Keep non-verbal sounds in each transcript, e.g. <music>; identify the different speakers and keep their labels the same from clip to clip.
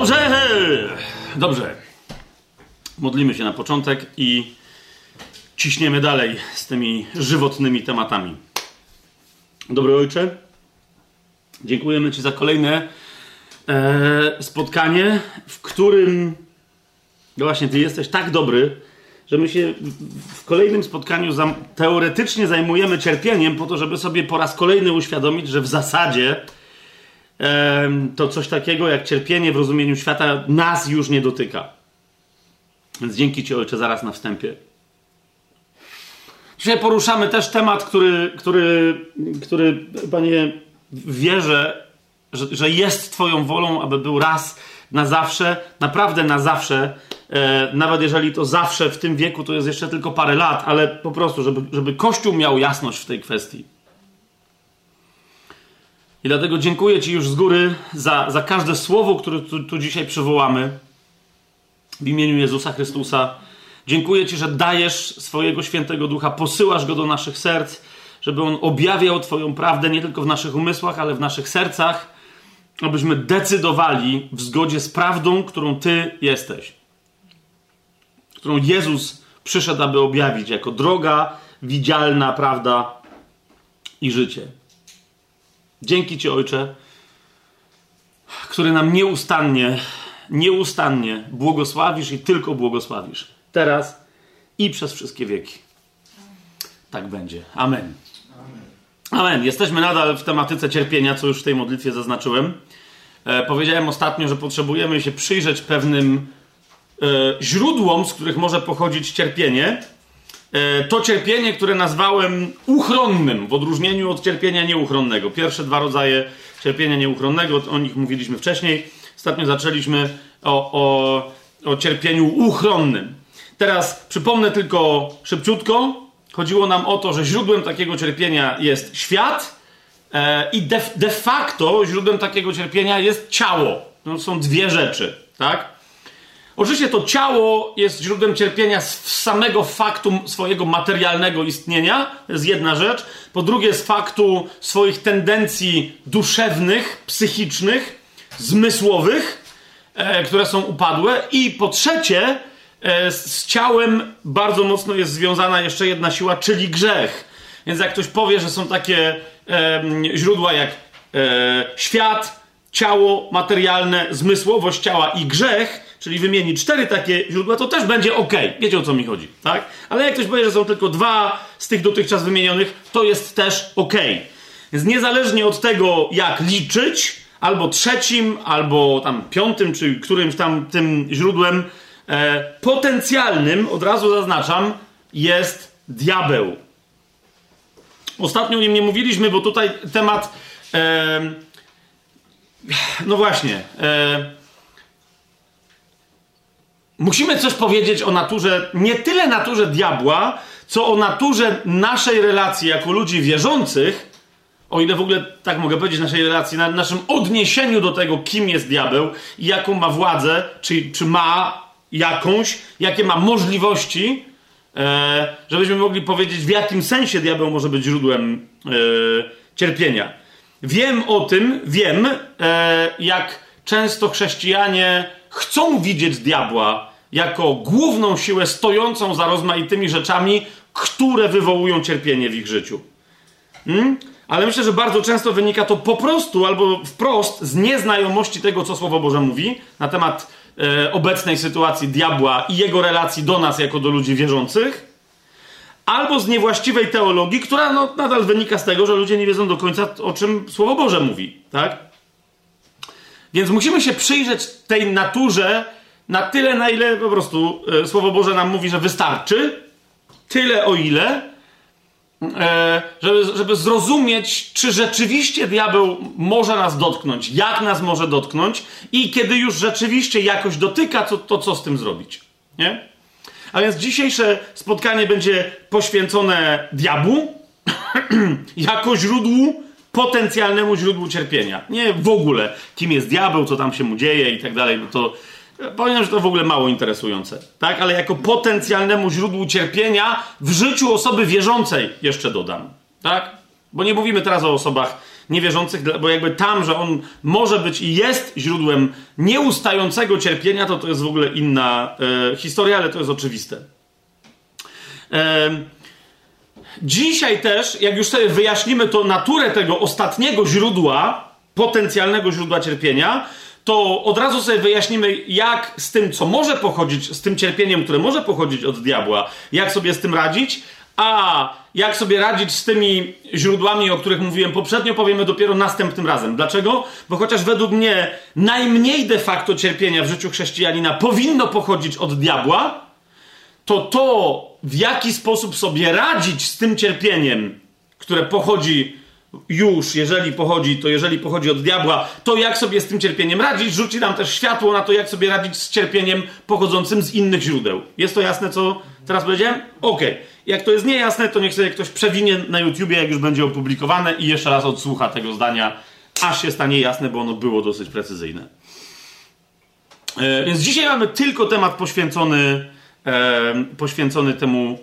Speaker 1: Dobrze! Dobrze. Modlimy się na początek i ciśniemy dalej z tymi żywotnymi tematami. Dobry Ojcze, dziękujemy Ci za kolejne e, spotkanie, w którym no właśnie Ty jesteś tak dobry, że my się w kolejnym spotkaniu teoretycznie zajmujemy cierpieniem po to, żeby sobie po raz kolejny uświadomić, że w zasadzie to coś takiego jak cierpienie w rozumieniu świata nas już nie dotyka. Więc dzięki Ci Ojcze zaraz na wstępie. Dzisiaj poruszamy też temat, który, który, który Panie, wierzę, że, że jest Twoją wolą, aby był raz na zawsze, naprawdę na zawsze, e, nawet jeżeli to zawsze w tym wieku to jest jeszcze tylko parę lat, ale po prostu, żeby, żeby Kościół miał jasność w tej kwestii. I dlatego dziękuję Ci już z góry za, za każde słowo, które tu, tu dzisiaj przywołamy w imieniu Jezusa Chrystusa. Dziękuję Ci, że dajesz swojego świętego ducha, posyłasz go do naszych serc, żeby on objawiał Twoją prawdę nie tylko w naszych umysłach, ale w naszych sercach, abyśmy decydowali w zgodzie z prawdą, którą Ty jesteś, którą Jezus przyszedł, aby objawić jako droga, widzialna prawda i życie. Dzięki Ci, Ojcze, który nam nieustannie, nieustannie błogosławisz i tylko błogosławisz teraz i przez wszystkie wieki. Tak będzie. Amen. Amen. Jesteśmy nadal w tematyce cierpienia, co już w tej modlitwie zaznaczyłem. E, powiedziałem ostatnio, że potrzebujemy się przyjrzeć pewnym e, źródłom, z których może pochodzić cierpienie. E, to cierpienie, które nazwałem uchronnym, w odróżnieniu od cierpienia nieuchronnego. Pierwsze dwa rodzaje cierpienia nieuchronnego, o nich mówiliśmy wcześniej. Ostatnio zaczęliśmy o, o, o cierpieniu uchronnym. Teraz przypomnę tylko szybciutko. Chodziło nam o to, że źródłem takiego cierpienia jest świat e, i de, de, facto źródłem takiego cierpienia jest ciało. To są dwie rzeczy, tak? Oczywiście to ciało jest źródłem cierpienia z samego faktu swojego materialnego istnienia, to jest jedna rzecz. Po drugie, z faktu swoich tendencji duszewnych, psychicznych, zmysłowych, e, które są upadłe. I po trzecie, E, z ciałem bardzo mocno jest związana jeszcze jedna siła, czyli grzech. Więc jak ktoś powie, że są takie e, źródła jak e, świat, ciało materialne, zmysłowość ciała i grzech, czyli wymieni cztery takie źródła, to też będzie ok. Wiecie o co mi chodzi, tak? Ale jak ktoś powie, że są tylko dwa z tych dotychczas wymienionych, to jest też ok. Więc niezależnie od tego, jak liczyć, albo trzecim, albo tam piątym, czy którymś tam tym źródłem, e, potencjalnym, od razu zaznaczam, jest diabeł. Ostatnio o nim nie mówiliśmy, bo tutaj temat. E, no właśnie. E, musimy coś powiedzieć o naturze, nie tyle naturze diabła, co o naturze naszej relacji jako ludzi wierzących, o ile w ogóle tak mogę powiedzieć, naszej relacji, na naszym odniesieniu do tego, kim jest diabeł i jaką ma władzę, czy, czy ma jakąś, jakie ma możliwości, e, żebyśmy mogli powiedzieć, w jakim sensie diabeł może być źródłem e, cierpienia. Wiem o tym, wiem, e, jak często chrześcijanie chcą widzieć diabła jako główną siłę stojącą za rozmaitymi rzeczami, które wywołują cierpienie w ich życiu. Hmm? Ale myślę, że bardzo często wynika to po prostu albo wprost z nieznajomości tego, co Słowo Boże mówi na temat e, obecnej sytuacji diabła i jego relacji do nas jako do ludzi wierzących, albo z niewłaściwej teologii, która no, nadal wynika z tego, że ludzie nie wiedzą do końca, o czym Słowo Boże mówi. Tak? Więc musimy się przyjrzeć tej naturze na tyle, na ile po prostu e, Słowo Boże nam mówi, że wystarczy, tyle o ile, E, żeby, żeby zrozumieć, czy rzeczywiście diabeł może nas dotknąć, jak nas może dotknąć i kiedy już rzeczywiście jakoś dotyka, to, to co z tym zrobić. Nie? A więc dzisiejsze spotkanie będzie poświęcone diabłu <coughs> jako źródłu, potencjalnemu źródłu cierpienia. Nie w ogóle, kim jest diabeł, co tam się mu dzieje i tak dalej. No to Powiem, że to w ogóle mało interesujące, tak? Ale jako potencjalnemu źródłu cierpienia w życiu osoby wierzącej jeszcze dodam, tak? Bo nie mówimy teraz o osobach niewierzących, bo jakby tam, że on może być i jest źródłem nieustającego cierpienia, to to jest w ogóle inna e, historia, ale to jest oczywiste. E, dzisiaj też, jak już sobie wyjaśnimy to naturę tego ostatniego źródła, potencjalnego źródła cierpienia, to od razu sobie wyjaśnimy, jak z tym, co może pochodzić, z tym cierpieniem, które może pochodzić od diabła, jak sobie z tym radzić, a jak sobie radzić z tymi źródłami, o których mówiłem poprzednio, powiemy dopiero następnym razem. Dlaczego? Bo chociaż według mnie najmniej de facto cierpienia w życiu chrześcijanina powinno pochodzić od diabła, to to, w jaki sposób sobie radzić z tym cierpieniem, które pochodzi już, jeżeli pochodzi, to jeżeli pochodzi od diabła, to jak sobie z tym cierpieniem radzić, rzuci nam też światło na to, jak sobie radzić z cierpieniem pochodzącym z innych źródeł. Jest to jasne, co teraz powiedziałem? Okej. Okay. Jak to jest niejasne, to niech sobie ktoś przewinie na YouTubie, jak już będzie opublikowane i jeszcze raz odsłucha tego zdania, aż się stanie jasne, bo ono było dosyć precyzyjne. E, więc dzisiaj mamy tylko temat poświęcony, e, poświęcony temu,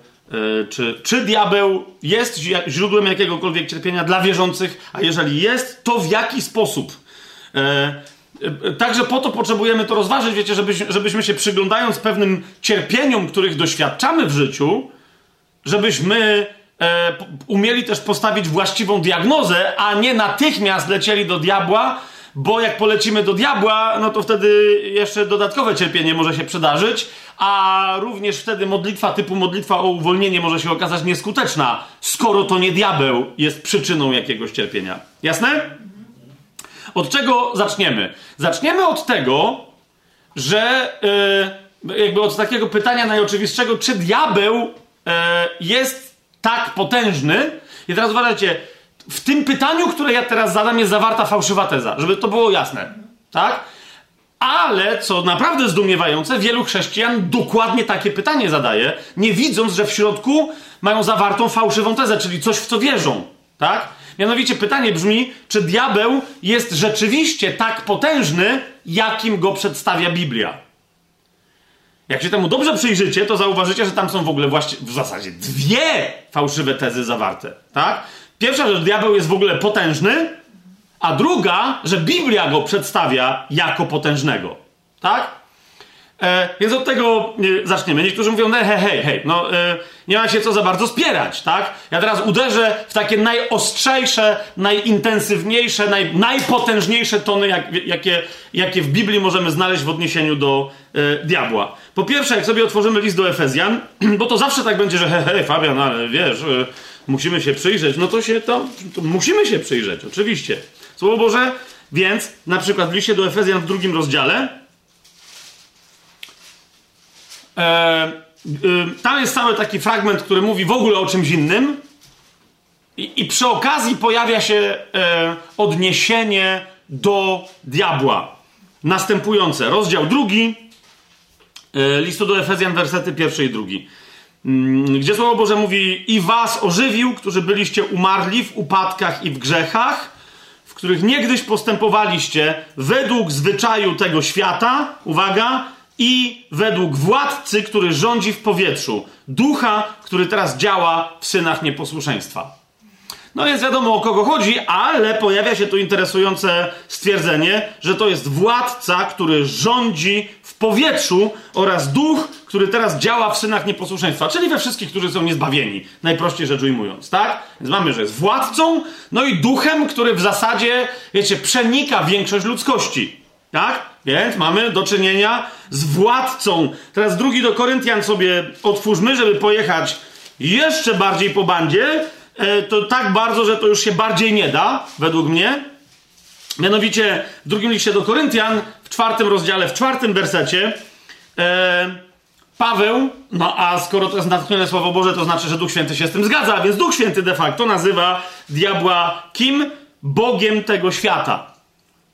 Speaker 1: czy, czy diabeł jest źródłem jakiegokolwiek cierpienia dla wierzących, a jeżeli jest, to w jaki sposób. E, e, Także po to potrzebujemy to rozważyć, wiecie, żebyśmy, żebyśmy się przyglądając pewnym cierpieniom, których doświadczamy w życiu, żebyśmy e, umieli też postawić właściwą diagnozę, a nie natychmiast lecieli do diabła, bo jak polecimy do diabła, no to wtedy jeszcze dodatkowe cierpienie może się przydarzyć, a również wtedy modlitwa typu modlitwa o uwolnienie może się okazać nieskuteczna, skoro to nie diabeł jest przyczyną jakiegoś cierpienia. Jasne? Od czego zaczniemy? Zaczniemy od tego, że yy, jakby od takiego pytania najoczywistszego, czy diabeł E, jest tak potężny. I teraz uważajcie, w tym pytaniu, które ja teraz zadam, jest zawarta fałszywa teza, żeby to było jasne. Tak? Ale, co naprawdę zdumiewające, wielu chrześcijan dokładnie takie pytanie zadaje, nie widząc, że w środku mają zawartą fałszywą tezę, czyli coś, w co wierzą. Tak? Mianowicie pytanie brzmi, czy diabeł jest rzeczywiście tak potężny, jakim go przedstawia Biblia? Jak się temu dobrze przyjrzycie, to zauważycie, że tam są w ogóle właśnie w zasadzie dwie fałszywe tezy zawarte, tak? Pierwsza, że diabeł jest w ogóle potężny, a druga, że Biblia go przedstawia jako potężnego, tak? E, więc od tego e, zaczniemy. Niektórzy mówią, no hej, hej, hej, no e, nie ma się co za bardzo spierać, tak? Ja teraz uderzę w takie najostrzejsze, najintensywniejsze, naj, najpotężniejsze tony, jak, jakie, jakie w Biblii możemy znaleźć w odniesieniu do e, diabła. Po pierwsze, jak sobie otworzymy list do Efezjan, <clears throat> bo to zawsze tak będzie, że hej, hej, Fabian, ale wiesz, e, musimy się przyjrzeć, no to się to, to musimy się przyjrzeć, oczywiście. Słowo Boże, więc na przykład w liście do Efezjan w drugim rozdziale, E, y, tam jest cały taki fragment, który mówi w ogóle o czymś innym. I, i przy okazji pojawia się e, odniesienie do diabła. Następujące. Rozdział drugi, e, listu do Efezjan, wersety pierwszy i drugi. Mm, gdzie Słowo Boże mówi: I was ożywił, którzy byliście umarli w upadkach i w grzechach, których niegdyś postępowaliście według zwyczaju tego świata. Uwaga, i według władcy, który rządzi w powietrzu, ducha, który teraz działa w synach nieposłuszeństwa. No więc wiadomo o kogo chodzi, ale pojawia się tu interesujące stwierdzenie, że to jest władca, który rządzi w powietrzu oraz duch, który teraz działa w synach nieposłuszeństwa, czyli we wszystkich, którzy są niezbawieni, najprościej rzecz ujmując, tak? Więc mamy, że jest władcą, no i duchem, który w zasadzie, wiecie, przenika większość ludzkości, tak? Więc mamy do czynienia z władcą. Teraz drugi do Koryntian sobie otwórzmy, żeby pojechać jeszcze bardziej po bandzie. E, to tak bardzo, że to już się bardziej nie da, według mnie. Mianowicie w drugim liście do Koryntian, w czwartym rozdziale, w czwartym wersecie, e, Paweł, no a skoro to jest natchnione Słowo Boże, to znaczy, że Duch Święty się z tym zgadza, więc Duch Święty de facto nazywa diabła kim? Bogiem tego świata.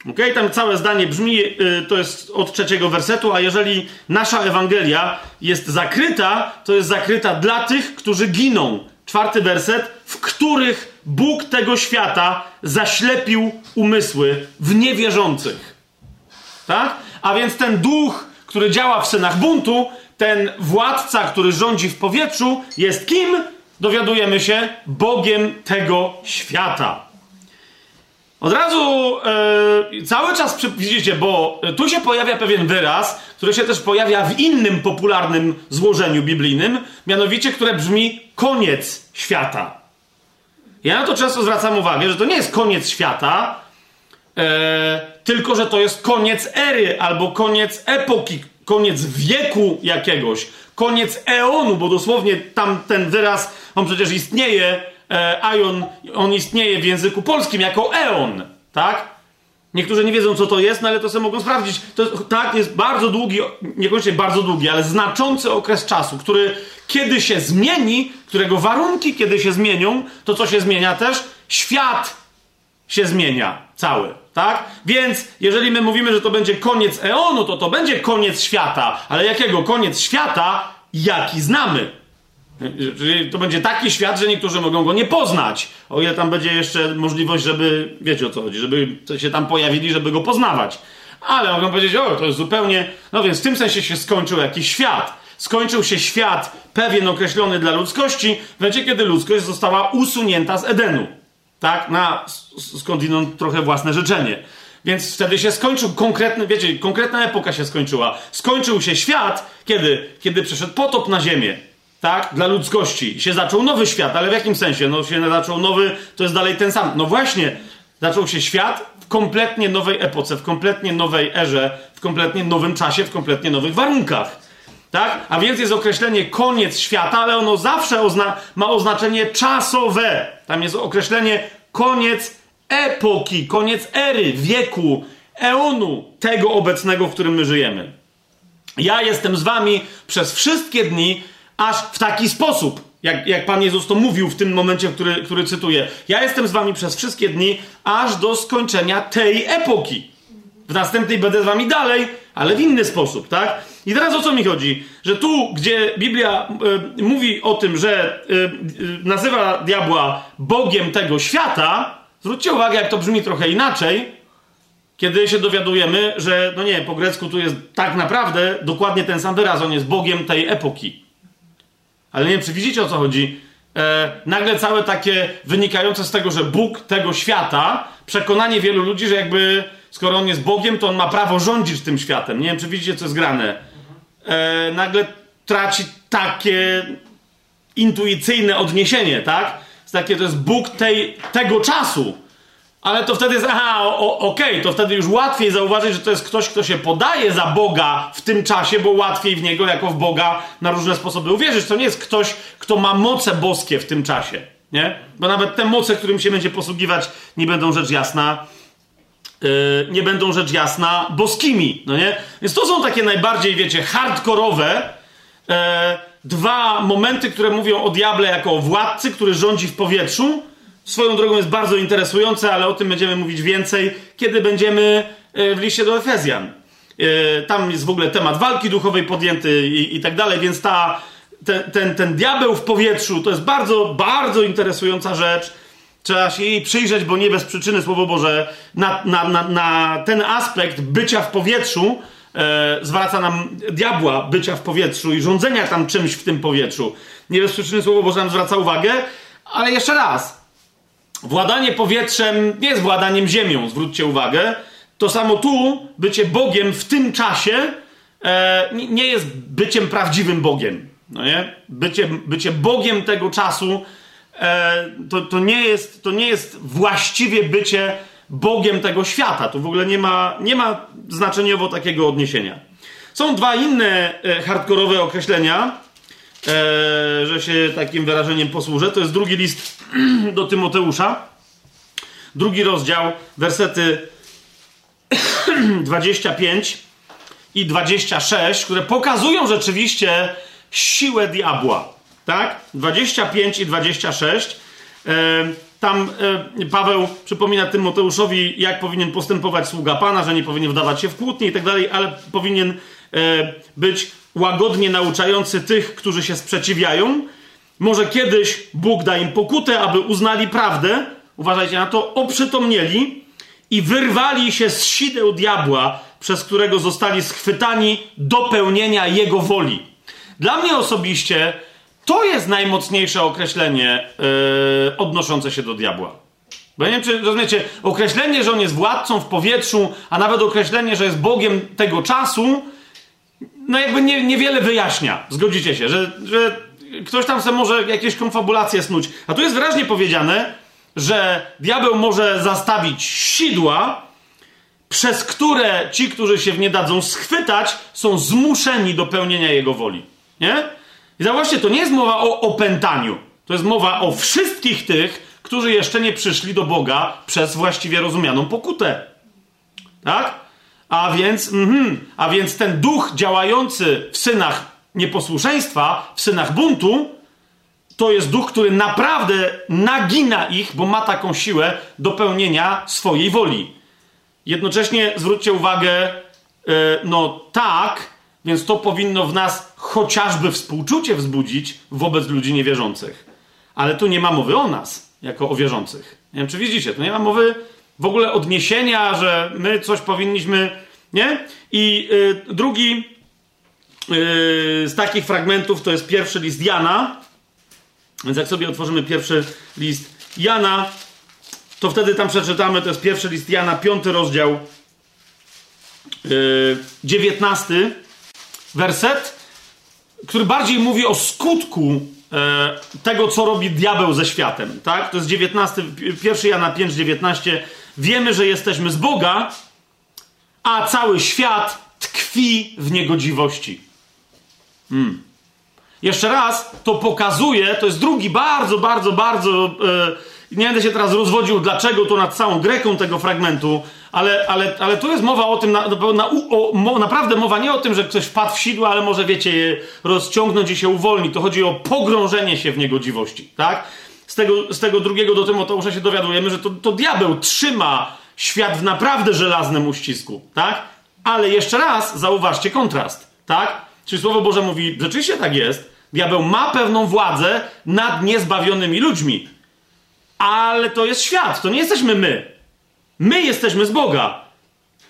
Speaker 1: Ok, tam całe zdanie brzmi, yy, to jest od trzeciego wersetu, a jeżeli nasza Ewangelia jest zakryta, to jest zakryta dla tych, którzy giną. Czwarty werset, w których Bóg tego świata zaślepił umysły w niewierzących. Tak? A więc ten duch, który działa w synach buntu, ten władca, który rządzi w powietrzu, jest kim? Dowiadujemy się, Bogiem tego świata. Od razu e, cały czas, widzicie, bo tu się pojawia pewien wyraz, który się też pojawia w innym popularnym złożeniu biblijnym, mianowicie, które brzmi koniec świata. Ja na to często zwracam uwagę, że to nie jest koniec świata, e, tylko że to jest koniec ery albo koniec epoki, koniec wieku jakiegoś, koniec eonu, bo dosłownie tam ten wyraz, on przecież istnieje e, Aion, on istnieje w języku polskim jako eon, tak? Niektórzy nie wiedzą, co to jest, no ale to sobie mogą sprawdzić. To, tak, jest bardzo długi, niekoniecznie bardzo długi, ale znaczący okres czasu, który kiedy się zmieni, którego warunki kiedy się zmienią, to co się zmienia też? Świat się zmienia cały, tak? Więc jeżeli my mówimy, że to będzie koniec eonu, to to będzie koniec świata, ale jakiego koniec świata, jaki znamy? Czyli to będzie taki świat, że niektórzy mogą go nie poznać. O ile tam będzie jeszcze możliwość, żeby, wiecie o co chodzi, żeby się tam pojawili, żeby go poznawać. Ale mogą powiedzieć, o, to jest zupełnie. No więc w tym sensie się skończył jakiś świat. Skończył się świat pewien określony dla ludzkości, w momencie, kiedy ludzkość została usunięta z Edenu. Tak? Na skądinąd trochę własne życzenie. Więc wtedy się skończył konkretny, wiecie, konkretna epoka się skończyła. Skończył się świat, kiedy? Kiedy przyszedł potop na ziemię tak, dla ludzkości. Się zaczął nowy świat, ale w jakim sensie? No się zaczął nowy, to jest dalej ten sam. No właśnie, zaczął się świat w kompletnie nowej epoce, w kompletnie nowej erze, w kompletnie nowym czasie, w kompletnie nowych warunkach. Tak? A więc jest określenie koniec świata, ale ono zawsze ozna ma oznaczenie czasowe. Tam jest określenie koniec epoki, koniec ery, wieku, eonu, tego obecnego, w którym my żyjemy. Ja jestem z wami przez wszystkie dni, aż w taki sposób, jak, jak Pan Jezus to mówił w tym momencie, który, który cytuję. Ja jestem z wami przez wszystkie dni, aż do skończenia tej epoki. W następnej będę z wami dalej, ale w inny sposób, tak? I teraz o co mi chodzi? Że tu, gdzie Biblia y, mówi o tym, że y, y, nazywa diabła Bogiem tego świata, zwróćcie uwagę, jak to brzmi trochę inaczej, kiedy się dowiadujemy, że, no nie, po grecku tu jest tak naprawdę dokładnie ten sam wyraz, on jest Bogiem tej epoki. Ale nie wiem, czy widzicie o co chodzi? E, nagle całe takie wynikające z tego, że Bóg tego świata, przekonanie wielu ludzi, że jakby skoro on jest Bogiem, to on ma prawo rządzić tym światem. Nie wiem, czy widzicie, co jest grane. E, nagle traci takie intuicyjne odniesienie, tak? Takie to jest Bóg tej, tego czasu. Ale to wtedy jest, aha, okej, okay, to wtedy już łatwiej zauważyć, że to jest ktoś, kto się podaje za Boga w tym czasie, bo łatwiej w niego jako w Boga na różne sposoby uwierzyć. To nie jest ktoś, kto ma moce boskie w tym czasie, nie? Bo nawet te moce, którym się będzie posługiwać, nie będą rzecz jasna, yy, nie będą rzecz jasna boskimi, no nie? Więc to są takie najbardziej, wiecie, hardkorowe yy, dwa momenty, które mówią o diable jako o władcy, który rządzi w powietrzu, Swoją drogą jest bardzo interesujące, ale o tym będziemy mówić więcej, kiedy będziemy e, w liście do Efezjan. E, tam jest w ogóle temat walki duchowej podjęty i, i tak dalej, więc ta, ten, ten, ten diabeł w powietrzu to jest bardzo, bardzo interesująca rzecz. Trzeba się jej przyjrzeć, bo nie bez przyczyny Słowo Boże na, na, na, na ten aspekt bycia w powietrzu e, zwraca nam diabła bycia w powietrzu i rządzenia tam czymś w tym powietrzu. Nie bez przyczyny Słowo Boże nam zwraca uwagę, ale jeszcze raz, Władanie powietrzem nie jest władaniem ziemią, zwróćcie uwagę. To samo tu, bycie Bogiem w tym czasie e, nie jest byciem prawdziwym Bogiem. No nie? Bycie, bycie Bogiem tego czasu e, to, to, nie jest, to nie jest właściwie bycie Bogiem tego świata. Tu w ogóle nie ma, nie ma znaczeniowo takiego odniesienia. Są dwa inne e, hardkorowe określenia, e, że się takim wyrażeniem posłużę. To jest drugi list <clears throat> do Tymoteusza, drugi rozdział, wersety <clears throat> 25 i 26, które pokazują rzeczywiście siłę diabła. Tak? 25 i 26. E, tam e, Paweł przypomina Tymoteuszowi, jak powinien postępować sługa Pana, że nie powinien wdawać się w kłótnie i tak dalej, ale powinien e, być łagodnie nauczający tych, którzy się sprzeciwiają. Może kiedyś Bóg da im pokutę, aby uznali prawdę, uważajcie na to, oprzytomnieli i wyrwali się z sideł diabła, przez którego zostali schwytani do pełnienia jego woli. Dla mnie osobiście to jest najmocniejsze określenie yy, odnoszące się do diabła. Bo ja nie wiem, czy rozumiecie, określenie, że on jest władcą w powietrzu, a nawet określenie, że jest Bogiem tego czasu, no jakby nie, niewiele wyjaśnia. Zgodzicie się, że, że ktoś tam sobie może jakieś konfabulacje snuć. A tu jest wyraźnie powiedziane, że diabeł może zastawić sidła, przez które ci, którzy się w nie dadzą schwytać, są zmuszeni do pełnienia jego woli. Nie? I zauważcie, to nie jest mowa o opętaniu. To jest mowa o wszystkich tych, którzy jeszcze nie przyszli do Boga przez właściwie rozumianą pokutę. Tak? A więc, mm, a więc ten duch działający w synach nieposłuszeństwa, w synach buntu, to jest duch, który naprawdę nagina ich, bo ma taką siłę do pełnienia swojej woli. Jednocześnie zwróćcie uwagę, yy, no tak, więc to powinno w nas chociażby współczucie wzbudzić wobec ludzi niewierzących. Ale tu nie ma mowy o nas, jako o wierzących. Nie wiem, czy widzicie, tu nie ma mowy w ogóle odniesienia, że my coś powinniśmy, nie? I yy, drugi yy, z takich fragmentów to jest pierwszy list Jana. Więc jak sobie otworzymy pierwszy list Jana, to wtedy tam przeczytamy, to jest pierwszy list Jana, piąty rozdział, yy, dziewiętnasty werset, który bardziej mówi o skutku e, tego, co robi diabeł ze światem. Tak? To jest 19, 1 Jana 5, 19. Wiemy, że jesteśmy z Boga, a cały świat tkwi w niegodziwości. Hmm. Jeszcze raz, to pokazuje, to jest drugi bardzo, bardzo, bardzo. E, nie będę się teraz rozwodził, dlaczego to nad całą Greką tego fragmentu, ale, ale, ale tu jest mowa o tym, na, na, o, naprawdę mowa nie o tym, że ktoś wpadł w sidła, ale może, wiecie, rozciągnąć i się uwolni. To chodzi o pogrążenie się w niegodziwości, tak? Z tego, z tego drugiego do Tymoteusza się dowiadujemy, że to, to diabeł trzyma świat w naprawdę żelaznym uścisku, tak? Ale jeszcze raz, zauważcie kontrast, tak? Czyli Słowo Boże mówi, rzeczywiście tak jest, diabeł ma pewną władzę nad niezbawionymi ludźmi, ale to jest świat, to nie jesteśmy my. My jesteśmy z Boga,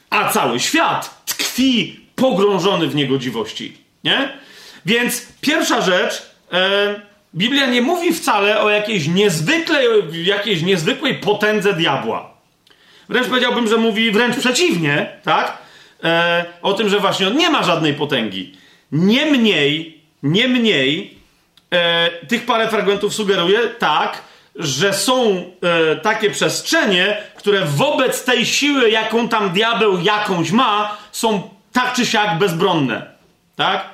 Speaker 1: a cały świat tkwi pogrążony w niegodziwości. Nie? Więc pierwsza rzecz, e, Biblia nie mówi wcale o jakiejś niezwykłej, jakiejś niezwykłej potędze diabła. Wręcz powiedziałbym, że mówi wręcz przeciwnie, tak? E, o tym, że właśnie on nie ma żadnej potęgi. Niemniej, niemniej, e, tych parę fragmentów sugeruje, tak, że są e, takie przestrzenie, które wobec tej siły, jaką tam diabeł jakąś ma, są tak czy siak bezbronne. Tak?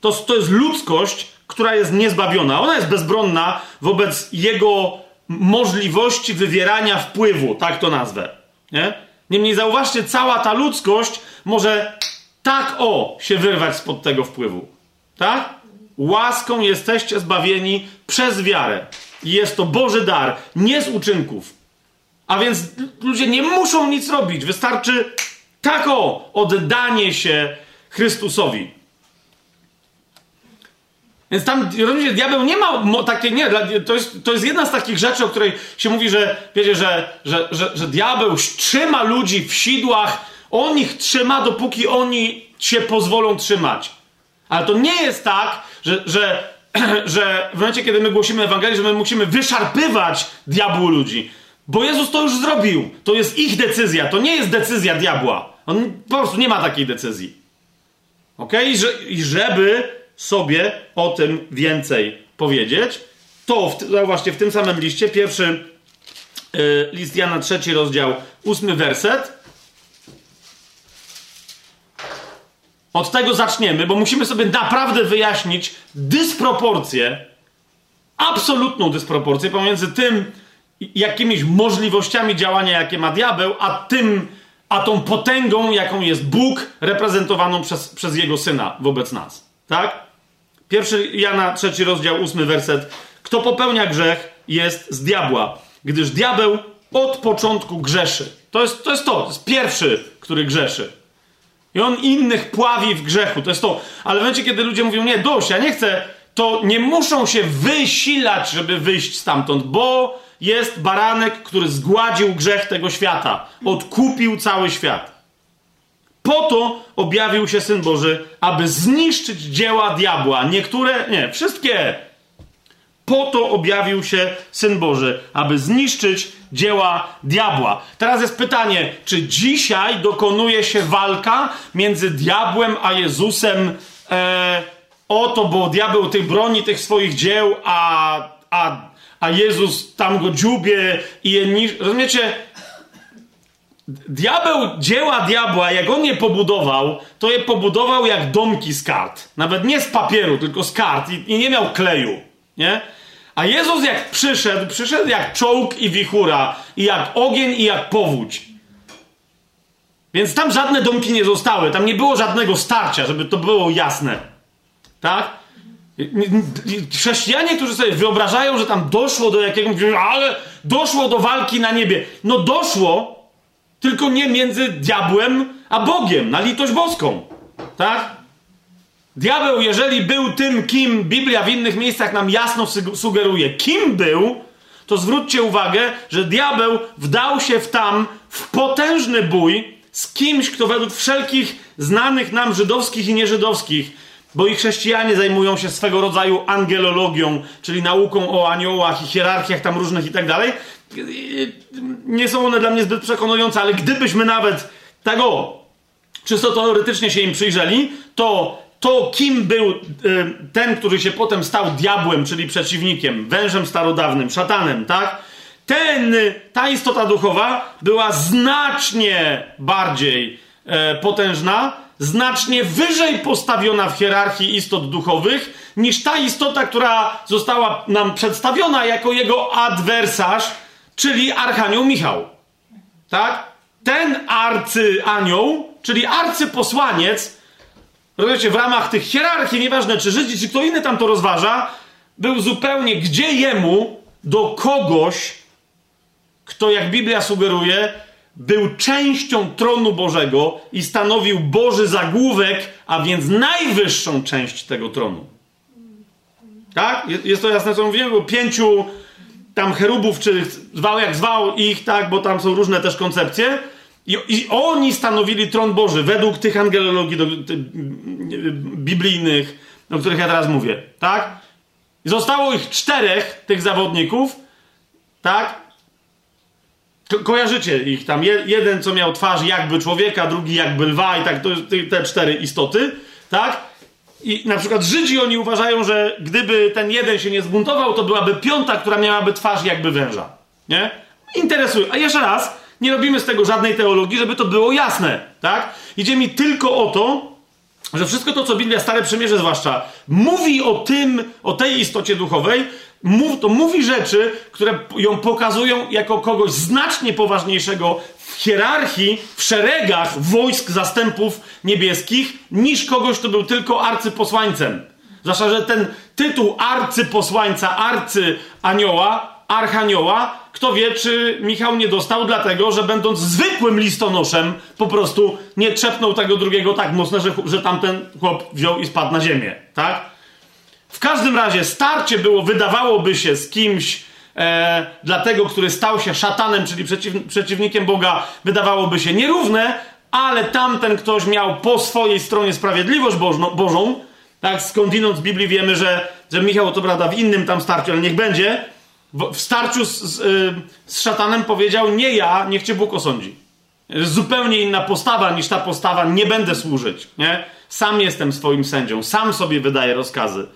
Speaker 1: To, to jest ludzkość, która jest niezbawiona. Ona jest bezbronna wobec jego możliwości wywierania wpływu, tak to nazwę. Nie? Niemniej zauważcie, cała ta ludzkość może tak o się wyrwać spod tego wpływu. Tak? Łaską jesteście zbawieni przez wiarę. Jest to Boży dar, nie z uczynków. A więc ludzie nie muszą nic robić. Wystarczy tako oddanie się Chrystusowi. Więc tam, rozumiecie, diabeł nie ma takiej, nie, to jest, to jest jedna z takich rzeczy, o której się mówi, że, wiecie, że, że, że, że diabeł trzyma ludzi w sidłach, on ich trzyma, dopóki oni się pozwolą trzymać. Ale to nie jest tak, że, że <clears throat> że w momencie, kiedy my głosimy Ewangelię, że my musimy wyszarpywać diabłu ludzi. Bo Jezus to już zrobił. To jest ich decyzja. To nie jest decyzja diabła. On po prostu nie ma takiej decyzji. Ok? I żeby sobie o tym więcej powiedzieć, to w, właśnie w tym samym liście, pierwszy yy, list Jana, trzeci rozdział, ósmy werset, Od tego zaczniemy, bo musimy sobie naprawdę wyjaśnić dysproporcję, absolutną dysproporcję pomiędzy tym, jakimiś możliwościami działania, jakie ma diabeł, a tym, a tą potęgą, jaką jest Bóg, reprezentowaną przez, przez jego syna wobec nas. Tak? Pierwszy Jana, trzeci rozdział, ósmy werset. Kto popełnia grzech, jest z diabła, gdyż diabeł od początku grzeszy. To jest to, jest to, to jest pierwszy, który grzeszy. I on innych pławi w grzechu. To jest to. Ale w momencie, kiedy ludzie mówią, nie, dość, ja nie chcę, to nie muszą się wysilać, żeby wyjść stamtąd, bo jest baranek, który zgładził grzech tego świata. Odkupił cały świat. Po to objawił się Syn Boży, aby zniszczyć dzieła diabła. Niektóre, nie, wszystkie. Po to objawił się Syn Boży, aby zniszczyć dzieła diabła. Teraz jest pytanie, czy dzisiaj dokonuje się walka między diabłem a Jezusem e, o to, bo diabeł tych broni tych swoich dzieł, a, a, a Jezus tam go dziubie i je niszczy. Rozumiecie? Diabeł, dzieła diabła, jak on je pobudował, to je pobudował jak domki z kart. Nawet nie z papieru, tylko z kart i, i nie miał kleju, nie? A Jezus jak przyszedł, przyszedł jak czołg i wichura, i jak ogień i jak powódź. Więc tam żadne domki nie zostały, tam nie było żadnego starcia, żeby to było jasne. Tak? Chrześcijanie, którzy sobie wyobrażają, że tam doszło do jakiegoś, ale doszło do walki na niebie. No doszło, tylko nie między diabłem a Bogiem, na litość boską. Tak? Diabeł, jeżeli był tym, kim Biblia w innych miejscach nam jasno sugeruje, kim był, to zwróćcie uwagę, że diabeł wdał się w tam w potężny bój z kimś, kto według wszelkich znanych nam żydowskich i nieżydowskich, bo i chrześcijanie zajmują się swego rodzaju angelologią, czyli nauką o aniołach i hierarchiach tam różnych i tak dalej. Nie są one dla mnie zbyt przekonujące, ale gdybyśmy nawet tego czysto teoretycznie się im przyjrzeli, to to, kim był y, ten, który się potem stał diabłem, czyli przeciwnikiem, wężem starodawnym, szatanem, tak? Ten, ta istota duchowa była znacznie bardziej e, potężna, znacznie wyżej postawiona w hierarchii istot duchowych, niż ta istota, która została nam przedstawiona jako jego adwersarz, czyli Archanioł Michał. Tak? Ten arcyanioł, czyli arcyposłaniec, rozumiecie, w ramach tych hierarchii, nieważne czy Żydzi, czy kto inny tam to rozważa, był zupełnie gdzie jemu do kogoś, kto, jak Biblia sugeruje, był częścią tronu Bożego i stanowił Boży zagłówek, a więc najwyższą część tego tronu. Tak? Jest to jasne, co mówiłem, bo pięciu tam cherubów, czy zwał jak zwał ich, tak, bo tam są różne też koncepcje. I, I, oni stanowili tron Boży według tych angelologii do, ty, biblijnych, o których ja teraz mówię, tak? I zostało ich czterech, tych zawodników, tak? Ko kojarzycie ich tam. Je jeden, co miał twarz jakby człowieka, drugi jakby lwa i tak, to te cztery istoty, tak? I na przykład Żydzi oni uważają, że gdyby ten jeden się nie zbuntował, to byłaby piąta, która miałaby twarz jakby węża. Nie? Interesuje. A jeszcze raz, nie robimy z tego żadnej teologii, żeby to było jasne, tak? Idzie mi tylko o to, że wszystko to, co Biblia, Stare Przymierze zwłaszcza, mówi o tym, o tej istocie duchowej, mów, to mówi rzeczy, które ją pokazują jako kogoś znacznie poważniejszego w hierarchii, w szeregach wojsk zastępów niebieskich, niż kogoś, kto był tylko arcyposłańcem. Zwłaszcza, że ten tytuł arcyposłańca, arcyanioła, archanioła, kto wie, czy Michał nie dostał, dlatego że będąc zwykłym listonoszem, po prostu nie trzepnął tego drugiego tak mocno, że, że tamten chłop wziął i spadł na ziemię, tak? W każdym razie starcie było, wydawałoby się, z kimś, e, dla tego, który stał się szatanem, czyli przeciw, przeciwnikiem Boga, wydawałoby się nierówne, ale tamten ktoś miał po swojej stronie sprawiedliwość Bożą, Bożą tak, skądinąd z Biblii wiemy, że, że Michał to prawda w innym tam starciu, ale niech będzie, w starciu z, z, y, z szatanem powiedział: Nie ja, niech cię Bóg osądzi. Zupełnie inna postawa niż ta postawa, nie będę służyć. Nie? Sam jestem swoim sędzią, sam sobie wydaję rozkazy.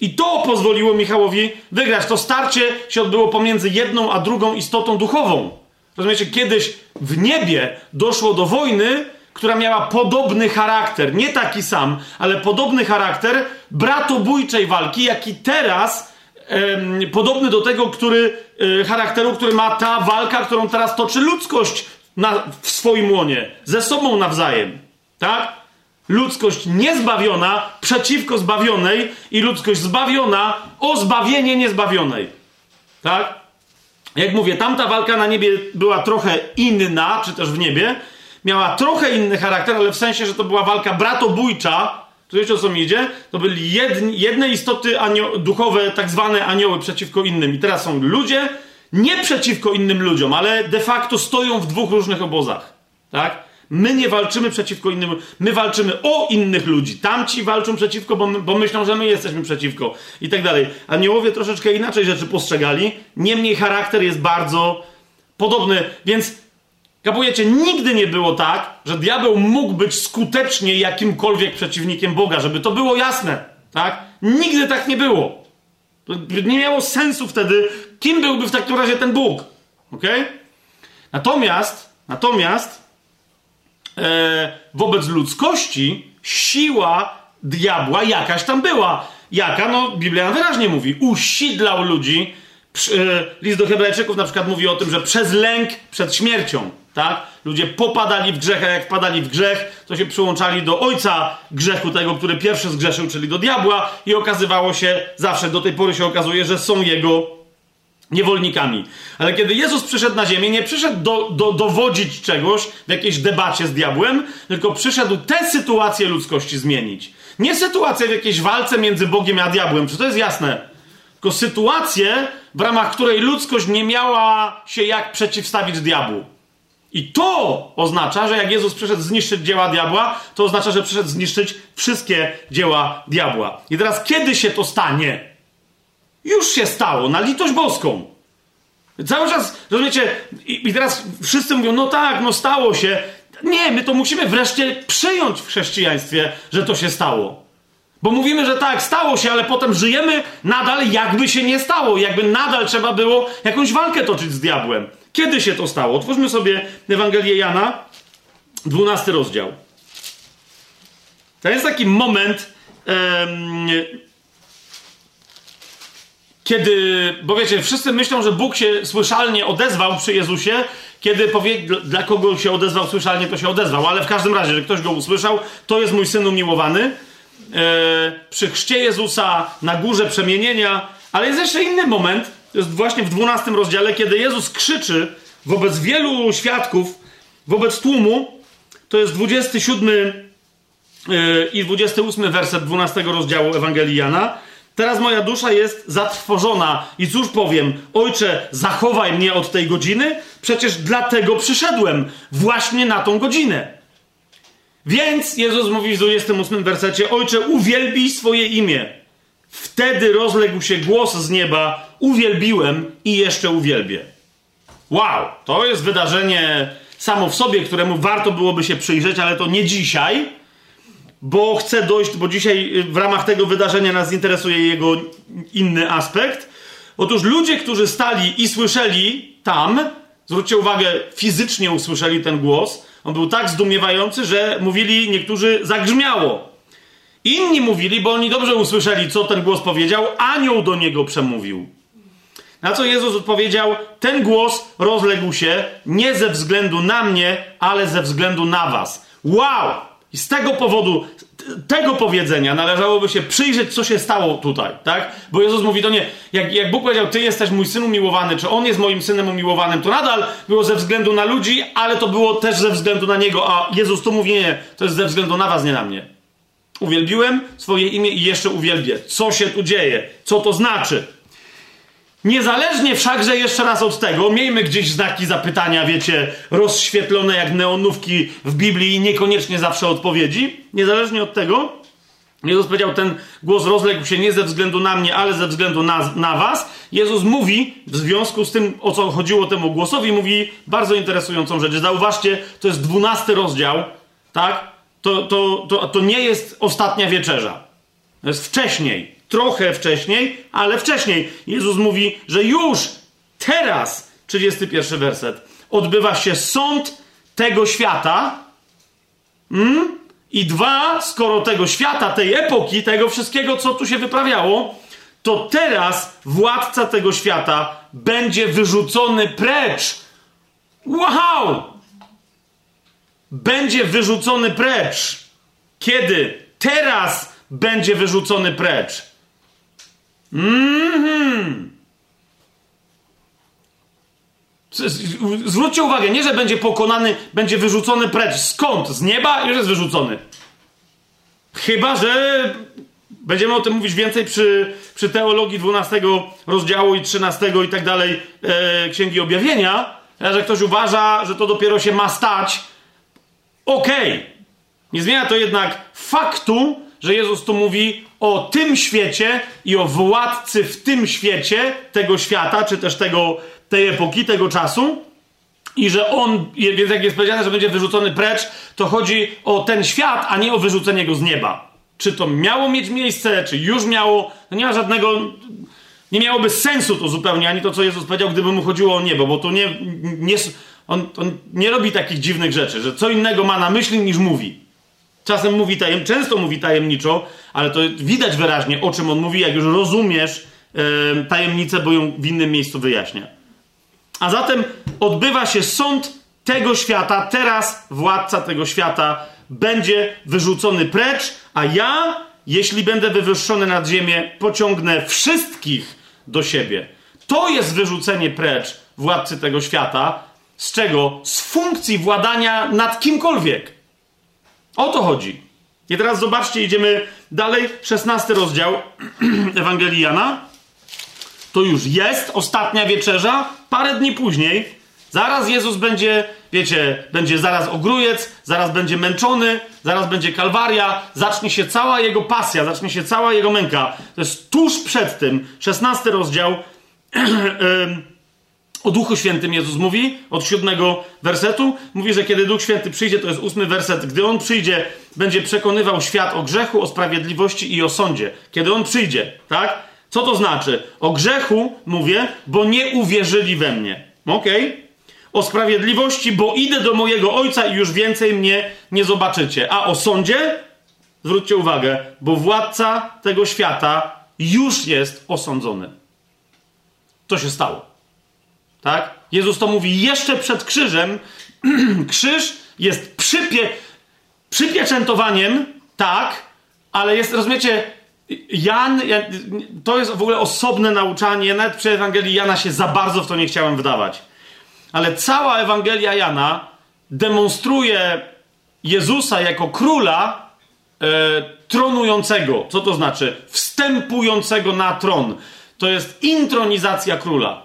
Speaker 1: I to pozwoliło Michałowi wygrać. To starcie się odbyło pomiędzy jedną a drugą istotą duchową. Rozumiecie, kiedyś w niebie doszło do wojny, która miała podobny charakter, nie taki sam, ale podobny charakter bratobójczej walki, jaki teraz podobny do tego, który, e, charakteru, który ma ta walka, którą teraz toczy ludzkość na, w swoim łonie, ze sobą nawzajem. Tak? Ludzkość niezbawiona przeciwko zbawionej i ludzkość zbawiona o zbawienie niezbawionej. Tak? Jak mówię, tamta walka na niebie była trochę inna, czy też w niebie. Miała trochę inny charakter, ale w sensie, że to była walka bratobójcza, to wiecie o co mi idzie? To byli jedni, jedne istoty duchowe, tak zwane anioły przeciwko innym. I teraz są ludzie nie przeciwko innym ludziom, ale de facto stoją w dwóch różnych obozach. Tak? My nie walczymy przeciwko innym, my walczymy o innych ludzi. Tamci walczą przeciwko, bo, my, bo myślą, że my jesteśmy przeciwko i tak dalej. Aniołowie troszeczkę inaczej rzeczy postrzegali, niemniej charakter jest bardzo podobny, więc kapujecie, nigdy nie było tak, że diabeł mógł być skutecznie jakimkolwiek przeciwnikiem Boga, żeby to było jasne, tak? Nigdy tak nie było. Nie miało sensu wtedy, kim byłby w takim razie ten Bóg, ok? Natomiast, natomiast e, wobec ludzkości siła diabła jakaś tam była. Jaka? No, Biblia wyraźnie mówi. Usidlał ludzi. E, list do Hebrajczyków na przykład mówi o tym, że przez lęk przed śmiercią, tak? Ludzie popadali w grzech, a jak wpadali w grzech, to się przyłączali do ojca grzechu, tego, który pierwszy zgrzeszył, czyli do diabła, i okazywało się, zawsze do tej pory się okazuje, że są jego niewolnikami. Ale kiedy Jezus przyszedł na ziemię, nie przyszedł do, do, dowodzić czegoś w jakiejś debacie z diabłem, tylko przyszedł tę sytuację ludzkości zmienić. Nie sytuację w jakiejś walce między Bogiem a diabłem, czy to jest jasne? Tylko sytuację, w ramach której ludzkość nie miała się jak przeciwstawić diabłu. I to oznacza, że jak Jezus przyszedł zniszczyć dzieła diabła, to oznacza, że przyszedł zniszczyć wszystkie dzieła diabła. I teraz kiedy się to stanie? Już się stało, na litość boską. Cały czas, rozumiecie, i, i teraz wszyscy mówią, no tak, no stało się. Nie, my to musimy wreszcie przyjąć w chrześcijaństwie, że to się stało. Bo mówimy, że tak, stało się, ale potem żyjemy nadal, jakby się nie stało, jakby nadal trzeba było jakąś walkę toczyć z diabłem. Kiedy się to stało? Otwórzmy sobie Ewangelię Jana, 12 rozdział. To jest taki moment, um, kiedy, bo wiecie, wszyscy myślą, że Bóg się słyszalnie odezwał przy Jezusie, kiedy powie, dla kogo się odezwał słyszalnie, to się odezwał, ale w każdym razie, że ktoś go usłyszał, to jest mój syn umiłowany. E, przy chrzcie Jezusa na górze przemienienia, ale jest jeszcze inny moment, to jest właśnie w 12 rozdziale, kiedy Jezus krzyczy wobec wielu świadków, wobec tłumu, to jest 27 e, i 28 werset 12 rozdziału Ewangelii Jana. Teraz moja dusza jest zatrwożona i cóż powiem, ojcze, zachowaj mnie od tej godziny, przecież dlatego przyszedłem, właśnie na tą godzinę. Więc Jezus mówi w 28 wersecie, ojcze, uwielbij swoje imię. Wtedy rozległ się głos z nieba, uwielbiłem i jeszcze uwielbię. Wow, to jest wydarzenie samo w sobie, któremu warto byłoby się przyjrzeć, ale to nie dzisiaj, bo chcę dojść, bo dzisiaj y, w ramach tego wydarzenia nas interesuje jego inny aspekt. Otóż ludzie, którzy stali i słyszeli tam, zwróćcie uwagę, fizycznie usłyszeli ten głos, on był tak zdumiewający, że mówili niektórzy zagrzmiało. Inni mówili, bo oni dobrze usłyszeli, co ten głos powiedział, anioł do niego przemówił. Na co Jezus odpowiedział: Ten głos rozległ się nie ze względu na mnie, ale ze względu na was. Wow! I z tego powodu, tego powiedzenia należałoby się przyjrzeć, co się stało tutaj, tak? Bo Jezus mówi do nie, jak, jak Bóg powiedział, Ty jesteś mój syn umiłowany, czy On jest moim synem umiłowanym, to nadal było ze względu na ludzi, ale to było też ze względu na Niego, a Jezus tu mówi, nie, to jest ze względu na Was, nie na mnie. Uwielbiłem swoje imię i jeszcze uwielbię. Co się tu dzieje? Co to znaczy? Niezależnie wszakże jeszcze raz od tego, miejmy gdzieś znaki zapytania, wiecie, rozświetlone jak neonówki w Biblii i niekoniecznie zawsze odpowiedzi. Niezależnie od tego, Jezus powiedział, ten głos rozległ się nie ze względu na mnie, ale ze względu na, na was. Jezus mówi, w związku z tym, o co chodziło temu głosowi, mówi bardzo interesującą rzecz. Zauważcie, to jest dwunasty rozdział, tak? To, to, to, to nie jest ostatnia wieczerza. To jest wcześniej trochę wcześniej, ale wcześniej. Jezus mówi, że już teraz, 31 werset, odbywa się sąd tego świata. Mm? I dwa, skoro tego świata, tej epoki, tego wszystkiego, co tu się wyprawiało, to teraz władca tego świata będzie wyrzucony precz. Wow! Będzie wyrzucony precz. Kiedy? Teraz będzie wyrzucony precz. Mhm. Zwróćcie uwagę, nie że będzie pokonany, będzie wyrzucony precz. Skąd? Z nieba? Już jest wyrzucony. Chyba, że będziemy o tym mówić więcej przy, przy teologii 12 rozdziału i 13 i tak dalej e, Księgi Objawienia, że ktoś uważa, że to dopiero się ma stać Okej. Okay. Nie zmienia to jednak faktu, że Jezus tu mówi o tym świecie i o władcy w tym świecie, tego świata, czy też tego, tej epoki, tego czasu. I że on, więc jak jest powiedziane, że będzie wyrzucony precz, to chodzi o ten świat, a nie o wyrzucenie go z nieba. Czy to miało mieć miejsce, czy już miało, no nie ma żadnego, nie miałoby sensu to zupełnie, ani to, co Jezus powiedział, gdyby mu chodziło o niebo, bo to nie, nie on, on nie robi takich dziwnych rzeczy, że co innego ma na myśli niż mówi. Czasem mówi tajem, często mówi tajemniczo, ale to widać wyraźnie, o czym on mówi, jak już rozumiesz tajemnicę, bo ją w innym miejscu wyjaśnia. A zatem odbywa się sąd tego świata, teraz władca tego świata będzie wyrzucony precz, a ja, jeśli będę wywyższony nad ziemię, pociągnę wszystkich do siebie. To jest wyrzucenie precz władcy tego świata. Z czego? Z funkcji władania nad kimkolwiek. O to chodzi. I teraz zobaczcie, idziemy dalej. 16 rozdział <clears throat> Ewangelii Jana. To już jest ostatnia wieczerza. Parę dni później, zaraz Jezus będzie, wiecie, będzie zaraz ogrójec, zaraz będzie męczony, zaraz będzie kalwaria, zacznie się cała jego pasja, zacznie się cała jego męka. To jest tuż przed tym, 16 rozdział. <clears throat> O Duchu Świętym Jezus mówi od siódmego wersetu. Mówi, że kiedy Duch Święty przyjdzie, to jest ósmy werset. Gdy On przyjdzie, będzie przekonywał świat o grzechu, o sprawiedliwości i o sądzie. Kiedy On przyjdzie, tak? Co to znaczy? O grzechu mówię, bo nie uwierzyli we mnie. Okej? Okay? O sprawiedliwości, bo idę do mojego Ojca i już więcej mnie nie zobaczycie. A o sądzie? Zwróćcie uwagę, bo władca tego świata już jest osądzony. To się stało. Tak? Jezus to mówi jeszcze przed krzyżem. <clears throat> Krzyż jest przypie, przypieczętowaniem, tak, ale jest, rozumiecie, Jan, to jest w ogóle osobne nauczanie, nawet przy Ewangelii Jana się za bardzo w to nie chciałem wdawać. Ale cała Ewangelia Jana demonstruje Jezusa jako króla e, tronującego. Co to znaczy? Wstępującego na tron. To jest intronizacja króla.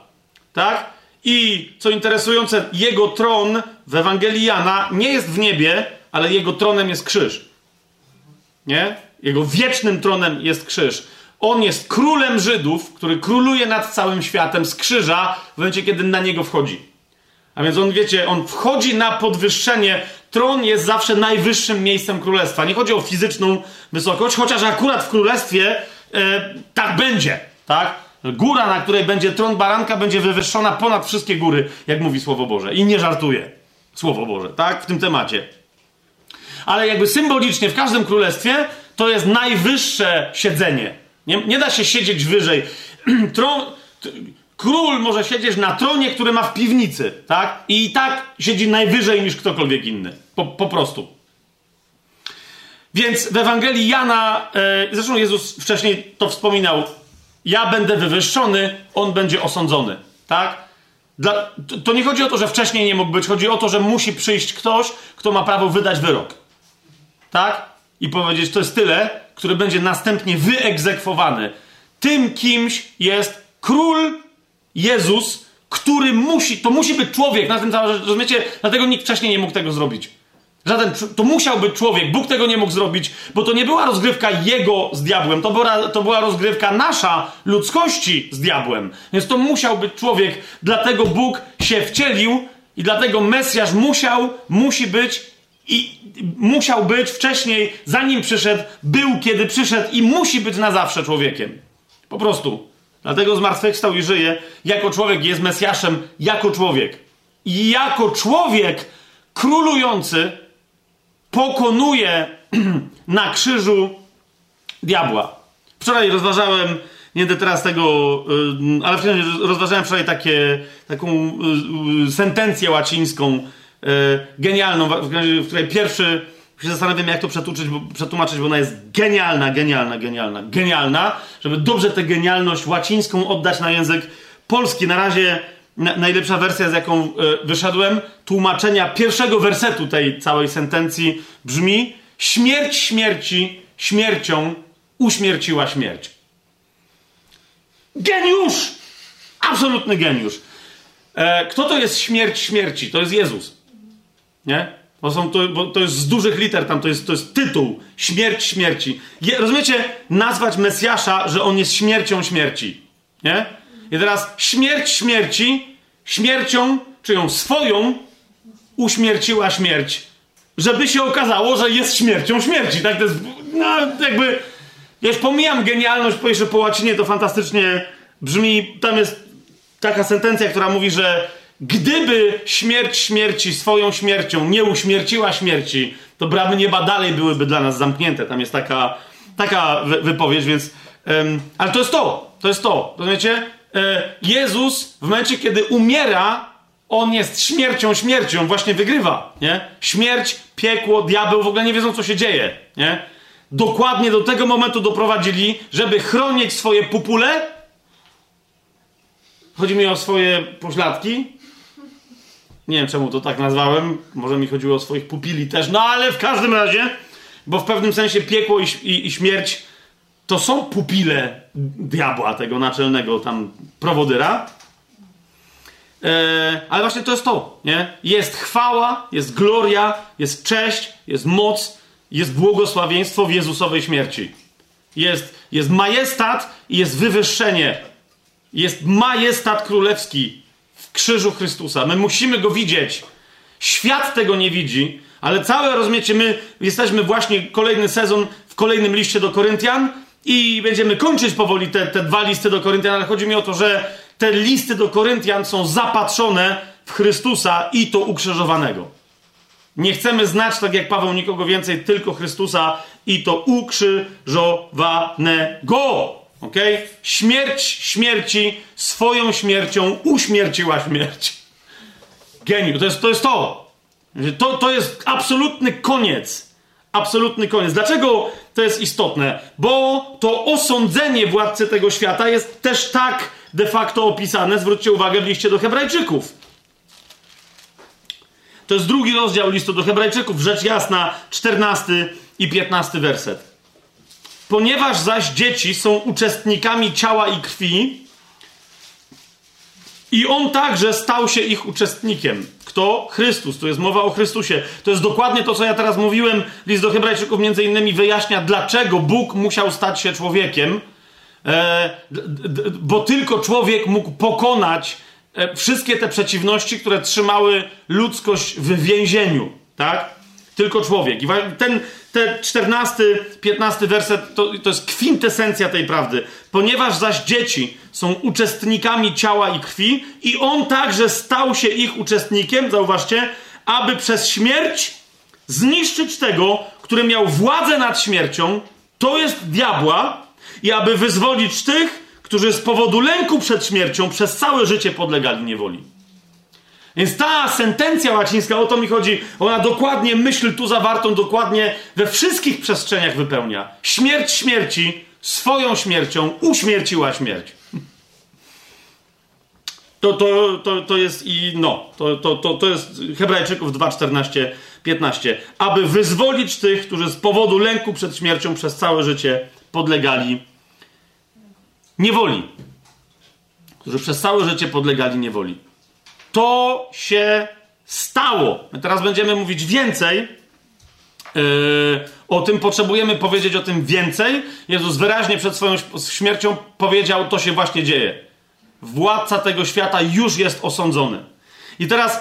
Speaker 1: Tak? I co interesujące, jego tron w Ewangelii Jana nie jest w niebie, ale jego tronem jest krzyż. Nie? Jego wiecznym tronem jest krzyż. On jest królem Żydów, który króluje nad całym światem z krzyża w momencie, kiedy na niego wchodzi. A więc on, wiecie, on wchodzi na podwyższenie. Tron jest zawsze najwyższym miejscem królestwa. Nie chodzi o fizyczną wysokość, chociaż akurat w królestwie e, tak będzie, tak? Góra, na której będzie tron baranka, będzie wywyższona ponad wszystkie góry, jak mówi Słowo Boże. I nie żartuje Słowo Boże, tak? W tym temacie. Ale jakby symbolicznie w każdym królestwie to jest najwyższe siedzenie. Nie, nie da się siedzieć wyżej. <clears throat> Tron, król może siedzieć na tronie, który ma w piwnicy, tak? I tak siedzi najwyżej niż ktokolwiek inny. Po, po prostu. Więc w Ewangelii Jana, e, zresztą Jezus wcześniej to wspominał, ja będę wywyższony, on będzie osądzony. Tak? Dla, to, to nie chodzi o to, że wcześniej nie mógł być, chodzi o to, że musi przyjść ktoś, kto ma prawo wydać wyrok. Tak? I powiedzieć, to jest tyle, który będzie następnie wyegzekwowany. Tym kimś jest król Jezus, który musi, to musi być człowiek, na tym cała rzecz, rozumiecie? Dlatego nikt wcześniej nie mógł tego zrobić. Żaden, to musiał być człowiek. Bóg tego nie mógł zrobić, bo to nie była rozgrywka jego z diabłem, to była, to była rozgrywka nasza, ludzkości z diabłem. Więc to musiał być człowiek, dlatego Bóg się wcielił i dlatego Mesjasz musiał, musi być i musiał być wcześniej, zanim przyszedł, był kiedy przyszedł i musi być na zawsze człowiekiem. Po prostu. Dlatego zmartwychwstał i żyje. Jako człowiek jest Mesjaszem, jako człowiek. I jako człowiek królujący pokonuje <clears throat> na krzyżu diabła. Wczoraj rozważałem, nie będę teraz tego, y, ale rozważałem wczoraj takie, taką y, y, sentencję łacińską, genialną, w której pierwszy się zastanawiam, jak to przetłumaczyć bo, przetłumaczyć, bo ona jest genialna, genialna, genialna, genialna, żeby dobrze tę genialność łacińską oddać na język polski. Na razie na, najlepsza wersja, z jaką e, wyszedłem, tłumaczenia pierwszego wersetu tej całej sentencji brzmi: Śmierć śmierci śmiercią uśmierciła śmierć. Geniusz! Absolutny geniusz. E, kto to jest śmierć śmierci? To jest Jezus. Nie? Bo, są to, bo to jest z dużych liter tam, to jest, to jest tytuł. Śmierć śmierci. Je, rozumiecie? Nazwać Mesjasza, że on jest śmiercią śmierci. Nie? I teraz śmierć śmierci, śmiercią, czyją swoją, uśmierciła śmierć. Żeby się okazało, że jest śmiercią śmierci. Tak to jest, no jakby, ja już pomijam genialność, bo jeszcze po łacinie to fantastycznie brzmi. Tam jest taka sentencja, która mówi, że gdyby śmierć śmierci swoją śmiercią nie uśmierciła śmierci, to bramy nieba dalej byłyby dla nas zamknięte. Tam jest taka, taka wypowiedź, więc. Ale to jest to. To jest to. Rozumiecie? E, Jezus w momencie, kiedy umiera, on jest śmiercią, śmiercią, właśnie wygrywa, nie? Śmierć, piekło, diabeł w ogóle nie wiedzą, co się dzieje, nie? Dokładnie do tego momentu doprowadzili, żeby chronić swoje pupule. Chodzi mi o swoje pośladki. Nie wiem, czemu to tak nazwałem. Może mi chodziło o swoich pupili też, no ale w każdym razie, bo w pewnym sensie piekło i, i, i śmierć to są pupile diabła, tego naczelnego tam prowodyra. E, ale właśnie to jest to, nie? Jest chwała, jest gloria, jest cześć, jest moc, jest błogosławieństwo w Jezusowej śmierci. Jest, jest majestat i jest wywyższenie. Jest majestat królewski w krzyżu Chrystusa. My musimy go widzieć. Świat tego nie widzi, ale całe, rozumiecie, my jesteśmy właśnie kolejny sezon w kolejnym liście do Koryntian i będziemy kończyć powoli te, te dwa listy do Koryntian, ale chodzi mi o to, że te listy do Koryntian są zapatrzone w Chrystusa i to ukrzyżowanego. Nie chcemy znać, tak jak Paweł, nikogo więcej, tylko Chrystusa i to ukrzyżowanego. Ok? Śmierć śmierci swoją śmiercią uśmierciła śmierć. Geniu, to jest to. Jest to. To, to jest absolutny koniec. Absolutny koniec. Dlaczego to jest istotne? Bo to osądzenie władcy tego świata jest też tak de facto opisane, zwróćcie uwagę, w liście do Hebrajczyków. To jest drugi rozdział listu do Hebrajczyków, rzecz jasna, 14 i 15 werset. Ponieważ zaś dzieci są uczestnikami ciała i krwi, i on także stał się ich uczestnikiem. Kto? Chrystus. Tu jest mowa o Chrystusie. To jest dokładnie to, co ja teraz mówiłem. List do Hebrajczyków między innymi wyjaśnia, dlaczego Bóg musiał stać się człowiekiem E, bo tylko człowiek mógł pokonać e, wszystkie te przeciwności, które trzymały ludzkość w więzieniu, tak? Tylko człowiek. I ten, ten 14, 15 werset to, to jest kwintesencja tej prawdy. Ponieważ zaś dzieci są uczestnikami ciała i krwi, i on także stał się ich uczestnikiem, zauważcie, aby przez śmierć zniszczyć tego, który miał władzę nad śmiercią, to jest diabła, i aby wyzwolić tych, którzy z powodu lęku przed śmiercią przez całe życie podlegali niewoli. Więc ta sentencja łacińska, o to mi chodzi, ona dokładnie myśl tu zawartą, dokładnie we wszystkich przestrzeniach wypełnia. Śmierć śmierci swoją śmiercią uśmierciła śmierć. To, to, to, to jest i no, to, to, to, to jest Hebrajczyków 2, 14, 15. Aby wyzwolić tych, którzy z powodu lęku przed śmiercią przez całe życie podlegali niewoli. Którzy przez całe życie podlegali niewoli. To się stało. My teraz będziemy mówić więcej. Yy, o tym potrzebujemy powiedzieć o tym więcej. Jezus wyraźnie przed swoją śmiercią powiedział: To się właśnie dzieje. Władca tego świata już jest osądzony. I teraz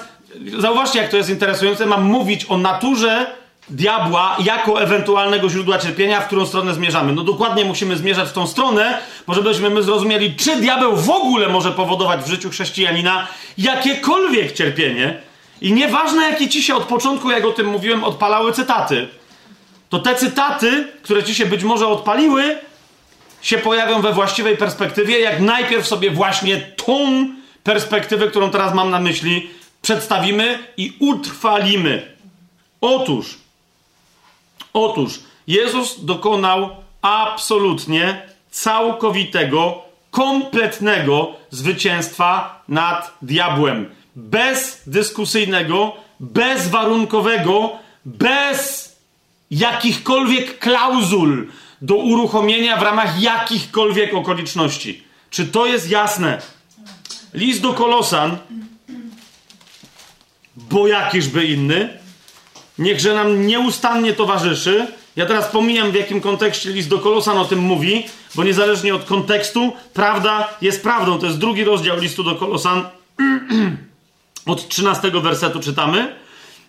Speaker 1: zauważcie, jak to jest interesujące. Mam mówić o naturze diabła jako ewentualnego źródła cierpienia, w którą stronę zmierzamy. No dokładnie musimy zmierzać w tą stronę, bo żebyśmy my zrozumieli, czy diabeł w ogóle może powodować w życiu chrześcijanina jakiekolwiek cierpienie. I nieważne, jakie ci się od początku, jak o tym mówiłem, odpalały cytaty, to te cytaty, które ci się być może odpaliły, się pojawią we właściwej perspektywie, jak najpierw sobie właśnie tą perspektywę, którą teraz mam na myśli, przedstawimy i utrwalimy. Otóż, Otóż Jezus dokonał absolutnie całkowitego, kompletnego zwycięstwa nad diabłem. Bezdyskusyjnego, bezwarunkowego, bez jakichkolwiek klauzul do uruchomienia w ramach jakichkolwiek okoliczności. Czy to jest jasne? List do Kolosan, bo jakiżby inny, niechże nam nieustannie towarzyszy. Ja teraz pomijam, w jakim kontekście list do Kolosan o tym mówi, bo niezależnie od kontekstu, prawda jest prawdą. To jest drugi rozdział listu do Kolosan. <clears throat> od 13 wersetu czytamy.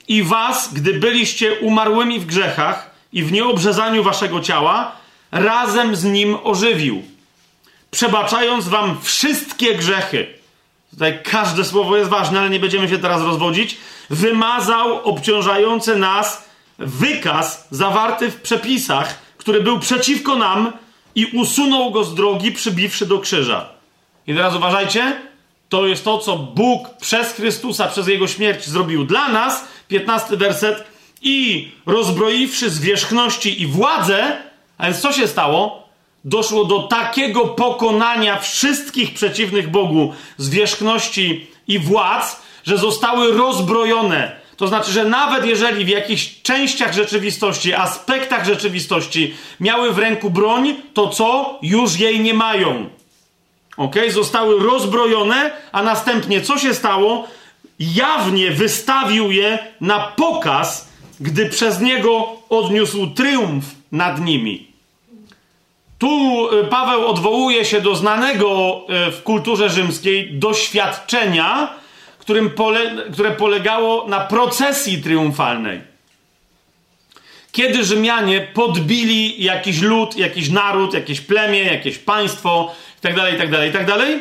Speaker 1: I was, gdy byliście umarłymi w grzechach i w nieobrzezaniu waszego ciała, razem z nim ożywił, przebaczając wam wszystkie grzechy. Tutaj każde słowo jest ważne, ale nie będziemy się teraz rozwodzić. Wymazał obciążający nas wykaz zawarty w przepisach, który był przeciwko nam i usunął go z drogi, przybiwszy do krzyża. I teraz uważajcie, to jest to, co Bóg przez Chrystusa, przez Jego śmierć zrobił dla nas. 15 werset. I rozbroiwszy zwierzchności i władzę, a więc co się stało? Doszło do takiego pokonania wszystkich przeciwnych Bogu zwierzchności i władz, że zostały rozbrojone. To znaczy, że nawet jeżeli w jakichś częściach rzeczywistości, aspektach rzeczywistości miały w ręku broń, to co? Już jej nie mają. Ok? Zostały rozbrojone, a następnie co się stało? Jawnie wystawił je na pokaz, gdy przez niego odniósł triumf nad nimi. Tu y, Paweł odwołuje się do znanego y, w kulturze rzymskiej doświadczenia, którym pole, które polegało na procesji triumfalnej. Kiedy Rzymianie podbili jakiś lud, jakiś naród, jakieś plemię, jakieś państwo itd., itd., itd.,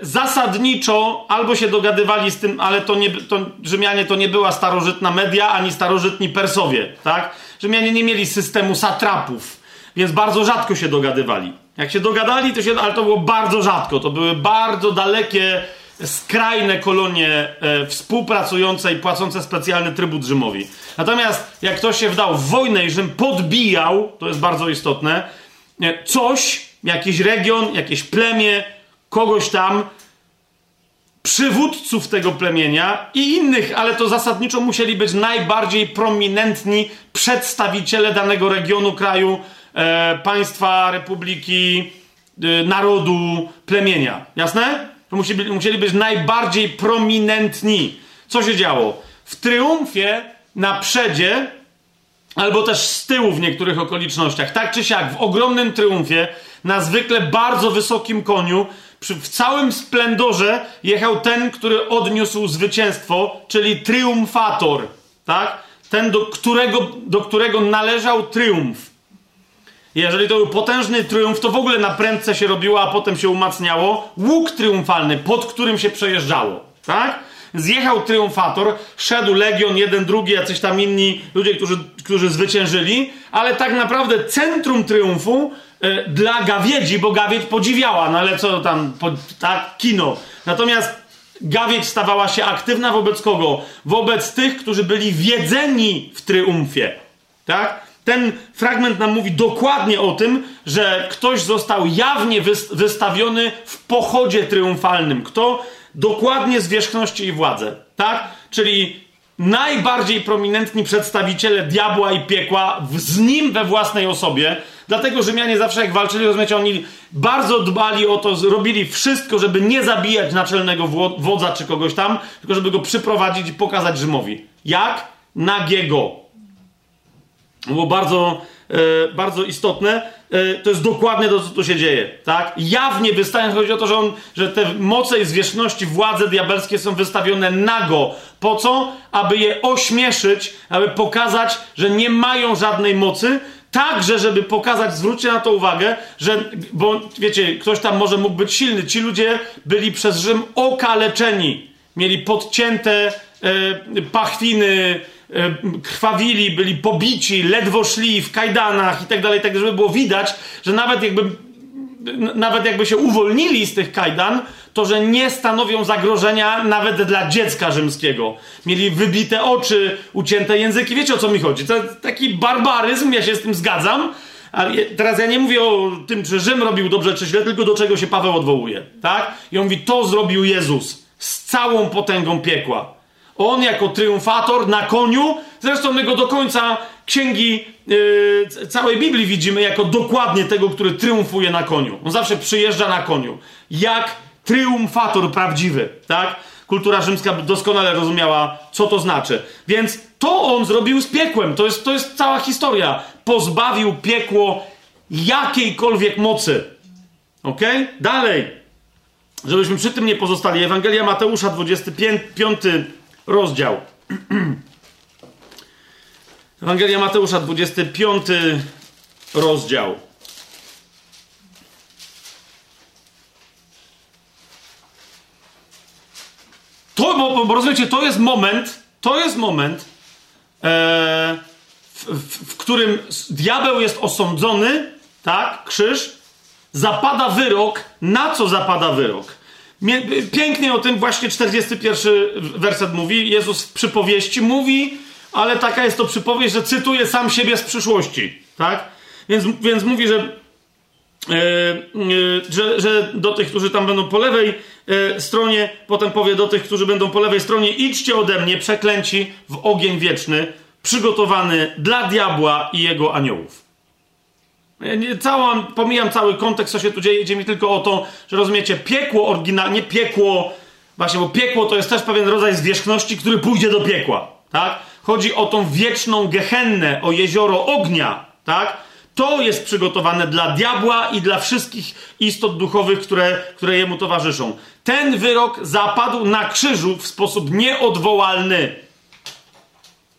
Speaker 1: zasadniczo albo się dogadywali z tym, ale to nie, to Rzymianie to nie była starożytna media, ani starożytni Persowie, tak? Rzymianie nie mieli systemu satrapów, więc bardzo rzadko się dogadywali. Jak się dogadali, to się, ale to było bardzo rzadko. To były bardzo dalekie, skrajne kolonie e, współpracujące i płacące specjalny trybut Rzymowi. Natomiast jak ktoś się wdał w wojnę i Rzym podbijał, to jest bardzo istotne, coś, jakiś region, jakieś plemię, kogoś tam, przywódców tego plemienia i innych, ale to zasadniczo musieli być najbardziej prominentni przedstawiciele danego regionu, kraju, e, państwa, republiki, e, narodu, plemienia. Jasne? To musi, musieli być najbardziej prominentni. Co się działo? W triumfie na przedzie, albo też z tyłu w niektórych okolicznościach, tak czy siak, w ogromnym triumfie, na zwykle bardzo wysokim koniu, przy, w całym splendorze jechał ten, który odniósł zwycięstwo, czyli triumfator, tak? Ten, do którego, do którego należał triumf. Jeżeli to był potężny triumf, to w ogóle na prędce się robiło, a potem się umacniało. Łuk triumfalny, pod którym się przejeżdżało, tak? Zjechał triumfator, szedł legion, jeden, drugi, jacyś tam inni ludzie, którzy, którzy zwyciężyli, ale tak naprawdę centrum triumfu y, dla gawiedzi, bo gawiedź podziwiała, no ale co tam, po, tak, kino. Natomiast gawiedź stawała się aktywna wobec kogo? Wobec tych, którzy byli wiedzeni w triumfie, tak? Ten fragment nam mówi dokładnie o tym, że ktoś został jawnie wystawiony w pochodzie triumfalnym. Kto? Dokładnie zwierzchności i władzę. Tak? Czyli najbardziej prominentni przedstawiciele diabła i piekła z nim we własnej osobie. Dlatego Rzymianie zawsze jak walczyli, rozumiecie, oni bardzo dbali o to, robili wszystko, żeby nie zabijać naczelnego wodza czy kogoś tam, tylko żeby go przyprowadzić i pokazać Rzymowi. Jak? Nagiego było bardzo, e, bardzo istotne. E, to jest dokładnie to, co tu się dzieje. Tak? Jawnie wystają, chodzi o to, że, on, że te moce i zwierzchności, władze diabelskie są wystawione nago. Po co? Aby je ośmieszyć, aby pokazać, że nie mają żadnej mocy, Także, żeby pokazać, zwróćcie na to uwagę, że, bo wiecie, ktoś tam może mógł być silny. Ci ludzie byli przez Rzym okaleczeni. Mieli podcięte e, pachwiny, krwawili, byli pobici, ledwo szli w kajdanach i tak dalej, tak żeby było widać, że nawet jakby, nawet jakby się uwolnili z tych kajdan, to że nie stanowią zagrożenia nawet dla dziecka rzymskiego. Mieli wybite oczy, ucięte języki. Wiecie o co mi chodzi? To taki barbaryzm, ja się z tym zgadzam. Ale teraz ja nie mówię o tym, czy Rzym robił dobrze, czy źle, tylko do czego się Paweł odwołuje. Tak? I on mówi, to zrobił Jezus z całą potęgą piekła. On jako triumfator na koniu, zresztą my go do końca księgi yy, całej Biblii widzimy jako dokładnie tego, który triumfuje na koniu. On zawsze przyjeżdża na koniu. Jak triumfator prawdziwy, tak? kultura rzymska doskonale rozumiała, co to znaczy. Więc to on zrobił z piekłem. To jest, to jest cała historia. Pozbawił piekło jakiejkolwiek mocy. Ok? Dalej. Żebyśmy przy tym nie pozostali. Ewangelia Mateusza, 25 rozdział. Ewangelia Mateusza, 25 rozdział. To, bo, bo rozumiecie, to jest moment, to jest moment, e, w, w, w, którym diabeł jest osądzony, tak, krzyż, zapada wyrok. Na co zapada wyrok? Pięknie o tym właśnie 41 werset mówi. Jezus w przypowieści mówi, ale taka jest to przypowieść, że cytuje sam siebie z przyszłości, tak? Więc, więc mówi, że E, e, że, że, do tych, którzy tam będą po lewej e, stronie, potem powie do tych, którzy będą po lewej stronie, idźcie ode mnie, przeklęci w ogień wieczny, przygotowany dla diabła i jego aniołów. Całą, pomijam cały kontekst, co się tu dzieje, idzie mi tylko o to, że rozumiecie, piekło oryginalnie, piekło, właśnie, bo piekło to jest też pewien rodzaj zwierzchności, który pójdzie do piekła, tak? Chodzi o tą wieczną gehennę, o jezioro ognia, tak? To jest przygotowane dla diabła i dla wszystkich istot duchowych, które, które jemu towarzyszą. Ten wyrok zapadł na krzyżu w sposób nieodwołalny.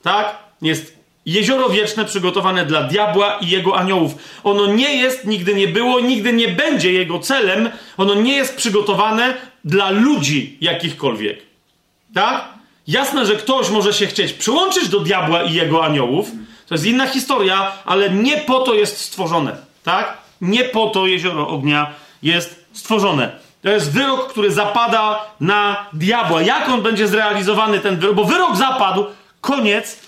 Speaker 1: Tak? Jest jezioro wieczne przygotowane dla diabła i jego aniołów. Ono nie jest, nigdy nie było, nigdy nie będzie jego celem. Ono nie jest przygotowane dla ludzi jakichkolwiek. Tak? Jasne, że ktoś może się chcieć przyłączyć do diabła i jego aniołów, to jest inna historia, ale nie po to jest stworzone. Tak? Nie po to jezioro ognia jest stworzone. To jest wyrok, który zapada na diabła. Jak on będzie zrealizowany, ten wyrok? Bo wyrok zapadł, koniec.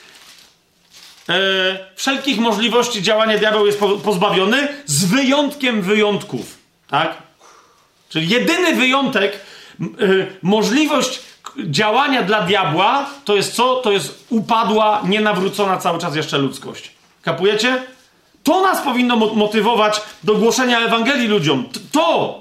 Speaker 1: E, wszelkich możliwości działania diabeł jest pozbawiony, z wyjątkiem wyjątków. Tak? Czyli jedyny wyjątek, e, możliwość działania dla diabła to jest co? To jest upadła, nienawrócona cały czas jeszcze ludzkość. Kapujecie? To nas powinno motywować do głoszenia Ewangelii ludziom. To!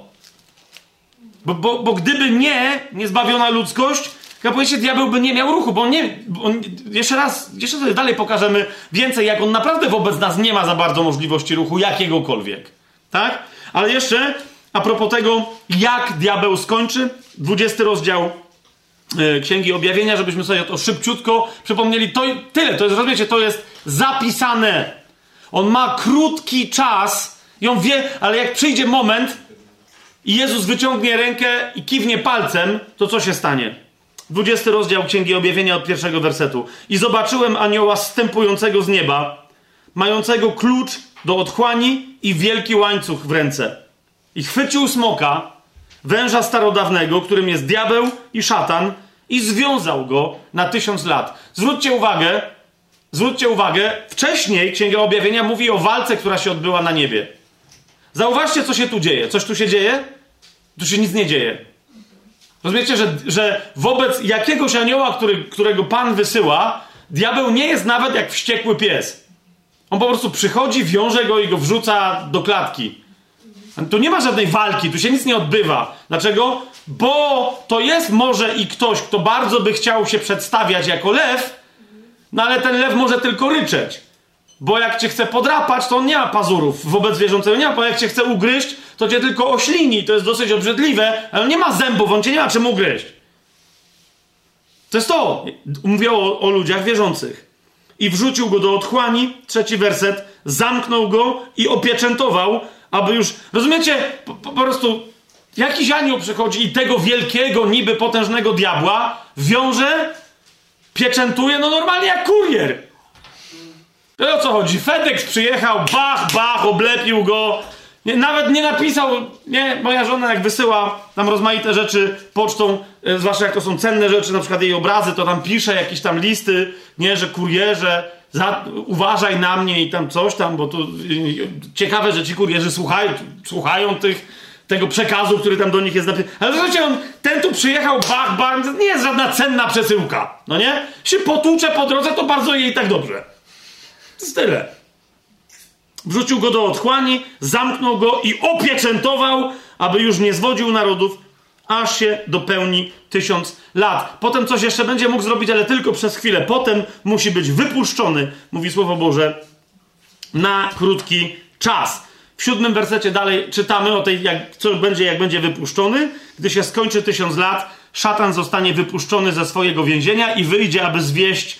Speaker 1: Bo, bo, bo gdyby nie, niezbawiona ludzkość, kapujecie, diabeł by nie miał ruchu, bo on nie. On, jeszcze raz, jeszcze sobie dalej pokażemy więcej, jak on naprawdę wobec nas nie ma za bardzo możliwości ruchu jakiegokolwiek. Tak? Ale jeszcze a propos tego, jak diabeł skończy, 20 rozdział E, Księgi Objawienia, żebyśmy sobie to szybciutko przypomnieli. To tyle, to jest, rozumiecie, to jest zapisane. On ma krótki czas on wie, ale jak przyjdzie moment i Jezus wyciągnie rękę i kiwnie palcem, to co się stanie? 20 rozdział Księgi Objawienia od pierwszego wersetu. I zobaczyłem anioła stępującego z nieba, mającego klucz do otchłani i wielki łańcuch w ręce. I chwycił smoka, węża starodawnego, którym jest diabeł i szatan, i związał go na tysiąc lat. Zwróćcie uwagę, zwróćcie uwagę, wcześniej Księga Objawienia mówi o walce, która się odbyła na niebie. Zauważcie, co się tu dzieje. Coś tu się dzieje? Tu się nic nie dzieje. Rozumiecie, że, że wobec jakiegoś anioła, który, którego Pan wysyła, diabeł nie jest nawet jak wściekły pies. On po prostu przychodzi, wiąże go i go wrzuca do klatki. Tu nie ma żadnej walki, tu się nic nie odbywa. Dlaczego? Bo to jest może i ktoś, kto bardzo by chciał się przedstawiać jako lew, no ale ten lew może tylko ryczeć. Bo jak cię chce podrapać, to on nie ma pazurów wobec zwierzęcego, nie ma, bo jak cię chce ugryźć, to cię tylko oślini, to jest dosyć obrzydliwe, ale nie ma zębów, on cię nie ma czym ugryźć. To jest to. Mówię o, o ludziach wierzących. I wrzucił go do otchłani, trzeci werset, zamknął go i opieczętował, aby już, rozumiecie, po, po, prostu jakiś anioł przychodzi i tego wielkiego, niby potężnego diabła wiąże, pieczętuje, no normalnie jak kurier. To o co chodzi? FedEx przyjechał, bach, bach, oblepił go. Nie, nawet nie napisał, nie, moja żona jak wysyła tam rozmaite rzeczy pocztą, e, zwłaszcza jak to są cenne rzeczy, na przykład jej obrazy, to tam pisze jakieś tam listy, nie, że kurierze, za, uważaj na mnie i tam coś tam, bo tu ciekawe, że ci kurierzy słuchają, słuchają tych, tego przekazu, który tam do nich jest napisany. Ale zobaczcie, on, ten tu przyjechał, bach, bach, nie jest żadna cenna przesyłka, no nie? Się potłucze po drodze, to bardzo jej tak dobrze. To jest tyle. Wrzucił go do otchłani, zamknął go i opieczętował, aby już nie zwodził narodów aż się dopełni tysiąc lat. Potem coś jeszcze będzie mógł zrobić, ale tylko przez chwilę. Potem musi być wypuszczony, mówi Słowo Boże, na krótki czas. W siódmym wersecie dalej czytamy o tej, jak, co będzie, jak będzie wypuszczony. Gdy się skończy tysiąc lat, szatan zostanie wypuszczony ze swojego więzienia i wyjdzie, aby zwieść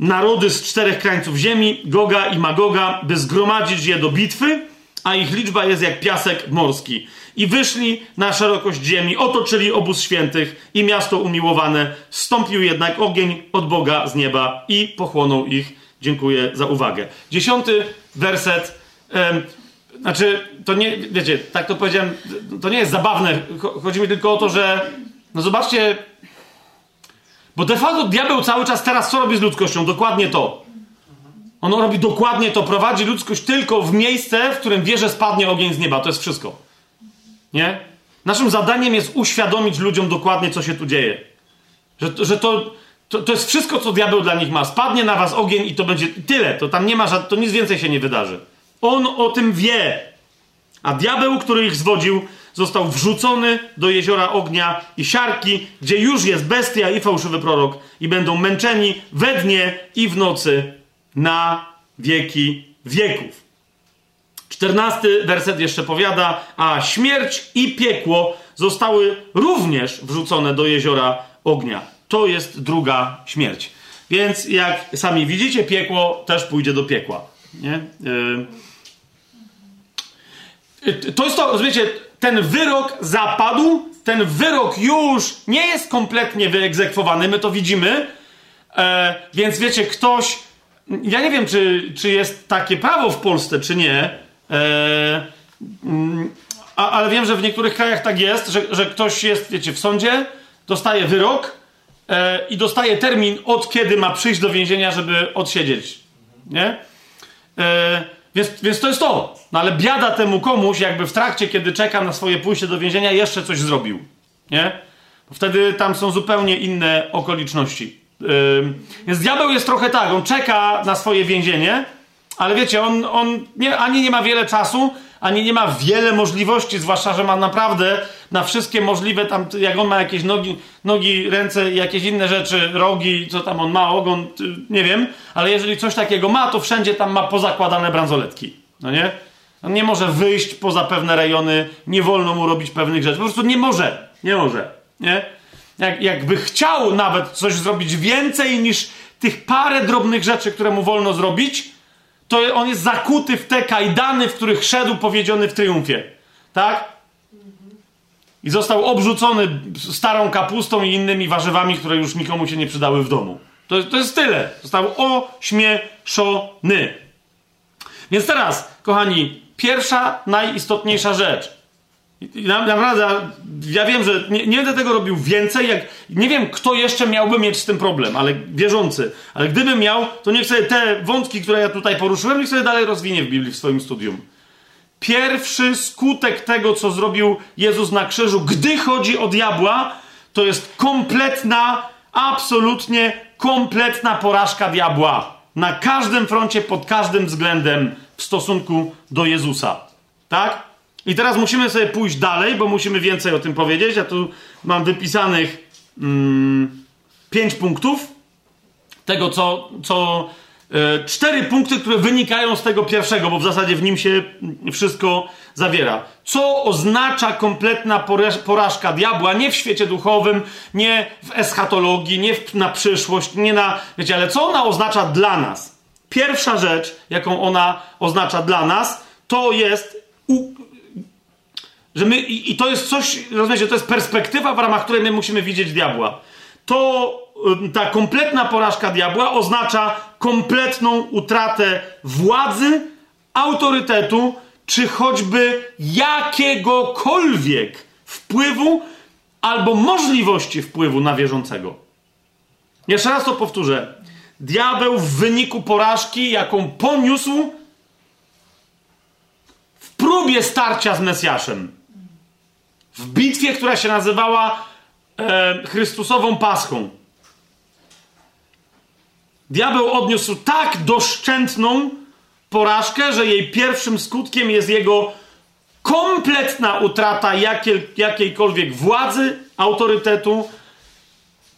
Speaker 1: narody z czterech krańców ziemi, Goga i Magoga, by zgromadzić je do bitwy, a ich liczba jest jak piasek morski. I wyszli na szerokość ziemi, otoczyli obóz świętych i miasto umiłowane. Stąpił jednak ogień od Boga z nieba i pochłonął ich. Dziękuję za uwagę. Dziesiąty werset. Em, znaczy, to nie, wiecie, tak to powiedziałem, to nie jest zabawne. Chodzi mi tylko o to, że, no zobaczcie, bo de facto diabeł cały czas teraz co robi z ludzkością? Dokładnie to. On robi dokładnie to, prowadzi ludzkość tylko w miejsce, w którym wie, że spadnie ogień z nieba. To jest wszystko. Nie? Naszym zadaniem jest uświadomić ludziom dokładnie, co się tu dzieje. Że, że to, to, to jest wszystko, co diabeł dla nich ma. Spadnie na was ogień i to będzie tyle. To tam nie ma to nic więcej się nie wydarzy. On o tym wie. A diabeł, który ich zwodził, został wrzucony do jeziora ognia i siarki, gdzie już jest bestia i fałszywy prorok i będą męczeni we dnie i w nocy na wieki wieków. Czternasty werset jeszcze powiada, a śmierć i piekło zostały również wrzucone do jeziora ognia. To jest druga śmierć. Więc jak sami widzicie, piekło też pójdzie do piekła. Nie? Yy. To jest to, rozumiecie, ten wyrok zapadł, ten wyrok już nie jest kompletnie wyegzekwowany, my to widzimy, e, więc wiecie, ktoś, ja nie wiem, czy, czy jest takie prawo w Polsce, czy nie, e, mm, a, ale wiem, że w niektórych krajach tak jest, że, że ktoś jest, wiecie, w sądzie, dostaje wyrok e, i dostaje termin, od kiedy ma przyjść do więzienia, żeby odsiedzieć, nie? E, więc, więc to jest to. No ale biada temu komuś, jakby w trakcie, kiedy czeka na swoje pójście do więzienia, jeszcze coś zrobił. Nie? Bo wtedy tam są zupełnie inne okoliczności. Yy, więc diabeł jest trochę tak, on czeka na swoje więzienie, ale wiecie, on, on nie, ani nie ma wiele czasu, ani nie ma wiele możliwości, zwłaszcza, że ma naprawdę na wszystkie możliwe tam, jak on ma jakieś nogi, nogi ręce jakieś inne rzeczy, rogi, co tam on ma, ogon, nie wiem, ale jeżeli coś takiego ma, to wszędzie tam ma pozakładane bransoletki, no nie? On nie może wyjść poza pewne rejony, nie wolno mu robić pewnych rzeczy, po prostu nie może, nie może, nie? Jak, jakby chciał nawet coś zrobić więcej niż tych parę drobnych rzeczy, które mu wolno zrobić, to on jest zakuty w te kajdany, w których szedł powiedziony w triumfie. Tak? I został obrzucony starą kapustą i innymi warzywami, które już nikomu się nie przydały w domu. To, to jest tyle. Został ośmieszony. Więc teraz, kochani, pierwsza, najistotniejsza rzecz. I naprawdę, ja wiem, że nie, nie, będę tego robił więcej, jak nie wiem, kto jeszcze miałby mieć z tym problem, ale wierzący. Ale gdybym miał, to niech sobie te wątki, które ja tutaj poruszyłem, niech sobie dalej rozwinie w Biblii w swoim studium. Pierwszy skutek tego, co zrobił Jezus na krzyżu, gdy chodzi o diabła, to jest kompletna, absolutnie kompletna porażka diabła. Na każdym froncie, pod każdym względem w stosunku do Jezusa. Tak? I teraz musimy sobie pójść dalej, bo musimy więcej o tym powiedzieć. Ja tu mam wypisanych mm, pięć punktów tego, co, co e, cztery punkty, które wynikają z tego pierwszego, bo w zasadzie w nim się wszystko zawiera. Co oznacza kompletna porażka diabła? Nie w świecie duchowym, nie w eschatologii, nie w, na przyszłość, nie na. Wiecie, ale co ona oznacza dla nas? Pierwsza rzecz, jaką ona oznacza dla nas, to jest u, że my, i, i to jest coś, rozumiecie, to jest perspektywa, w ramach której my musimy widzieć diabła. To ta kompletna porażka diabła oznacza kompletną utratę władzy, autorytetu, czy choćby jakiegokolwiek wpływu albo możliwości wpływu na wierzącego. Jeszcze raz to powtórzę. Diabeł w wyniku porażki, jaką poniósł w próbie starcia z Mesjaszem, w bitwie, która się nazywała e, Chrystusową Paschą. Diabeł odniósł tak doszczętną porażkę, że jej pierwszym skutkiem jest jego kompletna utrata jakiej, jakiejkolwiek władzy, autorytetu,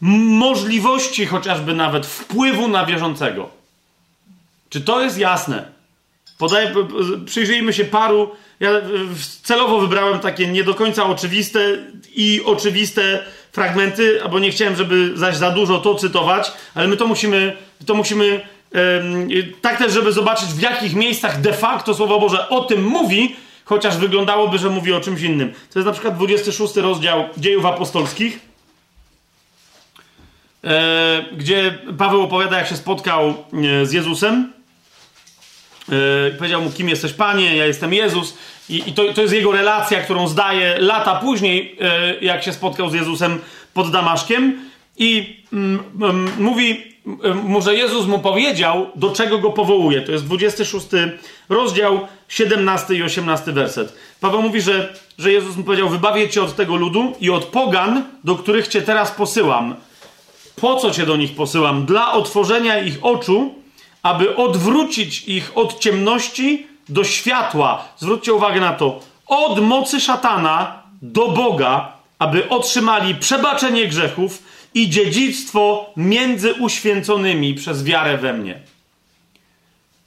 Speaker 1: możliwości chociażby nawet wpływu na wierzącego. Czy to jest jasne? Podaj, przyjrzyjmy się paru. Ja celowo wybrałem takie nie do końca oczywiste i oczywiste fragmenty, bo nie chciałem, żeby zaś za dużo to cytować, ale my to musimy, to musimy tak też, żeby zobaczyć, w jakich miejscach de facto Słowo Boże o tym mówi, chociaż wyglądałoby, że mówi o czymś innym. To jest na przykład 26 rozdział Dziejów Apostolskich, e, gdzie Paweł opowiada, jak się spotkał e, z Jezusem. E, powiedział mu, kim jesteś, panie, ja jestem Jezus. I, i to, to jest jego relacja, którą zdaje lata później, jak się spotkał z Jezusem pod Damaszkiem. I mm, mm, mówi, może Jezus mu powiedział, do czego go powołuje. To jest 26 rozdział, 17 i 18 werset. Paweł mówi, że, że Jezus mu powiedział: Wybawię cię od tego ludu i od pogan, do których cię teraz posyłam. Po co cię do nich posyłam? Dla otworzenia ich oczu, aby odwrócić ich od ciemności do światła. Zwróćcie uwagę na to. Od mocy szatana do Boga, aby otrzymali przebaczenie grzechów i dziedzictwo między uświęconymi przez wiarę we mnie.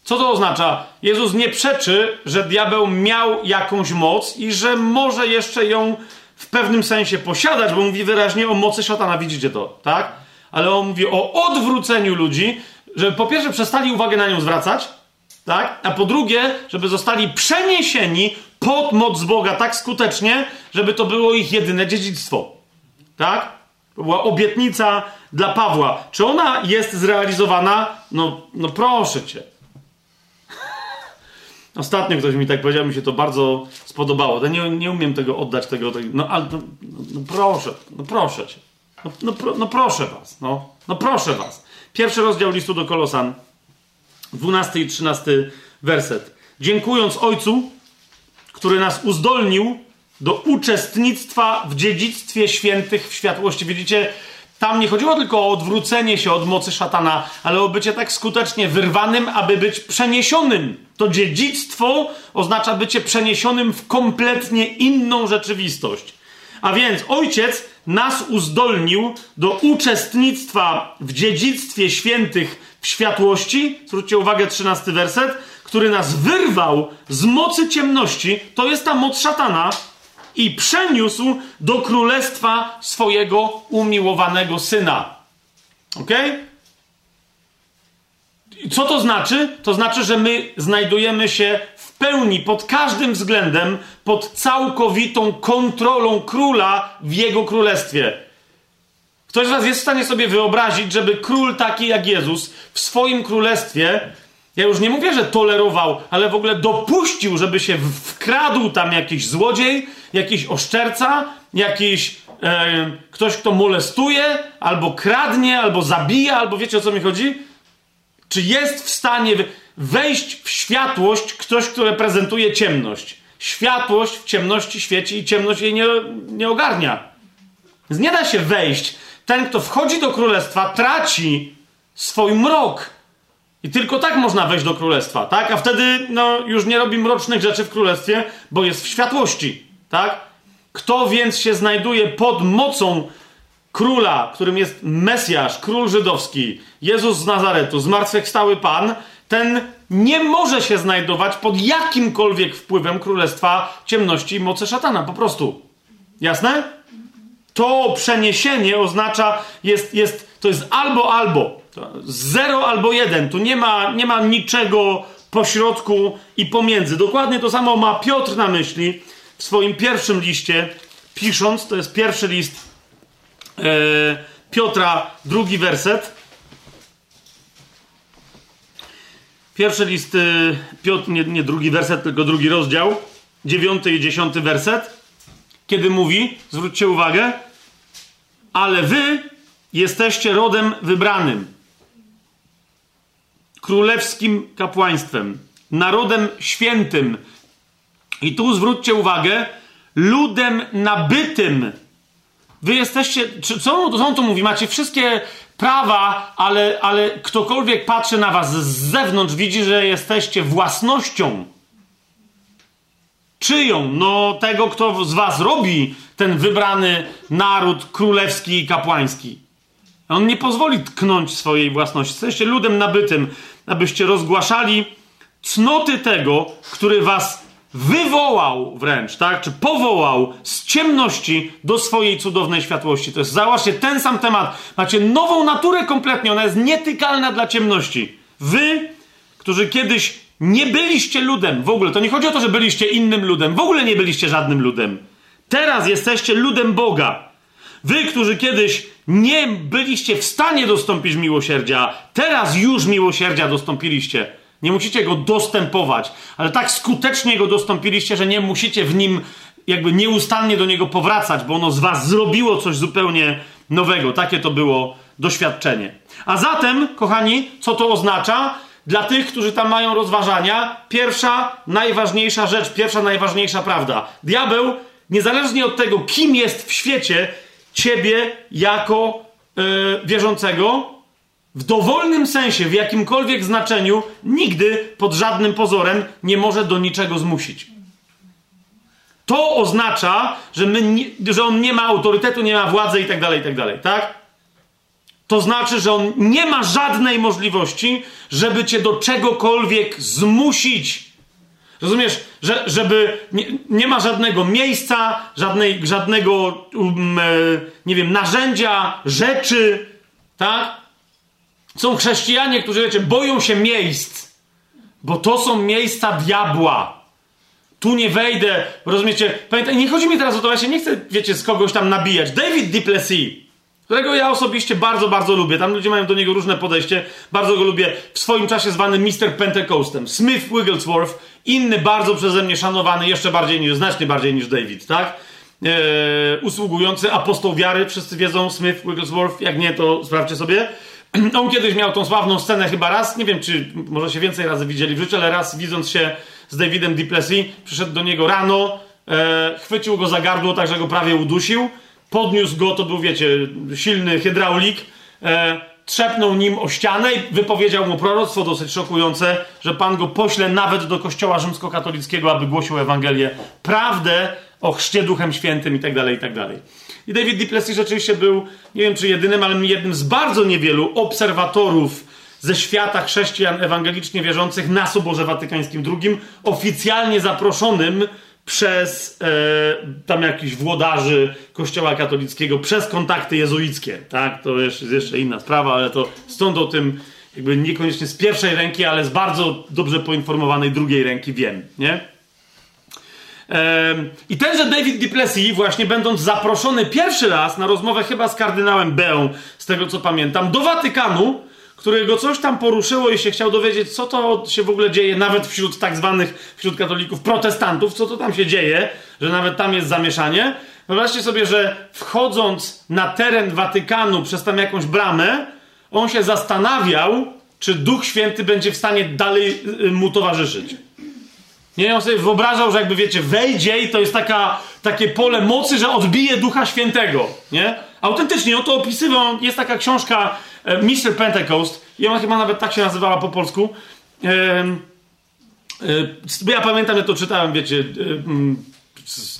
Speaker 1: Co to oznacza? Jezus nie przeczy, że diabeł miał jakąś moc i że może jeszcze ją w pewnym sensie posiadać, bo mówi wyraźnie o mocy szatana. Widzicie to, tak? Ale on mówi o odwróceniu ludzi, żeby po pierwsze przestali uwagę na nią zwracać, tak? A po drugie, żeby zostali przeniesieni pod moc Boga tak skutecznie, żeby to było ich jedyne dziedzictwo. Tak? To była obietnica dla Pawła. Czy ona jest zrealizowana? No, no proszę cię. <laughs> Ostatnio ktoś mi tak powiedział, mi się to bardzo spodobało. Ja nie, nie umiem tego oddać, tego, tego no ale no, no, proszę, no proszę cię. No, no, no, proszę was, no, no proszę was. Pierwszy rozdział listu do Kolosan, 12 i 13 werset. Dziękując Ojcu, który nas uzdolnił do uczestnictwa w dziedzictwie świętych w światłości. Widzicie, tam nie chodziło tylko o odwrócenie się od mocy szatana, ale o bycie tak skutecznie wyrwanym, aby być przeniesionym. To dziedzictwo oznacza bycie przeniesionym w kompletnie inną rzeczywistość. A więc ojciec nas uzdolnił do uczestnictwa w dziedzictwie świętych w światłości. Zwróćcie uwagę, 13 werset, który nas wyrwał z mocy ciemności. To jest ta moc szatana i przeniósł do królestwa swojego umiłowanego syna. Ok? Co to znaczy? To znaczy, że my znajdujemy się pełni, pod każdym względem, pod całkowitą kontrolą króla w jego królestwie. Ktoś z Was jest w stanie sobie wyobrazić, żeby król taki jak Jezus w swoim królestwie ja już nie mówię, że tolerował, ale w ogóle dopuścił, żeby się wkradł tam jakiś złodziej, jakiś oszczerca, jakiś e, ktoś, kto molestuje, albo kradnie, albo zabija, albo wiecie o co mi chodzi? Czy jest w stanie wejść w światłość ktoś, kto reprezentuje ciemność? Światłość w ciemności świeci i ciemność jej nie, nie ogarnia. Więc nie da się wejść. Ten, kto wchodzi do królestwa, traci swój mrok i tylko tak można wejść do królestwa, tak? A wtedy no, już nie robi mrocznych rzeczy w królestwie, bo jest w światłości, tak? Kto więc się znajduje pod mocą króla, którym jest Mesjasz, król żydowski, Jezus z Nazaretu, zmartwychwstały Pan, ten nie może się znajdować pod jakimkolwiek wpływem królestwa ciemności i mocy szatana, po prostu. Jasne? To przeniesienie oznacza, jest, jest, to jest albo, albo. Zero albo jeden. Tu nie ma, nie ma niczego pośrodku i pomiędzy. Dokładnie to samo ma Piotr na myśli w swoim pierwszym liście, pisząc, to jest pierwszy list e, Piotra, drugi werset. Pierwszy list, Piotr, nie, nie drugi werset, tylko drugi rozdział, dziewiąty i dziesiąty werset, kiedy mówi, zwróćcie uwagę, ale wy jesteście rodem wybranym, królewskim kapłaństwem, narodem świętym. I tu zwróćcie uwagę, ludem nabytym. Wy jesteście, co, co on tu mówi? Macie wszystkie prawa, ale, ale ktokolwiek patrzy na was z zewnątrz, widzi, że jesteście własnością. Czyją? No tego, kto z was robi ten wybrany naród królewski i kapłański. On nie pozwoli tknąć swojej własności. Jesteście ludem nabytym, abyście rozgłaszali cnoty tego, który was wywołał wręcz, tak? Czy powołał z ciemności do swojej cudownej światłości. To jest, zauważcie, ten sam temat. Macie nową naturę kompletnie, ona jest nietykalna dla ciemności. Wy, którzy kiedyś nie byliście ludem, w ogóle, to nie chodzi o to, że byliście innym ludem, w ogóle nie byliście żadnym ludem. Teraz jesteście ludem Boga. Wy, którzy kiedyś nie byliście w stanie dostąpić miłosierdzia, teraz już miłosierdzia dostąpiliście. Nie musicie go dostępować, ale tak skutecznie go dostąpiliście, że nie musicie w nim jakby nieustannie do niego powracać, bo ono z was zrobiło coś zupełnie nowego. Takie to było doświadczenie. A zatem, kochani, co to oznacza? Dla tych, którzy tam mają rozważania, pierwsza, najważniejsza rzecz, pierwsza, najważniejsza prawda. Diabeł, niezależnie od tego, kim jest w świecie, ciebie jako yy, wierzącego, w dowolnym sensie, w jakimkolwiek znaczeniu, nigdy pod żadnym pozorem nie może do niczego zmusić. To oznacza, że, nie, że on nie ma autorytetu, nie ma władzy i tak dalej, i tak dalej, tak? To znaczy, że on nie ma żadnej możliwości, żeby cię do czegokolwiek zmusić. Rozumiesz, że, żeby nie, nie ma żadnego miejsca, żadnej, żadnego, um, nie wiem, narzędzia, rzeczy, tak? Są chrześcijanie, którzy, wiecie, boją się miejsc, bo to są miejsca diabła. Tu nie wejdę, rozumiecie? Pamiętaj, nie chodzi mi teraz o to, ja się nie chcę, wiecie, z kogoś tam nabijać. David Duplessis, którego ja osobiście bardzo, bardzo lubię. Tam ludzie mają do niego różne podejście. Bardzo go lubię. W swoim czasie zwany Mr. Pentecostem. Smith Wigglesworth, inny bardzo przeze mnie szanowany, jeszcze bardziej niż, znacznie bardziej niż David, tak? Eee, usługujący apostoł wiary, wszyscy wiedzą, Smith Wigglesworth, jak nie, to sprawdźcie sobie. <clears throat> On kiedyś miał tą sławną scenę chyba raz, nie wiem czy może się więcej razy widzieli w życiu, ale raz widząc się z Davidem Duplessis, przyszedł do niego rano, e, chwycił go za gardło, tak że go prawie udusił, podniósł go, to był wiecie, silny hydraulik, e, trzepnął nim o ścianę i wypowiedział mu proroctwo dosyć szokujące, że Pan go pośle nawet do kościoła rzymskokatolickiego, aby głosił Ewangelię, prawdę o chrzcie Duchem Świętym i tak dalej, i tak dalej. I David Duplessis rzeczywiście był, nie wiem czy jedynym, ale jednym z bardzo niewielu obserwatorów ze świata chrześcijan ewangelicznie wierzących na Soborze Watykańskim II, oficjalnie zaproszonym przez e, tam jakichś włodarzy Kościoła katolickiego, przez kontakty jezuickie. Tak, to jest jeszcze inna sprawa, ale to stąd o tym jakby niekoniecznie z pierwszej ręki, ale z bardzo dobrze poinformowanej drugiej ręki wiem, nie? I tenże David Duplessis, właśnie będąc zaproszony pierwszy raz na rozmowę chyba z kardynałem Beą, z tego co pamiętam, do Watykanu, którego coś tam poruszyło i się chciał dowiedzieć, co to się w ogóle dzieje, nawet wśród tak zwanych, wśród katolików, protestantów, co to tam się dzieje, że nawet tam jest zamieszanie. Wyobraźcie sobie, że wchodząc na teren Watykanu przez tam jakąś bramę, on się zastanawiał, czy Duch Święty będzie w stanie dalej y, mu towarzyszyć. Nie, on sobie wyobrażał, że jakby wiecie, wejdzie i to jest taka, takie pole mocy, że odbije Ducha Świętego, nie? Autentycznie, on to opisywał, jest taka książka e, Mr. Pentecost i ona chyba nawet tak się nazywała po polsku. E, ja pamiętam, że to czytałem, wiecie, e,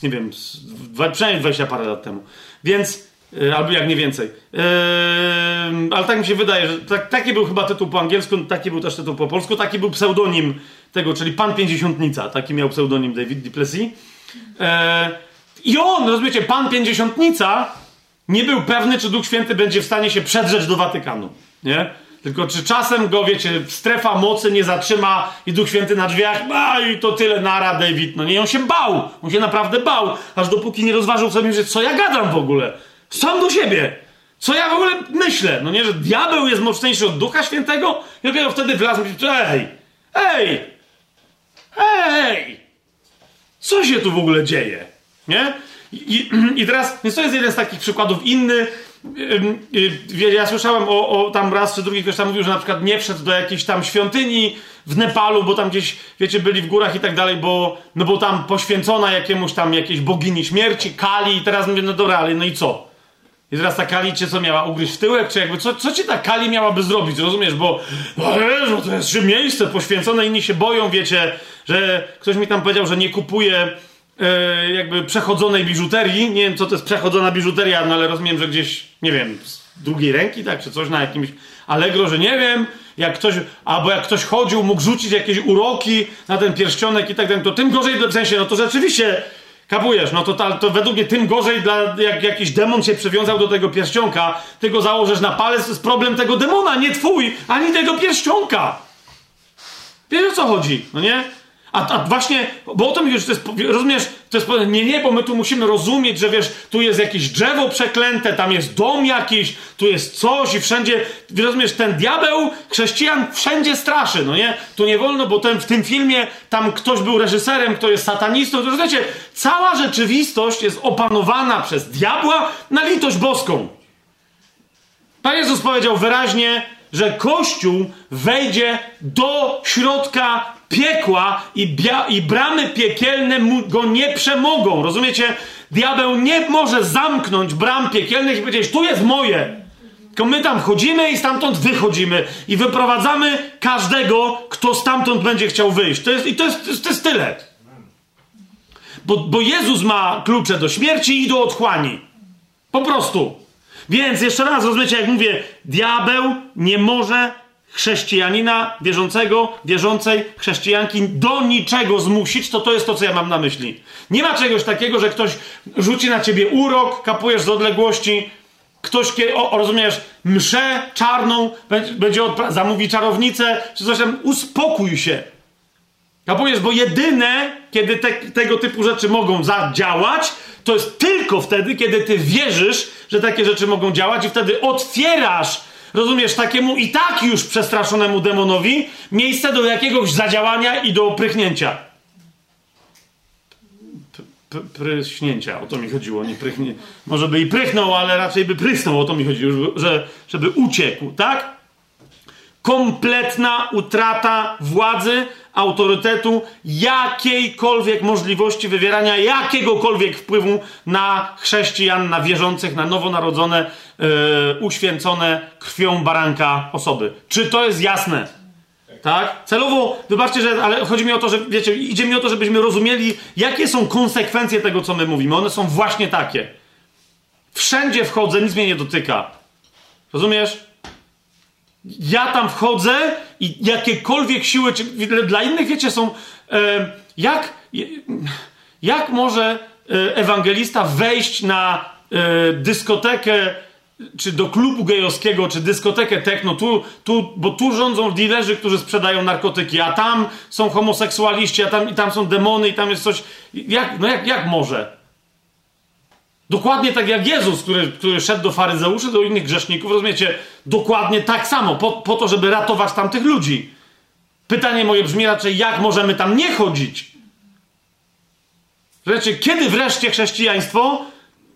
Speaker 1: nie wiem, przynajmniej 20 parę lat temu. Więc E, albo jak nie więcej. Ale tak mi się wydaje, że tak, taki był chyba tytuł po angielsku, taki był też tytuł po polsku, taki był pseudonim tego, czyli Pan Pięćdziesiątnica. Taki miał pseudonim David Duplessis. Eee, I on, rozumiecie, Pan Pięćdziesiątnica nie był pewny, czy Duch Święty będzie w stanie się przedrzeć do Watykanu. Nie? Tylko czy czasem go, wiecie, strefa mocy nie zatrzyma i Duch Święty na drzwiach, a i to tyle nara, David. No nie, on się bał. On się naprawdę bał, aż dopóki nie rozważył sobie, że co ja gadam w ogóle. Sam do siebie. Co ja w ogóle myślę? No nie, że diabeł jest mocniejszy od Ducha Świętego? I dopiero wtedy wlazłem i ej, ej, ej, co się tu w ogóle dzieje? Nie? I, i teraz, więc to jest jeden z takich przykładów. Inny, ja słyszałem o, o tam raz czy drugi ktoś tam mówił, że na przykład nie wszedł do jakiejś tam świątyni w Nepalu, bo tam gdzieś, wiecie, byli w górach i tak dalej, bo, no bo tam poświęcona jakiemuś tam jakiejś bogini śmierci, Kali i teraz mówię, no dobra, ale no i co? I teraz ta Kali cię co miała ugryźć w tyłek, czy jakby, co, co ci ta Kali miałaby zrobić, rozumiesz? Bo, no Jezu, to jest miejsce poświęcone, inni się boją, wiecie, że ktoś mi tam powiedział, że nie kupuje e, jakby przechodzonej biżuterii. Nie wiem, co to jest przechodzona biżuteria, no ale rozumiem, że gdzieś, nie wiem, z drugiej ręki, tak, czy coś na jakimś Allegro, że nie wiem, jak ktoś, albo jak ktoś chodził, mógł rzucić jakieś uroki na ten pierścionek i tak dalej, to tym gorzej, w sensie, no to rzeczywiście Kapujesz, no to, ta, to według mnie tym gorzej, dla, jak jakiś demon się przywiązał do tego pierścionka, ty go założysz na palec, to jest problem tego demona, nie twój, ani tego pierścionka. Wiesz o co chodzi, no nie? A, a właśnie, bo o to mi już to jest, rozumiesz, to jest, nie, nie, bo my tu musimy rozumieć, że wiesz, tu jest jakieś drzewo przeklęte, tam jest dom jakiś, tu jest coś i wszędzie, rozumiesz, ten diabeł chrześcijan wszędzie straszy, no nie? Tu nie wolno, bo ten, w tym filmie tam ktoś był reżyserem, kto jest satanistą, to rozumiecie, cała rzeczywistość jest opanowana przez diabła na litość boską. Pan Jezus powiedział wyraźnie, że Kościół wejdzie do środka piekła i, i bramy piekielne go nie przemogą. Rozumiecie? Diabeł nie może zamknąć bram piekielnych i powiedzieć, tu jest moje. Tylko my tam chodzimy i stamtąd wychodzimy i wyprowadzamy każdego, kto stamtąd będzie chciał wyjść. To jest, I to jest, to jest tyle. Bo, bo Jezus ma klucze do śmierci i do otchłani. Po prostu. Więc jeszcze raz rozumiecie, jak mówię, diabeł nie może chrześcijanina wierzącego, wierzącej chrześcijanki do niczego zmusić, to to jest to, co ja mam na myśli. Nie ma czegoś takiego, że ktoś rzuci na ciebie urok, kapujesz z odległości, ktoś, o, rozumiesz, mszę czarną, będzie odpra- zamówi czarownicę, czy coś tam, uspokój się. Kapujesz, bo jedyne, kiedy te, tego typu rzeczy mogą zadziałać, to jest tylko wtedy, kiedy ty wierzysz, że takie rzeczy mogą działać i wtedy otwierasz rozumiesz, takiemu i tak już przestraszonemu demonowi miejsce do jakiegoś zadziałania i do prychnięcia. P pryśnięcia, o to mi chodziło, nie prychnie. Może by i prychnął, ale raczej by prysnął, o to mi chodziło, że, żeby uciekł, tak? Kompletna utrata władzy, autorytetu, jakiejkolwiek możliwości wywierania jakiegokolwiek wpływu na chrześcijan, na wierzących, na nowonarodzone, yy, uświęcone krwią baranka osoby. Czy to jest jasne? Tak? Celowo, wybaczcie, że, ale chodzi mi o to, że, wiecie, idzie mi o to, żebyśmy rozumieli, jakie są konsekwencje tego, co my mówimy. One są właśnie takie. Wszędzie wchodzę, nic mnie nie dotyka. Rozumiesz? Ja tam wchodzę i jakiekolwiek siły, czy dla innych, wiecie, są. E, jak, jak może e, ewangelista wejść na e, dyskotekę, czy do klubu gejowskiego, czy dyskotekę techno, tu, tu, bo tu rządzą dealerzy, którzy sprzedają narkotyki, a tam są homoseksualiści, a tam, i tam są demony, i tam jest coś. Jak, no jak, jak może? Dokładnie tak jak Jezus, który, który szedł do faryzeuszy, do innych grzeszników, rozumiecie? Dokładnie tak samo, po, po to, żeby ratować tamtych ludzi. Pytanie moje brzmi raczej, jak możemy tam nie chodzić? Wiecie, kiedy wreszcie chrześcijaństwo,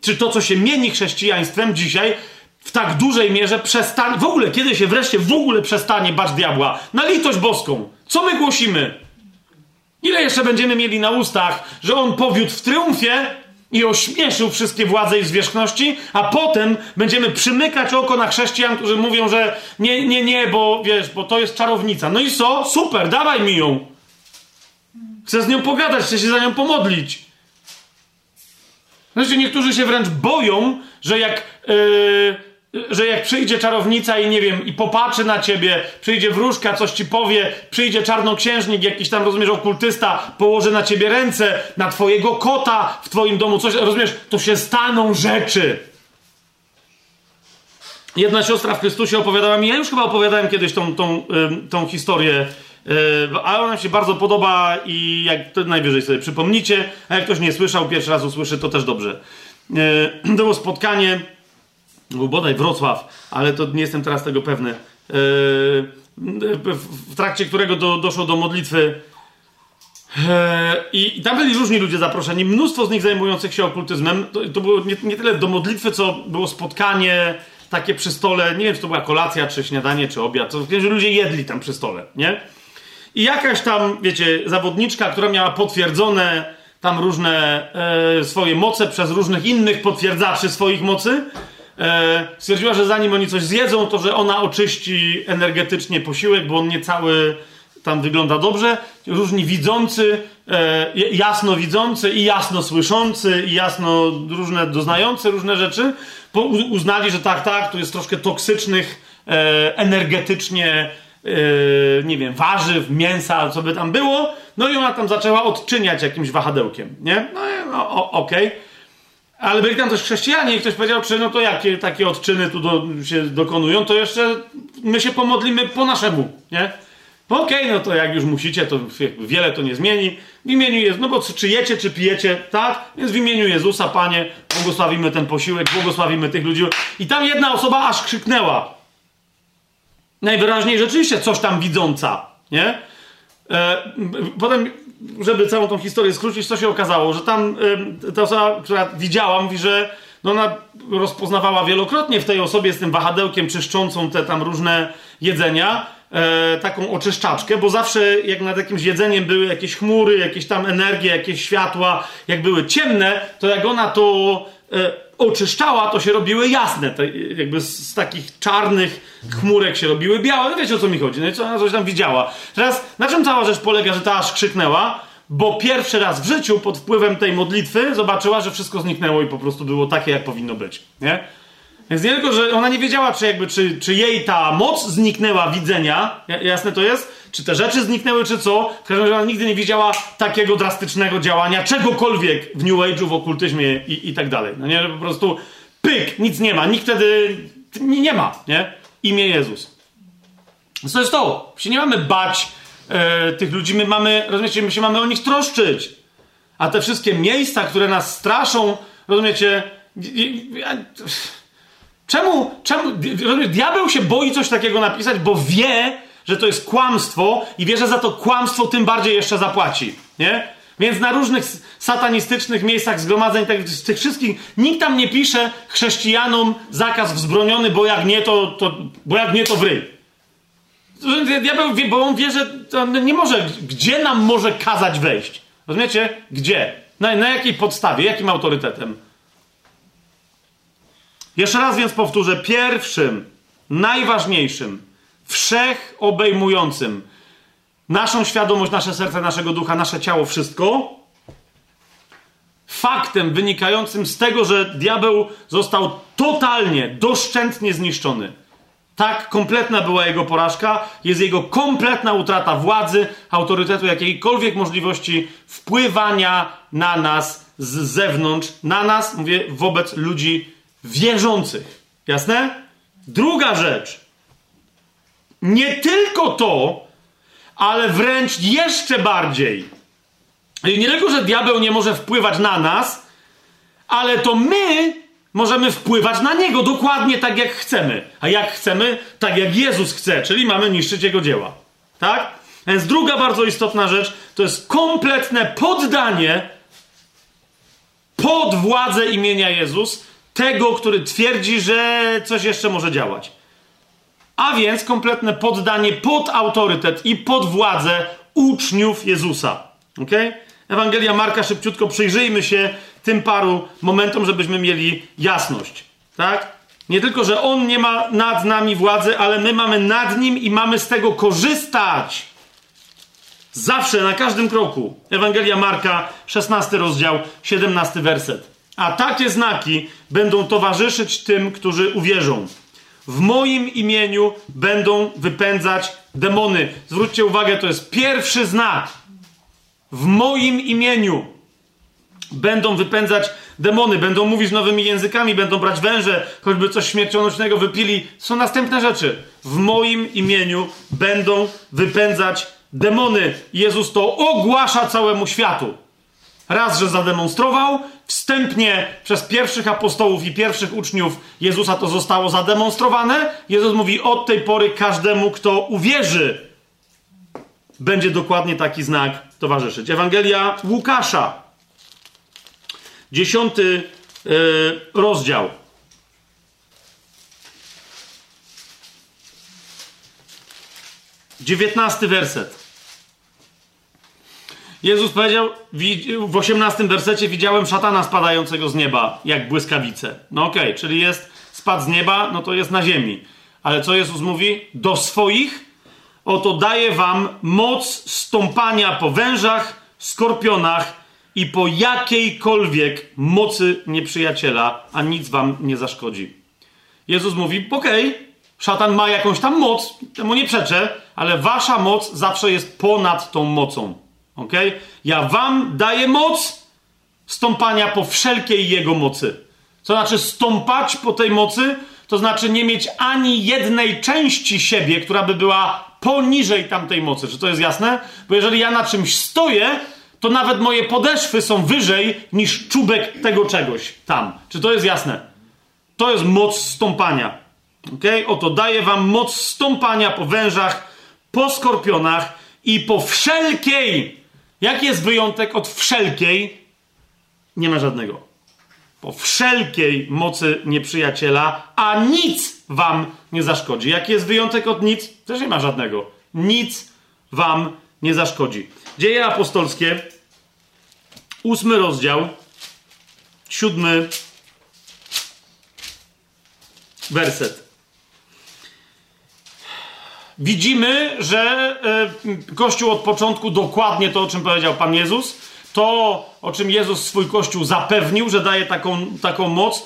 Speaker 1: czy to, co się mieni chrześcijaństwem dzisiaj, w tak dużej mierze przestanie, w ogóle, kiedy się wreszcie w ogóle przestanie bać diabła? Na litość boską. Co my głosimy? Ile jeszcze będziemy mieli na ustach, że on powiódł w triumfie, i ośmieszył wszystkie władze i zwierzchności, a potem będziemy przymykać oko na chrześcijan, którzy mówią, że nie, nie, nie, bo wiesz, bo to jest czarownica. No i co? Super, dawaj mi ją. Chcę z nią pogadać, chcę się za nią pomodlić. Znaczy, niektórzy się wręcz boją, że jak. Yy, że jak przyjdzie czarownica i nie wiem, i popatrzy na ciebie, przyjdzie wróżka, coś ci powie, przyjdzie czarnoksiężnik, jakiś tam, rozumiesz, okultysta, położy na ciebie ręce, na twojego kota w twoim domu, coś, rozumiesz, to się staną rzeczy. Jedna siostra w Chrystusie opowiadała mi, ja już chyba opowiadałem kiedyś tą, tą, tą historię, ale ona mi się bardzo podoba i jak to najwyżej sobie przypomnicie, a jak ktoś nie słyszał, pierwszy raz usłyszy, to też dobrze. <clears throat> Było spotkanie był bodaj Wrocław, ale to nie jestem teraz tego pewny, e, w trakcie którego do, doszło do modlitwy. E, I, tam byli różni ludzie zaproszeni, mnóstwo z nich zajmujących się okultyzmem. To, to było nie, nie, tyle do modlitwy, co było spotkanie takie przy stole. Nie wiem, czy to była kolacja, czy śniadanie, czy obiad. To, że ludzie jedli tam przy stole, nie? I jakaś tam, wiecie, zawodniczka, która miała potwierdzone tam różne e, swoje moce przez różnych innych potwierdzaczy swoich mocy, stwierdziła, że zanim oni coś zjedzą, to że ona oczyści energetycznie posiłek, bo on nie cały tam wygląda dobrze, różni widzący, e, jasno widzący i jasno słyszący i jasno różne doznające różne rzeczy, uznali, że tak, tak, tu jest troszkę toksycznych e, energetycznie, e, nie wiem, warzyw, mięsa, co by tam było, no i ona tam zaczęła odczyniać jakimś wahadełkiem, nie? No, no okej. Okay. Ale byli tam też chrześcijanie i ktoś powiedział, czy no to jakie takie odczyny tu do, się dokonują, to jeszcze my się pomodlimy po naszemu, nie? No okej, okay, no to jak już musicie, to wiele to nie zmieni. W imieniu Jezusa, no bo czy jecie, czy pijecie, tak? Więc w imieniu Jezusa, Panie, błogosławimy ten posiłek, błogosławimy tych ludzi. I tam jedna osoba aż krzyknęła. Najwyraźniej rzeczywiście coś tam widząca, nie? E, potem, żeby całą tą historię skrócić, co się okazało, że tam e, ta osoba, która widziała, mówi, że no ona rozpoznawała wielokrotnie w tej osobie z tym wahadełkiem czyszczącą te tam różne jedzenia, e, taką oczyszczaczkę, bo zawsze jak nad jakimś jedzeniem były jakieś chmury, jakieś tam energie, jakieś światła, jak były ciemne, to jak ona to oczyszczała, to się robiły jasne. Te, jakby z, z, takich czarnych chmurek się robiły białe. No wiecie o co mi chodzi, no i co ona coś tam widziała. Teraz na czym cała rzecz polega, że ta aż krzyknęła? Bo pierwszy raz w życiu pod wpływem tej modlitwy zobaczyła, że wszystko zniknęło i po prostu było takie, jak powinno być. Nie? Więc nie tylko, że ona nie wiedziała, czy, jakby, czy, czy jej ta moc zniknęła widzenia, jasne to jest, czy te rzeczy zniknęły, czy co. W każdym razie ona nigdy nie widziała takiego drastycznego działania, czegokolwiek w New Age'u, w okultyzmie i, i tak dalej. No nie, że po prostu pyk, nic nie ma, nikt wtedy nie, ma, nie? Imię Jezus. Co jest to? My się nie mamy bać e, tych ludzi, my mamy, rozumiecie, my się mamy o nich troszczyć. A te wszystkie miejsca, które nas straszą, rozumiecie, Czemu, czemu diabeł się boi coś takiego napisać, bo wie, że to jest kłamstwo i wie, że za to kłamstwo tym bardziej jeszcze zapłaci, nie? Więc na różnych satanistycznych miejscach zgromadzeń, tak, z tych wszystkich, nikt tam nie pisze chrześcijanom zakaz wzbroniony, bo jak nie, to, to bo jak nie, to wryj. Diabeł wie, bo on wie, że nie może, gdzie nam może kazać wejść? Rozumiecie? Gdzie? Na, na jakiej podstawie? Jakim autorytetem? Jeszcze raz więc powtórzę, pierwszym, najważniejszym, wszechobejmującym naszą świadomość, nasze serce, naszego ducha, nasze ciało, wszystko, faktem wynikającym z tego, że diabeł został totalnie, doszczętnie zniszczony. Tak kompletna była jego porażka, jest jego kompletna utrata władzy, autorytetu, jakiejkolwiek możliwości wpływania na nas z zewnątrz, na nas, mówię, wobec ludzi wierzących. Jasne? Druga rzecz. Nie tylko to, ale wręcz jeszcze bardziej. Nie tylko, że diabeł nie może wpływać na nas, ale to my możemy wpływać na niego dokładnie tak, jak chcemy. A jak chcemy? Tak, jak Jezus chce, czyli mamy niszczyć jego dzieła. Tak? Więc druga bardzo istotna rzecz to jest kompletne poddanie pod władzę imienia Jezus tego, który twierdzi, że coś jeszcze może działać. A więc kompletne poddanie pod autorytet i pod władzę uczniów Jezusa. Ok? Ewangelia Marka, szybciutko przyjrzyjmy się tym paru momentom, żebyśmy mieli jasność. Tak? Nie tylko, że On nie ma nad nami władzy, ale my mamy nad Nim i mamy z tego korzystać. Zawsze, na każdym kroku. Ewangelia Marka, 16 rozdział, 17 werset. A takie znaki będą towarzyszyć tym, którzy uwierzą. W moim imieniu będą wypędzać demony. Zwróćcie uwagę, to jest pierwszy znak. W moim imieniu będą wypędzać demony, będą mówić nowymi językami, będą brać węże, choćby coś śmiercionośnego wypili. Są następne rzeczy. W moim imieniu będą wypędzać demony. Jezus to ogłasza całemu światu. Raz, że zademonstrował, wstępnie przez pierwszych apostołów i pierwszych uczniów Jezusa to zostało zademonstrowane. Jezus mówi: Od tej pory każdemu, kto uwierzy, będzie dokładnie taki znak towarzyszyć. Ewangelia Łukasza, dziesiąty yy, rozdział. Dziewiętnasty werset. Jezus powiedział w 18 wersecie: Widziałem szatana spadającego z nieba, jak błyskawice. No okej, okay, czyli jest spad z nieba, no to jest na ziemi. Ale co Jezus mówi? Do swoich oto daję wam moc stąpania po wężach, skorpionach i po jakiejkolwiek mocy nieprzyjaciela, a nic wam nie zaszkodzi. Jezus mówi: Okej, okay, szatan ma jakąś tam moc, temu nie przeczę, ale wasza moc zawsze jest ponad tą mocą. Ok? Ja wam daję moc stąpania po wszelkiej jego mocy. Co znaczy stąpać po tej mocy? To znaczy nie mieć ani jednej części siebie, która by była poniżej tamtej mocy. Czy to jest jasne? Bo jeżeli ja na czymś stoję, to nawet moje podeszwy są wyżej niż czubek tego czegoś tam. Czy to jest jasne? To jest moc stąpania. Ok? Oto daję wam moc stąpania po wężach, po skorpionach i po wszelkiej. Jaki jest wyjątek od wszelkiej? Nie ma żadnego. Po wszelkiej mocy nieprzyjaciela, a nic wam nie zaszkodzi. Jaki jest wyjątek od nic? Też nie ma żadnego. Nic wam nie zaszkodzi. Dzieje apostolskie, ósmy rozdział, siódmy werset. Widzimy, że e, Kościół od początku dokładnie to, o czym powiedział Pan Jezus, to, o czym Jezus swój Kościół zapewnił, że daje taką, taką moc,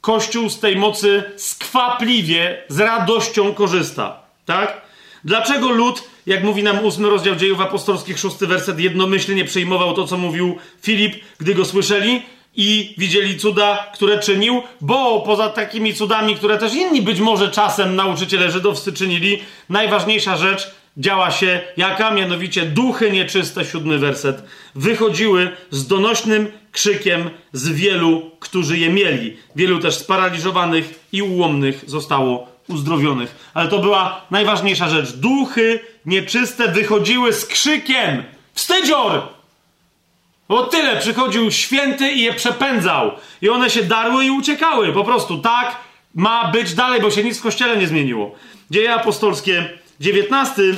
Speaker 1: Kościół z tej mocy skwapliwie, z radością korzysta. Tak? Dlaczego lud, jak mówi nam ósmy rozdział dziejów apostolskich, szósty werset, jednomyślnie przyjmował to, co mówił Filip, gdy go słyszeli? I widzieli cuda, które czynił, bo poza takimi cudami, które też inni być może czasem nauczyciele żydowscy czynili, najważniejsza rzecz działa się jaka? Mianowicie duchy nieczyste, siódmy werset, wychodziły z donośnym krzykiem z wielu, którzy je mieli. Wielu też sparaliżowanych i ułomnych zostało uzdrowionych. Ale to była najważniejsza rzecz. Duchy nieczyste wychodziły z krzykiem. Wstydzior! Bo tyle, przychodził święty i je przepędzał. I one się darły i uciekały. Po prostu tak ma być dalej, bo się nic w kościele nie zmieniło. Dzieje apostolskie, 19, e,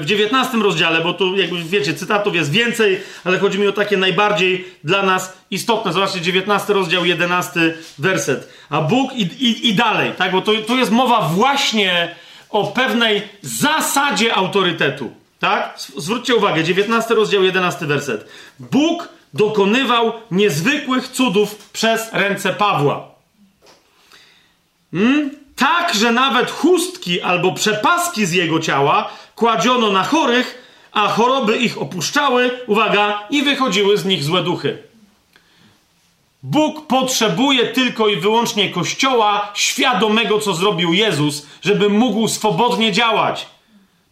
Speaker 1: w 19 rozdziale, bo tu, jakby wiecie, cytatów jest więcej, ale chodzi mi o takie najbardziej dla nas istotne. Zobaczcie, 19 rozdział, 11 werset. A Bóg i, i, i dalej, tak? Bo tu, tu jest mowa właśnie o pewnej zasadzie autorytetu. Tak? Zwróćcie uwagę, 19 rozdział, 11 werset. Bóg dokonywał niezwykłych cudów przez ręce Pawła. Hmm? Tak, że nawet chustki albo przepaski z jego ciała kładziono na chorych, a choroby ich opuszczały, uwaga, i wychodziły z nich złe duchy. Bóg potrzebuje tylko i wyłącznie Kościoła świadomego, co zrobił Jezus, żeby mógł swobodnie działać.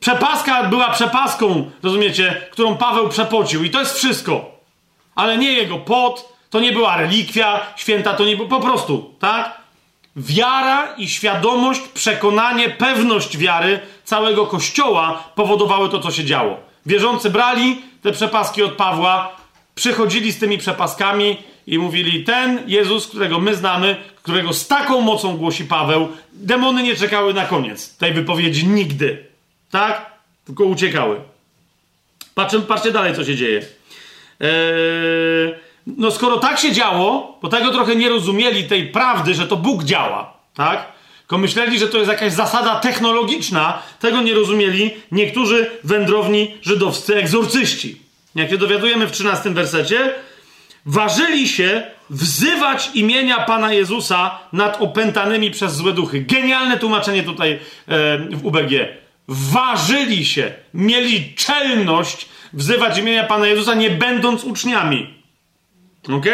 Speaker 1: Przepaska była przepaską, rozumiecie, którą Paweł przepocił i to jest wszystko. Ale nie jego pot, to nie była relikwia święta, to nie było, po prostu, tak? Wiara i świadomość, przekonanie, pewność wiary całego Kościoła powodowały to, co się działo. Wierzący brali te przepaski od Pawła, przychodzili z tymi przepaskami i mówili: Ten Jezus, którego my znamy, którego z taką mocą głosi Paweł, demony nie czekały na koniec tej wypowiedzi nigdy. Tak? Tylko uciekały. Patrzcie, patrzcie dalej, co się dzieje. Eee, no skoro tak się działo, bo tego trochę nie rozumieli tej prawdy, że to Bóg działa, tak? Tylko myśleli, że to jest jakaś zasada technologiczna, tego nie rozumieli niektórzy wędrowni żydowscy egzorcyści. Jak się dowiadujemy w 13 wersecie, ważyli się wzywać imienia Pana Jezusa nad opętanymi przez złe duchy. Genialne tłumaczenie tutaj e, w UBG ważyli się, mieli czelność wzywać imienia Pana Jezusa, nie będąc uczniami. Ok?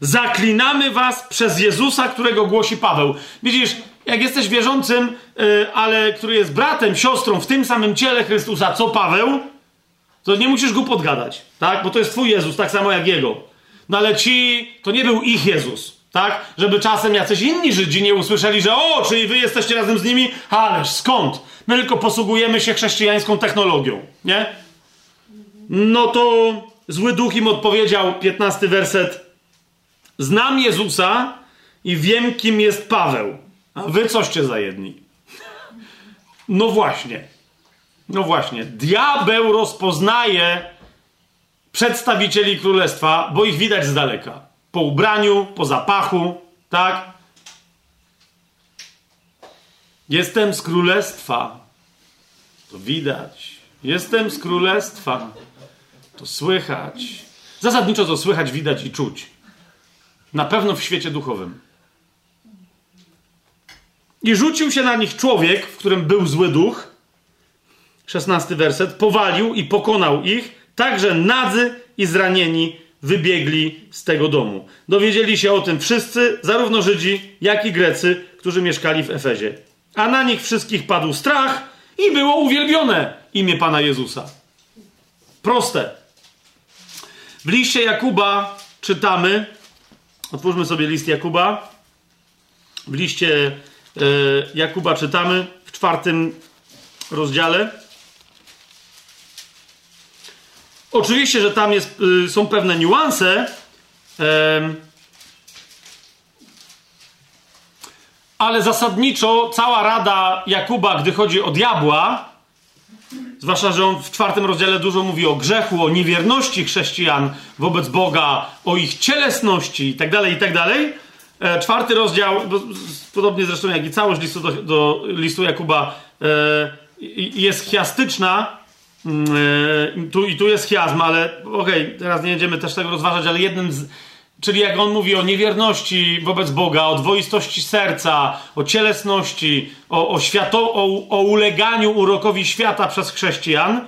Speaker 1: Zaklinamy was przez Jezusa, którego głosi Paweł. Widzisz, jak jesteś wierzącym, yy, ale który jest bratem, siostrą w tym samym ciele Chrystusa, co Paweł, to nie musisz go podgadać, tak? Bo to jest twój Jezus, tak samo jak jego. No ale ci, to nie był ich Jezus, tak? Żeby czasem jacyś inni Żydzi nie usłyszeli, że o, czyli wy jesteście razem z nimi? Ależ skąd? My tylko posługujemy się chrześcijańską technologią, nie? No to zły duch im odpowiedział, 15 werset. Znam Jezusa i wiem, kim jest Paweł. A wy coście za jedni. No właśnie. No właśnie. Diabeł rozpoznaje przedstawicieli królestwa, bo ich widać z daleka. Po ubraniu, po zapachu, tak? Jestem z królestwa. To widać. Jestem z królestwa. To słychać. Zasadniczo to słychać, widać i czuć. Na pewno w świecie duchowym. I rzucił się na nich człowiek, w którym był zły duch. Szesnasty werset. Powalił i pokonał ich, tak że nadzy i zranieni wybiegli z tego domu. Dowiedzieli się o tym wszyscy, zarówno Żydzi, jak i Grecy, którzy mieszkali w Efezie. A na nich wszystkich padł strach i było uwielbione imię Pana Jezusa. Proste. W liście Jakuba czytamy, otwórzmy sobie list Jakuba. W liście e, Jakuba czytamy w czwartym rozdziale. Oczywiście, że tam jest, y, są pewne niuanse, ale zasadniczo cała rada Jakuba, gdy chodzi o diabła, zwłaszcza, że on w czwartym rozdziale dużo mówi o grzechu, o niewierności chrześcijan wobec Boga, o ich cielesności itd., tak itd., tak e, czwarty rozdział, podobnie zresztą jak i całość listu, do, do listu Jakuba, e, jest chiastyczna, Yy, tu, I tu jest chiasm, ale okej, okay, teraz nie będziemy też tego rozważać, ale jednym z. Czyli jak on mówi o niewierności wobec Boga, o dwoistości serca, o cielesności, o, o, świato, o, o uleganiu urokowi świata przez chrześcijan,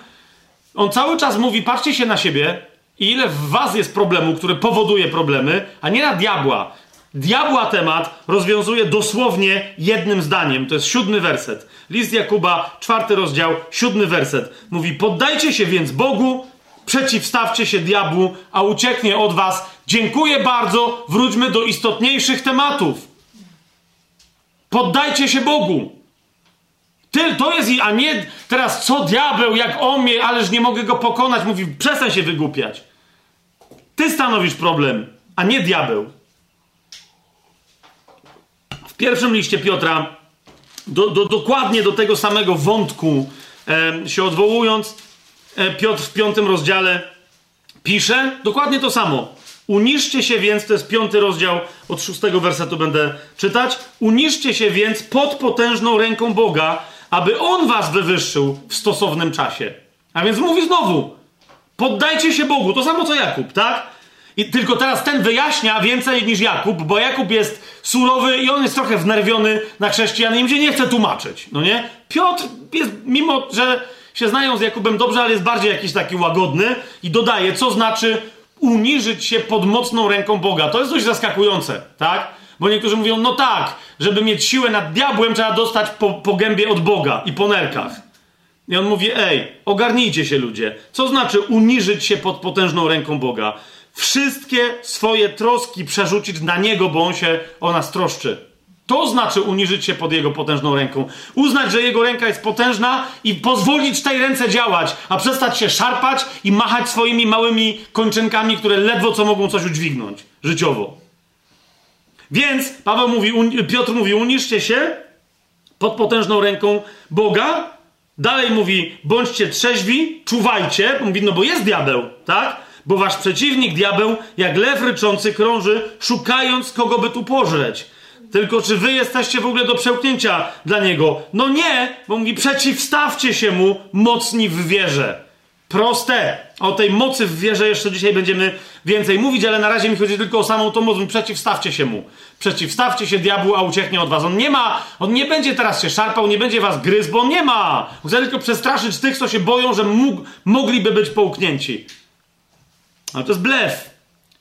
Speaker 1: on cały czas mówi: patrzcie się na siebie i ile w was jest problemu, który powoduje problemy, a nie na diabła. Diabła temat rozwiązuje dosłownie jednym zdaniem. To jest siódmy werset. List Jakuba, czwarty rozdział, siódmy werset. Mówi: Poddajcie się więc Bogu, przeciwstawcie się diabłu, a ucieknie od was. Dziękuję bardzo. Wróćmy do istotniejszych tematów. Poddajcie się Bogu. Ty, to jest, a nie teraz co diabeł, jak on mnie, ależ nie mogę go pokonać. Mówi, przestań się wygłupiać. Ty stanowisz problem, a nie diabeł. Pierwszym liście Piotra, do, do, dokładnie do tego samego wątku e, się odwołując, e, Piotr w piątym rozdziale pisze dokładnie to samo. Uniszcie się więc, to jest piąty rozdział, od szóstego wersetu będę czytać. Uniszcie się więc pod potężną ręką Boga, aby On was wywyższył w stosownym czasie. A więc mówi znowu, poddajcie się Bogu, to samo co Jakub, tak? I tylko teraz ten wyjaśnia więcej niż Jakub, bo Jakub jest surowy i on jest trochę wnerwiony na chrześcijan i im się nie chce tłumaczyć, no nie? Piotr jest, mimo że się znają z Jakubem dobrze, ale jest bardziej jakiś taki łagodny i dodaje, co znaczy uniżyć się pod mocną ręką Boga. To jest dość zaskakujące, tak? Bo niektórzy mówią, no tak, żeby mieć siłę nad diabłem, trzeba dostać po, po gębie od Boga i po nerkach. I on mówi, ej, ogarnijcie się ludzie. Co znaczy uniżyć się pod potężną ręką Boga? Wszystkie swoje troski przerzucić na Niego, bo On się o nas troszczy. To znaczy uniżyć się pod Jego potężną ręką. Uznać, że Jego ręka jest potężna i pozwolić tej ręce działać, a przestać się szarpać i machać swoimi małymi kończynkami, które ledwo co mogą coś udźwignąć życiowo. Więc Paweł mówi, Piotr mówi, uniszcie się pod potężną ręką Boga. Dalej mówi, bądźcie trzeźwi, czuwajcie. Mówi, no bo jest diabeł, tak? Bo wasz przeciwnik, diabeł, jak lew ryczący, krąży, szukając kogo by tu pożreć. Tylko czy wy jesteście w ogóle do przełknięcia dla niego? No nie, bo mówi, przeciwstawcie się mu mocni w wierze. Proste. O tej mocy w wierze jeszcze dzisiaj będziemy więcej mówić, ale na razie mi chodzi tylko o samą tą moc. Przeciwstawcie się mu. Przeciwstawcie się diabłu, a ucieknie od was. On nie ma, on nie będzie teraz się szarpał, nie będzie was gryzł, bo on nie ma. Chce tylko przestraszyć tych, co się boją, że mógł, mogliby być połknięci. Ale to jest blef.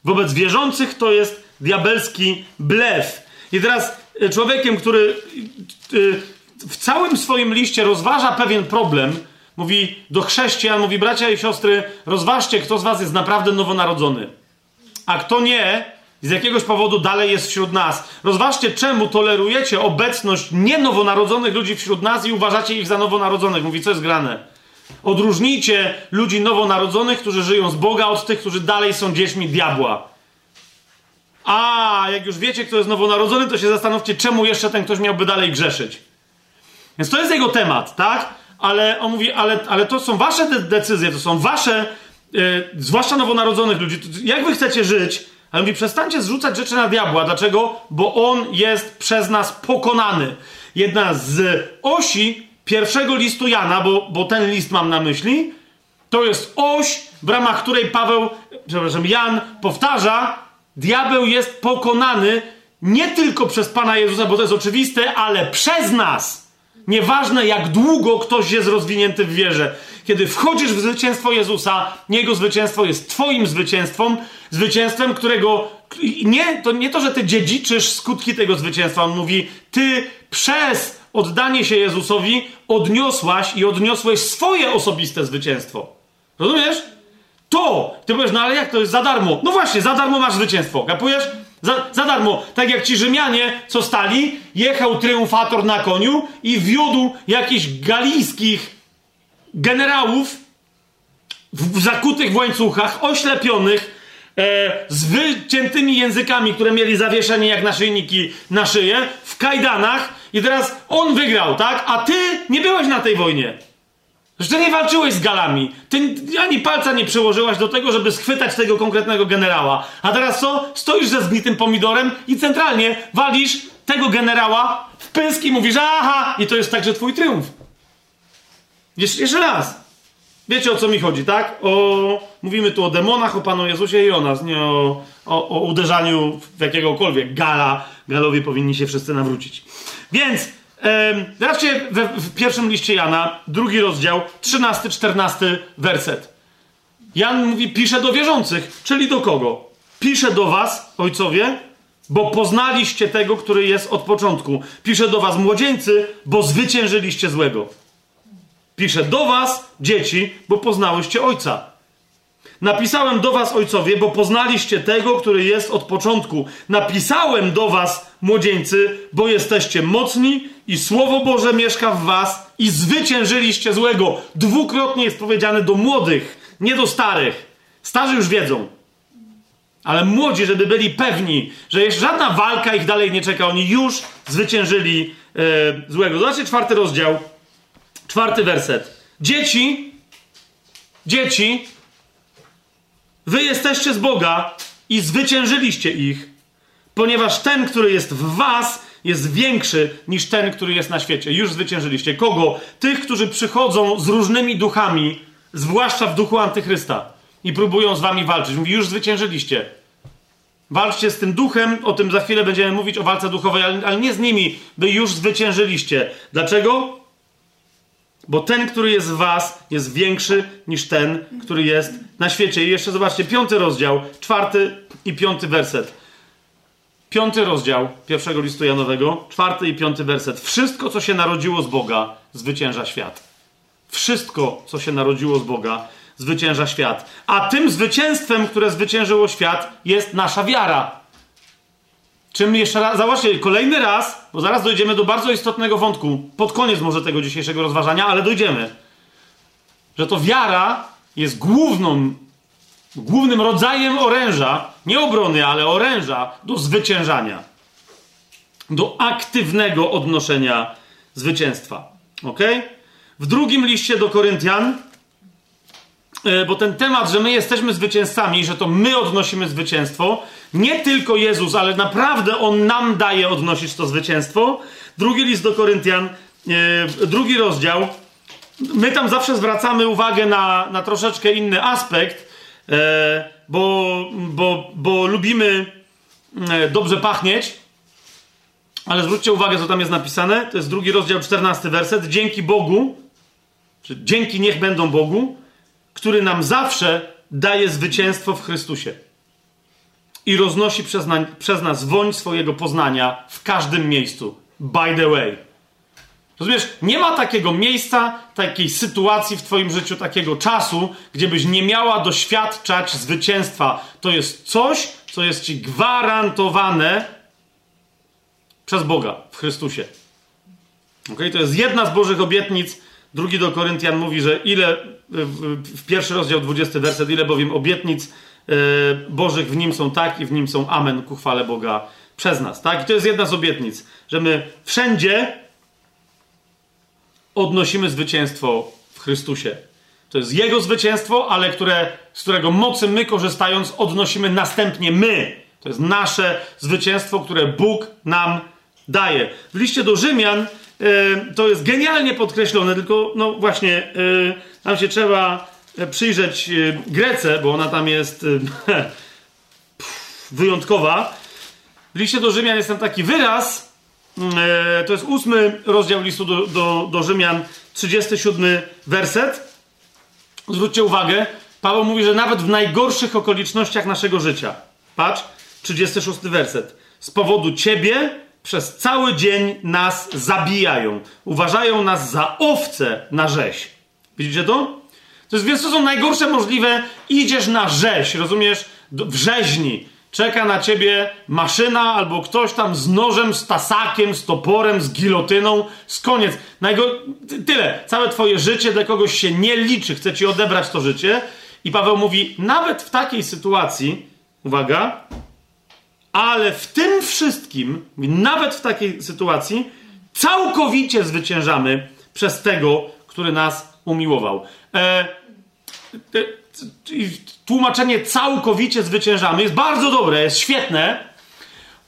Speaker 1: Wobec wierzących to jest diabelski blef. I teraz e, człowiekiem, który e, w całym swoim liście rozważa pewien problem, mówi do chrześcijan, mówi bracia i siostry, rozważcie, kto z was jest naprawdę nowonarodzony. A kto nie, z jakiegoś powodu dalej jest wśród nas. Rozważcie, czemu tolerujecie obecność nienowonarodzonych ludzi wśród nas i uważacie ich za nowonarodzonych. Mówi, co jest grane. Odróżnijcie ludzi nowonarodzonych, którzy żyją z Boga, od tych, którzy dalej są dziećmi diabła. A, jak już wiecie, kto jest nowonarodzony, to się zastanówcie, czemu jeszcze ten ktoś miałby dalej grzeszyć. Więc to jest jego temat, tak? Ale on mówi, ale, ale to są wasze de decyzje, to są wasze, yy, zwłaszcza nowonarodzonych ludzi. Jak wy chcecie żyć? Ale mówi, przestańcie zrzucać rzeczy na diabła. Dlaczego? Bo on jest przez nas pokonany. jedna z osi pierwszego listu Jana, bo, bo ten list mam na myśli, to jest oś, w ramach której Paweł, przepraszam, Jan powtarza, diabeł jest pokonany nie tylko przez Pana Jezusa, bo to jest oczywiste, ale przez nas. Nieważne jak długo ktoś jest rozwinięty w wierze. Kiedy wchodzisz w zwycięstwo Jezusa, Jego zwycięstwo jest Twoim zwycięstwem, zwycięstwem, którego nie to, nie to, że Ty dziedziczysz skutki tego zwycięstwa. On mówi, Ty przez oddanie się Jezusowi odniosłaś i odniosłeś swoje osobiste zwycięstwo. Rozumiesz? To! Ty powiesz, no ale jak to jest za darmo? No właśnie, za darmo masz zwycięstwo. Kapujesz? Za, za darmo. Tak jak ci Rzymianie, co stali, jechał triumfator na koniu i wiódł jakichś galijskich generałów w, zakutych w łańcuchach, oślepionych, z wyciętymi językami, które mieli zawieszenie jak naszyjniki na szyję, w kajdanach i teraz on wygrał, tak? A ty nie byłeś na tej wojnie. Że nie walczyłeś z galami. Ty ani palca nie przyłożyłaś do tego, żeby schwytać tego konkretnego generała. A teraz co? Stoisz ze zgnitym pomidorem i centralnie walisz tego generała w pysk i mówisz, aha, i to jest także twój triumf. Jeszcze, jeszcze raz. Wiecie o co mi chodzi, tak? O, mówimy tu o demonach, o Panu Jezusie i o nas, nie o, o, o uderzaniu w jakiegokolwiek gala. Galowie powinni się wszyscy nawrócić. Więc Zobaczcie w, w pierwszym liście Jana, drugi rozdział, 13-14 werset. Jan mówi, pisze do wierzących, czyli do kogo? Pisze do was, ojcowie, bo poznaliście tego, który jest od początku. Pisze do was, młodzieńcy, bo zwyciężyliście złego. Pisze do was, dzieci, bo poznałyście ojca. Napisałem do was, ojcowie, bo poznaliście tego, który jest od początku. Napisałem do was, młodzieńcy, bo jesteście mocni i Słowo Boże mieszka w was i zwyciężyliście złego. Dwukrotnie jest powiedziane do młodych, nie do starych. Starzy już wiedzą. Ale młodzi, żeby byli pewni, że jest żadna walka ich dalej nie czeka, oni już zwyciężyli e, złego. Zobaczcie czwarty rozdział, czwarty werset. Dzieci, dzieci, wy jesteście z Boga i zwyciężyliście ich, ponieważ ten, który jest w was, jest większy niż ten, który jest na świecie. Już zwyciężyliście. Kogo? Tych, którzy przychodzą z różnymi duchami, zwłaszcza w duchu antychrysta i próbują z wami walczyć. Mówi, już zwyciężyliście. Walczcie z tym duchem, o tym za chwilę będziemy mówić o walce duchowej, ale, ale nie z nimi, by już zwyciężyliście. Dlaczego? Bo ten, który jest w was, jest większy niż ten, który jest na świecie. I jeszcze zobaczcie, piąty rozdział, czwarty i piąty werset. Piąty rozdział pierwszego listu Janowego, czwarty i piąty werset. Wszystko, co się narodziło z Boga, zwycięża świat. Wszystko, co się narodziło z Boga, zwycięża świat. A tym zwycięstwem, które zwyciężyło świat, jest nasza wiara. Czym jeszcze raz, zobaczcie, kolejny raz, bo zaraz dojdziemy do bardzo istotnego wątku, pod koniec może tego dzisiejszego rozważania, ale dojdziemy. Że to wiara jest główną głównym rodzajem oręża, nie obrony, ale oręża do zwyciężania, do aktywnego odnoszenia zwycięstwa. Ok? W drugim liście do Koryntian, bo ten temat, że my jesteśmy zwycięzcami, że to my odnosimy zwycięstwo, nie tylko Jezus, ale naprawdę On nam daje odnosić to zwycięstwo. Drugi list do Koryntian, e, drugi rozdział. My tam zawsze zwracamy uwagę na, na troszeczkę inny aspekt, E, bo, bo, bo lubimy e, dobrze pachnieć. Ale zwróćcie uwagę, co tam jest napisane. To jest drugi rozdział, czternasty werset. Dzięki Bogu, czy dzięki niech będą Bogu, który nam zawsze daje zwycięstwo w Chrystusie i roznosi przez, na, przez nas woń swojego poznania w każdym miejscu. By the way. Rozumiesz, nie ma takiego miejsca, takiej sytuacji w Twoim życiu, takiego czasu, gdzie byś nie miała doświadczać zwycięstwa. To jest coś, co jest Ci gwarantowane przez Boga w Chrystusie. Okay? To jest jedna z Bożych obietnic. Drugi do Koryntian mówi, że ile, w pierwszy rozdział, 20 werset, ile bowiem obietnic e, Bożych w nim są tak i w nim są amen ku chwale Boga przez nas. Tak? I to jest jedna z obietnic, że my wszędzie odnosimy zwycięstwo w Chrystusie. To jest Jego zwycięstwo, ale które, z którego mocy my korzystając odnosimy następnie my. To jest nasze zwycięstwo, które Bóg nam daje. W liście do Rzymian e, to jest genialnie podkreślone, tylko no właśnie, e, tam się trzeba e, przyjrzeć Grece, bo ona tam jest <laughs> wyjątkowa. W liście do Rzymian jest tam taki wyraz, to jest ósmy rozdział listu do, do, do Rzymian, 37 werset. Zwróćcie uwagę, Paweł mówi, że nawet w najgorszych okolicznościach naszego życia, patrz, 36 werset, z powodu ciebie przez cały dzień nas zabijają. Uważają nas za owce na rzeź. Widzicie to? To jest, więc to są najgorsze możliwe. Idziesz na rzeź, rozumiesz? w rzeźni. Czeka na ciebie maszyna albo ktoś tam z nożem, z tasakiem, z toporem, z gilotyną. Z koniec. Najgo... Tyle. Całe twoje życie dla kogoś się nie liczy. Chce ci odebrać to życie. I Paweł mówi, nawet w takiej sytuacji, uwaga, ale w tym wszystkim, nawet w takiej sytuacji, całkowicie zwyciężamy przez tego, który nas umiłował. E, tłumaczenie całkowicie zwyciężamy jest bardzo dobre, jest świetne.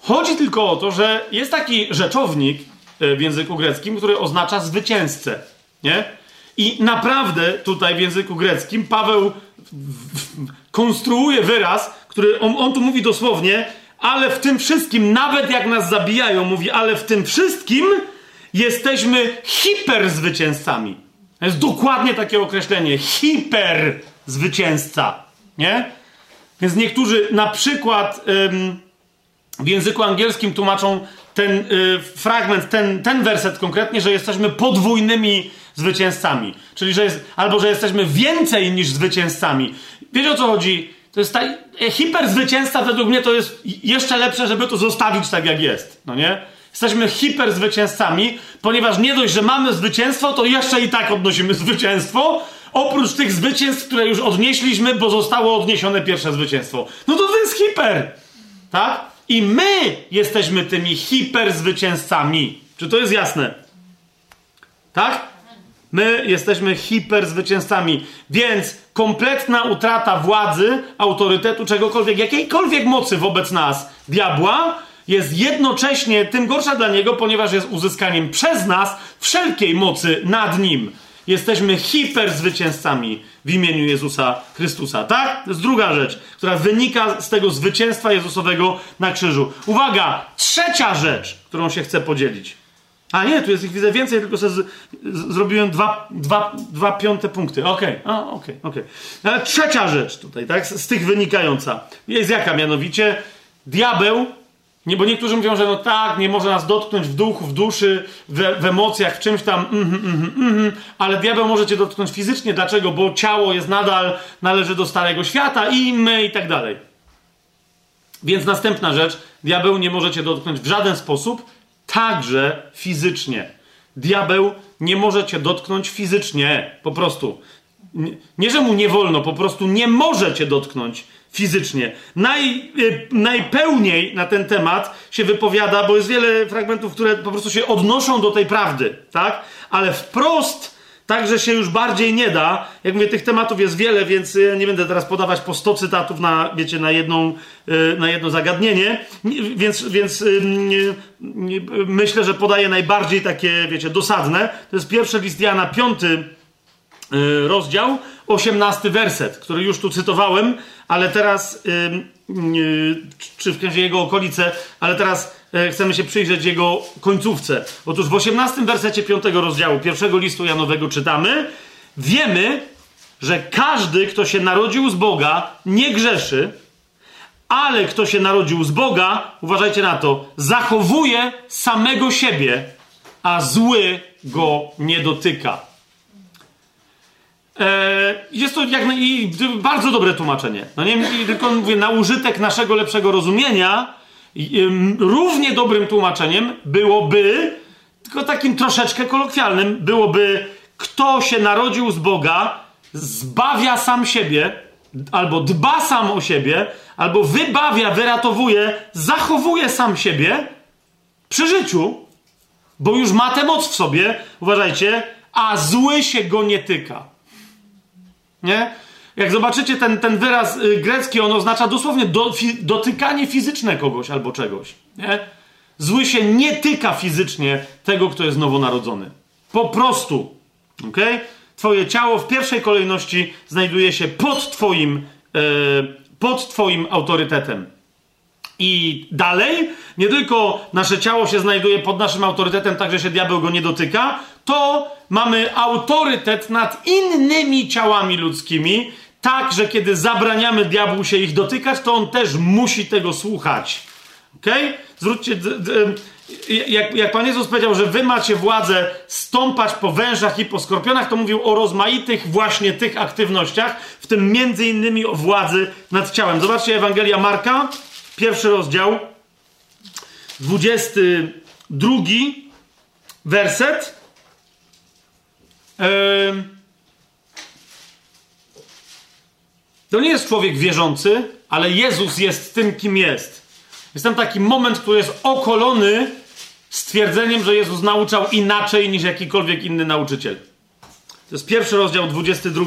Speaker 1: Chodzi tylko o to, że jest taki rzeczownik e, w języku greckim, który oznacza zwycięzcę. Nie? I naprawdę tutaj w języku greckim Paweł konstruuje wyraz, który on, on tu mówi dosłownie, ale w tym wszystkim, nawet jak nas zabijają, mówi, ale w tym wszystkim jesteśmy hiperzwycięzcami. To jest dokładnie takie określenie. Hiperzwycięzca. Nie? Więc niektórzy na przykład ym, w języku angielskim tłumaczą ten y, fragment, ten, ten werset konkretnie, że jesteśmy podwójnymi zwycięzcami. Czyli, że jest, albo że jesteśmy więcej niż zwycięzcami. Wiecie o co chodzi? To jest ta, e, hiperzwycięzca według mnie to jest jeszcze lepsze, żeby to zostawić tak jak jest. No nie? Jesteśmy hiperzwycięzcami, ponieważ nie dość, że mamy zwycięstwo, to jeszcze i tak odnosimy zwycięstwo. Oprócz tych zwycięstw, które już odnieśliśmy, bo zostało odniesione pierwsze zwycięstwo. No to to jest hiper. Tak? I my jesteśmy tymi hiperzwycięzcami. Czy to jest jasne? Tak? My jesteśmy hiperzwycięzcami. Więc kompletna utrata władzy, autorytetu, czegokolwiek, jakiejkolwiek mocy wobec nas, diabła, jest jednocześnie tym gorsza dla niego, ponieważ jest uzyskaniem przez nas wszelkiej mocy nad nim. Jesteśmy hiperzwycięzcami w imieniu Jezusa Chrystusa. Tak? To jest druga rzecz, która wynika z tego zwycięstwa Jezusowego na krzyżu. Uwaga! Trzecia rzecz, którą się chcę podzielić. A nie, tu jest ich widzę więcej, tylko sobie z, z, zrobiłem dwa, dwa, dwa piąte punkty. Okej, okay. okej, okej. Okay, Ale trzecia rzecz tutaj, tak, z, z, tych wynikająca, jest jaka mianowicie? Diabeł, nie, bo niektórzy mówią, że no tak, nie może nas dotknąć w duchu, w duszy, w, w emocjach, w czymś tam, mm, mm, mm, ale diabeł może cię dotknąć fizycznie. Dlaczego? Bo ciało jest nadal, należy do starego świata i my i tak dalej. Więc następna rzecz, diabeł nie może cię dotknąć w żaden sposób, także fizycznie. Diabeł nie może cię dotknąć fizycznie, po prostu. Nie, nie, że mu nie wolno, po prostu nie może cię dotknąć fizycznie. Naj, y, najpełniej na ten temat się wypowiada, bo jest wiele fragmentów, które po prostu się odnoszą do tej prawdy, tak? Ale wprost Także się już bardziej nie da. Jak mówię, tych tematów jest wiele, więc ja nie będę teraz podawać po 100 cytatów na, wiecie, na, jedną, y, na jedno zagadnienie. Więc, więc myślę, że podaję najbardziej takie, wiecie, dosadne. To jest pierwszy list Jana, piąty y, rozdział, osiemnasty werset, który już tu cytowałem, ale teraz, czy w jego okolice, ale teraz E, chcemy się przyjrzeć jego końcówce. Otóż w 18 wersecie 5 rozdziału pierwszego listu Janowego czytamy: Wiemy, że każdy, kto się narodził z Boga, nie grzeszy, ale kto się narodził z Boga, uważajcie na to, zachowuje samego siebie, a zły go nie dotyka. E, jest to jak i bardzo dobre tłumaczenie. No nie tylko mówię na użytek naszego lepszego rozumienia, równie dobrym tłumaczeniem byłoby, tylko takim troszeczkę kolokwialnym, byłoby kto się narodził z Boga, zbawia sam siebie, albo dba sam o siebie, albo wybawia, wyratowuje, zachowuje sam siebie przy życiu, bo już ma tę moc w sobie, uważajcie, a zły się go nie tyka. Nie? Jak zobaczycie ten, ten wyraz y, grecki, on oznacza dosłownie do, fi, dotykanie fizyczne kogoś albo czegoś. Nie? Zły się nie tyka fizycznie tego, kto jest nowonarodzony. Po prostu. ok? Twoje ciało w pierwszej kolejności znajduje się pod Twoim, e, pod twoim autorytetem. I dalej, nie tylko nasze ciało się znajduje pod naszym autorytetem, tak że się diabeł go nie dotyka, to mamy autorytet nad innymi ciałami ludzkimi, tak że kiedy zabraniamy diabłu się ich dotykać, to on też musi tego słuchać. Okej? Okay? Zwróćcie, jak, jak Pan Jezus powiedział, że wy macie władzę stąpać po wężach i po skorpionach, to mówił o rozmaitych właśnie tych aktywnościach, w tym między innymi o władzy nad ciałem. Zobaczcie Ewangelia Marka, pierwszy rozdział, 22 werset. To nie jest człowiek wierzący, ale Jezus jest tym, kim jest. Jest tam taki moment, który jest okolony stwierdzeniem, że Jezus nauczał inaczej niż jakikolwiek inny nauczyciel. To jest pierwszy rozdział, 22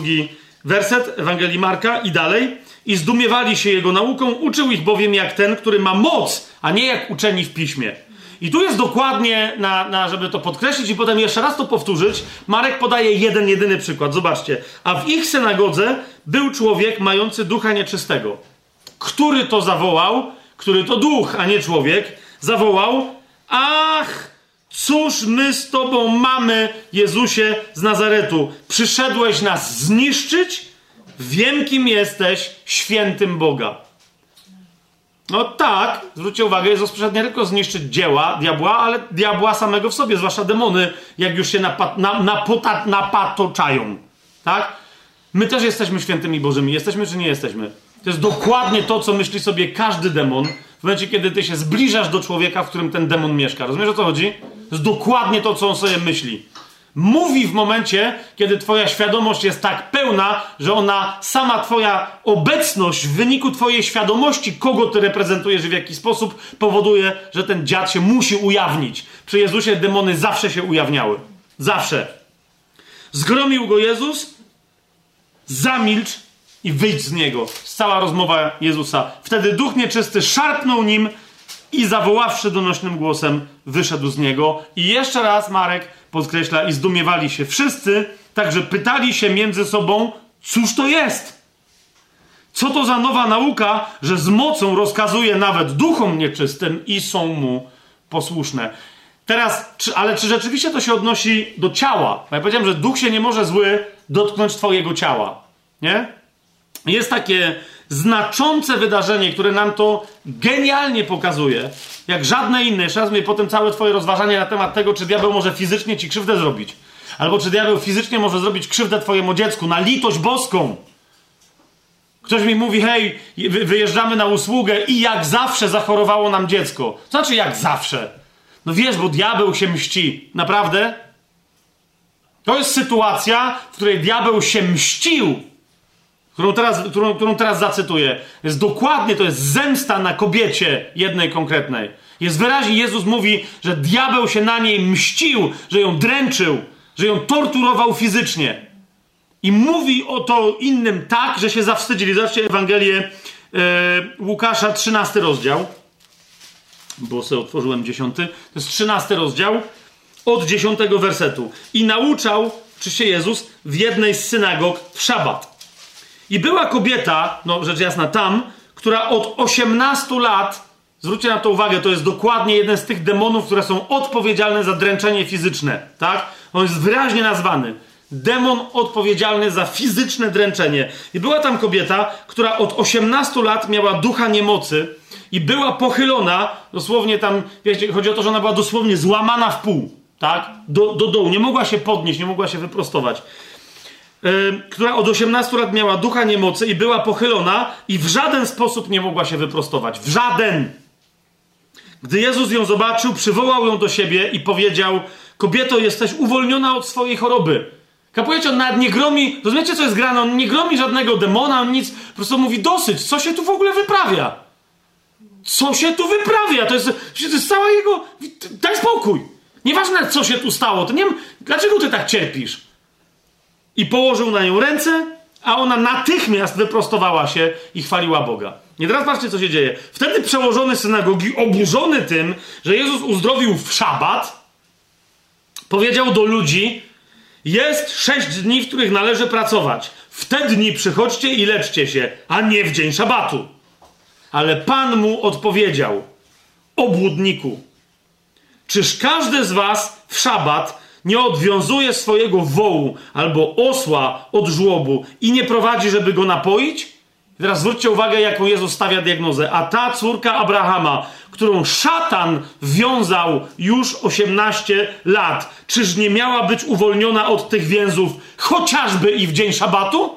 Speaker 1: werset Ewangelii Marka i dalej. I zdumiewali się jego nauką, uczył ich bowiem jak ten, który ma moc, a nie jak uczeni w piśmie. I tu jest dokładnie, na, na, żeby to podkreślić i potem jeszcze raz to powtórzyć, Marek podaje jeden, jedyny przykład. Zobaczcie. A w ich synagodze był człowiek mający ducha nieczystego. Który to zawołał? Który to duch, a nie człowiek, zawołał: Ach, cóż my z Tobą mamy, Jezusie z Nazaretu? Przyszedłeś nas zniszczyć? Wiem, kim jesteś, świętym Boga. No tak, zwróćcie uwagę, Jezus przyszedł nie tylko zniszczyć dzieła diabła, ale diabła samego w sobie, zwłaszcza demony, jak już się napat, na, napota, napatoczają. Tak? My też jesteśmy świętymi Bożymi. Jesteśmy czy nie jesteśmy? To jest dokładnie to, co myśli sobie każdy demon w momencie, kiedy ty się zbliżasz do człowieka, w którym ten demon mieszka. Rozumiesz o co chodzi? To jest dokładnie to, co on sobie myśli. Mówi w momencie, kiedy twoja świadomość jest tak pełna, że ona, sama twoja obecność w wyniku twojej świadomości, kogo ty reprezentujesz i w jaki sposób, powoduje, że ten dziad się musi ujawnić. Przy Jezusie demony zawsze się ujawniały. Zawsze. Zgromił go Jezus, zamilcz i wyjdź z niego. Cała rozmowa Jezusa. Wtedy duch nieczysty szarpnął nim i zawoławszy donośnym głosem, wyszedł z niego. I jeszcze raz Marek podkreśla, i zdumiewali się wszyscy, także pytali się między sobą, cóż to jest? Co to za nowa nauka, że z mocą rozkazuje nawet duchom nieczystym i są mu posłuszne? Teraz, czy, ale czy rzeczywiście to się odnosi do ciała? Bo ja powiedziałem, że duch się nie może zły dotknąć twojego ciała. Nie? Jest takie znaczące wydarzenie, które nam to genialnie pokazuje, jak żadne inne. Jeszcze raz mówię, potem całe twoje rozważanie na temat tego, czy diabeł może fizycznie ci krzywdę zrobić. Albo czy diabeł fizycznie może zrobić krzywdę twojemu dziecku na litość boską. Ktoś mi mówi, hej, wyjeżdżamy na usługę i jak zawsze zachorowało nam dziecko. Co znaczy jak zawsze? No wiesz, bo diabeł się mści. Naprawdę? To jest sytuacja, w której diabeł się mścił którą teraz, którą, którą teraz zacytuję, jest dokładnie, to jest zemsta na kobiecie jednej konkretnej. Jest wyraźnie, Jezus mówi, że diabeł się na niej mścił, że ją dręczył, że ją torturował fizycznie. I mówi o to innym tak, że się zawstydzili. Zobaczcie Ewangelię e, Łukasza, 13 rozdział. Bo sobie otworzyłem 10. To jest 13 rozdział od 10 wersetu. I nauczał, czy się Jezus, w jednej z synagog w szabat. I była kobieta, no rzecz jasna tam, która od 18 lat, zwróćcie na to uwagę, to jest dokładnie jeden z tych demonów, które są odpowiedzialne za dręczenie fizyczne, tak? On jest wyraźnie nazwany. Demon odpowiedzialny za fizyczne dręczenie. I była tam kobieta, która od 18 lat miała ducha niemocy i była pochylona, dosłownie tam, wiecie, chodzi o to, że ona była dosłownie złamana w pół, tak? Do, do dołu. Nie mogła się podnieść, nie mogła się wyprostować która od 18 lat miała ducha niemocy i była pochylona i w żaden sposób nie mogła się wyprostować. W żaden. Gdy Jezus ją zobaczył, przywołał ją do siebie i powiedział: Kobieto, jesteś uwolniona od swojej choroby. Kapujecie, on nawet nie gromi, rozumiecie co jest grane? On nie gromi żadnego demona, on nic, po prostu mówi dosyć, co się tu w ogóle wyprawia? Co się tu wyprawia? To jest, to jest cała jego, daj spokój. Nieważne co się tu stało, to nie dlaczego ty tak cierpisz? I położył na nią ręce, a ona natychmiast wyprostowała się i chwaliła Boga. I teraz patrzcie, co się dzieje. Wtedy przełożony synagogi, oburzony tym, że Jezus uzdrowił w szabat, powiedział do ludzi: Jest sześć dni, w których należy pracować. W te dni przychodźcie i leczcie się, a nie w dzień szabatu. Ale Pan mu odpowiedział: Obłudniku, czyż każdy z was w szabat nie odwiązuje swojego wołu albo osła od żłobu i nie prowadzi, żeby go napoić? teraz zwróćcie uwagę, jaką Jezus stawia diagnozę. A ta córka Abrahama, którą szatan wiązał już 18 lat, czyż nie miała być uwolniona od tych więzów chociażby i w dzień szabatu?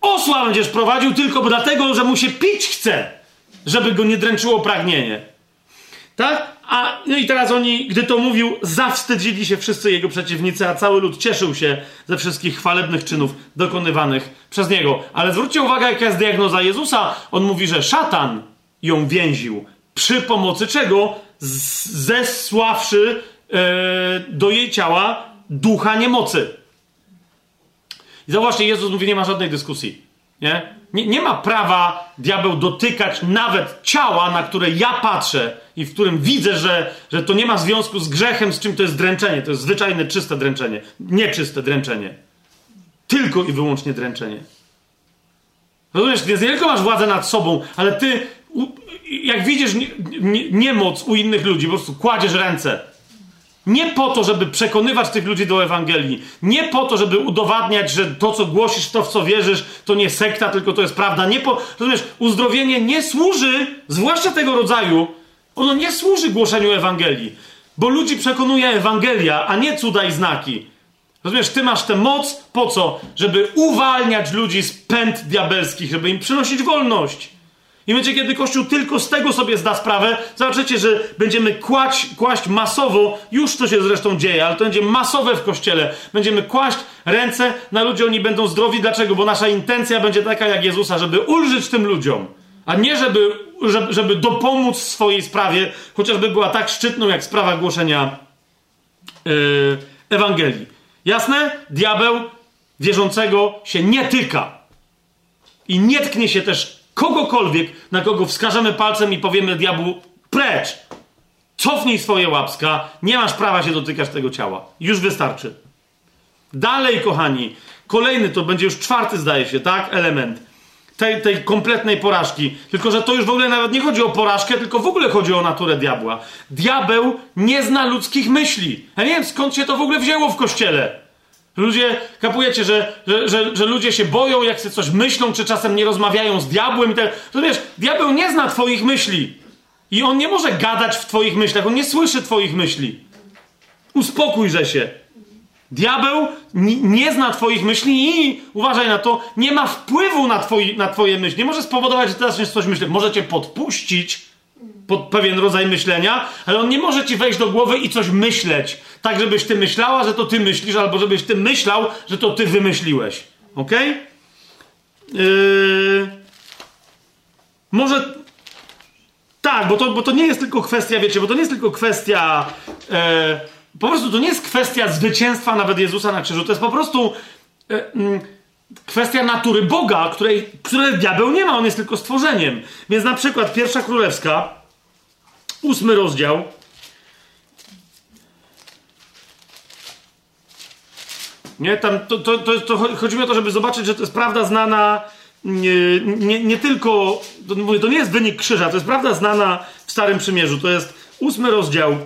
Speaker 1: Osła będziesz prowadził tylko dlatego, że mu się pić chce, żeby go nie dręczyło pragnienie. Tak? A, no i teraz oni, gdy to mówił, zawstydzili się wszyscy jego przeciwnicy, a cały lud cieszył się ze wszystkich chwalebnych czynów dokonywanych przez niego. Ale zwróćcie uwagę, jaka jest diagnoza Jezusa. On mówi, że szatan ją więził. Przy pomocy czego? Zesławszy e, do jej ciała ducha niemocy. I zauważcie, Jezus mówi, nie ma żadnej dyskusji. Nie? Nie, nie ma prawa diabeł dotykać nawet ciała, na które ja patrzę i w którym widzę, że, że to nie ma związku z grzechem, z czym to jest dręczenie. To jest zwyczajne, czyste dręczenie. Nieczyste dręczenie. Tylko i wyłącznie dręczenie. Rozumiesz? Więc nie tylko masz władzę nad sobą, ale ty, jak widzisz nie, nie, niemoc u innych ludzi, po prostu kładziesz ręce nie po to, żeby przekonywać tych ludzi do Ewangelii. Nie po to, żeby udowadniać, że to, co głosisz, to, w co wierzysz, to nie sekta, tylko to jest prawda. Nie po... Rozumiesz, uzdrowienie nie służy, zwłaszcza tego rodzaju, ono nie służy głoszeniu Ewangelii. Bo ludzi przekonuje Ewangelia, a nie cuda i znaki. Rozumiesz, ty masz tę moc po co? Żeby uwalniać ludzi z pęd diabelskich, żeby im przynosić wolność. I będzie, kiedy Kościół tylko z tego sobie zda sprawę, zobaczycie, że będziemy kłaść, kłaść masowo, już to się zresztą dzieje, ale to będzie masowe w Kościele. Będziemy kłaść ręce na ludzi, oni będą zdrowi. Dlaczego? Bo nasza intencja będzie taka jak Jezusa, żeby ulżyć tym ludziom, a nie żeby, żeby, żeby dopomóc swojej sprawie, chociażby była tak szczytną jak sprawa głoszenia yy, Ewangelii. Jasne? Diabeł wierzącego się nie tyka. I nie tknie się też kogokolwiek, na kogo wskażemy palcem i powiemy diabłu precz, cofnij swoje łapska, nie masz prawa się dotykać tego ciała. Już wystarczy. Dalej, kochani, kolejny to będzie już czwarty, zdaje się, tak? Element tej, tej kompletnej porażki. Tylko, że to już w ogóle nawet nie chodzi o porażkę, tylko w ogóle chodzi o naturę diabła. Diabeł nie zna ludzkich myśli. Ja nie wiem, skąd się to w ogóle wzięło w kościele. Ludzie, kapujecie, że, że, że, że, ludzie się boją, jak sobie coś myślą, czy czasem nie rozmawiają z diabłem i tak. wiesz, diabeł nie zna twoich myśli. I on nie może gadać w twoich myślach, on nie słyszy twoich myśli. Uspokójże się. Diabeł nie zna twoich myśli i, uważaj na to, nie ma wpływu na, twoi, na twoje myśli. Nie może spowodować, że teraz coś myśli. Może cię podpuścić, pod pewien rodzaj myślenia, ale on nie może ci wejść do głowy i coś myśleć, tak żebyś ty myślała, że to ty myślisz, albo żebyś ty myślał, że to ty wymyśliłeś. Ok? Yy... Może tak, bo to, bo to nie jest tylko kwestia, wiecie, bo to nie jest tylko kwestia. E, po prostu to nie jest kwestia zwycięstwa nawet Jezusa na krzyżu. To jest po prostu e, mm, kwestia natury Boga, której, której diabeł nie ma, on jest tylko stworzeniem. Więc na przykład pierwsza królewska ósmy rozdział. Nie, tam to, to, to, to chodzi mi o to, żeby zobaczyć, że to jest prawda znana nie, nie, nie tylko, to, to nie jest wynik krzyża, to jest prawda znana w Starym Przymierzu. To jest ósmy rozdział,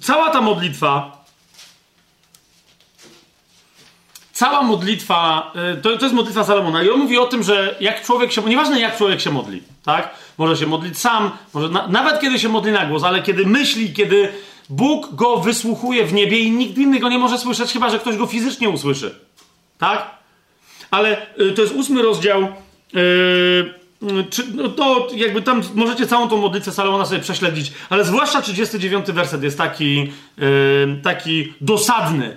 Speaker 1: cała ta modlitwa, cała modlitwa, yy, to, to jest modlitwa Salomona i on mówi o tym, że jak człowiek się, nieważne jak człowiek się modli, tak? Może się modlić sam, może na, nawet kiedy się modli na głos, ale kiedy myśli, kiedy Bóg go wysłuchuje w niebie i nikt inny go nie może słyszeć, chyba że ktoś go fizycznie usłyszy, tak? Ale yy, to jest ósmy rozdział, yy, czy, no to jakby tam możecie całą tą modlitwę Salomona sobie prześledzić, ale zwłaszcza 39 werset jest taki, yy, taki dosadny.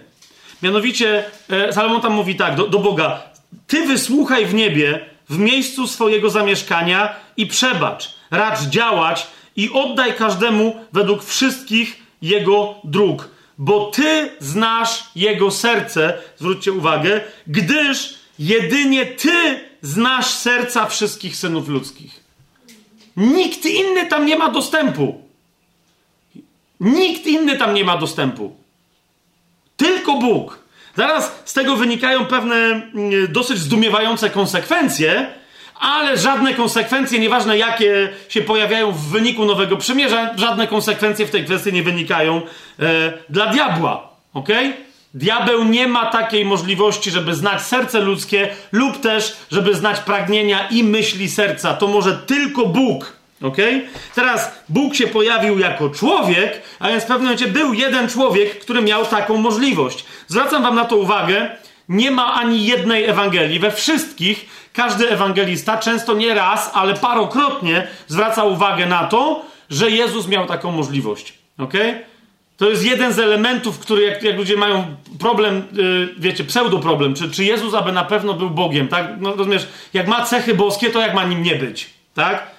Speaker 1: Mianowicie yy, Salomon tam mówi tak do, do Boga: Ty wysłuchaj w niebie, w miejscu swojego zamieszkania i przebacz, racz działać i oddaj każdemu według wszystkich jego dróg, bo Ty znasz jego serce, zwróćcie uwagę, gdyż jedynie Ty znasz serca wszystkich synów ludzkich. Nikt inny tam nie ma dostępu. Nikt inny tam nie ma dostępu. Tylko Bóg. Zaraz z tego wynikają pewne mm, dosyć zdumiewające konsekwencje, ale żadne konsekwencje, nieważne jakie się pojawiają w wyniku Nowego Przymierza, żadne konsekwencje w tej kwestii nie wynikają e, dla diabła. ok? Diabeł nie ma takiej możliwości, żeby znać serce ludzkie, lub też, żeby znać pragnienia i myśli serca. To może tylko Bóg. ok? Teraz Bóg się pojawił jako człowiek, a więc w pewnym momencie był jeden człowiek, który miał taką możliwość. Zwracam Wam na to uwagę. Nie ma ani jednej Ewangelii. We wszystkich każdy ewangelista, często nie raz, ale parokrotnie zwraca uwagę na to, że Jezus miał taką możliwość. ok? To jest jeden z elementów, który jak, jak ludzie mają problem, yy, wiecie, pseudoproblem, czy, czy Jezus aby na pewno był Bogiem, tak? No rozumiesz, jak ma cechy boskie, to jak ma nim nie być, tak?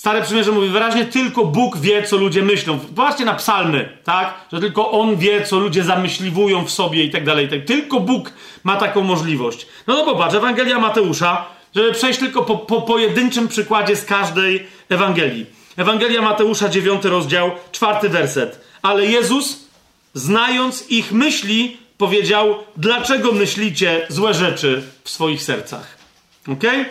Speaker 1: Stare Przymierze mówi wyraźnie, tylko Bóg wie, co ludzie myślą. Popatrzcie na psalmy, tak? Że tylko On wie, co ludzie zamyśliwują w sobie i tak dalej. Tak. Tylko Bóg ma taką możliwość. No to popatrz, Ewangelia Mateusza, żeby przejść tylko po, po pojedynczym przykładzie z każdej Ewangelii. Ewangelia Mateusza, 9 rozdział, czwarty werset. Ale Jezus, znając ich myśli, powiedział, dlaczego myślicie złe rzeczy w swoich sercach. Okay?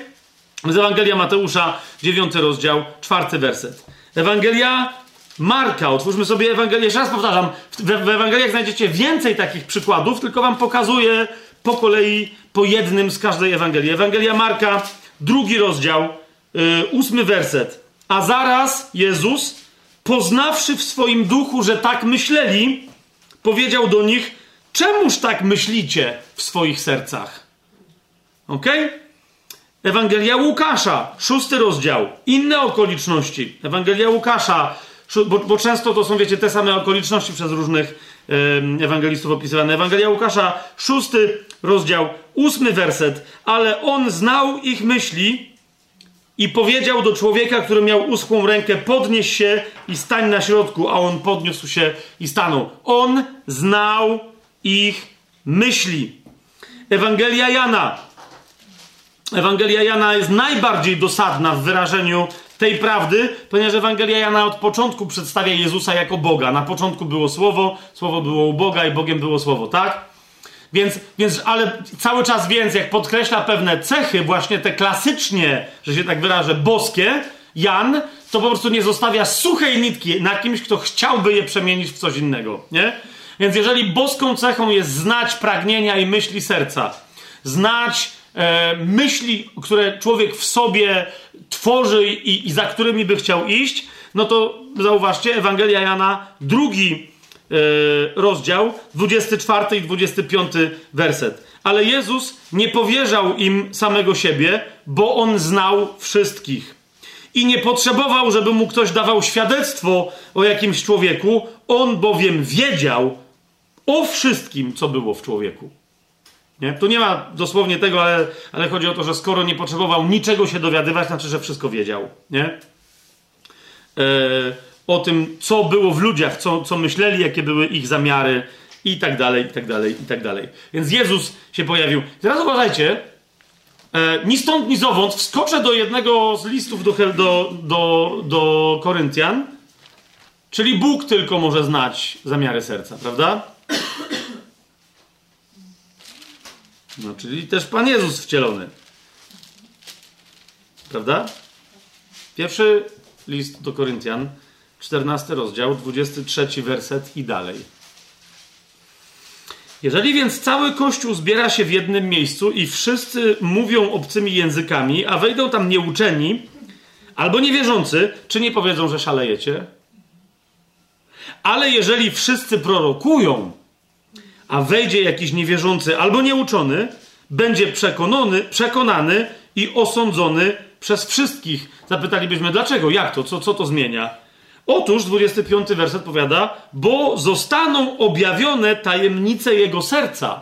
Speaker 1: Z Ewangelia Mateusza, 9 rozdział, 4 werset. Ewangelia Marka, otwórzmy sobie Ewangelię. Jeszcze raz powtarzam, w, w Ewangeliach znajdziecie więcej takich przykładów, tylko wam pokazuję po kolei, po jednym z każdej Ewangelii. Ewangelia Marka, drugi rozdział, yy, ósmy werset. A zaraz Jezus, poznawszy w swoim duchu, że tak myśleli, powiedział do nich, czemuż tak myślicie w swoich sercach? Okay? Ewangelia Łukasza, szósty rozdział, inne okoliczności. Ewangelia Łukasza, bo, bo, często to są, wiecie, te same okoliczności przez różnych ewangelistów opisywane. Ewangelia Łukasza, szósty rozdział, ósmy werset. Ale on znał ich myśli i powiedział do człowieka, który miał uschłą rękę, podnieś się i stań na środku, a on podniósł się i stanął. On znał ich myśli. Ewangelia Jana, Ewangelia Jana jest najbardziej dosadna w wyrażeniu tej prawdy, ponieważ Ewangelia Jana od początku przedstawia Jezusa jako Boga. Na początku było Słowo, Słowo było u Boga i Bogiem było Słowo, tak? Więc, więc, ale cały czas więc, jak podkreśla pewne cechy, właśnie te klasycznie, że się tak wyrażę, boskie, Jan, to po prostu nie zostawia suchej nitki na kimś, kto chciałby je przemienić w coś innego, nie? Więc jeżeli boską cechą jest znać pragnienia i myśli serca, znać e, myśli, które człowiek w sobie tworzy i, i, za którymi by chciał iść, no to zauważcie, Ewangelia Jana, drugi rozdział, 24 i 25 werset. Ale Jezus nie powierzał im samego siebie, bo on znał wszystkich. I nie potrzebował, żeby mu ktoś dawał świadectwo o jakimś człowieku, on bowiem wiedział o wszystkim, co było w człowieku. Nie? Tu nie ma dosłownie tego, ale, ale chodzi o to, że skoro nie potrzebował niczego się dowiadywać, znaczy, że wszystko wiedział. Nie? E, o tym, co było w ludziach, co, co myśleli, jakie były ich zamiary i tak dalej, i tak dalej, i tak dalej. Więc Jezus się pojawił. Teraz uważajcie, e, ni stąd, ni zowąd wskoczę do jednego z listów do, do, do, do Koryntian, czyli Bóg tylko może znać zamiary serca, prawda? No, czyli też Pan Jezus wcielony. Prawda? Pierwszy list do Koryntian, 14 rozdział, 23 werset i dalej. Jeżeli więc cały Kościół zbiera się w jednym miejscu i wszyscy mówią obcymi językami, a wejdą tam nieuczeni albo niewierzący, czy nie powiedzą, że szalejecie? Ale jeżeli wszyscy prorokują, a wejdzie jakiś niewierzący albo nieuczony, będzie przekonany, przekonany i osądzony przez wszystkich. Zapytalibyśmy, dlaczego, jak to, co, co to zmienia? Otóż 25 werset powiada, bo zostaną objawione tajemnice jego serca,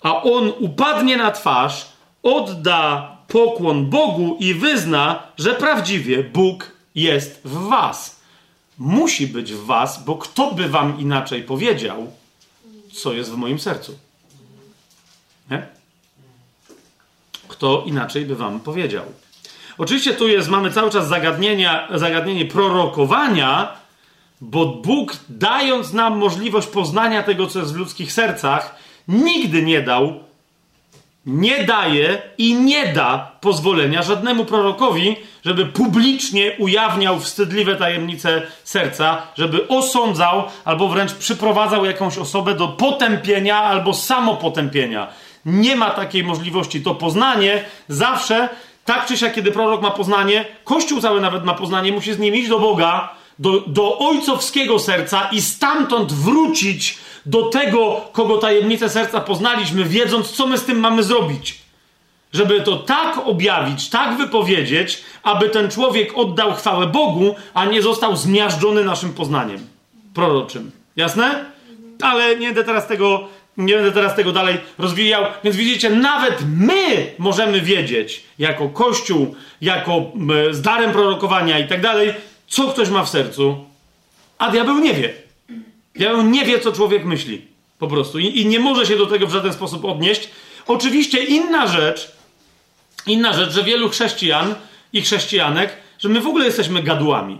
Speaker 1: a on upadnie na twarz, odda pokłon Bogu i wyzna, że prawdziwie Bóg jest w was. Musi być w was, bo kto by wam inaczej powiedział, co jest w moim sercu? Nie? Kto inaczej by wam powiedział? Oczywiście tu jest, mamy cały czas zagadnienia, zagadnienie prorokowania, bo Bóg, dając nam możliwość poznania tego, co jest w ludzkich sercach, nigdy nie dał, nie daje i nie da pozwolenia żadnemu prorokowi, żeby publicznie ujawniał wstydliwe tajemnice serca, żeby osądzał albo wręcz przyprowadzał jakąś osobę do potępienia albo samopotępienia. Nie ma takiej możliwości. To poznanie zawsze tak czy siak, kiedy prorok ma poznanie, Kościół cały nawet ma poznanie, musi z nim iść do Boga, do, do ojcowskiego serca i stamtąd wrócić do tego, kogo tajemnicę serca poznaliśmy, wiedząc, co my z tym mamy zrobić. Żeby to tak objawić, tak wypowiedzieć, aby ten człowiek oddał chwałę Bogu, a nie został zmiażdżony naszym poznaniem proroczym. Jasne? Ale nie będę teraz tego nie będę teraz tego dalej rozwijał. Więc widzicie, nawet my możemy wiedzieć, jako Kościół, jako z darem prorokowania i tak dalej, co ktoś ma w sercu, a diabeł nie wie. Diabeł nie wie, co człowiek myśli. Po prostu. I, I, nie może się do tego w żaden sposób odnieść. Oczywiście inna rzecz, inna rzecz, że wielu chrześcijan i chrześcijanek, że my w ogóle jesteśmy gadułami.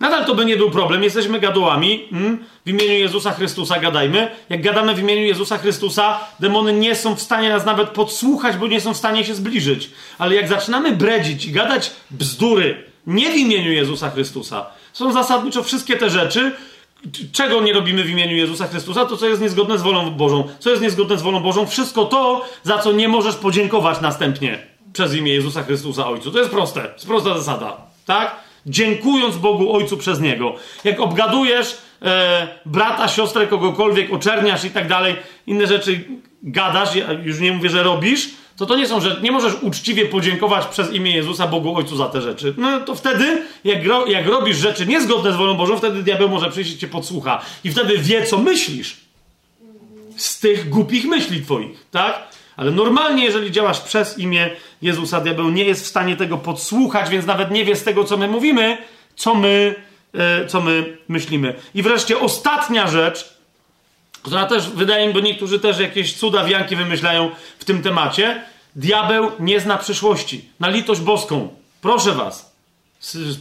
Speaker 1: Nadal to by nie był problem, jesteśmy gadułami. Mm? W imieniu Jezusa Chrystusa gadajmy. Jak gadamy w imieniu Jezusa Chrystusa, demony nie są w stanie nas nawet podsłuchać, bo nie są w stanie się zbliżyć. Ale jak zaczynamy bredzić i gadać bzdury, nie w imieniu Jezusa Chrystusa, są zasadniczo wszystkie te rzeczy, czego nie robimy w imieniu Jezusa Chrystusa, to co jest niezgodne z wolą Bożą. Co jest niezgodne z wolą Bożą? Wszystko to, za co nie możesz podziękować następnie przez imię Jezusa Chrystusa Ojcu. To jest proste, jest prosta zasada. Tak? Dziękując Bogu Ojcu przez niego. Jak obgadujesz e, brata, siostrę, kogokolwiek, oczerniasz i tak dalej, inne rzeczy gadasz, ja już nie mówię, że robisz, to to nie są rzeczy, nie możesz uczciwie podziękować przez imię Jezusa Bogu Ojcu za te rzeczy. No to wtedy, jak, ro, jak robisz rzeczy niezgodne z wolą Bożą, wtedy diabeł może przyjść i cię podsłucha. I wtedy wie, co myślisz z tych głupich myśli twoich, tak? Ale normalnie, jeżeli działasz przez imię Jezusa, diabeł nie jest w stanie tego podsłuchać, więc nawet nie wie z tego, co my mówimy, co my, e, co my myślimy. I wreszcie ostatnia rzecz, która też wydaje mi, bo niektórzy też jakieś cuda wianki wymyślają w tym temacie. Diabeł nie zna przyszłości. Na litość boską. Proszę was.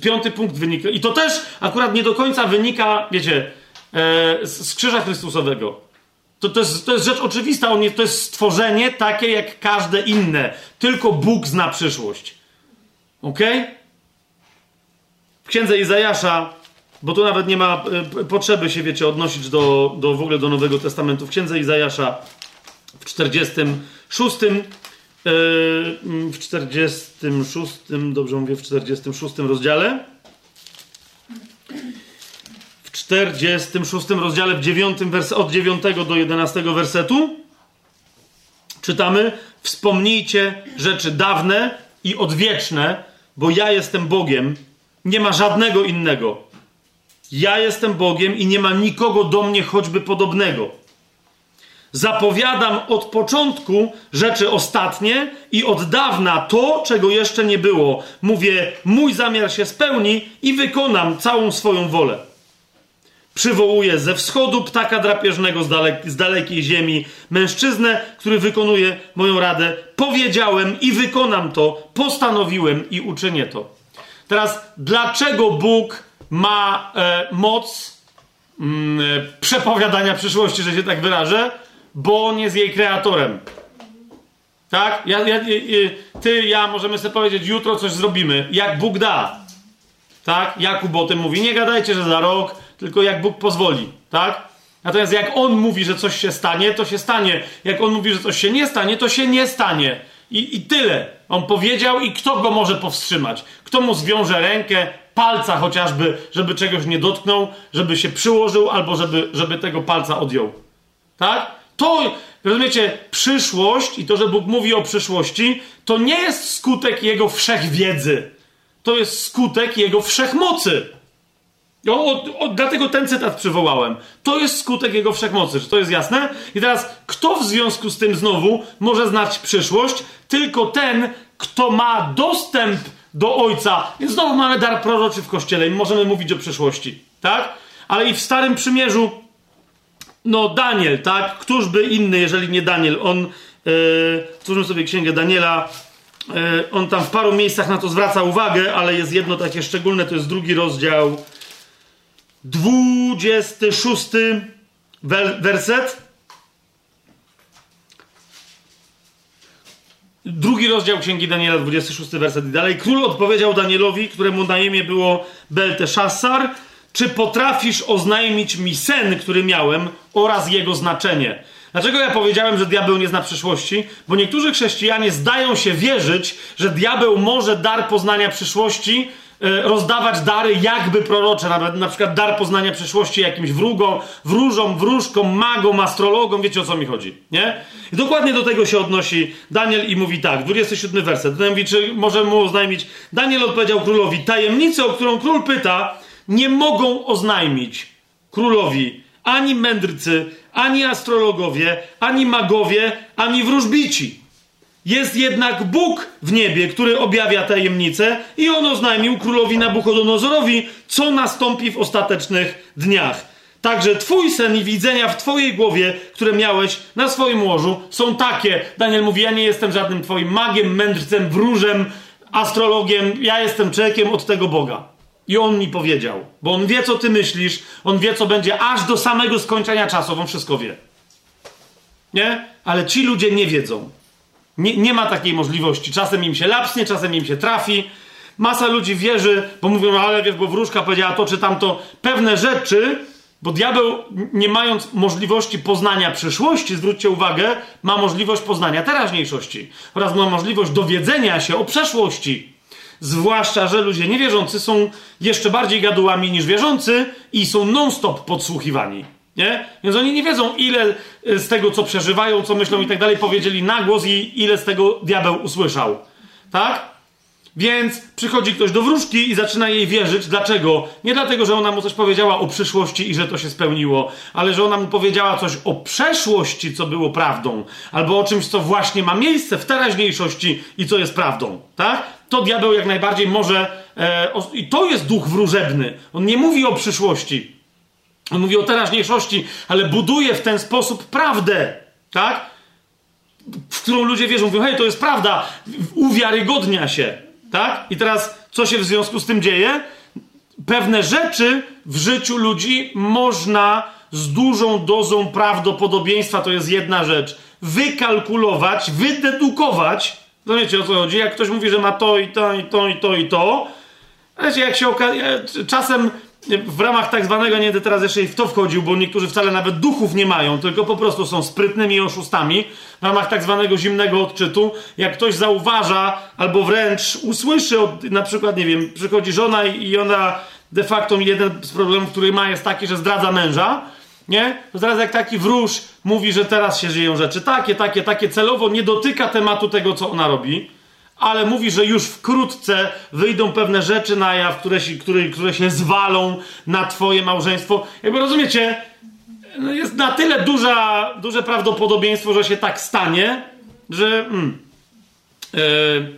Speaker 1: Piąty punkt wynika. I to też akurat nie do końca wynika, wiecie, e, z krzyża Chrystusowego. To, to, jest, to jest rzecz oczywista, on jest, to jest stworzenie takie jak każde inne. Tylko Bóg zna przyszłość. Ok? W księdze Izajasza, bo tu nawet nie ma y, potrzeby się, wiecie, odnosić do, do w ogóle do Nowego Testamentu. W księdze Izajasza w 46, y, w 46, dobrze mówię, w 46 rozdziale 46 rozdziale, w 9 wers od 9 do 11 wersetu czytamy: Wspomnijcie rzeczy dawne i odwieczne, bo ja jestem Bogiem, nie ma żadnego innego. Ja jestem Bogiem i nie ma nikogo do mnie choćby podobnego. Zapowiadam od początku rzeczy ostatnie i od dawna to, czego jeszcze nie było. Mówię, mój zamiar się spełni i wykonam całą swoją wolę. Przywołuje ze wschodu ptaka drapieżnego z, dalek, z dalekiej ziemi, mężczyznę, który wykonuje moją radę. Powiedziałem i wykonam to, postanowiłem i uczynię to. Teraz, dlaczego Bóg ma e, moc mm, e, przepowiadania przyszłości, że się tak wyrażę? Bo on jest jej kreatorem. Tak? Ja, ja, ty, ja możemy sobie powiedzieć, jutro coś zrobimy, jak Bóg da. Tak? Jakub o tym mówi. Nie gadajcie, że za rok tylko jak Bóg pozwoli, tak? Natomiast jak On mówi, że coś się stanie, to się stanie. Jak On mówi, że coś się nie stanie, to się nie stanie. I, I tyle. On powiedział i kto go może powstrzymać? Kto mu zwiąże rękę, palca chociażby, żeby czegoś nie dotknął, żeby się przyłożył albo żeby, żeby tego palca odjął. Tak? To, rozumiecie, przyszłość i to, że Bóg mówi o przyszłości, to nie jest skutek Jego wszechwiedzy. To jest skutek Jego wszechmocy. O, o, o, dlatego ten cytat przywołałem. To jest skutek Jego wszechmocy. Czy to jest jasne? I teraz, kto w związku z tym znowu może znać przyszłość? Tylko ten, kto ma dostęp do Ojca. Więc znowu mamy dar proroczy w Kościele i możemy mówić o przyszłości. Tak? Ale i w Starym Przymierzu no Daniel, tak? Któż by inny, jeżeli nie Daniel? On, yy, sobie księgę Daniela, yy, on tam w paru miejscach na to zwraca uwagę, ale jest jedno takie szczególne, to jest drugi rozdział, 26 werset. Drugi rozdział Księgi Daniela, 26 werset i dalej. Król odpowiedział Danielowi, któremu na imię było Belteszassar, czy potrafisz oznajmić mi sen, który miałem oraz jego znaczenie? Dlaczego ja powiedziałem, że diabeł nie zna przyszłości? Bo niektórzy chrześcijanie zdają się wierzyć, że diabeł może dar poznania przyszłości rozdawać dary jakby prorocze, nawet na przykład dar poznania przyszłości jakimś wrógom, wróżom, wróżkom, magom, astrologom, wiecie o co mi chodzi, nie? I dokładnie do tego się odnosi Daniel i mówi tak, 27 werset, Daniel mówi, czy może mu oznajmić, Daniel odpowiedział królowi, tajemnicę, o którą król pyta, nie mogą oznajmić królowi ani mędrcy, ani astrologowie, ani magowie, ani wróżbici. Jest jednak Bóg w niebie, który objawia tajemnice i on oznajmił królowi Nabuchodonozorowi, co nastąpi w ostatecznych dniach. Także twój sen i widzenia w twojej głowie, które miałeś na swoim łożu, są takie. Daniel mówi, ja nie jestem żadnym twoim magiem, mędrcem, wróżem, astrologiem, ja jestem człowiekiem od tego Boga. I on mi powiedział, bo on wie, co ty myślisz, on wie, co będzie aż do samego skończenia czasu, on wszystko wie. Nie? Ale ci ludzie nie wiedzą. Nie, nie ma takiej możliwości. Czasem im się lapsnie, czasem im się trafi. Masa ludzi wierzy, bo mówią, no ale wiesz, bo wróżka powiedziała to czy tamto. Pewne rzeczy, bo diabeł, nie mając możliwości poznania przyszłości, zwróćcie uwagę, ma możliwość poznania teraźniejszości oraz ma możliwość dowiedzenia się o przeszłości. Zwłaszcza, że ludzie niewierzący są jeszcze bardziej gadułami niż wierzący i są non-stop podsłuchiwani. Nie? Więc oni nie wiedzą, ile z tego, co przeżywają, co myślą i tak dalej, powiedzieli na głos i ile z tego diabeł usłyszał. Tak? Więc przychodzi ktoś do wróżki i zaczyna jej wierzyć. Dlaczego? Nie dlatego, że ona mu coś powiedziała o przyszłości i że to się spełniło, ale że ona mu powiedziała coś o przeszłości, co było prawdą, albo o czymś, co właśnie ma miejsce w teraźniejszości i co jest prawdą. Tak? To diabeł jak najbardziej może. E, o, I to jest duch wróżebny. On nie mówi o przyszłości. On mówi o teraźniejszości, ale buduje w ten sposób prawdę. Tak? W którą ludzie wierzą, mówią, hej, to jest prawda, uwiarygodnia się. Tak? I teraz, co się w związku z tym dzieje? Pewne rzeczy w życiu ludzi można z dużą dozą prawdopodobieństwa, to jest jedna rzecz, wykalkulować, wydedukować. Rozumiecie o co chodzi? Jak ktoś mówi, że ma to i to i to i to i to, wiecie, jak się okazuje, czasem w ramach tak zwanego, nie będę teraz jeszcze w to wchodził, bo niektórzy wcale nawet duchów nie mają, tylko po prostu są sprytnymi oszustami. W ramach tak zwanego zimnego odczytu, jak ktoś zauważa albo wręcz usłyszy, od, na przykład, nie wiem, przychodzi żona i ona de facto jeden z problemów, który ma jest taki, że zdradza męża, nie? To zaraz jak taki wróż mówi, że teraz się żyją rzeczy takie, takie, takie, celowo nie dotyka tematu tego, co ona robi, ale mówi, że już wkrótce wyjdą pewne rzeczy na jaw, które się, które, które się zwalą na twoje małżeństwo. Jakby rozumiecie, no jest na tyle duża, duże prawdopodobieństwo, że się tak stanie, że... Mm, yy,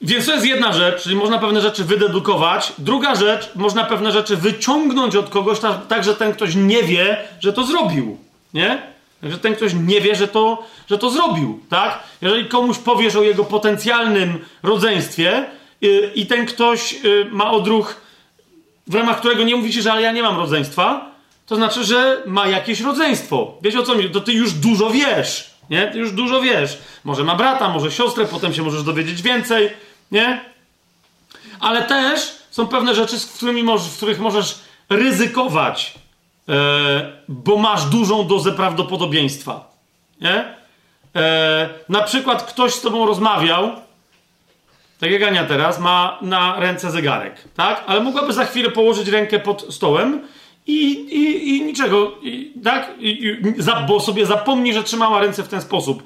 Speaker 1: więc to jest jedna rzecz, czyli można pewne rzeczy wydedukować. Druga rzecz, można pewne rzeczy wyciągnąć od kogoś, tak, tak że ten ktoś nie wie, że to zrobił. Nie? Że ten ktoś nie wie, że to, że to zrobił, tak? Jeżeli komuś powiesz o jego potencjalnym rodzeństwie yy, i ten ktoś yy, ma odruch, w ramach którego nie mówi ci, że ale ja nie mam rodzeństwa, to znaczy, że ma jakieś rodzeństwo. Wiecie o co mi? To ty już dużo wiesz, nie? Ty już dużo wiesz. Może ma brata, może siostrę, potem się możesz dowiedzieć więcej, nie? Ale też są pewne rzeczy, z którymi możesz, w których możesz ryzykować bo masz dużą dozę prawdopodobieństwa. Nie? E, na przykład ktoś z tobą rozmawiał, tak jak Ania teraz, ma na ręce zegarek, tak? Ale mogłaby za chwilę położyć rękę pod stołem i, i, i niczego, i, tak? Za, bo sobie zapomni, że trzymała ręce w ten sposób.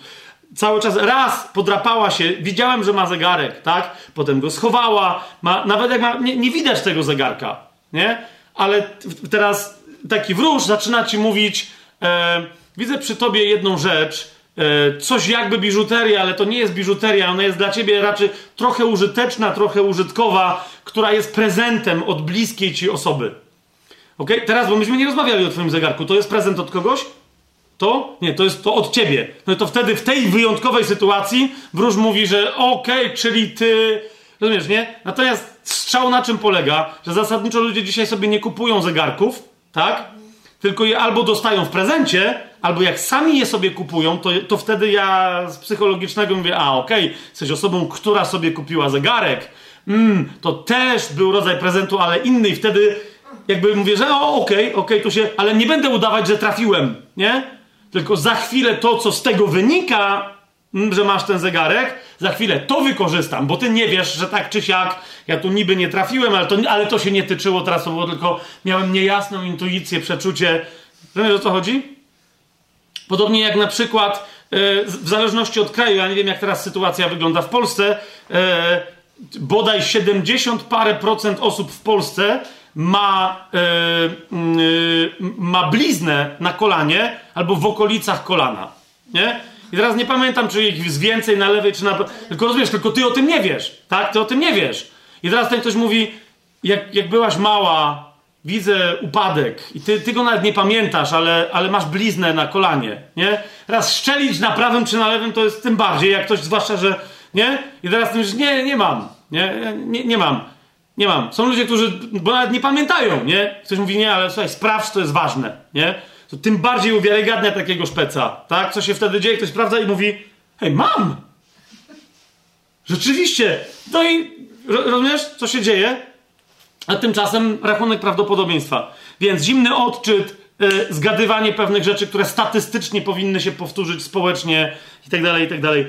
Speaker 1: Cały czas raz podrapała się, widziałem, że ma zegarek, tak? Potem go schowała, ma, nawet jak ma, nie, nie widać tego zegarka, nie? Ale teraz taki wróż zaczyna ci mówić, e, widzę przy tobie jedną rzecz, e, coś jakby biżuteria, ale to nie jest biżuteria, ona jest dla ciebie raczej trochę użyteczna, trochę użytkowa, która jest prezentem od bliskiej ci osoby. Ok? Teraz, bo myśmy nie rozmawiali o twoim zegarku, to jest prezent od kogoś? To? Nie, to jest to od ciebie. No to wtedy w tej wyjątkowej sytuacji wróż mówi, że okej, okay, czyli ty... Rozumiesz, nie? Natomiast strzał na czym polega? Że zasadniczo ludzie dzisiaj sobie nie kupują zegarków, tak? Tylko je albo dostają w prezencie, albo jak sami je sobie kupują, to, to wtedy ja z psychologicznego mówię, a okej, okay, jesteś osobą, która sobie kupiła zegarek. Mm, to też był rodzaj prezentu, ale inny i wtedy jakby mówię, że o, okej, okay, okej, okay, to się, ale nie będę udawać, że trafiłem, nie? Tylko za chwilę to, co z tego wynika, że masz ten zegarek, za chwilę to wykorzystam, bo ty nie wiesz, że tak czy siak, ja tu niby nie trafiłem, ale to, ale to się nie tyczyło teraz, było tylko, miałem niejasną intuicję, przeczucie. Rozumiesz o co chodzi? Podobnie jak na przykład, e, w zależności od kraju, ja nie wiem jak teraz sytuacja wygląda w Polsce, e, bodaj 70 parę procent osób w Polsce ma, yy, ma bliznę na kolanie albo w okolicach kolana. Nie? I teraz nie pamiętam, czy ich jest więcej na lewej, czy na. Tylko rozumiesz, tylko ty o tym nie wiesz. Tak? Ty o tym nie wiesz. I teraz ten ktoś mówi, jak, jak byłaś mała, widzę upadek i ty, ty go nawet nie pamiętasz, ale, ale masz bliznę na kolanie, nie? Teraz szczelić na prawym czy na lewym to jest tym bardziej, jak ktoś, zwłaszcza, że, nie? I teraz ty mówisz, nie, nie mam, nie, nie, nie mam. Nie mam. Są ludzie, którzy, bo nawet nie pamiętają, nie? Ktoś mówi, nie, ale słuchaj, sprawdź, to jest ważne, nie? To tym bardziej uwiarygadnia takiego szpeca, tak? Co się wtedy dzieje? Ktoś sprawdza i mówi, hej, mam! Rzeczywiście! No i rozumiesz, co się dzieje? A tymczasem rachunek prawdopodobieństwa. Więc zimny odczyt, yy, zgadywanie pewnych rzeczy, które statystycznie powinny się powtórzyć społecznie i tak dalej, i tak dalej.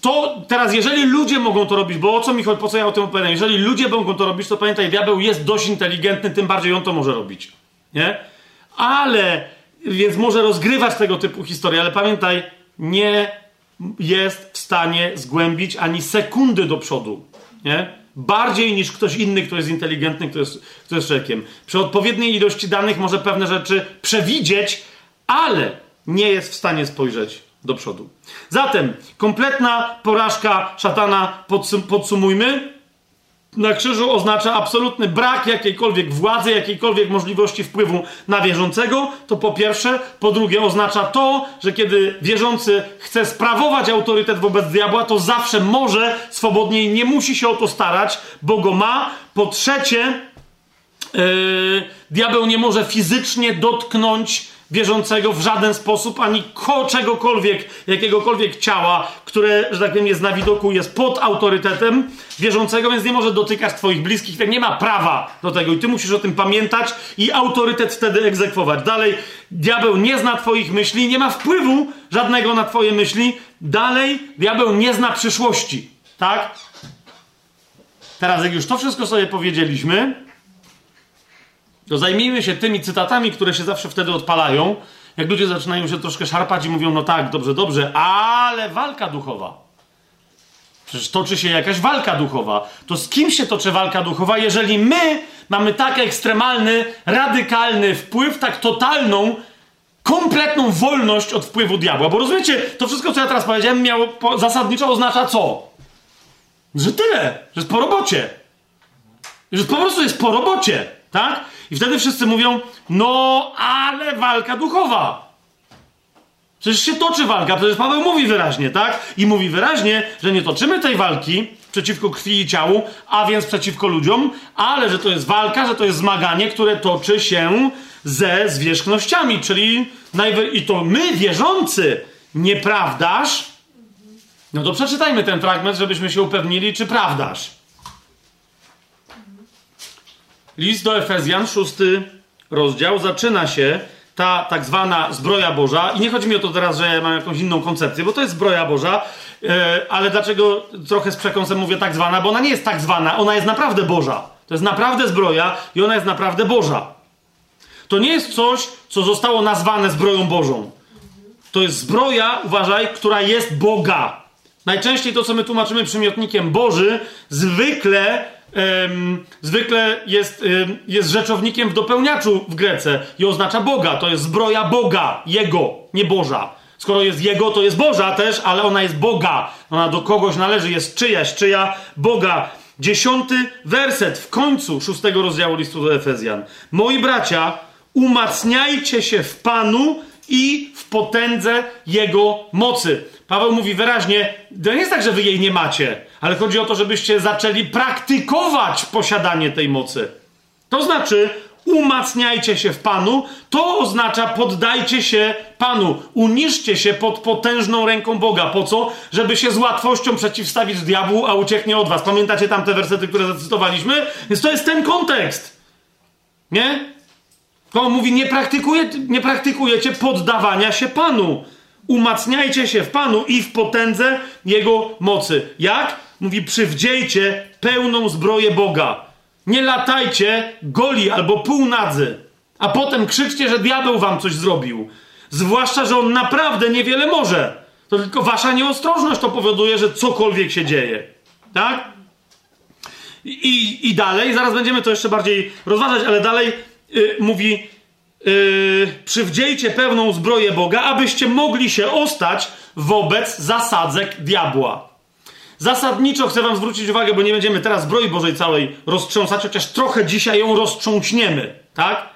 Speaker 1: To teraz, jeżeli ludzie mogą to robić, bo o co mi chodzi, po co ja o tym opowiadam? Jeżeli ludzie mogą to robić, to pamiętaj, diabeł jest dość inteligentny, tym bardziej on to może robić. Nie? Ale, więc może rozgrywać tego typu historie, ale pamiętaj, nie jest w stanie zgłębić ani sekundy do przodu. Nie? Bardziej niż ktoś inny, kto jest inteligentny, kto jest, kto jest człowiekiem. Przy odpowiedniej ilości danych może pewne rzeczy przewidzieć, ale nie jest w stanie spojrzeć do przodu. Zatem kompletna porażka szatana, podsum podsumujmy. Na krzyżu oznacza absolutny brak jakiejkolwiek władzy, jakiejkolwiek możliwości wpływu na wierzącego. To po pierwsze. Po drugie, oznacza to, że kiedy wierzący chce sprawować autorytet wobec diabła, to zawsze może swobodnie i nie musi się o to starać, bo go ma. Po trzecie, yy, diabeł nie może fizycznie dotknąć wierzącego w żaden sposób, ani ko czegokolwiek, jakiegokolwiek ciała, które, że tak powiem, jest na widoku, jest pod autorytetem wierzącego, więc nie może dotykać twoich bliskich, tak nie ma prawa do tego i ty musisz o tym pamiętać i autorytet wtedy egzekwować. Dalej, diabeł nie zna twoich myśli, nie ma wpływu żadnego na twoje myśli. Dalej, diabeł nie zna przyszłości, tak? Teraz, jak już to wszystko sobie powiedzieliśmy, to zajmijmy się tymi cytatami, które się zawsze wtedy odpalają, jak ludzie zaczynają się troszkę szarpać i mówią, no tak, dobrze, dobrze, ale walka duchowa. Przecież toczy się jakaś walka duchowa. To z kim się toczy walka duchowa, jeżeli my mamy tak ekstremalny, radykalny wpływ, tak totalną, kompletną wolność od wpływu diabła? Bo rozumiecie, to wszystko, co ja teraz powiedziałem, miało zasadniczo oznacza co? Że tyle, że jest po robocie. Że po prostu jest po robocie, tak? I wtedy wszyscy mówią, no ale walka duchowa. Przecież się toczy walka, przecież Paweł mówi wyraźnie, tak? I mówi wyraźnie, że nie toczymy tej walki przeciwko krwi i ciału, a więc przeciwko ludziom, ale że to jest walka, że to jest zmaganie, które toczy się ze zwierzchnościami, czyli najwy... i to my, wierzący, nieprawdaż? No to przeczytajmy ten fragment, żebyśmy się upewnili, czy prawdaż. List do Efezjan, szósty rozdział, zaczyna się ta tak zwana zbroja Boża. I nie chodzi mi o to teraz, że ja mam jakąś inną koncepcję, bo to jest zbroja Boża, yy, ale dlaczego trochę z przekąsem mówię tak zwana? Bo ona nie jest tak zwana, ona jest naprawdę Boża. To jest naprawdę zbroja i ona jest naprawdę Boża. To nie jest coś, co zostało nazwane zbroją Bożą. To jest zbroja, uważaj, która jest Boga. Najczęściej to, co my tłumaczymy przymiotnikiem Boży, zwykle, um, zwykle jest, um, jest rzeczownikiem w dopełniaczu w Grece i oznacza Boga. To jest zbroja Boga, Jego, nie Boża. Skoro jest Jego, to jest Boża też, ale ona jest Boga. Ona do kogoś należy, jest czyjaś, czyja Boga. Dziesiąty werset w końcu szóstego rozdziału listu do Efezjan. Moi bracia, umacniajcie się w Panu i w potędze Jego mocy. Paweł mówi wyraźnie, to nie jest tak, że wy jej nie macie, ale chodzi o to, żebyście zaczęli praktykować posiadanie tej mocy. To znaczy, umacniajcie się w Panu, to oznacza poddajcie się Panu, uniszcie się pod potężną ręką Boga. Po co? Żeby się z łatwością przeciwstawić diabłu, a ucieknie od was. Pamiętacie tamte wersety, które zacytowaliśmy? Więc to jest ten kontekst. Nie? On mówi, nie, praktykuje, nie praktykujecie poddawania się Panu. Umacniajcie się w Panu i w potędze Jego mocy. Jak? Mówi, przywdziejcie pełną zbroję Boga. Nie latajcie goli albo półnadzy, a potem krzyczcie, że diabeł wam coś zrobił. Zwłaszcza, że on naprawdę niewiele może. To tylko wasza nieostrożność to powoduje, że cokolwiek się dzieje. Tak? I, i dalej, zaraz będziemy to jeszcze bardziej rozważać, ale dalej yy, mówi: yy, przywdziejcie pełną zbroję Boga, abyście mogli się ostać wobec zasadzek diabła. Zasadniczo chcę Wam zwrócić uwagę, bo nie będziemy teraz zbroi Bożej całej roztrząsać, chociaż trochę dzisiaj ją roztrząśniemy, tak?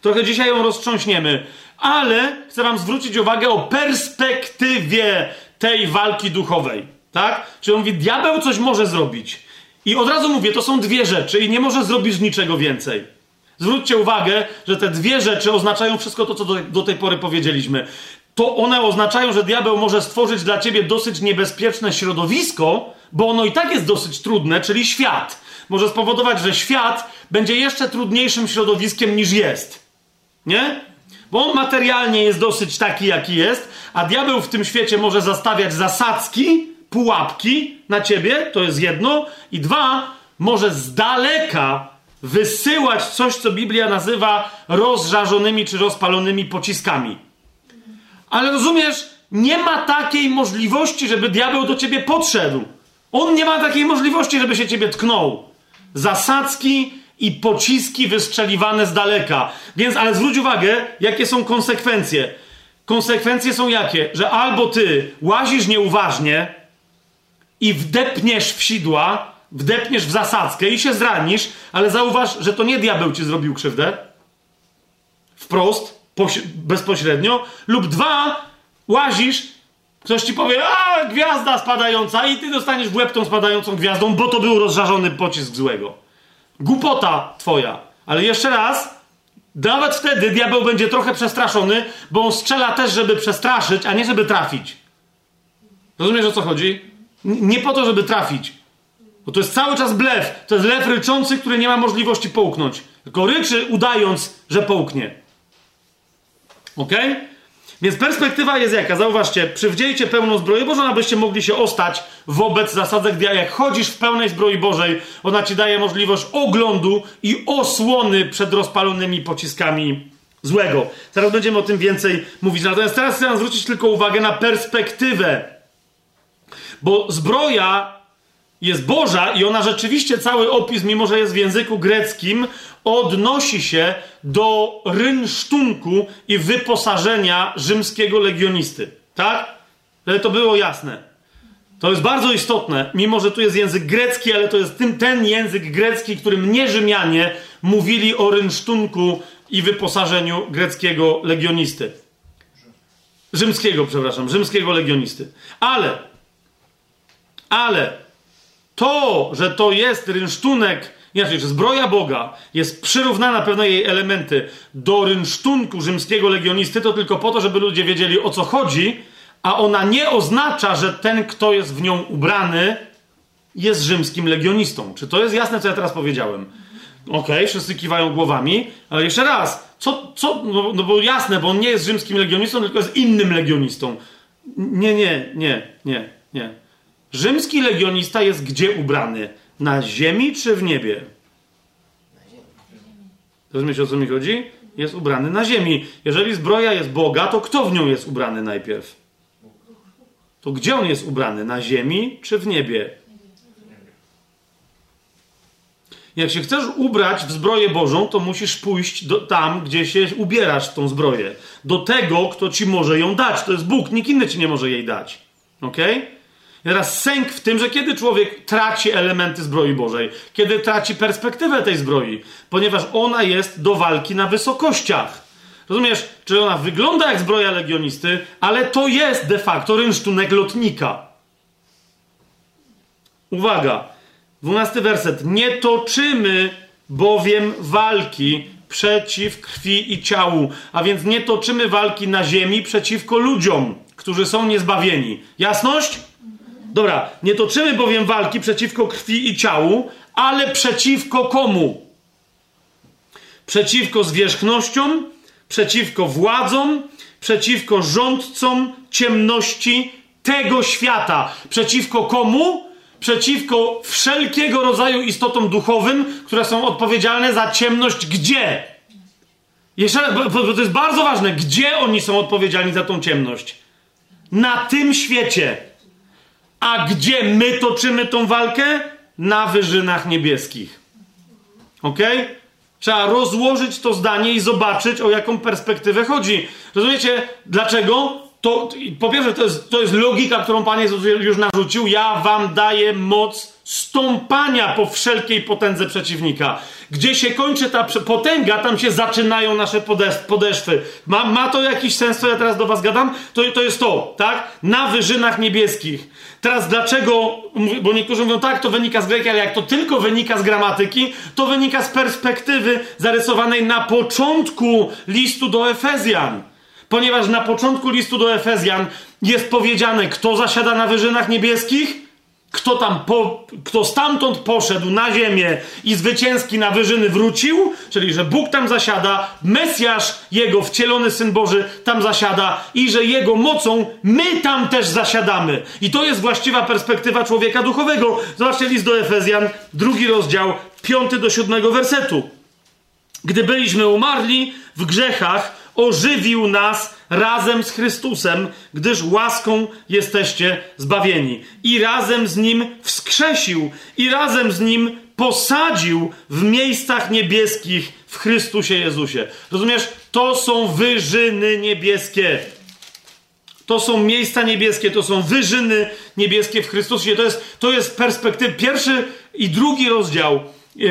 Speaker 1: Trochę dzisiaj ją roztrząśniemy, ale chcę Wam zwrócić uwagę o perspektywie tej walki duchowej, tak? Czyli on mówi, diabeł coś może zrobić. I od razu mówię, to są dwie rzeczy i nie może zrobić niczego więcej. Zwróćcie uwagę, że te dwie rzeczy oznaczają wszystko to, co do, do tej pory powiedzieliśmy to one oznaczają, że diabeł może stworzyć dla ciebie dosyć niebezpieczne środowisko, bo ono i tak jest dosyć trudne, czyli świat. Może spowodować, że świat będzie jeszcze trudniejszym środowiskiem niż jest. Nie? Bo on materialnie jest dosyć taki, jaki jest, a diabeł w tym świecie może zastawiać zasadzki, pułapki na ciebie, to jest jedno, i dwa, może z daleka wysyłać coś, co Biblia nazywa rozżarzonymi czy rozpalonymi pociskami. Ale rozumiesz, nie ma takiej możliwości, żeby diabeł do ciebie podszedł. On nie ma takiej możliwości, żeby się ciebie tknął. Zasadzki i pociski wystrzeliwane z daleka. Więc, ale zwróć uwagę, jakie są konsekwencje. Konsekwencje są jakie? Że albo ty łazisz nieuważnie i wdepniesz w sidła, wdepniesz w zasadzkę i się zranisz, ale zauważ, że to nie diabeł ci zrobił krzywdę. Wprost, bezpośrednio, lub dwa, łazisz, ktoś ci powie, a gwiazda spadająca i ty dostaniesz w łeb tą spadającą gwiazdą, bo to był rozżarzony pocisk złego. Głupota twoja. Ale jeszcze raz, nawet wtedy diabeł będzie trochę przestraszony, bo on strzela też, żeby przestraszyć, a nie żeby trafić. Rozumiesz o co chodzi? nie po to, żeby trafić. Bo to jest cały czas blef. To jest lew ryczący, który nie ma możliwości połknąć. Tylko ryczy, udając, że połknie. Ok? Więc perspektywa jest jaka? Zauważcie, przywdziejcie pełną zbroję Bożą, abyście mogli się ostać wobec zasadzek dia. Jak chodzisz w pełnej zbroi Bożej, ona ci daje możliwość oglądu i osłony przed rozpalonymi pociskami złego. Zaraz będziemy o tym więcej mówić. Natomiast teraz chcę zwrócić tylko uwagę na perspektywę. Bo zbroja jest Boża i ona rzeczywiście cały opis, mimo że jest w języku greckim, odnosi się do rynsztunku i wyposażenia rzymskiego legionisty. Tak? Ale to było jasne. To jest bardzo istotne, mimo że tu jest język grecki, ale to jest tym, ten język grecki, którym nie Rzymianie mówili o rynsztunku i wyposażeniu greckiego legionisty. Rzymskiego, przepraszam, rzymskiego legionisty. Ale, ale to, że to jest rynsztunek, inaczej, że zbroja Boga jest przyrównana pewne jej elementy do rynsztunku rzymskiego legionisty, to tylko po to, żeby ludzie wiedzieli o co chodzi, a ona nie oznacza, że ten, kto jest w nią ubrany, jest rzymskim legionistą. Czy to jest jasne, co ja teraz powiedziałem? Okej, okay, wszyscy kiwają głowami, ale jeszcze raz, co, co no, no bo jasne, bo on nie jest rzymskim legionistą, tylko jest innym legionistą. Nie, nie, nie, nie, nie. Rzymski legionista jest gdzie ubrany? Na ziemi czy w niebie? Rozumiecie o co mi chodzi? Jest ubrany na ziemi. Jeżeli zbroja jest Boga, to kto w nią jest ubrany najpierw? To gdzie on jest ubrany? Na ziemi czy w niebie? Jak się chcesz ubrać w zbroję Bożą, to musisz pójść do, tam, gdzie się ubierasz w tą zbroję. Do tego, kto ci może ją dać. To jest Bóg, nikt inny ci nie może jej dać. Ok? I teraz sęk w tym, że kiedy człowiek traci elementy zbroi Bożej, kiedy traci perspektywę tej zbroi, ponieważ ona jest do walki na wysokościach. Rozumiesz, czy ona wygląda jak zbroja legionisty, ale to jest de facto rynsztunek lotnika. Uwaga, dwunasty werset. Nie toczymy bowiem walki przeciw krwi i ciału, a więc nie toczymy walki na ziemi przeciwko ludziom, którzy są niezbawieni. Jasność? Dobra, nie toczymy bowiem walki przeciwko krwi i ciału, ale przeciwko komu? Przeciwko zwierzchnościom, przeciwko władzom, przeciwko rządcom ciemności tego świata. Przeciwko komu? Przeciwko wszelkiego rodzaju istotom duchowym, które są odpowiedzialne za ciemność gdzie? Jeszcze raz, bo, bo to jest bardzo ważne. Gdzie oni są odpowiedzialni za tą ciemność? Na tym świecie. A gdzie my toczymy tą walkę? Na wyżynach niebieskich. Ok? Trzeba rozłożyć to zdanie i zobaczyć, o jaką perspektywę chodzi. Rozumiecie, dlaczego? To, po pierwsze, to jest, to jest logika, którą Pan Jezus już narzucił. Ja wam daję moc stąpania po wszelkiej potędze przeciwnika. Gdzie się kończy ta potęga, tam się zaczynają nasze podeszwy. Ma, ma to jakiś sens, co ja teraz do was gadam? To, to jest to, tak? Na wyżynach niebieskich. Teraz dlaczego, bo niektórzy mówią tak, to wynika z greki, ale jak to tylko wynika z gramatyki, to wynika z perspektywy zarysowanej na początku listu do Efezjan. Ponieważ na początku listu do Efezjan jest powiedziane, kto zasiada na wyżynach niebieskich, kto tam, po, kto stamtąd poszedł na ziemię i zwycięski na wyżyny wrócił, czyli że Bóg tam zasiada, Mesjasz, jego wcielony Syn Boży tam zasiada i że jego mocą my tam też zasiadamy. I to jest właściwa perspektywa człowieka duchowego. Zobaczcie list do Efezjan, drugi rozdział, piąty do siódmego wersetu. Gdy byliśmy umarli w grzechach, ożywił nas razem z Chrystusem, gdyż łaską jesteście zbawieni. I razem z Nim wskrzesił, i razem z Nim posadził w miejscach niebieskich w Chrystusie Jezusie. Rozumiesz? To są wyżyny niebieskie. To są miejsca niebieskie, to są wyżyny niebieskie w Chrystusie. To jest, to jest perspektywa. Pierwszy i drugi rozdział yy,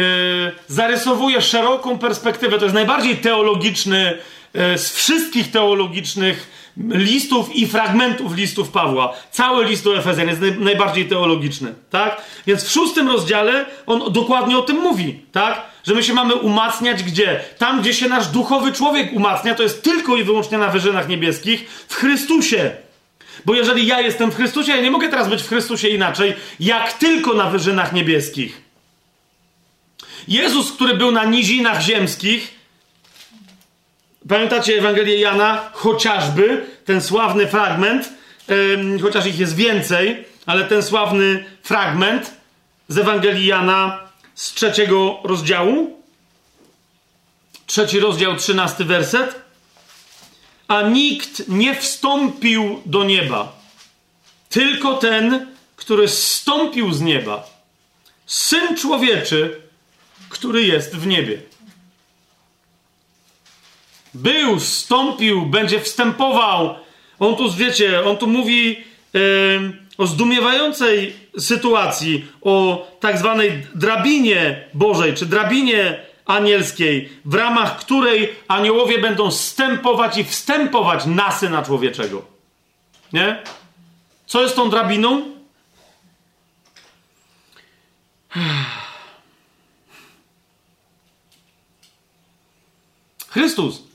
Speaker 1: zarysowuje szeroką perspektywę. To jest najbardziej teologiczny z wszystkich teologicznych listów i fragmentów listów Pawła. Cały list do Efezjan jest najbardziej teologiczny, tak? Więc w szóstym rozdziale on dokładnie o tym mówi, tak? Że my się mamy umacniać gdzie? Tam, gdzie się nasz duchowy człowiek umacnia, to jest tylko i wyłącznie na wyżynach niebieskich w Chrystusie. Bo jeżeli ja jestem w Chrystusie, ja nie mogę teraz być w Chrystusie inaczej, jak tylko na wyżynach niebieskich. Jezus, który był na nizinach ziemskich, Pamiętacie Ewangelię Jana? Chociażby ten sławny fragment, yy, chociaż ich jest więcej, ale ten sławny fragment z Ewangelii Jana z trzeciego rozdziału. Trzeci rozdział, trzynasty werset. A nikt nie wstąpił do nieba, tylko ten, który zstąpił z nieba. Syn człowieczy, który jest w niebie. Był, wstąpił, będzie wstępował. On tu, wiecie, on tu mówi o zdumiewającej sytuacji, o tak zwanej drabinie Bożej, czy drabinie anielskiej, w ramach której aniołowie będą stępować i wstępować na Syna Człowieczego. Nie? Co jest tą drabiną? <sighs> Chrystus.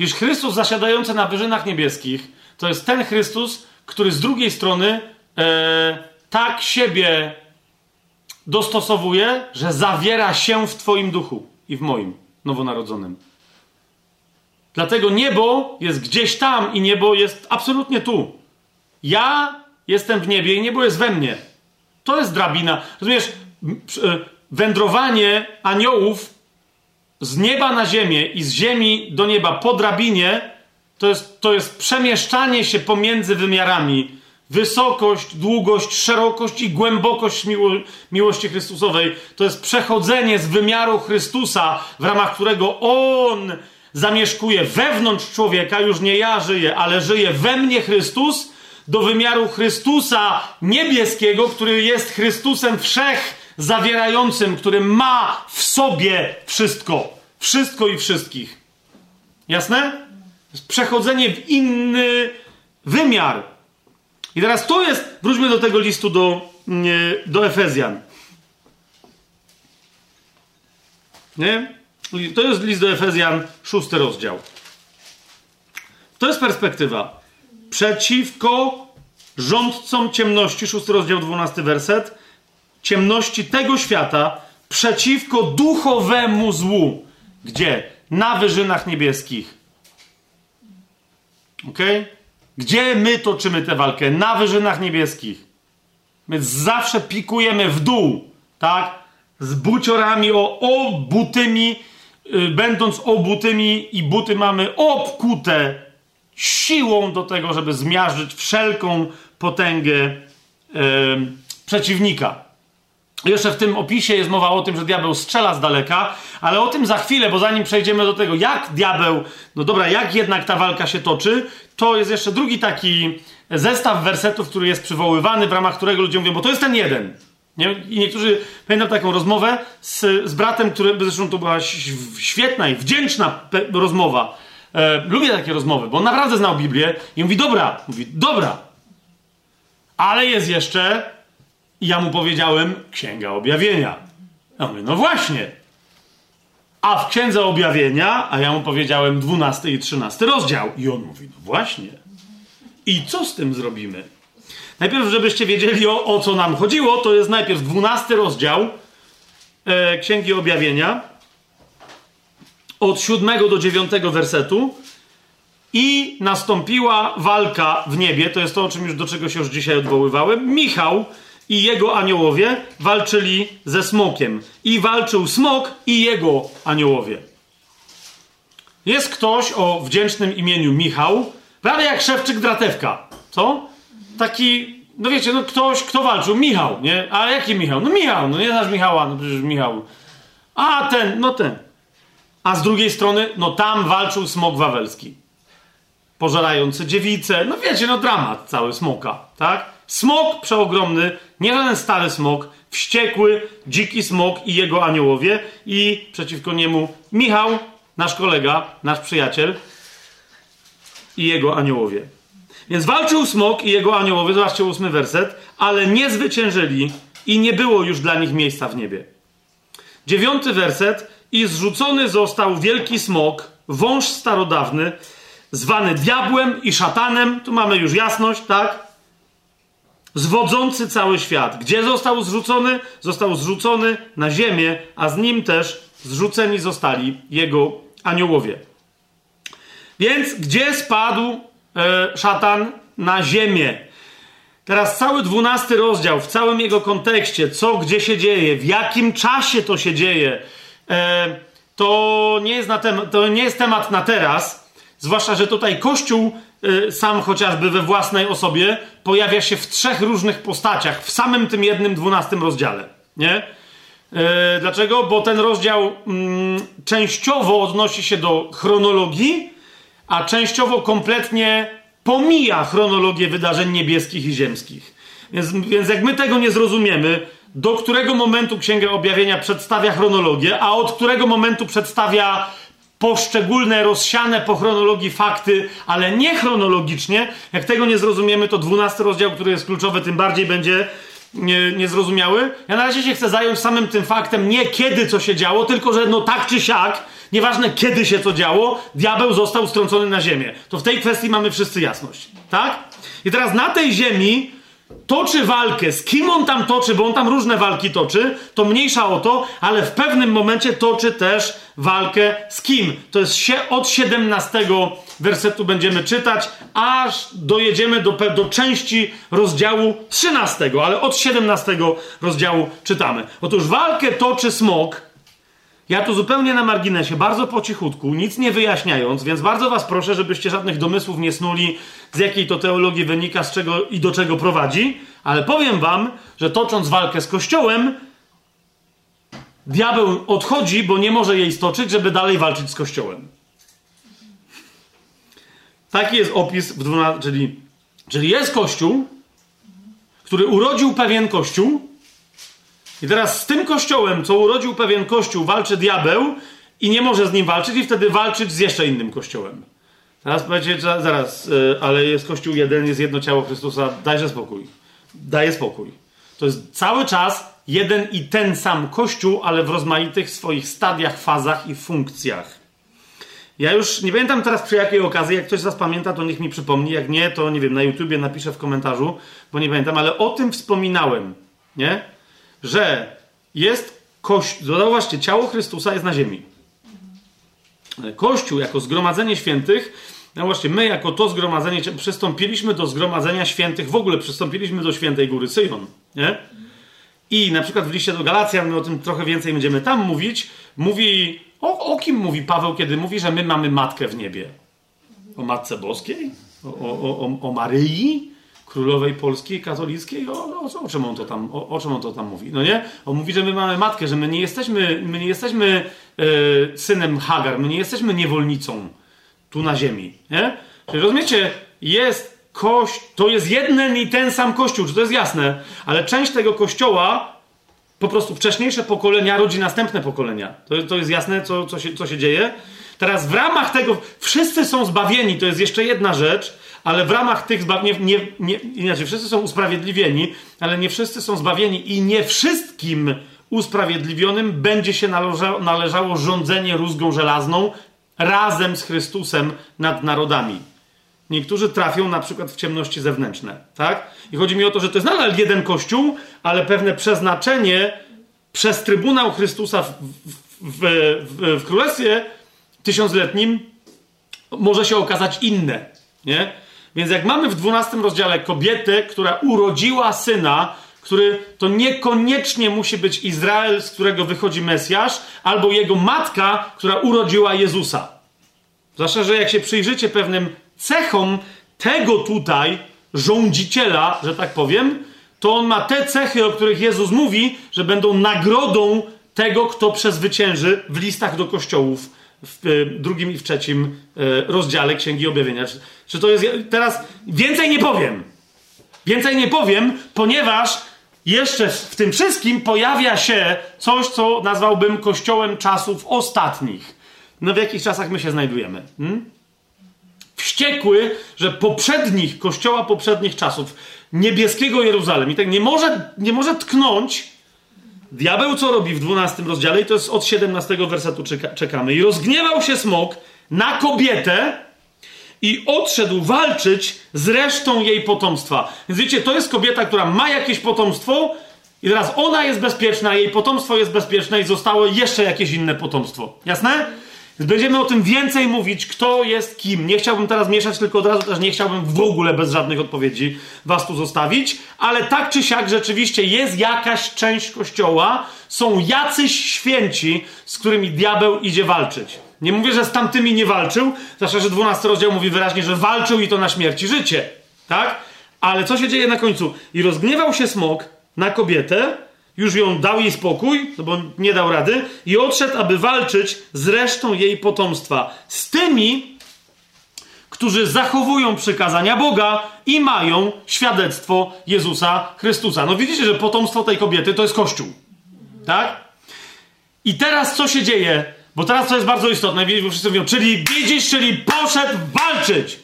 Speaker 1: Iż Chrystus zasiadający na wyżynach niebieskich to jest ten Chrystus, który z drugiej strony e, tak siebie dostosowuje, że zawiera się w Twoim duchu i w moim nowonarodzonym. Dlatego niebo jest gdzieś tam i niebo jest absolutnie tu. Ja jestem w niebie i niebo jest we mnie. To jest drabina. Rozumiesz, e, wędrowanie aniołów z nieba na ziemię i z ziemi do nieba po drabinie, to jest, to jest przemieszczanie się pomiędzy wymiarami. Wysokość, długość, szerokość i głębokość miło, miłości Chrystusowej to jest przechodzenie z wymiaru Chrystusa, w ramach którego On zamieszkuje wewnątrz człowieka, już nie ja żyję, ale żyje we mnie Chrystus, do wymiaru Chrystusa niebieskiego, który jest Chrystusem wszech zawierającym, który ma w sobie wszystko. Wszystko i wszystkich. Jasne? Przechodzenie w inny wymiar. I teraz to jest, wróćmy do tego listu do, do Efezjan. Nie? To jest list do Efezjan, szósty rozdział. To jest perspektywa. Przeciwko rządcom ciemności, szósty rozdział, dwunasty werset, ciemności tego świata, przeciwko duchowemu złu. Gdzie? Na wyżynach niebieskich. Ok? Gdzie my toczymy tę walkę? Na wyżynach niebieskich. My zawsze pikujemy w dół, tak? Z buciorami o obutymi, yy, będąc obutymi i buty mamy obkute siłą do tego, żeby zmiażdżyć wszelką potęgę yy, przeciwnika. Jeszcze w tym opisie jest mowa o tym, że diabeł strzela z daleka, ale o tym za chwilę, bo zanim przejdziemy do tego, jak diabeł, no dobra, jak jednak ta walka się toczy, to jest jeszcze drugi taki zestaw wersetów, który jest przywoływany, w ramach którego ludzie mówią, bo to jest ten jeden. Nie? I niektórzy, pamiętam taką rozmowę z, z bratem, który, zresztą to była świetna i wdzięczna rozmowa. E, lubię takie rozmowy, bo on naprawdę znał Biblię i mówi, dobra, mówi, dobra, ale jest jeszcze i ja mu powiedziałem, Księga Objawienia. Ja mówię, no właśnie. A w Księdze Objawienia, a ja mu powiedziałem 12 i 13 rozdział. I on mówi, no właśnie. I co z tym zrobimy? Najpierw, żebyście wiedzieli o, o co nam chodziło, to jest najpierw 12 rozdział e, Księgi Objawienia od 7 do 9 wersetu i nastąpiła walka w niebie, to jest to, o czym już do czego się już dzisiaj odwoływałem. Michał i jego aniołowie walczyli ze smokiem. I walczył smok i jego aniołowie. Jest ktoś o wdzięcznym imieniu Michał, prawie jak szewczyk Dratewka. Co? Taki, no wiecie, no ktoś, kto walczył? Michał, nie? A jaki Michał? No Michał, no nie znasz Michała, no przecież Michał. A ten, no ten. A z drugiej strony, no tam walczył smok wawelski. Pożerający dziewice. No wiecie, no dramat cały smoka, tak? Smok przeogromny, nie żaden stary smok, wściekły, dziki smok i jego aniołowie i przeciwko niemu Michał, nasz kolega, nasz przyjaciel i jego aniołowie. Więc walczył smok i jego aniołowie, zobaczcie ósmy werset, ale nie zwyciężyli i nie było już dla nich miejsca w niebie. Dziewiąty werset i zrzucony został wielki smok, wąż starodawny, zwany diabłem i szatanem, tu mamy już jasność, tak? Zwodzący cały świat. Gdzie został zrzucony? Został zrzucony na ziemię, a z nim też zrzuceni zostali jego aniołowie. Więc gdzie spadł e, szatan? Na ziemię. Teraz cały dwunasty rozdział, w całym jego kontekście, co gdzie się dzieje, w jakim czasie to się dzieje, e, to, nie jest na tem- to nie jest temat na teraz, zwłaszcza, że tutaj Kościół sam chociażby we własnej osobie pojawia się w trzech różnych postaciach w samym tym jednym dwunastym rozdziale. Nie? Y, dlaczego? Bo ten rozdział mm, częściowo odnosi się do chronologii, a częściowo kompletnie pomija chronologię wydarzeń niebieskich i ziemskich. Więc, więc jak my tego nie zrozumiemy, do którego momentu Księga Objawienia przedstawia chronologię, a od którego momentu przedstawia poszczególne, rozsiane po chronologii fakty, ale nie chronologicznie. Jak tego nie zrozumiemy, to dwunasty rozdział, który jest kluczowy, tym bardziej będzie nie, niezrozumiały. Ja na razie się chcę zająć samym tym faktem, nie kiedy co się działo, tylko że no tak czy siak, nieważne kiedy się to działo, diabeł został strącony na ziemię. To w tej kwestii mamy wszyscy jasność. Tak? I teraz na tej ziemi toczy walkę, z kim on tam toczy, bo on tam różne walki toczy, to mniejsza o to, ale w pewnym momencie toczy też walkę z kim. To jest się od 17 wersetu będziemy czytać, aż dojedziemy do, do części rozdziału 13, ale od 17 rozdziału czytamy. Otóż walkę toczy smok, Ja tu zupełnie na marginesie, bardzo po cichutku, nic nie wyjaśniając, więc bardzo was proszę, żebyście żadnych domysłów nie snuli, z jakiej to teologii wynika, z czego i do czego prowadzi, ale powiem wam, że tocząc walkę z Kościołem, diabeł odchodzi, bo nie może jej stoczyć, żeby dalej walczyć z Kościołem. Taki jest opis w 12, czyli, czyli jest Kościół, który urodził pewien Kościół, i teraz z tym kościołem, co urodził pewien kościół, walczy diabeł i nie może z nim walczyć, i wtedy walczyć z jeszcze innym kościołem. Teraz powiecie, zaraz, yy, ale jest kościół jeden, jest jedno ciało Chrystusa, dajże spokój. Daje spokój. To jest cały czas jeden i ten sam kościół, ale w rozmaitych swoich stadiach, fazach i funkcjach. Ja już nie pamiętam teraz przy jakiej okazji, jak ktoś z Was pamięta, to niech mi przypomni. Jak nie, to nie wiem, na YouTubie napiszę w komentarzu, bo nie pamiętam, ale o tym wspominałem, nie? Że jest Kościół, zauważcie, ciało Chrystusa jest na ziemi. Kościół jako zgromadzenie świętych, no właśnie, my jako to zgromadzenie, przystąpiliśmy do zgromadzenia świętych, w ogóle przystąpiliśmy do świętej góry Syjon, nie? I na przykład w liście do Galacjan, my o tym trochę więcej będziemy tam mówić, mówi, o, o kim mówi Paweł, kiedy mówi, że my mamy Matkę w niebie? O Matce Boskiej? O, o, o, o Maryi? Królowej polskiej, katolickiej, o, o, o, czym on to tam, o, o, czym on to tam mówi? No nie? On mówi, że my mamy matkę, że my nie jesteśmy, my nie jesteśmy e, synem Hagar, my nie jesteśmy niewolnicą tu na ziemi, nie? Czyli rozumiecie, jest kość, to jest jeden i ten sam kościół, czy to jest jasne, ale część tego kościoła po prostu wcześniejsze pokolenia rodzi następne pokolenia. To, to jest jasne, co, co, się, co się dzieje? Teraz w ramach tego wszyscy są zbawieni, to jest jeszcze jedna rzecz, ale w ramach tych zbawień, nie, nie, inaczej, wszyscy są usprawiedliwieni, ale nie wszyscy są zbawieni i nie wszystkim usprawiedliwionym będzie się należało, należało rządzenie rózgą żelazną razem z Chrystusem nad narodami. Niektórzy trafią na przykład w ciemności zewnętrzne, tak? I chodzi mi o to, że to jest nadal jeden kościół, ale pewne przeznaczenie przez Trybunał Chrystusa w, w, w, w Królestwie Tysiącletnim może się okazać inne, nie? Więc jak mamy w 12 rozdziale kobietę, która urodziła syna, który to niekoniecznie musi być Izrael, z którego wychodzi Mesjasz, albo jego matka, która urodziła Jezusa. Zwłaszcza, że jak się przyjrzycie pewnym cechom tego tutaj rządziciela, że tak powiem, to on ma te cechy, o których Jezus mówi, że będą nagrodą tego, kto przezwycięży w listach do kościołów w e, drugim i w trzecim e, rozdziale Księgi Objawienia. Czy, czy to jest. Teraz więcej nie powiem. Więcej nie powiem, ponieważ jeszcze w tym wszystkim pojawia się coś, co nazwałbym kościołem czasów ostatnich. No w jakich czasach my się znajdujemy? Hmm? Wściekły, że poprzednich, kościoła poprzednich czasów, niebieskiego Jeruzalem, i tak nie może, nie może tknąć Diabeł co robi w 12 rozdziale, i to jest od 17 wersetu czekamy. I rozgniewał się smok na kobietę i odszedł walczyć z resztą jej potomstwa. Więc wiecie, to jest kobieta, która ma jakieś potomstwo, i teraz ona jest bezpieczna, jej potomstwo jest bezpieczne, i zostało jeszcze jakieś inne potomstwo. Jasne? Będziemy o tym więcej mówić, kto jest kim. Nie chciałbym teraz mieszać, tylko od razu też nie chciałbym w ogóle bez żadnych odpowiedzi was tu zostawić, ale tak czy siak rzeczywiście jest jakaś część kościoła, są jacyś święci, z którymi diabeł idzie walczyć. Nie mówię, że z tamtymi nie walczył, zwłaszcza, że 12 rozdział mówi wyraźnie, że walczył i to na śmierć i życie. Tak? Ale co się dzieje na końcu? I rozgniewał się smok na kobietę, już ją dał jej spokój, no bo nie dał rady, i odszedł, aby walczyć z resztą jej potomstwa. Z tymi, którzy zachowują przykazania Boga i mają świadectwo Jezusa Chrystusa. No widzicie, że potomstwo tej kobiety to jest Kościół. Tak? I teraz co się dzieje? Bo teraz to jest bardzo istotne, bo wszyscy mówią, czyli widzisz, czyli poszedł walczyć.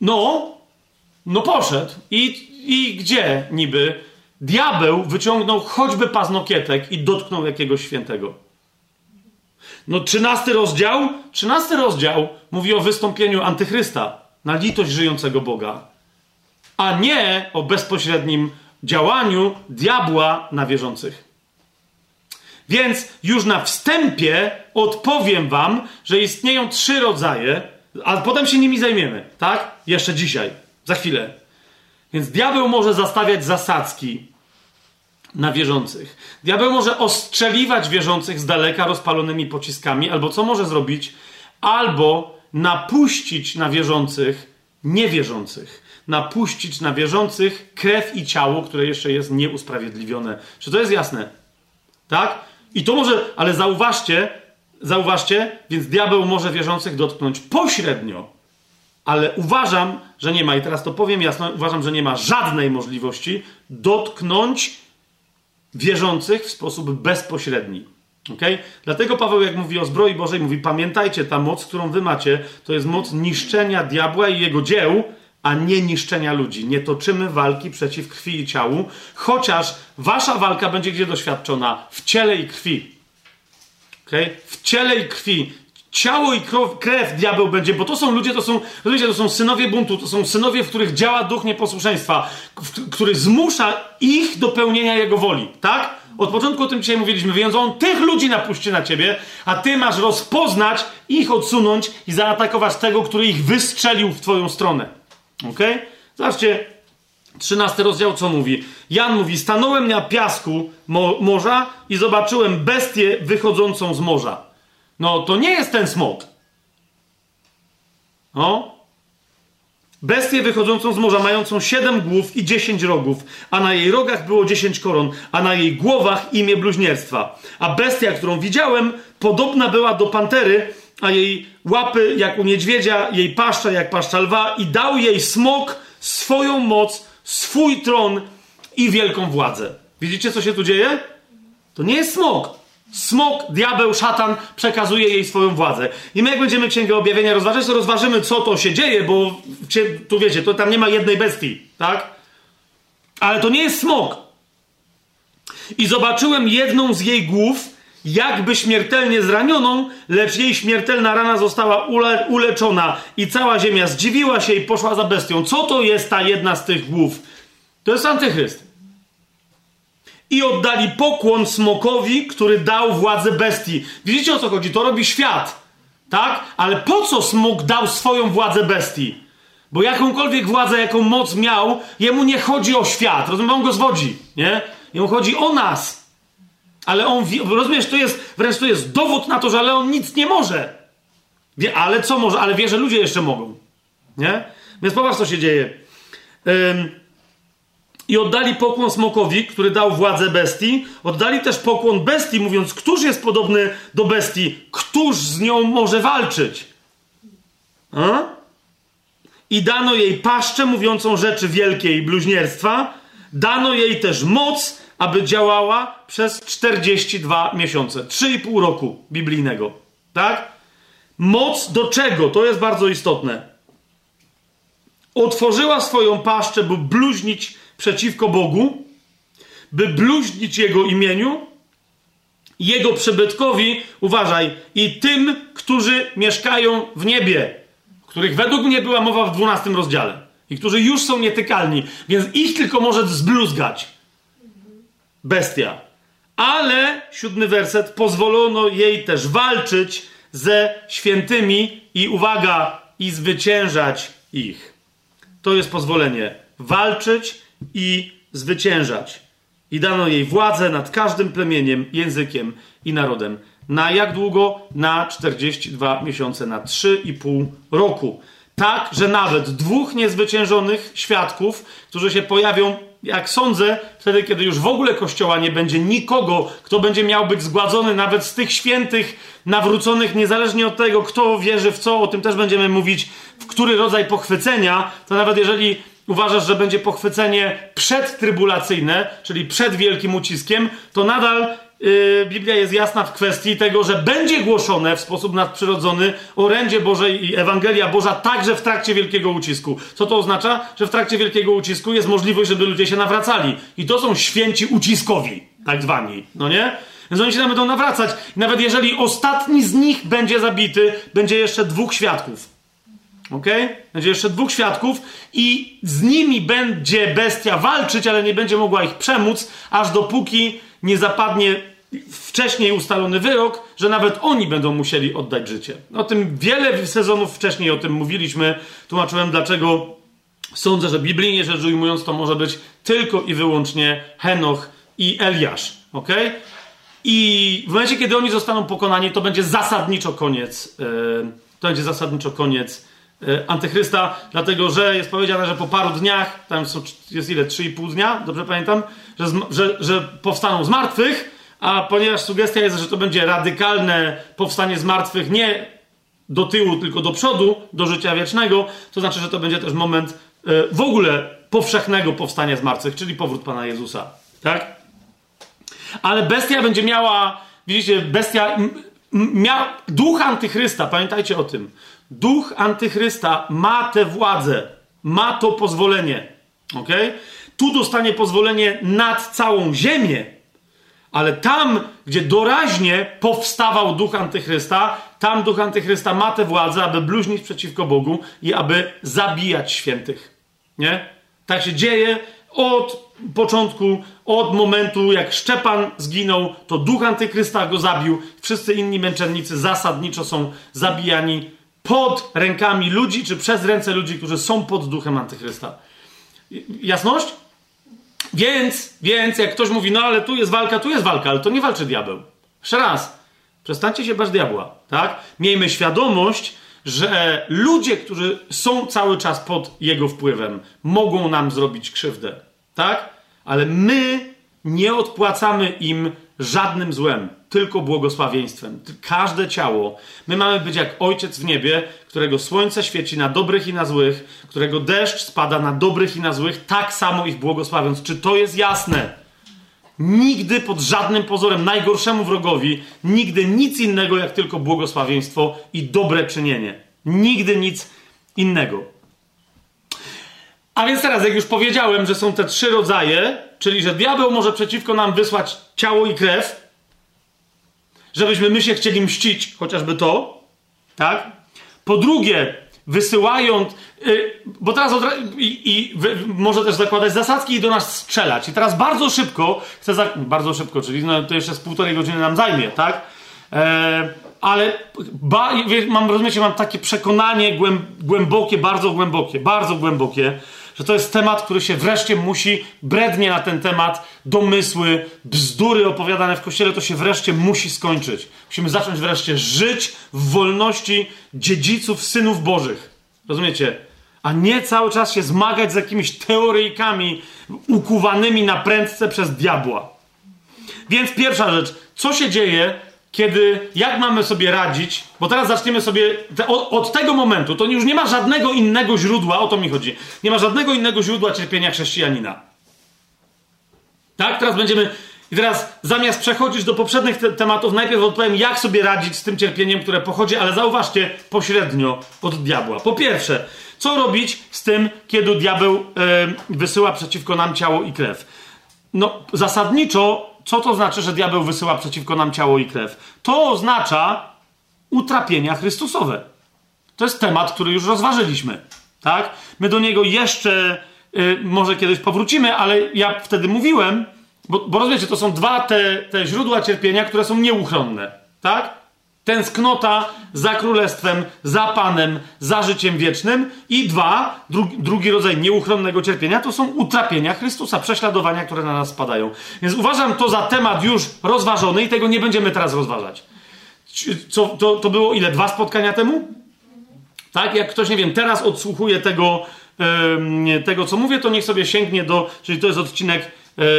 Speaker 1: No, no poszedł. I i gdzie niby diabeł wyciągnął choćby paznokietek i dotknął jakiegoś świętego? No, trzynasty rozdział, trzynasty rozdział mówi o wystąpieniu antychrysta na litość żyjącego Boga, a nie o bezpośrednim działaniu diabła na wierzących. Więc już na wstępie odpowiem wam, że istnieją trzy rodzaje, a potem się nimi zajmiemy, tak? Jeszcze dzisiaj, za chwilę. Więc diabeł może zastawiać zasadzki na wierzących. Diabeł może ostrzeliwać wierzących z daleka rozpalonymi pociskami, albo co może zrobić? Albo napuścić na wierzących niewierzących. Napuścić na wierzących krew i ciało, które jeszcze jest nieusprawiedliwione. Czy to jest jasne? Tak? I to może, ale zauważcie, zauważcie, więc diabeł może wierzących dotknąć pośrednio. Ale uważam, że nie ma, i teraz to powiem jasno, uważam, że nie ma żadnej możliwości dotknąć wierzących w sposób bezpośredni. Okay? Dlatego Paweł, jak mówi o zbroi Bożej, mówi: Pamiętajcie, ta moc, którą wy macie, to jest moc niszczenia diabła i jego dzieł, a nie niszczenia ludzi. Nie toczymy walki przeciw krwi i ciału, chociaż wasza walka będzie gdzie doświadczona? W ciele i krwi. Okay? W ciele i krwi. Ciało i krew, krew diabeł będzie, bo to są ludzie, to są, rozumiecie, to są synowie buntu, to są synowie, w których działa duch nieposłuszeństwa, który zmusza ich do pełnienia jego woli, tak? Od początku o tym dzisiaj mówiliśmy, więc on tych ludzi napuści na ciebie, a ty masz rozpoznać, ich odsunąć i zaatakować tego, który ich wystrzelił w twoją stronę. Ok? Zobaczcie, 13 rozdział co mówi? Jan mówi: Stanąłem na piasku mo morza i zobaczyłem bestię wychodzącą z morza. No to nie jest ten smok. No. Bestię wychodzącą z morza, mającą siedem głów i dziesięć rogów, a na jej rogach było dziesięć koron, a na jej głowach imię bluźnierstwa. A bestia, którą widziałem, podobna była do pantery, a jej łapy jak u niedźwiedzia, jej paszcza jak paszcza lwa i dał jej smok swoją moc, swój tron i wielką władzę. Widzicie, co się tu dzieje? To nie jest smok. Smok, diabeł, szatan przekazuje jej swoją władzę. I my, jak będziemy Księgę Objawienia rozważać, to rozważymy, co to się dzieje, bo tu wiecie, to tam nie ma jednej bestii, tak? Ale to nie jest smok. I zobaczyłem jedną z jej głów, jakby śmiertelnie zranioną, lecz jej śmiertelna rana została ule uleczona i cała ziemia zdziwiła się i poszła za bestią. Co to jest ta jedna z tych głów? To jest antychryst i oddali pokłon smokowi, który dał władzę bestii. Widzicie o co chodzi? To robi świat. Tak? Ale po co smok dał swoją władzę bestii? Bo jakąkolwiek władzę, jaką moc miał, jemu nie chodzi o świat. Rozumiesz? On go zwodzi. Nie? Jemu chodzi o nas. Ale on, rozumiesz, to jest, wręcz to jest dowód na to, że ale on nic nie może. Wie, ale co może? Ale wie, że ludzie jeszcze mogą. Nie? Więc popatrz, co się dzieje. Ym, i oddali pokłon smokowi, który dał władzę bestii. Oddali też pokłon bestii, mówiąc, któż jest podobny do bestii, któż z nią może walczyć. A? I dano jej paszczę mówiącą rzeczy wielkie i bluźnierstwa. Dano jej też moc, aby działała przez 42 miesiące. 3,5 roku biblijnego. Tak? Moc do czego? To jest bardzo istotne. Otworzyła swoją paszczę, by bluźnić przeciwko Bogu, by bluźnić Jego imieniu, Jego przybytkowi, uważaj, i tym, którzy mieszkają w niebie, których według mnie była mowa w 12 rozdziale i którzy już są nietykalni, więc ich tylko może zbluzgać bestia. Ale, siódmy werset, pozwolono jej też walczyć ze świętymi i uwaga, i zwyciężać ich. To jest pozwolenie. Walczyć i zwyciężać. I dano jej władzę nad każdym plemieniem, językiem i narodem. Na jak długo? Na 42 miesiące, na 3,5 roku. Tak, że nawet dwóch niezwyciężonych świadków, którzy się pojawią, jak sądzę, wtedy, kiedy już w ogóle kościoła nie będzie nikogo, kto będzie miał być zgładzony, nawet z tych świętych, nawróconych, niezależnie od tego, kto wierzy w co, o tym też będziemy mówić, w który rodzaj pochwycenia, to nawet jeżeli uważasz, że będzie pochwycenie przedtrybulacyjne, czyli przed wielkim uciskiem, to nadal yy, Biblia jest jasna w kwestii tego, że będzie głoszone w sposób nadprzyrodzony orędzie Boże i Ewangelia Boża także w trakcie wielkiego ucisku. Co to oznacza? Że w trakcie wielkiego ucisku jest możliwość, żeby ludzie się nawracali. I to są święci uciskowi, tak zwani, no nie? Więc oni się tam będą nawracać. Nawet jeżeli ostatni z nich będzie zabity, będzie jeszcze dwóch świadków. Ok? Będzie jeszcze dwóch świadków i z nimi będzie bestia walczyć, ale nie będzie mogła ich przemóc, aż dopóki nie zapadnie wcześniej ustalony wyrok, że nawet oni będą musieli oddać życie. O tym wiele sezonów wcześniej o tym mówiliśmy. Tłumaczyłem, dlaczego sądzę, że biblijnie rzecz ujmując to może być tylko i wyłącznie Henoch i Eliasz. ok? I w momencie, kiedy oni zostaną pokonani, to będzie zasadniczo koniec. Yy, to będzie zasadniczo koniec Antychrysta, dlatego że jest powiedziane, że po paru dniach, tam jest ile? 3,5 dnia, dobrze pamiętam, że, że, że powstaną z martwych, a ponieważ sugestia jest, że to będzie radykalne powstanie z martwych, nie do tyłu, tylko do przodu, do życia wiecznego, to znaczy, że to będzie też moment yy, w ogóle powszechnego powstania z martwych, czyli powrót Pana Jezusa. Tak? Ale bestia będzie miała, widzicie, bestia, mia, duch antychrysta, pamiętajcie o tym. Duch antychrysta ma tę władzę, ma to pozwolenie. Ok? Tu dostanie pozwolenie nad całą ziemię, ale tam, gdzie doraźnie powstawał duch antychrysta, tam duch antychrysta ma tę władzę, aby bluźnić przeciwko Bogu i aby zabijać świętych. Nie? Tak się dzieje od początku, od momentu, jak Szczepan zginął, to duch antychrysta go zabił. Wszyscy inni męczennicy zasadniczo są zabijani pod rękami ludzi, czy przez ręce ludzi, którzy są pod duchem antychrysta. Jasność? Więc, więc jak ktoś mówi, no ale tu jest walka, tu jest walka, ale to nie walczy diabeł. Jeszcze raz, przestańcie się bać diabła, tak? Miejmy świadomość, że ludzie, którzy są cały czas pod jego wpływem, mogą nam zrobić krzywdę, tak? Ale my nie odpłacamy im żadnym złem, tylko błogosławieństwem. Każde ciało. My mamy być jak ojciec w niebie, którego słońce świeci na dobrych i na złych, którego deszcz spada na dobrych i na złych, tak samo ich błogosławiąc. Czy to jest jasne? Nigdy pod żadnym pozorem, najgorszemu wrogowi, nigdy nic innego jak tylko błogosławieństwo i dobre czynienie. Nigdy nic innego. A więc teraz, jak już powiedziałem, że są te trzy rodzaje, czyli że diabeł może przeciwko nam wysłać ciało i krew, żebyśmy my się chcieli mścić, chociażby to, tak? Po drugie, wysyłając, yy, bo teraz i, i wy, może też zakładać zasadzki i do nas strzelać. I teraz bardzo szybko, chcę za, bardzo szybko, czyli no, to jeszcze z półtorej godziny nam zajmie, tak? E, ale ba, mam, rozumiecie, mam takie przekonanie głębokie, bardzo głębokie, bardzo głębokie, że to jest temat, który się wreszcie musi, brednie na ten temat, domysły, bzdury opowiadane w kościele, to się wreszcie musi skończyć. Musimy zacząć wreszcie żyć w wolności dziedziców, synów bożych. Rozumiecie? A nie cały czas się zmagać z jakimiś teoryjkami ukuwanymi na prędce przez diabła. Więc pierwsza rzecz, co się dzieje, kiedy, jak mamy sobie radzić, bo teraz zaczniemy sobie, te, od, od, tego momentu, to już nie ma żadnego innego źródła, o to mi chodzi, nie ma żadnego innego źródła cierpienia chrześcijanina. Tak? Teraz będziemy, i teraz zamiast przechodzić do poprzednich te tematów, najpierw odpowiem, jak sobie radzić z tym cierpieniem, które pochodzi, ale zauważcie, pośrednio od diabła. Po pierwsze, co robić z tym, kiedy diabeł wysyła przeciwko nam ciało i krew? No, zasadniczo co to znaczy, że diabeł wysyła przeciwko nam ciało i krew? To oznacza utrapienia Chrystusowe. To jest temat, który już rozważyliśmy. Tak? My do niego jeszcze y, może kiedyś powrócimy, ale ja wtedy mówiłem, bo, bo rozumiecie, to są dwa te, te źródła cierpienia, które są nieuchronne. Tak? Tęsknota za królestwem, za Panem, za życiem wiecznym. I dwa, drugi, drugi rodzaj nieuchronnego cierpienia to są utrapienia Chrystusa, prześladowania, które na nas spadają. Więc uważam to za temat już rozważony i tego nie będziemy teraz rozważać. Co, to, to było ile? Dwa spotkania temu? Tak? Jak ktoś, nie wiem, teraz odsłuchuje tego, yy, tego co mówię, to niech sobie sięgnie do, czyli to jest odcinek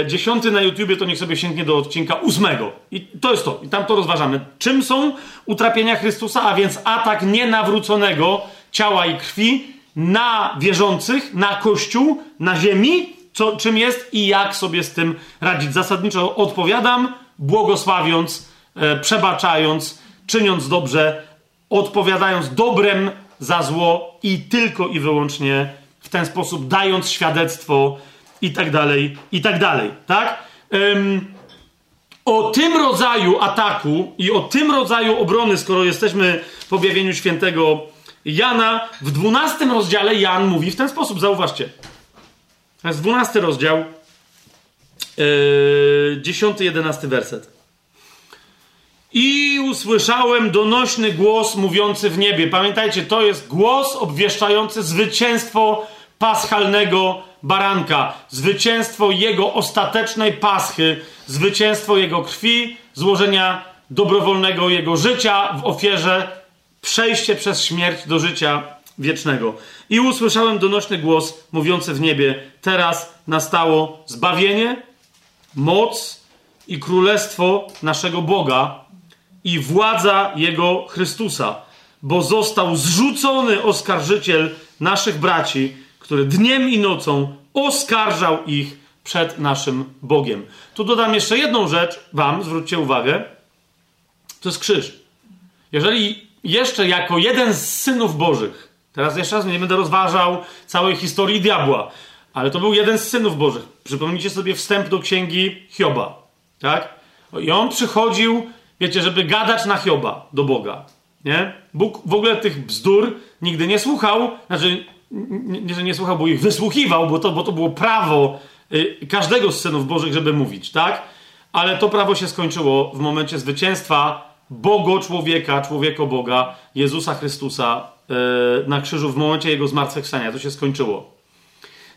Speaker 1: dziesiąty na YouTubie, to niech sobie sięgnie do odcinka ósmego. I to jest to. I tam to rozważamy. Czym są utrapienia Chrystusa, a więc atak nienawróconego ciała i krwi na wierzących, na Kościół, na ziemi, co, czym jest i jak sobie z tym radzić. Zasadniczo odpowiadam, błogosławiąc, e, przebaczając, czyniąc dobrze, odpowiadając dobrem za zło i tylko i wyłącznie w ten sposób dając świadectwo i tak dalej, i tak dalej, tak? Um, o tym rodzaju ataku i o tym rodzaju obrony, skoro jesteśmy w objawieniu świętego Jana, w 12 rozdziale Jan mówi w ten sposób, zauważcie. To jest 12 rozdział, yy, 10-11 werset. I usłyszałem donośny głos mówiący w niebie. Pamiętajcie, to jest głos obwieszczający zwycięstwo paschalnego baranka, zwycięstwo Jego ostatecznej paschy, zwycięstwo Jego krwi, złożenia dobrowolnego Jego życia w ofierze, przejście przez śmierć do życia wiecznego. I usłyszałem donośny głos mówiący w niebie: Teraz nastało zbawienie, moc i królestwo naszego Boga i władza Jego Chrystusa, bo został zrzucony oskarżyciel naszych braci, który dniem i nocą oskarżał ich przed naszym Bogiem. Tu dodam jeszcze jedną rzecz, Wam, zwróćcie uwagę. To jest krzyż. Jeżeli jeszcze jako jeden z synów Bożych, teraz jeszcze raz nie będę rozważał całej historii diabła, ale to był jeden z synów Bożych. Przypomnijcie sobie wstęp do księgi Hioba. Tak? I on przychodził, wiecie, żeby gadać na Hioba do Boga. Nie? Bóg w ogóle tych bzdur nigdy nie słuchał. Znaczy, nie, że nie słuchał, bo ich wysłuchiwał, bo to, bo to było prawo y, każdego z synów Bożych, żeby mówić, tak? Ale to prawo się skończyło w momencie zwycięstwa Bogo człowieka, człowieko Boga, Jezusa Chrystusa y, na krzyżu w momencie jego zmartwychwstania. To się skończyło.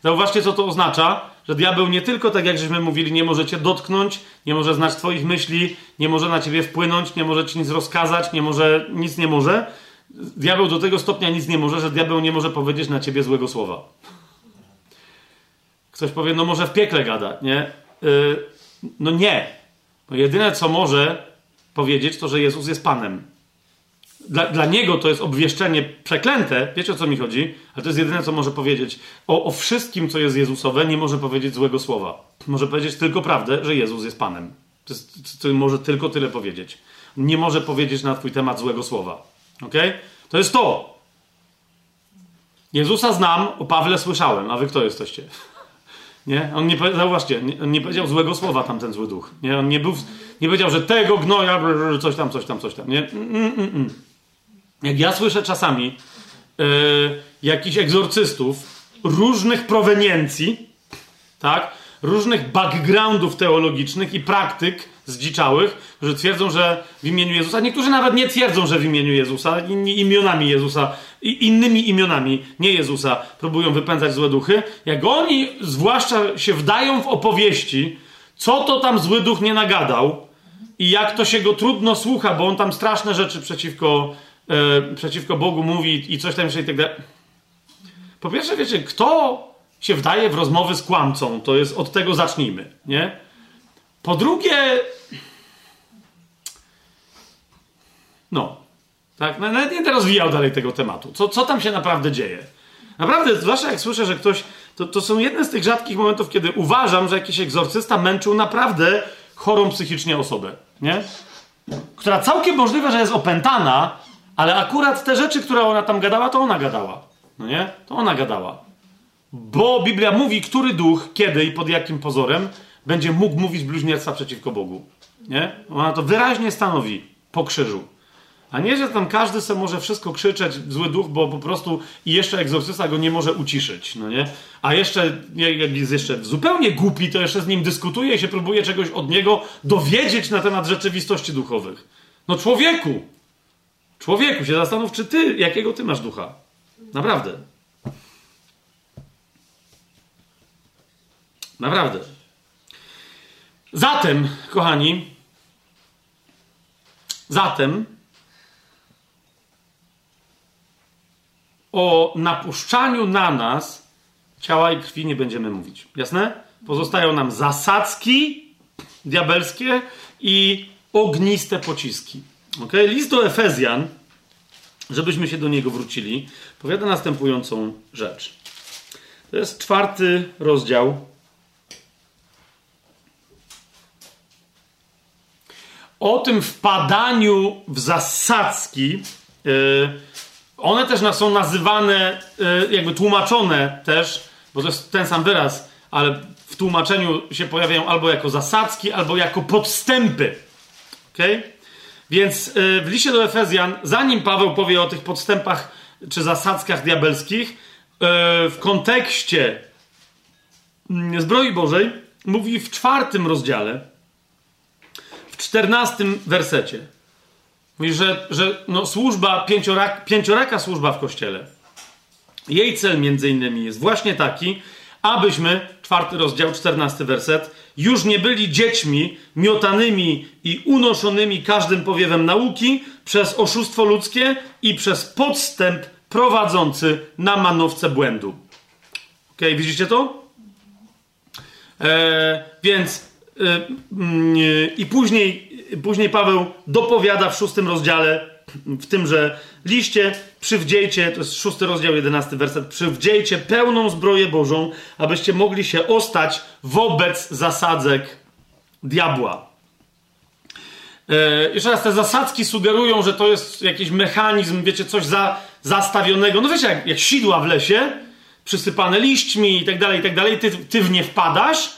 Speaker 1: Zauważcie, co to oznacza, że diabeł nie tylko, tak jak żeśmy mówili, nie może cię dotknąć, nie może znać twoich myśli, nie może na ciebie wpłynąć, nie może ci nic rozkazać, nie może, nic nie może. Diabeł do tego stopnia nic nie może, że diabeł nie może powiedzieć na ciebie złego słowa. Ktoś powie, no może w piekle gada, nie? Yy, no nie. Bo jedyne, co może powiedzieć, to, że Jezus jest Panem. Dla, dla niego to jest obwieszczenie przeklęte, wiecie o co mi chodzi, ale to jest jedyne, co może powiedzieć. O, o wszystkim, co jest Jezusowe, nie może powiedzieć złego słowa. Może powiedzieć tylko prawdę, że Jezus jest Panem. To, jest, to może tylko tyle powiedzieć. Nie może powiedzieć na Twój temat złego słowa. Ok? To jest to. Jezusa znam, o Pawle słyszałem, a wy kto jesteście? <laughs> Nie? On nie, zauważcie, nie, on nie powiedział złego słowa tamten zły duch. Nie? On nie, był, nie powiedział, że tego gnoja, coś tam, coś tam, coś tam. Nie? Mm, mm, mm. Jak ja słyszę czasami yy, jakichś egzorcystów różnych proweniencji, tak? różnych backgroundów teologicznych i praktyk zdziczałych, którzy twierdzą, że w imieniu Jezusa, niektórzy nawet nie twierdzą, że w imieniu Jezusa, inni imionami Jezusa, innymi imionami, nie Jezusa, próbują wypędzać złe duchy. Jak oni zwłaszcza się wdają w opowieści, co to tam zły duch nie nagadał i jak to się go trudno słucha, bo on tam straszne rzeczy przeciwko, e, przeciwko Bogu mówi i coś tam jeszcze i tak dalej. Po pierwsze, wiecie, kto się wdaje w rozmowy z kłamcą, to jest od tego zacznijmy, nie? Po drugie, no, tak, no, nawet nie będę rozwijał dalej tego tematu. Co, co tam się naprawdę dzieje? Naprawdę, zwłaszcza jak słyszę, że ktoś. To, to są jedne z tych rzadkich momentów, kiedy uważam, że jakiś egzorcysta męczył naprawdę chorą psychicznie osobę, nie? Która całkiem możliwe, że jest opętana, ale akurat te rzeczy, które ona tam gadała, to ona gadała. No nie? To ona gadała. Bo Biblia mówi, który duch, kiedy i pod jakim pozorem będzie mógł mówić bluźnierstwa przeciwko Bogu. Nie? Ona to wyraźnie stanowi po krzyżu. A nie, że tam każdy sobie może wszystko krzyczeć, zły duch, bo po prostu i jeszcze egzorcysta go nie może uciszyć, no nie? A jeszcze, jak jest jeszcze zupełnie głupi, to jeszcze z nim dyskutuje i się próbuje czegoś od niego dowiedzieć na temat rzeczywistości duchowych. No człowieku! Człowieku, się zastanów, czy ty, jakiego ty masz ducha. Naprawdę. Naprawdę. Zatem, kochani, zatem o napuszczaniu na nas ciała i krwi nie będziemy mówić. Jasne? Pozostają nam zasadzki diabelskie i ogniste pociski. Okay? List do Efezjan, żebyśmy się do niego wrócili, powiada następującą rzecz. To jest czwarty rozdział. O tym wpadaniu w zasadzki. Yy, one też są nazywane, e, jakby tłumaczone też, bo to jest ten sam wyraz, ale w tłumaczeniu się pojawiają albo jako zasadzki, albo jako podstępy. Okay? Więc e, w liście do Efezjan, zanim Paweł powie o tych podstępach czy zasadzkach diabelskich, e, w kontekście mm, zbroi Bożej, mówi w czwartym rozdziale, w czternastym wersecie. Mówi, że, że no, służba, pięciorak, pięcioraka służba w kościele. Jej cel między innymi jest właśnie taki, abyśmy, czwarty rozdział, czternasty werset, już nie byli dziećmi miotanymi i unoszonymi każdym powiewem nauki przez oszustwo ludzkie i przez podstęp prowadzący na manowce błędu. Ok, widzicie to? E, więc e, mm, i później, później Paweł dopowiada w szóstym rozdziale, w tymże liście, przywdziejcie, to jest szósty rozdział, jedenasty werset, przywdziejcie pełną zbroję Bożą, abyście mogli się ostać wobec zasadzek diabła. E, jeszcze raz, te zasadzki sugerują, że to jest jakiś mechanizm, wiecie, coś za, zastawionego. No wiecie, jak, jak sidła w lesie, przysypane liśćmi i tak dalej, i tak dalej, ty, ty w nie wpadasz,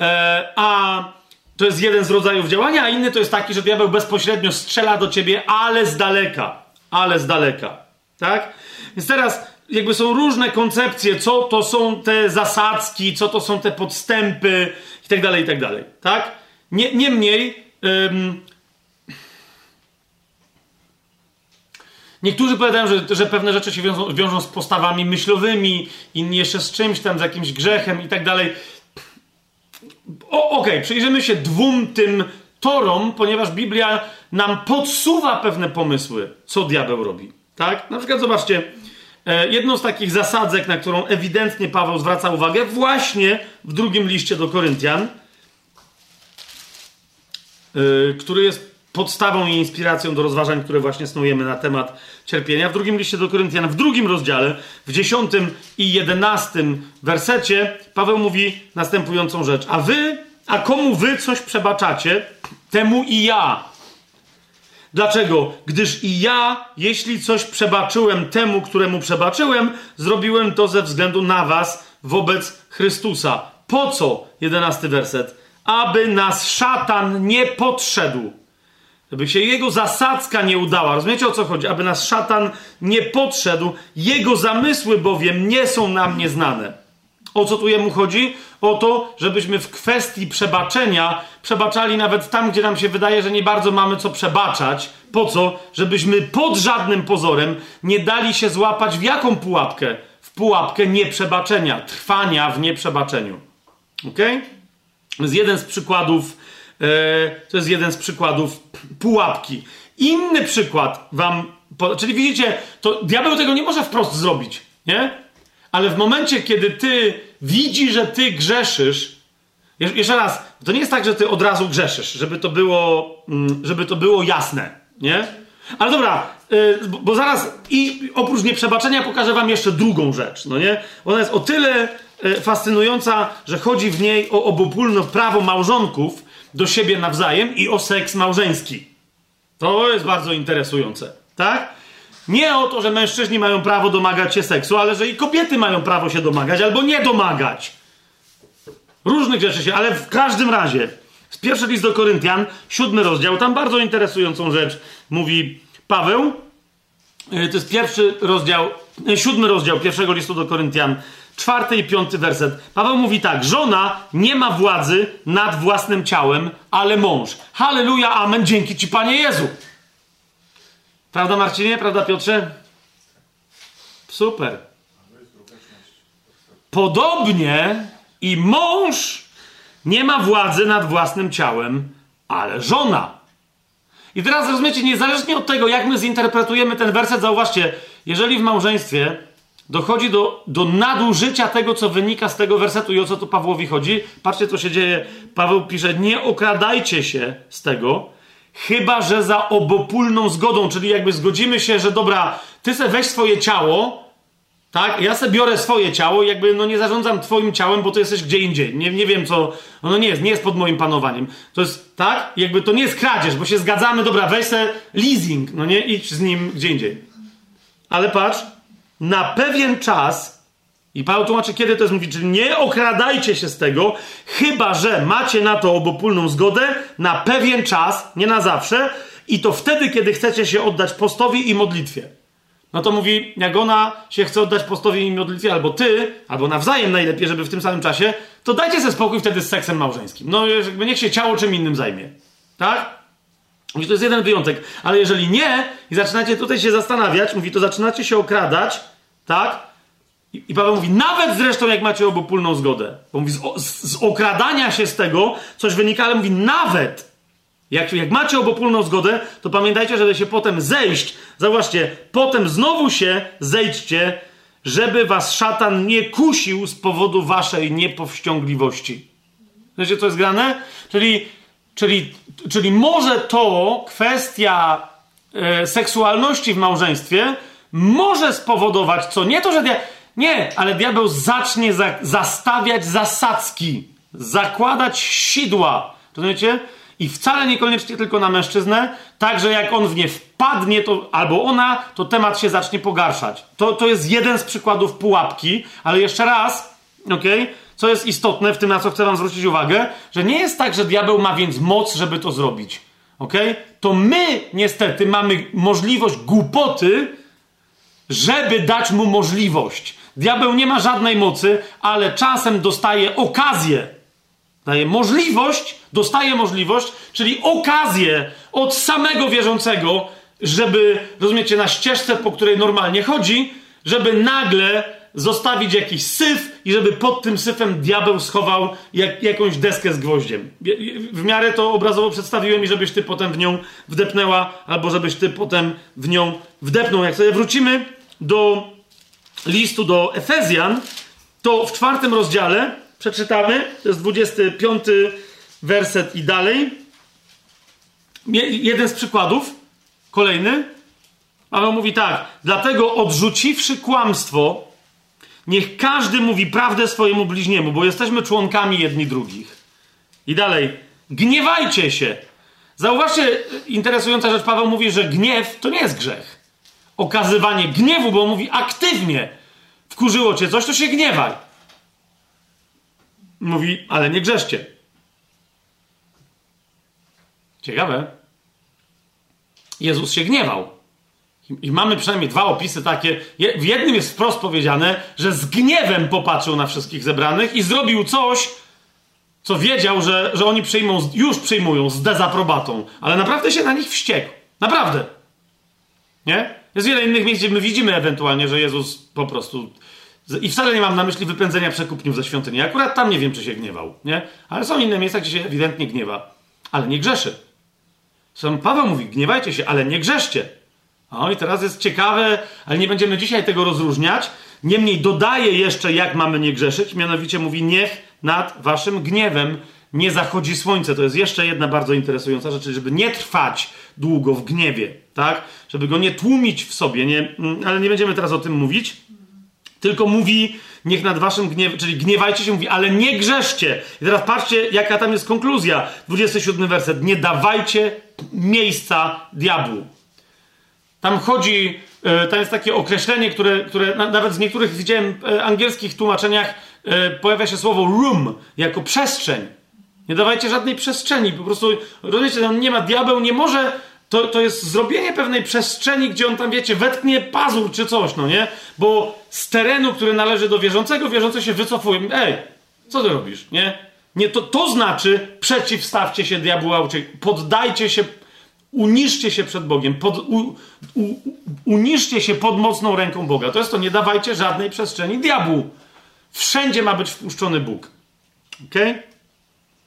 Speaker 1: e, a to jest jeden z rodzajów działania, a inny to jest taki, że diabeł bezpośrednio strzela do ciebie, ale z daleka, ale z daleka, tak? Więc teraz jakby są różne koncepcje, co to są te zasadzki, co to są te podstępy i tak dalej, i tak dalej, tak? Nie, niemniej... Ym, Niektórzy powiadają, że, że pewne rzeczy się wiążą, wiążą z postawami myślowymi, inni jeszcze z czymś tam, z jakimś grzechem i tak dalej. Okej, okay, przyjrzymy się dwóm tym torom, ponieważ Biblia nam podsuwa pewne pomysły, co diabeł robi. Tak? Na przykład zobaczcie, e, jedną z takich zasadzek, na którą ewidentnie Paweł zwraca uwagę, właśnie w drugim liście do Koryntian, e, który jest podstawą i inspiracją do rozważań, które właśnie snujemy na temat cierpienia. W drugim liście do Koryntian, w drugim rozdziale, w dziesiątym i jedenastym wersecie, Paweł mówi następującą rzecz. A wy, a komu wy coś przebaczacie, temu i ja. Dlaczego? Gdyż i ja, jeśli coś przebaczyłem temu, któremu przebaczyłem, zrobiłem to ze względu na was wobec Chrystusa. Po co? Jedenasty werset. Aby nas szatan nie podszedł żeby się jego zasadzka nie udała. Rozumiecie o co chodzi? Aby nas szatan nie podszedł. Jego zamysły bowiem nie są nam nieznane. O co tu jemu chodzi? O to, żebyśmy w kwestii przebaczenia przebaczali nawet tam, gdzie nam się wydaje, że nie bardzo mamy co przebaczać. Po co? Żebyśmy pod żadnym pozorem nie dali się złapać w jaką pułapkę? W pułapkę nieprzebaczenia, trwania w nieprzebaczeniu. Ok? Jest jeden z przykładów to jest jeden z przykładów pułapki. Inny przykład wam. Czyli widzicie, to diabeł tego nie może wprost zrobić, nie? Ale w momencie, kiedy ty widzi, że ty grzeszysz, jeszcze raz, to nie jest tak, że ty od razu grzeszysz, żeby to było, mm, żeby to było jasne, nie? Ale dobra, e, bo zaraz i oprócz nieprzebaczenia pokażę wam jeszcze drugą rzecz, no nie? Ona jest o tyle e, fascynująca, że chodzi w niej o obopólne prawo małżonków, do siebie nawzajem i o seks małżeński. To jest bardzo interesujące, tak? Nie o to, że mężczyźni mają prawo domagać się seksu, ale że i kobiety mają prawo się domagać albo nie domagać. Różnych rzeczy się, ale w każdym razie. Z pierwszy list do Koryntian, siódmy rozdział, tam bardzo interesującą rzecz mówi Paweł. E, to jest pierwszy rozdział, e, siódmy rozdział pierwszego listu do Koryntian, czwarty i piąty werset. Paweł mówi tak: Żona nie ma władzy nad własnym ciałem, ale mąż. Halleluja, amen, dzięki ci, panie Jezu. Prawda, Marcinie? Prawda, Piotrze? Super. Podobnie i mąż nie ma władzy nad własnym ciałem, ale żona. I teraz rozumiecie, niezależnie od tego, jak my zinterpretujemy ten werset, zauważcie, jeżeli w małżeństwie dochodzi do, do nadużycia tego, co wynika z tego wersetu i o co tu Pawłowi chodzi. Patrzcie, co się dzieje. Paweł pisze, nie okradajcie się z tego, chyba że za obopólną zgodą, czyli jakby zgodzimy się, że dobra, ty se weź swoje ciało, tak, ja se biorę swoje ciało i jakby no nie zarządzam twoim ciałem, bo to jesteś gdzie indziej. Nie, nie wiem co, ono nie jest, nie jest pod moim panowaniem. To jest, tak, jakby to nie jest kradzież, bo się zgadzamy, dobra, weź se leasing, no nie, idź z nim gdzie indziej. Ale patrz, na pewien czas, i Paweł tłumaczy, kiedy to jest mówić, czyli nie okradajcie się z tego, chyba że macie na to obopólną zgodę na pewien czas, nie na zawsze, i to wtedy, kiedy chcecie się oddać postowi i modlitwie. No to mówi, jak ona się chce oddać postowi i modlitwie, albo ty, albo nawzajem najlepiej, żeby w tym samym czasie, to dajcie sobie spokój wtedy z seksem małżeńskim. No, jakby niech się ciało czym innym zajmie. Tak? Mówi, to jest jeden wyjątek. Ale jeżeli nie i zaczynacie tutaj się zastanawiać, mówi, to zaczynacie się okradać, tak? I, I Paweł mówi, nawet zresztą jak macie obopólną zgodę. Bo mówi, z, z, okradania się z tego coś wynika, ale mówi, nawet jak, jak macie obopólną zgodę, to pamiętajcie, żeby się potem zejść. Zauważcie, potem znowu się zejdźcie, żeby was szatan nie kusił z powodu waszej niepowściągliwości. Wiecie, co jest grane? Czyli, czyli, czyli może to kwestia e, seksualności w małżeństwie może spowodować co? Nie to, że dia- nie, ale diabeł zacznie za- zastawiać zasadzki, zakładać sidła. Rozumiecie? I wcale niekoniecznie tylko na mężczyznę, tak, że jak on w nie wpadnie, to albo ona, to temat się zacznie pogarszać. To, to jest jeden z przykładów pułapki, ale jeszcze raz, okej? Okay? Co jest istotne w tym, na co chcę wam zwrócić uwagę, że nie jest tak, że diabeł ma więc moc, żeby to zrobić. Okay? To my niestety mamy możliwość głupoty, żeby dać mu możliwość. Diabeł nie ma żadnej mocy, ale czasem dostaje okazję. Daje możliwość, dostaje możliwość, czyli okazję od samego wierzącego, żeby, rozumiecie, na ścieżce, po której normalnie chodzi, żeby nagle zostawić jakiś syf i żeby pod tym syfem diabeł schował jak, jakąś deskę z gwoździem. W miarę to obrazowo przedstawiłem i żebyś ty potem w nią wdepnęła, albo żebyś ty potem w nią wdepnął. Jak sobie wrócimy do listu do Efezjan, to w czwartym rozdziale przeczytamy, to jest 25 werset i dalej. Jeden z przykładów, kolejny. Paweł mówi tak, dlatego odrzuciwszy kłamstwo, niech każdy mówi prawdę swojemu bliźniemu, bo jesteśmy członkami jedni drugich. I dalej, gniewajcie się. Zauważcie, interesująca rzecz, Paweł mówi, że gniew to nie jest grzech. Okazywanie gniewu, bo mówi aktywnie. Wkurzyło cię coś, to się gniewaj. Mówi, ale nie grzeszcie. Ciekawe. Jezus się gniewał. I mamy przynajmniej dwa opisy takie. W jednym jest wprost powiedziane, że z gniewem popatrzył na wszystkich zebranych i zrobił coś, co wiedział, że, że oni przyjmą, już przyjmują z dezaprobatą, ale naprawdę się na nich wściekł. Naprawdę. Nie? Jest wiele innych miejsc, gdzie my widzimy ewentualnie, że Jezus po prostu. I wcale nie mam na myśli wypędzenia przekupniów ze świątyni. Akurat tam nie wiem, czy się gniewał, nie? Ale są inne miejsca, gdzie się ewidentnie gniewa. Ale nie grzeszy. Sam Paweł mówi, gniewajcie się, ale nie grzeszcie. O, i teraz jest ciekawe, ale nie będziemy dzisiaj tego rozróżniać. Niemniej dodaje jeszcze, jak mamy nie grzeszyć. Mianowicie mówi, niech nad waszym gniewem nie zachodzi słońce. To jest jeszcze jedna bardzo interesująca rzecz, żeby nie trwać długo w gniewie, tak? Żeby go nie tłumić w sobie, nie, ale nie będziemy teraz o tym mówić. Tylko mówi, niech nad waszym gniewem, czyli gniewajcie się, mówi, ale nie grzeszcie. I teraz patrzcie, jaka tam jest konkluzja. 27 werset. Nie dawajcie miejsca diabłu. Tam chodzi, tam jest takie określenie, które, które nawet z niektórych widziałem angielskich tłumaczeniach pojawia się słowo room jako przestrzeń. Nie dawajcie żadnej przestrzeni. Po prostu, rozumiecie, tam nie ma diabeł, nie może. To, to jest zrobienie pewnej przestrzeni, gdzie on tam, wiecie, wetknie pazur czy coś, no nie? Bo z terenu, który należy do wierzącego, wierzący się wycofuje. Ej, co ty robisz, nie? Nie, to, to znaczy przeciwstawcie się diabłu, poddajcie się, uniszcie się przed Bogiem, pod, u, u, uniszcie się pod mocną ręką Boga. To jest to, nie dawajcie żadnej przestrzeni diabłu. Wszędzie ma być wpuszczony Bóg. Okej?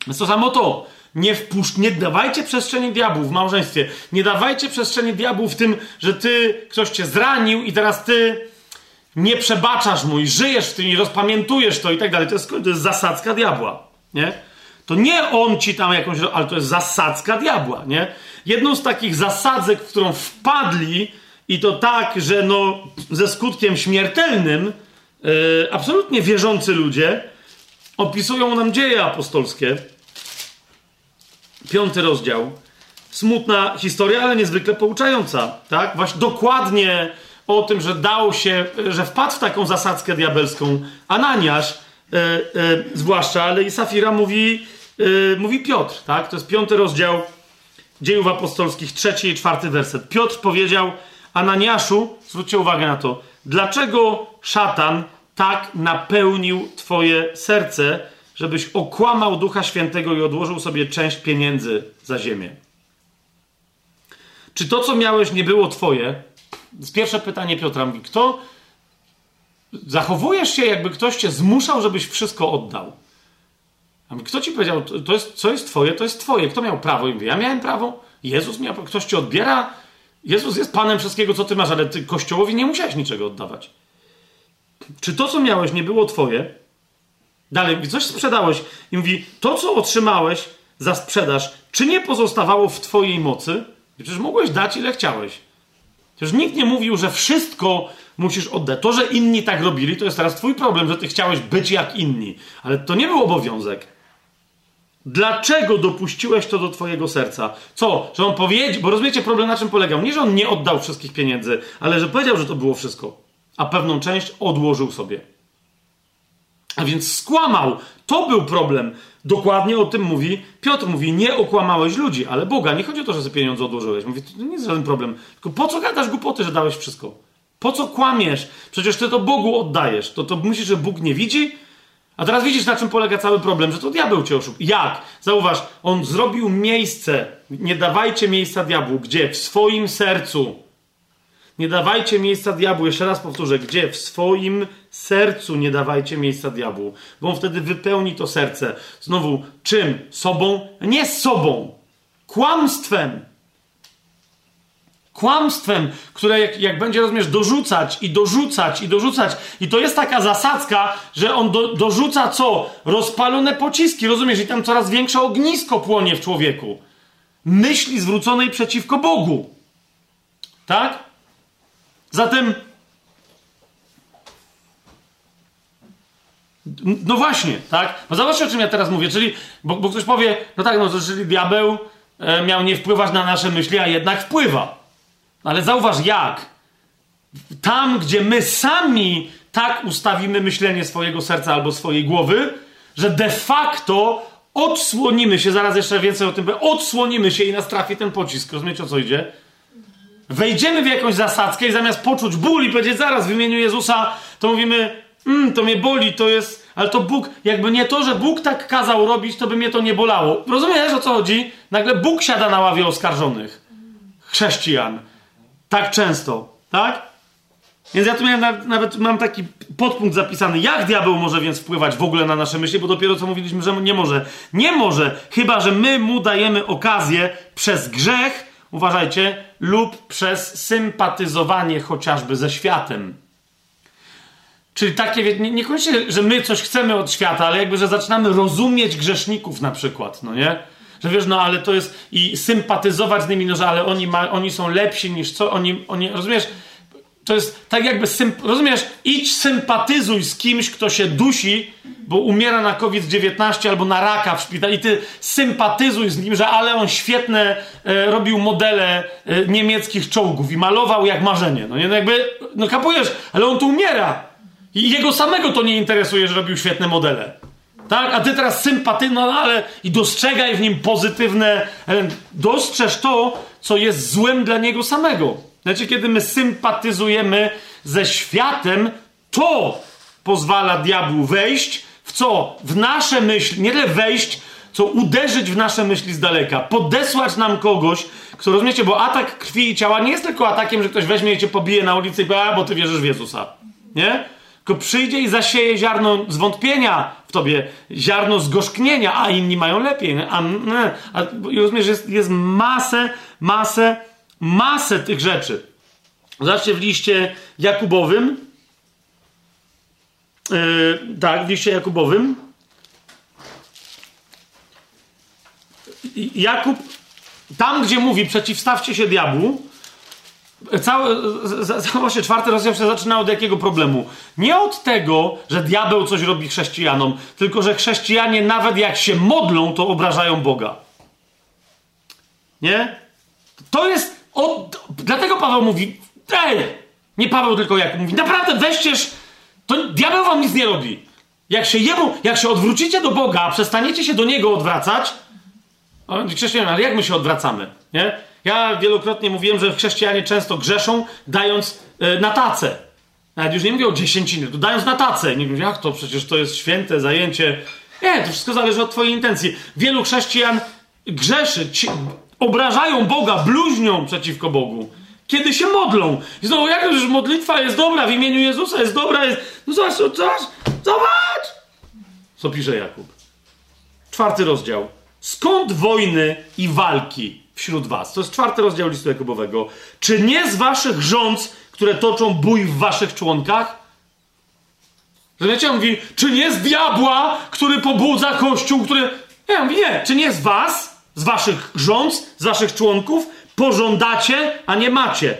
Speaker 1: Więc to samo to. Nie, wpuszcz, nie dawajcie przestrzeni diabłu w małżeństwie. Nie dawajcie przestrzeni diabłu w tym, że ty, ktoś cię zranił i teraz ty nie przebaczasz mu i żyjesz w tym i rozpamiętujesz to i tak dalej. To jest, to jest zasadzka diabła, nie? To nie on ci tam jakąś, ale to jest zasadzka diabła, nie? Jedną z takich zasadzek, w którą wpadli i to tak, że no ze skutkiem śmiertelnym yy, absolutnie wierzący ludzie opisują nam dzieje apostolskie. Piąty rozdział. Smutna historia, ale niezwykle pouczająca, tak? Właśnie dokładnie o tym, że dał się, że wpadł w taką zasadzkę diabelską Ananiasz, e, e, zwłaszcza, ale i Safira mówi, e, mówi Piotr, tak? To jest piąty rozdział dziejów apostolskich, trzeci i czwarty werset. Piotr powiedział Ananiaszu, zwróćcie uwagę na to, dlaczego szatan tak napełnił Twoje serce, żebyś okłamał Ducha Świętego i odłożył sobie część pieniędzy za ziemię. Czy to, co miałeś, nie było Twoje? Pierwsze pytanie Piotra mówi, kto, zachowujesz się, jakby ktoś cię zmuszał, żebyś wszystko oddał. Kto ci powiedział, to jest, co jest twoje, to jest twoje. Kto miał prawo? I mówię, ja miałem prawo? Jezus miał, ktoś ci odbiera? Jezus jest Panem wszystkiego, co ty masz, ale ty Kościołowi nie musiałeś niczego oddawać. Czy to, co miałeś, nie było twoje? Dalej, coś sprzedałeś i mówi, to, co otrzymałeś za sprzedaż, czy nie pozostawało w twojej mocy? Przecież mogłeś dać, ile chciałeś. Przecież nikt nie mówił, że wszystko musisz oddać. To, że inni tak robili, to jest teraz twój problem, że ty chciałeś być jak inni. Ale to nie był obowiązek. Dlaczego dopuściłeś to do twojego serca? Co? Że on powiedział, bo rozumiecie problem na czym polegał? Nie, że on nie oddał wszystkich pieniędzy, ale że powiedział, że to było wszystko, a pewną część odłożył sobie. A więc skłamał. To był problem. Dokładnie o tym mówi Piotr. Mówi, nie okłamałeś ludzi, ale Boga. Nie chodzi o to, że sobie pieniądze odłożyłeś. Mówi, to nie jest żaden problem. Tylko po co gadasz głupoty, że dałeś wszystko? Po co kłamiesz? Przecież ty to Bogu oddajesz. To, to myślisz, że Bóg nie widzi? A teraz widzisz, na czym polega cały problem, że to diabeł cię oszukał. Jak? Zauważ, on zrobił miejsce. Nie dawajcie miejsca diabłu. Gdzie? W swoim sercu. Nie dawajcie miejsca diabłu. Jeszcze raz powtórzę. Gdzie? W swoim sercu nie dawajcie miejsca diabłu. Bo on wtedy wypełni to serce. Znowu, czym? Sobą? Nie sobą. Kłamstwem. Kłamstwem, które jak, jak będzie, rozumiesz, dorzucać i dorzucać i dorzucać. I to jest taka zasadzka, że on do, dorzuca co? Rozpalone pociski, rozumiesz? I tam coraz większe ognisko płonie w człowieku. Myśli zwróconej przeciwko Bogu. Tak? Zatem. No właśnie, tak? No zobaczcie, o czym ja teraz mówię. Czyli, bo, bo ktoś powie, no tak, no to czyli diabeł e, miał nie wpływać na nasze myśli, a jednak wpływa. Ale zauważ jak. Tam, gdzie my sami tak ustawimy myślenie swojego serca albo swojej głowy, że de facto odsłonimy się, zaraz jeszcze więcej o tym powiem, odsłonimy się i nas trafi ten pocisk. Rozumiecie o co idzie? Wejdziemy w jakąś zasadzkę i zamiast poczuć ból i powiedzieć zaraz w imieniu Jezusa, to mówimy, mm, to mnie boli, to jest, ale to Bóg, jakby nie to, że Bóg tak kazał robić, to by mnie to nie bolało. Rozumiesz o co chodzi? Nagle Bóg siada na ławie oskarżonych. Chrześcijan. Tak często, tak? Więc ja tu miałem, nawet mam taki podpunkt zapisany, jak diabeł może więc wpływać w ogóle na nasze myśli, bo dopiero co mówiliśmy, że nie może. Nie może, chyba że my mu dajemy okazję przez grzech, uważajcie, lub przez sympatyzowanie chociażby ze światem. Czyli takie, nie, niekoniecznie, że my coś chcemy od świata, ale jakby, że zaczynamy rozumieć grzeszników na przykład, no nie? Że wiesz, no ale to jest i sympatyzować z nimi, no że ale oni, ma, oni są lepsi niż co, oni, oni rozumiesz? To jest tak jakby, symp- rozumiesz, idź sympatyzuj z kimś, kto się dusi, bo umiera na COVID-19 albo na raka w szpitalu i ty sympatyzuj z nim, że ale on świetne e, robił modele e, niemieckich czołgów i malował jak marzenie. No nie, no jakby, no kapujesz, ale on tu umiera. I jego samego to nie interesuje, że robił świetne modele. Tak? A ty teraz sympaty, no ale i dostrzegaj w nim pozytywne. Dostrzeż to, co jest złem dla niego samego. Znaczy, kiedy my sympatyzujemy ze światem, to pozwala diabłu wejść w co? W nasze myśli, nie tyle wejść, co uderzyć w nasze myśli z daleka, podesłać nam kogoś, kto rozumiecie, bo atak krwi i ciała nie jest tylko atakiem, że ktoś weźmie i cię pobije na ulicy i powie, a bo ty wierzysz w Jezusa. Nie? Tylko przyjdzie i zasieje ziarno zwątpienia w tobie, ziarno zgorzknienia, a inni mają lepiej. A, a, rozumiesz, jest, jest masę, masę, masę tych rzeczy. Zobaczcie w liście Jakubowym. Yy, tak, w liście Jakubowym. Jakub, tam gdzie mówi przeciwstawcie się diabłu, Cały, zobaczcie, czwarty rozdział się zaczyna od jakiego problemu? Nie od tego, że diabeł coś robi chrześcijanom, tylko że chrześcijanie nawet jak się modlą, to obrażają Boga. Nie? To jest. Od... Dlatego Paweł mówi, ej! Nie Paweł, tylko jak mówi, naprawdę weźcież, to diabeł wam nic nie robi. Jak się jemu, jak się odwrócicie do Boga, przestaniecie się do Niego odwracać, chrześcijanie, ale jak my się odwracamy? Nie? Ja wielokrotnie mówiłem, że chrześcijanie często grzeszą, dając e, na tacę. Nawet już nie mówię o dziesięciny, to dając na tacę. Nie mówię, jak to przecież to jest święte zajęcie. Nie, to wszystko zależy od Twojej intencji. Wielu chrześcijan grzeszy, ci, obrażają Boga, bluźnią przeciwko Bogu. kiedy się modlą. I znowu, jak już modlitwa jest dobra, w imieniu Jezusa jest dobra, jest... No zobacz, zobacz, zobacz! Co pisze Jakub? Czwarty rozdział. Skąd wojny i walki wśród was? To jest czwarty rozdział listu Jakubowego. Czy nie z waszych rząd, które toczą bój w waszych członkach? Rozumiecie? On mówi, czy nie z diabła, który pobudza kościół, który... Nie, mówi, nie. Czy nie z was, z waszych rząd, z waszych członków, pożądacie, a nie macie?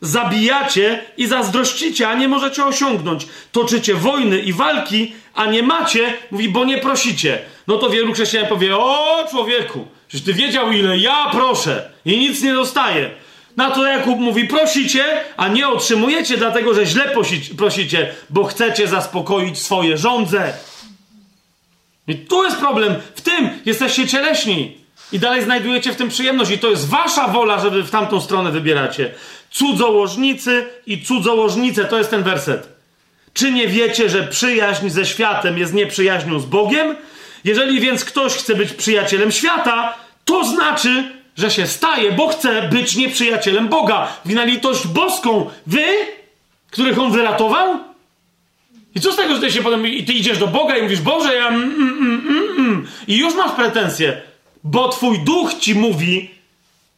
Speaker 1: Zabijacie i zazdrościcie, a nie możecie osiągnąć. Toczycie wojny i walki, a nie macie, mówi, bo nie prosicie. No to wielu chrześcijan powie, o człowieku, przecież ty wiedział ile ja proszę i nic nie dostaję. Na to Jakub mówi: prosicie, a nie otrzymujecie, dlatego że źle prosicie, bo chcecie zaspokoić swoje żądze. I tu jest problem. W tym jesteście cieleśni. I dalej znajdujecie w tym przyjemność. I to jest wasza wola, żeby w tamtą stronę wybieracie. Cudzołożnicy i cudzołożnice to jest ten werset. Czy nie wiecie, że przyjaźń ze światem jest nieprzyjaźnią z Bogiem? Jeżeli więc ktoś chce być przyjacielem świata, to znaczy, że się staje, bo chce być nieprzyjacielem Boga. Wina litość boską. Wy, których on wyratował? I co z tego, że ty się potem i ty idziesz do Boga i mówisz, Boże, ja mm, mm, mm, mm, mm. i już masz pretensje, bo twój duch ci mówi,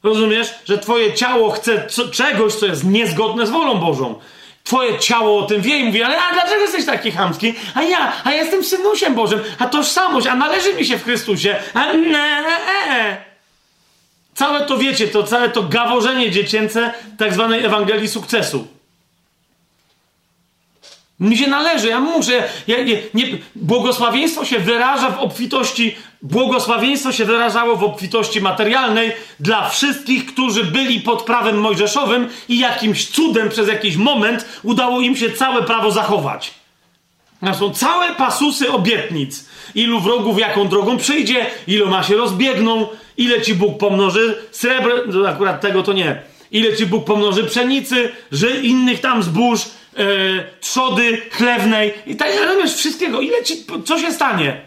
Speaker 1: rozumiesz, że twoje ciało chce czegoś, co jest niezgodne z wolą Bożą. Twoje ciało o tym wie i mówi, ale a dlaczego jesteś taki chamski? A ja, a jestem synusiem Bożym, a tożsamość, a należy mi się w Chrystusie, a ne, ne, ne. Całe to wiecie, to całe to gaworzenie dziecięce tak zwanej Ewangelii sukcesu. Mi się należy, ja muszę. Ja, nie, nie, błogosławieństwo się wyraża w obfitości, błogosławieństwo się wyrażało w obfitości materialnej dla wszystkich, którzy byli pod prawem mojżeszowym i jakimś cudem przez jakiś moment udało im się całe prawo zachować. To są całe pasusy obietnic. Ilu wrogów jaką drogą przyjdzie, ilu ma się rozbiegną, ile ci Bóg pomnoży srebr, no akurat tego to nie. Ile ci Bóg pomnoży pszenicy, że innych tam zbóż, e, trzody chlewnej i tak rozumiesz wszystkiego. Ile ci, co się stanie?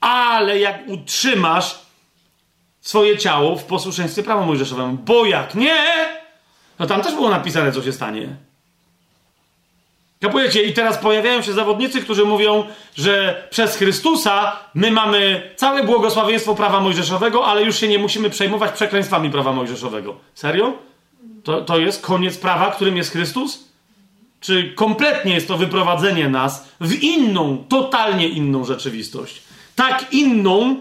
Speaker 1: Ale jak utrzymasz swoje ciało w posłuszeństwie prawa mojżeszowemu, bo jak nie, no tam też było napisane, co się stanie. Kapujecie? I teraz pojawiają się zawodnicy, którzy mówią, że przez Chrystusa my mamy całe błogosławieństwo prawa mojżeszowego, ale już się nie musimy przejmować przekleństwami prawa mojżeszowego. Serio? To, to jest koniec prawa, którym jest Chrystus? Czy kompletnie jest to wyprowadzenie nas w inną, totalnie inną rzeczywistość? Tak inną,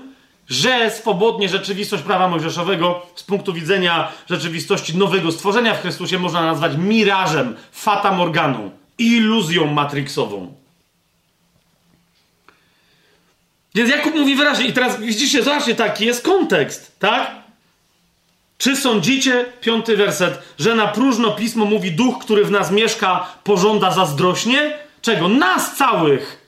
Speaker 1: że swobodnie rzeczywistość prawa mojżeszowego z punktu widzenia rzeczywistości nowego stworzenia w Chrystusie można nazwać mirażem, fata morganą iluzją matrixową. Więc Jakub mówi wyraźnie, i teraz widzicie, zobaczcie, taki jest kontekst, tak? Czy sądzicie, piąty werset, że na próżno pismo mówi duch, który w nas mieszka, pożąda zazdrośnie? Czego? Nas całych!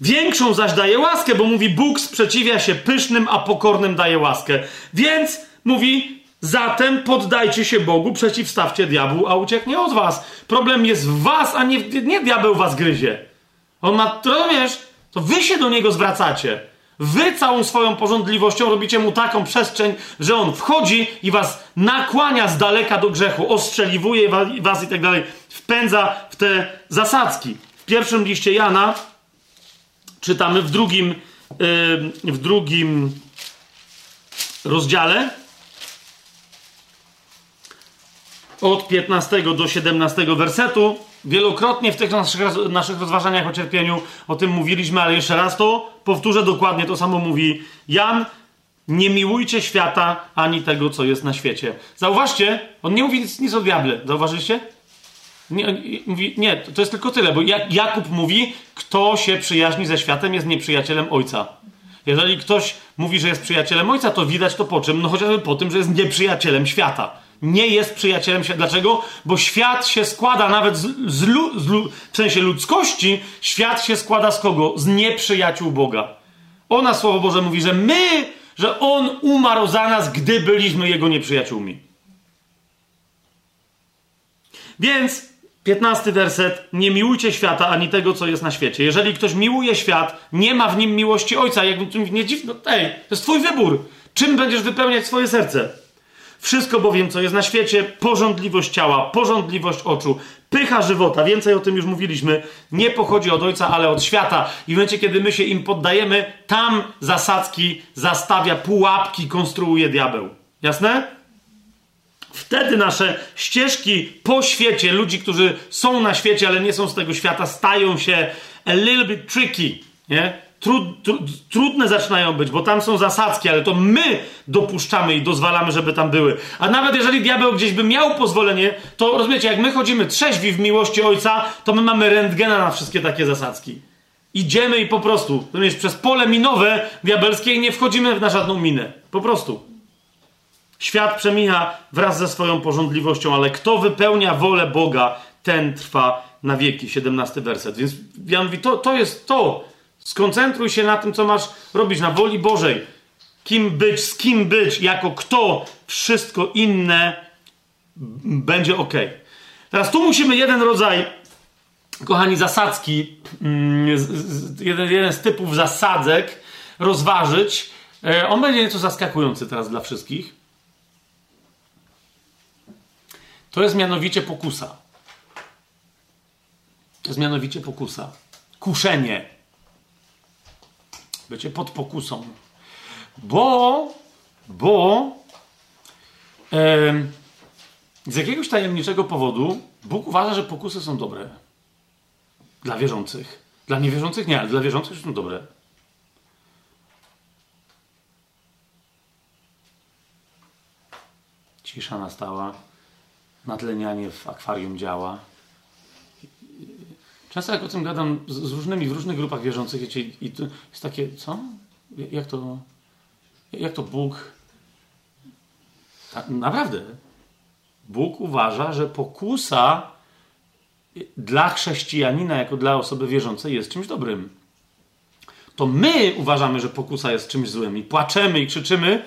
Speaker 1: Większą zaś daje łaskę, bo mówi Bóg sprzeciwia się pysznym, a pokornym daje łaskę. Więc mówi, Zatem poddajcie się Bogu, przeciwstawcie diabłu, a ucieknie od was. Problem jest w was, a nie, nie diabeł was gryzie. On ma, rozumiesz? To wy się do niego zwracacie. Wy całą swoją porządliwością robicie mu taką przestrzeń, że on wchodzi i was nakłania z daleka do grzechu, ostrzeliwuje was i tak dalej, wpędza w te zasadzki. W pierwszym liście Jana czytamy w drugim, w drugim rozdziale, od 15 do 17 wersetu. Wielokrotnie w tych naszych, naszych rozważaniach o cierpieniu o tym mówiliśmy, ale jeszcze raz to powtórzę dokładnie to samo mówi Jan. Nie miłujcie świata ani tego, co jest na świecie. Zauważcie, on nie mówi nic, nic o diable. Zauważyliście? Nie, mówi, nie, to jest tylko tyle, bo Jakub mówi, kto się przyjaźni ze światem, jest nieprzyjacielem ojca. Jeżeli ktoś mówi, że jest przyjacielem ojca, to widać to po czym? No chociażby po tym, że jest nieprzyjacielem świata nie jest przyjacielem świata. Dlaczego? Bo świat się składa nawet z, z, lu, z lu, w sensie ludzkości, świat się składa z kogo? Z nieprzyjaciół Boga. Ona, Słowo Boże, mówi, że my, że On umarł za nas, gdy byliśmy Jego nieprzyjaciółmi. Więc, piętnasty werset, nie miłujcie świata ani tego, co jest na świecie. Jeżeli ktoś miłuje świat, nie ma w nim miłości Ojca. Jakby tu nie dziwno, ej, to jest twój wybór. Czym będziesz wypełniać swoje serce? Wszystko bowiem, co jest na świecie, porządliwość ciała, porządliwość oczu, pycha żywota, więcej o tym już mówiliśmy, nie pochodzi od Ojca, ale od świata. I w momencie, kiedy my się im poddajemy, tam zasadzki zastawia, pułapki konstruuje diabeł. Jasne? Wtedy nasze ścieżki po świecie, ludzi, którzy są na świecie, ale nie są z tego świata, stają się a little bit tricky. Nie? Trud, trud, trudne zaczynają być, bo tam są zasadzki, ale to my dopuszczamy i dozwalamy, żeby tam były. A nawet jeżeli diabeł gdzieś by miał pozwolenie, to rozumiecie, jak my chodzimy trzeźwi w miłości Ojca, to my mamy rentgena na wszystkie takie zasadzki. Idziemy i po prostu, rozumiesz, przez pole minowe diabelskie i nie wchodzimy na żadną minę. Po prostu. Świat przemija wraz ze swoją porządliwością, ale kto wypełnia wolę Boga, ten trwa na wieki. 17 werset. Więc Jan mówi, to, to jest to. Skoncentruj się na tym, co masz robić, na woli Bożej. Kim być, z kim być, jako kto, wszystko inne będzie ok. Teraz tu musimy jeden rodzaj, kochani, zasadzki, mm, jeden, jeden z typów zasadzek rozważyć. E, on będzie nieco zaskakujący teraz dla wszystkich. To jest mianowicie pokusa. To jest mianowicie pokusa. Kuszenie. Bycie pod pokusą. Bo, bo z jakiegoś tajemniczego powodu Bóg uważa, że pokusy są dobre. Dla wierzących. Dla niewierzących nie, ale dla wierzących są dobre. Cisza nastała. Natlenianie w akwarium działa. Często jak o tym gadam z, z różnymi, w różnych grupach wierzących, wiecie, i jest takie, co? Jak to, jak to Bóg... Ta, naprawdę. Bóg uważa, że pokusa dla chrześcijanina, jako dla osoby wierzącej, jest czymś dobrym. To my uważamy, że pokusa jest czymś złym i płaczemy i krzyczymy.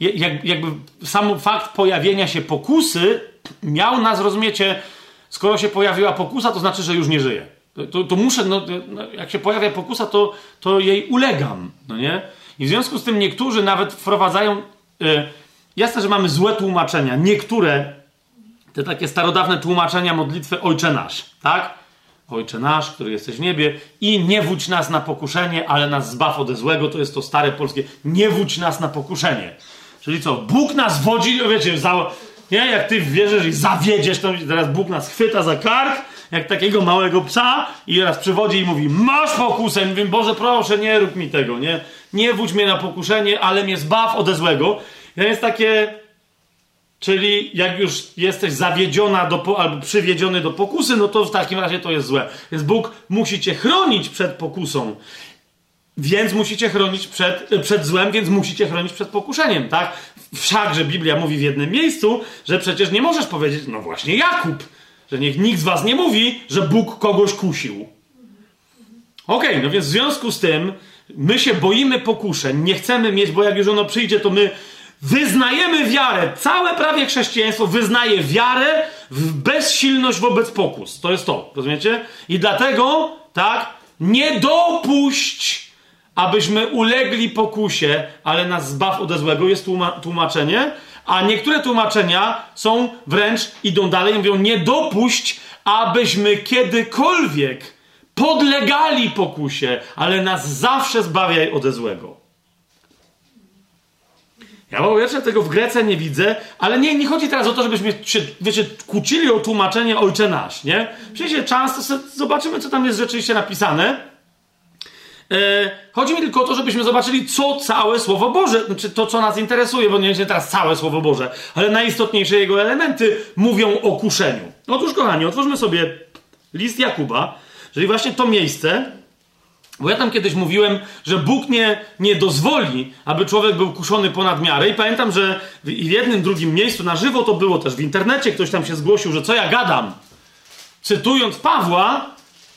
Speaker 1: Jak, jakby sam fakt pojawienia się pokusy miał nas, rozumiecie, skoro się pojawiła pokusa, to znaczy, że już nie żyje. To, to muszę, no, no, jak się pojawia pokusa, to, to jej ulegam, no nie? I w związku z tym niektórzy nawet wprowadzają. Yy, jasne, że mamy złe tłumaczenia. Niektóre, te takie starodawne tłumaczenia modlitwy Ojcze Nasz, tak? Ojcze Nasz, który jesteś w niebie i nie wódź nas na pokuszenie, ale nas zbaw ode złego, to jest to stare polskie, nie wódź nas na pokuszenie. Czyli co, Bóg nas wodzi, wiecie, za, nie? Jak ty wierzysz i zawiedziesz, to teraz Bóg nas chwyta za kark, jak takiego małego psa i raz przywodzi i mówi, masz pokusę. Mówię, Boże, proszę, nie rób mi tego, nie? Nie wódź mnie na pokuszenie, ale mnie zbaw ode złego. I to jest takie, czyli jak już jesteś zawiedziona do, albo przywiedziony do pokusy, no to w takim razie to jest złe. Więc Bóg musi cię chronić przed pokusą. Więc musicie chronić przed, przed złem, więc musicie chronić przed pokuszeniem, tak? Wszakże Biblia mówi w jednym miejscu, że przecież nie możesz powiedzieć, no właśnie Jakub, że niech nikt z was nie mówi, że Bóg kogoś kusił. Okej, okay, no więc w związku z tym my się boimy pokuszeń, nie chcemy mieć, bo jak już ono przyjdzie, to my wyznajemy wiarę. Całe prawie chrześcijaństwo wyznaje wiarę w bezsilność wobec pokus. To jest to, rozumiecie? I dlatego, tak, nie dopuść, abyśmy ulegli pokusie, ale nas zbaw ode złego, jest tłumaczenie. A niektóre tłumaczenia są wręcz, idą dalej, mówią, nie dopuść, abyśmy kiedykolwiek podlegali pokusie, ale nas zawsze zbawiaj ode złego. Ja po pierwsze tego w Grece nie widzę, ale nie, nie chodzi teraz o to, żebyśmy się, wiecie, kłócili o tłumaczenie Ojcze Nasz, nie? Przyjdzie czas, to zobaczymy, co tam jest rzeczywiście napisane. E, chodzi mi tylko o to, żebyśmy zobaczyli, co całe Słowo Boże, znaczy to, co nas interesuje, bo nie jest teraz całe Słowo Boże, ale najistotniejsze jego elementy mówią o kuszeniu. Otóż, kochani, otwórzmy sobie list Jakuba, czyli właśnie to miejsce, bo ja tam kiedyś mówiłem, że Bóg nie, nie dozwoli, aby człowiek był kuszony ponad miarę. I pamiętam, że w jednym, drugim miejscu na żywo to było też w internecie, ktoś tam się zgłosił, że co ja gadam. Cytując Pawła,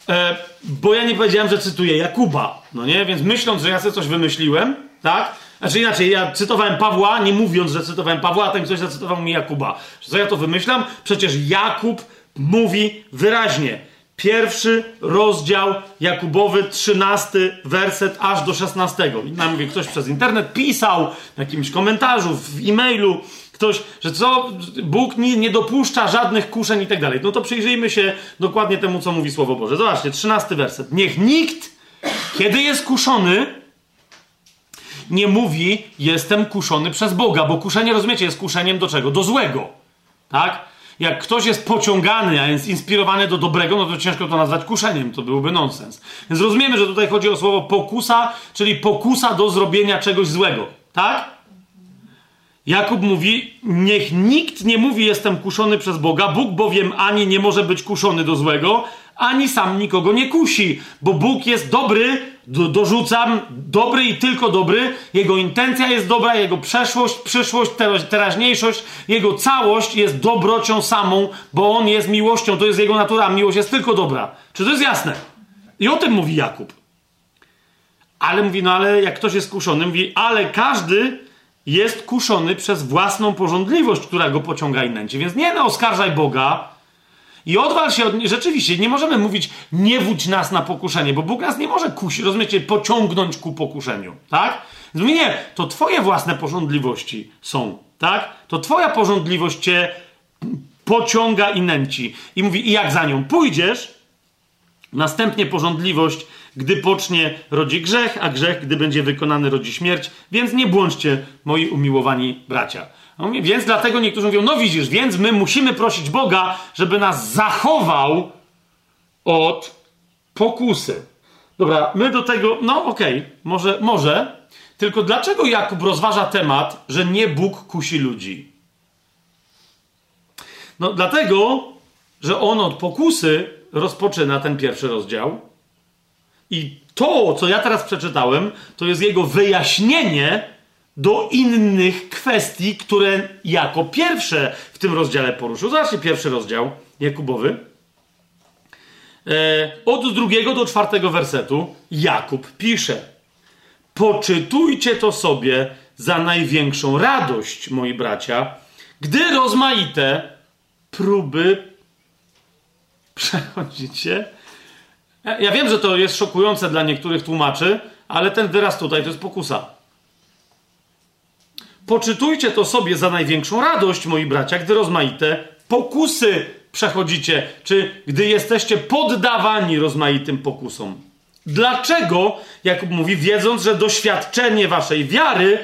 Speaker 1: e, bo ja nie powiedziałem, że cytuję Jakuba, no nie? Więc myśląc, że ja sobie coś wymyśliłem, tak? Znaczy inaczej, ja cytowałem Pawła, nie mówiąc, że cytowałem Pawła, a ten ktoś zacytował mi Jakuba. Co ja to wymyślam? Przecież Jakub mówi wyraźnie. Pierwszy rozdział Jakubowy, trzynasty werset aż do szesnastego. I nam ktoś przez internet pisał w jakimś komentarzu, w e-mailu, Ktoś, że co, Bóg nie, nie dopuszcza żadnych kuszeń i tak dalej. No to przyjrzyjmy się dokładnie temu, co mówi Słowo Boże. Zobaczcie, trzynasty werset. Niech nikt, kiedy jest kuszony, nie mówi, jestem kuszony przez Boga, bo kuszenie, rozumiecie, jest kuszeniem do czego? Do złego. Tak? Jak ktoś jest pociągany, a jest inspirowany do dobrego, no to ciężko to nazwać kuszeniem, to byłby nonsens. Więc rozumiemy, że tutaj chodzi o słowo pokusa, czyli pokusa do zrobienia czegoś złego. Tak? Jakub mówi, niech nikt nie mówi, jestem kuszony przez Boga, Bóg bowiem ani nie może być kuszony do złego, ani sam nikogo nie kusi, bo Bóg jest dobry, do, dorzucam, dobry i tylko dobry, Jego intencja jest dobra, Jego przeszłość, przyszłość, teraźniejszość, Jego całość jest dobrocią samą, bo On jest miłością, to jest Jego natura, miłość jest tylko dobra. Czy to jest jasne? I o tym mówi Jakub. Ale mówi, no ale jak ktoś jest kuszony, mówi, ale każdy jest kuszony przez własną porządliwość, która go pociąga i nęci. Więc nie no, oskarżaj Boga i odwal się od... Rzeczywiście, nie możemy mówić nie wódź nas na pokuszenie, bo Bóg nas nie może kusić, rozumiecie, pociągnąć ku pokuszeniu, tak? Mówi, nie, to twoje własne porządliwości są, tak? To twoja porządliwość cię pociąga i nęci. I mówi, i jak za nią pójdziesz, następnie porządliwość gdy pocznie, rodzi grzech, a grzech, gdy będzie wykonany, rodzi śmierć. Więc nie błądźcie, moi umiłowani bracia. Więc dlatego niektórzy mówią, no widzisz, więc my musimy prosić Boga, żeby nas zachował od pokusy. Dobra, my do tego, no okej, okay, może, może. Tylko dlaczego Jakub rozważa temat, że nie Bóg kusi ludzi? No dlatego, że on od pokusy rozpoczyna ten pierwszy rozdział i to, co ja teraz przeczytałem, to jest jego wyjaśnienie do innych kwestii, które jako pierwsze w tym rozdziale poruszył. Zobaczcie pierwszy rozdział Jakubowy. E, od drugiego do czwartego wersetu Jakub pisze: Poczytujcie to sobie za największą radość, moi bracia, gdy rozmaite próby <laughs> przechodzicie ja wiem, że to jest szokujące dla niektórych tłumaczy, ale ten wyraz tutaj to jest pokusa. Poczytujcie to sobie za największą radość, moi bracia, gdy rozmaite pokusy przechodzicie, czy gdy jesteście poddawani rozmaitym pokusom. Dlaczego, Jakub mówi, wiedząc, że doświadczenie waszej wiary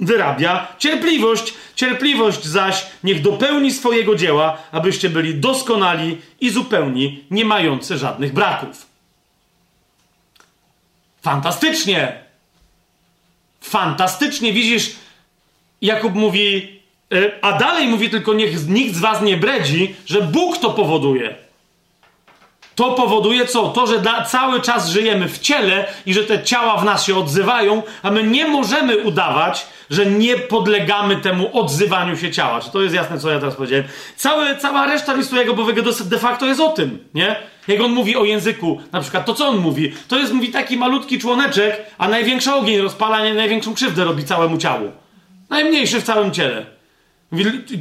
Speaker 1: wyrabia cierpliwość. Cierpliwość zaś niech dopełni swojego dzieła, abyście byli doskonali i zupełni, nie mający żadnych braków. Fantastycznie! Fantastycznie, widzisz, Jakub mówi, e, a dalej mówi tylko, niech nikt z was nie bredzi, że Bóg to powoduje. To powoduje co? To, że cały czas żyjemy w ciele i że te ciała w nas się odzywają, a my nie możemy udawać, że nie podlegamy temu odzywaniu się ciała. Czy to jest jasne, co ja teraz powiedziałem? Całe, cała reszta listu Jakubowego de facto jest o tym, nie? Jak on mówi o języku, na przykład to, co on mówi, to jest, mówi, taki malutki członeczek, a największy ogień rozpala, największą krzywdę robi całemu ciału. Najmniejszy w całym ciele.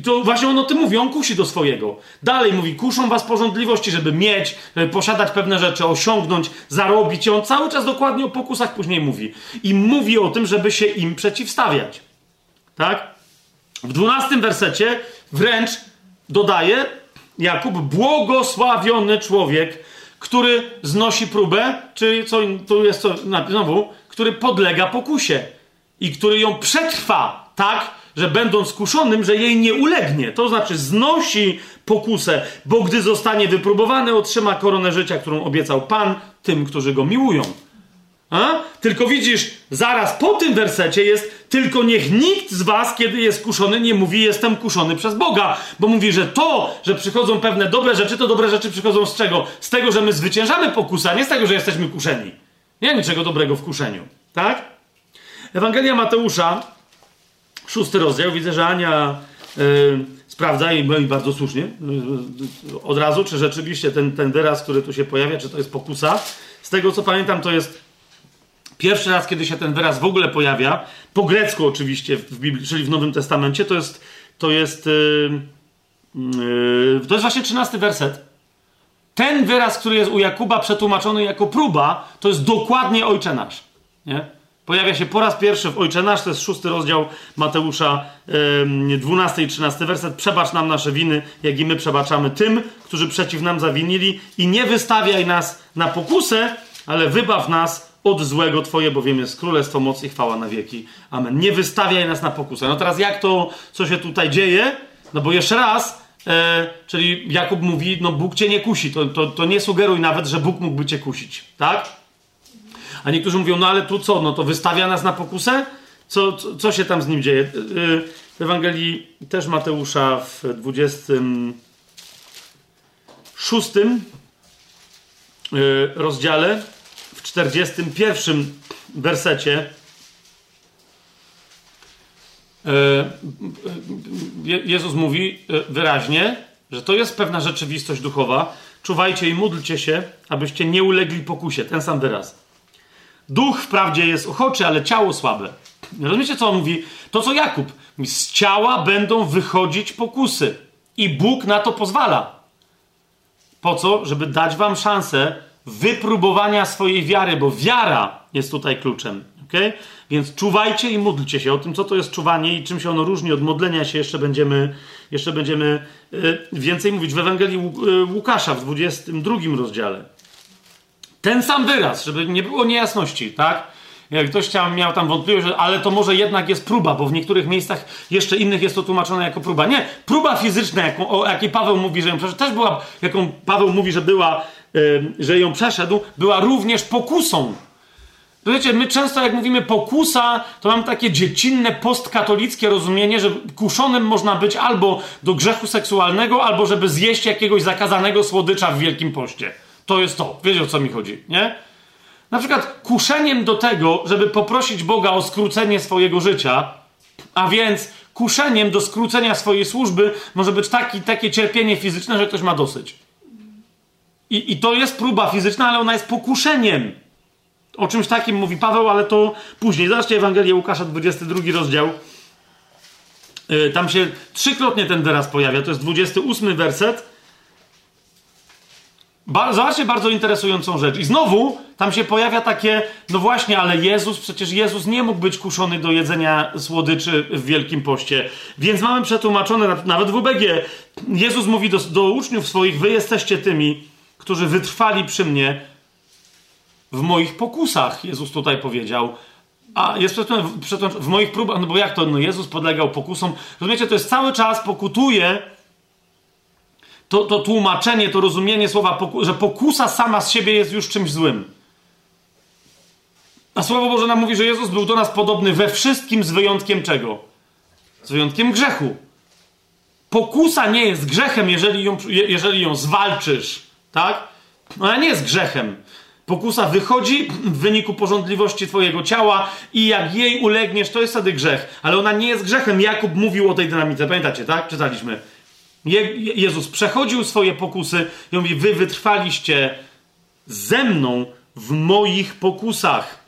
Speaker 1: To właśnie on o tym mówi, on kusi do swojego. Dalej mówi, kuszą was porządliwości, żeby mieć, żeby posiadać pewne rzeczy, osiągnąć, zarobić. I on cały czas dokładnie o pokusach później mówi. I mówi o tym, żeby się im przeciwstawiać. Tak? W dwunastym wersecie wręcz dodaje Jakub, błogosławiony człowiek, który znosi próbę, czy co tu jest co, znowu, który podlega pokusie i który ją przetrwa tak, że będąc kuszonym, że jej nie ulegnie. To znaczy znosi pokusę, bo gdy zostanie wypróbowany, otrzyma koronę życia, którą obiecał Pan tym, którzy go miłują. A? Tylko widzisz, zaraz po tym wersecie jest tylko niech nikt z was, kiedy jest kuszony, nie mówi jestem kuszony przez Boga, bo mówi, że to, że przychodzą pewne dobre rzeczy, to dobre rzeczy przychodzą z czego? Z tego, że my zwyciężamy pokusa, nie z tego, że jesteśmy kuszeni. Nie ma niczego dobrego w kuszeniu. Tak? Ewangelia Mateusza, szósty rozdział. Widzę, że Ania yy, sprawdza i, i bardzo słusznie yy, od razu, czy rzeczywiście ten, ten wyraz, który tu się pojawia, czy to jest pokusa. Z tego co pamiętam, to jest pierwszy raz, kiedy się ten wyraz w ogóle pojawia, po grecku oczywiście w Biblii, czyli w Nowym Testamencie, to jest to jest yy, to jest właśnie trzynasty werset. Ten wyraz, który jest u Jakuba przetłumaczony jako próba, to jest dokładnie Ojcze Nasz. Nie? Pojawia się po raz pierwszy w Ojcze Nasz, to jest szósty rozdział Mateusza, 12 i 13 werset. Przebacz nam nasze winy, jak i my przebaczamy tym, którzy przeciw nam zawinili i nie wystawiaj nas na pokusę, ale wybaw nas od złego Twoje, bowiem jest królestwo, moc i chwała na wieki. Amen. Nie wystawiaj nas na pokusę. No teraz jak to, co się tutaj dzieje? No bo jeszcze raz, e, czyli Jakub mówi, no Bóg cię nie kusi. To, to, to nie sugeruj nawet, że Bóg mógłby cię kusić, tak? A niektórzy mówią, no ale tu co, no to wystawia nas na pokusę? Co, co, co się tam z nim dzieje? E, w Ewangelii też Mateusza w 26 e, rozdziale, w 41 wersecie Jezus mówi wyraźnie, że to jest pewna rzeczywistość duchowa. Czuwajcie i módlcie się, abyście nie ulegli pokusie. Ten sam wyraz. Duch wprawdzie jest ochoczy, ale ciało słabe. Rozumiecie, co on mówi? To, co Jakub. Z ciała będą wychodzić pokusy. I Bóg na to pozwala. Po co? Żeby dać wam szansę wypróbowania swojej wiary, bo wiara jest tutaj kluczem. Okay? Więc czuwajcie i módlcie się. O tym, co to jest czuwanie i czym się ono różni od modlenia się, jeszcze będziemy, jeszcze będziemy e, więcej mówić. W Ewangelii e, Łukasza w 22 rozdziale. Ten sam wyraz, żeby nie było niejasności, tak? Jak ktoś chciał, miał tam wątpliwość, ale to może jednak jest próba, bo w niektórych miejscach jeszcze innych jest to tłumaczone jako próba. Nie, próba fizyczna, jaką, o jakiej Paweł mówi, że ją przeszedł, też była, jaką Paweł mówi, że była, yy, że ją przeszedł, była również pokusą wiecie, my często jak mówimy pokusa, to mam takie dziecinne, postkatolickie rozumienie, że kuszonym można być albo do grzechu seksualnego, albo żeby zjeść jakiegoś zakazanego słodycza w Wielkim Poście. To jest to. Wiecie o co mi chodzi, nie? Na przykład kuszeniem do tego, żeby poprosić Boga o skrócenie swojego życia, a więc kuszeniem do skrócenia swojej służby może być taki, takie cierpienie fizyczne, że ktoś ma dosyć. I, I to jest próba fizyczna, ale ona jest pokuszeniem. O czymś takim mówi Paweł, ale to później. Zobaczcie Ewangelię Łukasza, 22 rozdział. Yy, tam się trzykrotnie ten wyraz pojawia. To jest 28 werset. Ba zobaczcie bardzo interesującą rzecz. I znowu tam się pojawia takie, no właśnie, ale Jezus, przecież Jezus nie mógł być kuszony do jedzenia słodyczy w Wielkim Poście. Więc mamy przetłumaczone, nawet w UBG, Jezus mówi do, do uczniów swoich, wy jesteście tymi, którzy wytrwali przy mnie w moich pokusach, Jezus tutaj powiedział. A jest przedtem, w moich próbach, no bo jak to, no Jezus podlegał pokusom. Rozumiecie, to jest cały czas pokutuje to, to tłumaczenie, to rozumienie słowa, poku, że pokusa sama z siebie jest już czymś złym. A Słowo Boże nam mówi, że Jezus był do nas podobny we wszystkim z wyjątkiem czego? Z wyjątkiem grzechu. Pokusa nie jest grzechem, jeżeli ją, jeżeli ją zwalczysz, tak? Ona nie jest grzechem. Pokusa wychodzi w wyniku porządliwości twojego ciała i jak jej ulegniesz, to jest wtedy grzech. Ale ona nie jest grzechem. Jakub mówił o tej dynamice. Pamiętacie, tak? Czytaliśmy. Je Jezus przechodził swoje pokusy i mówi, wy wytrwaliście ze mną w moich pokusach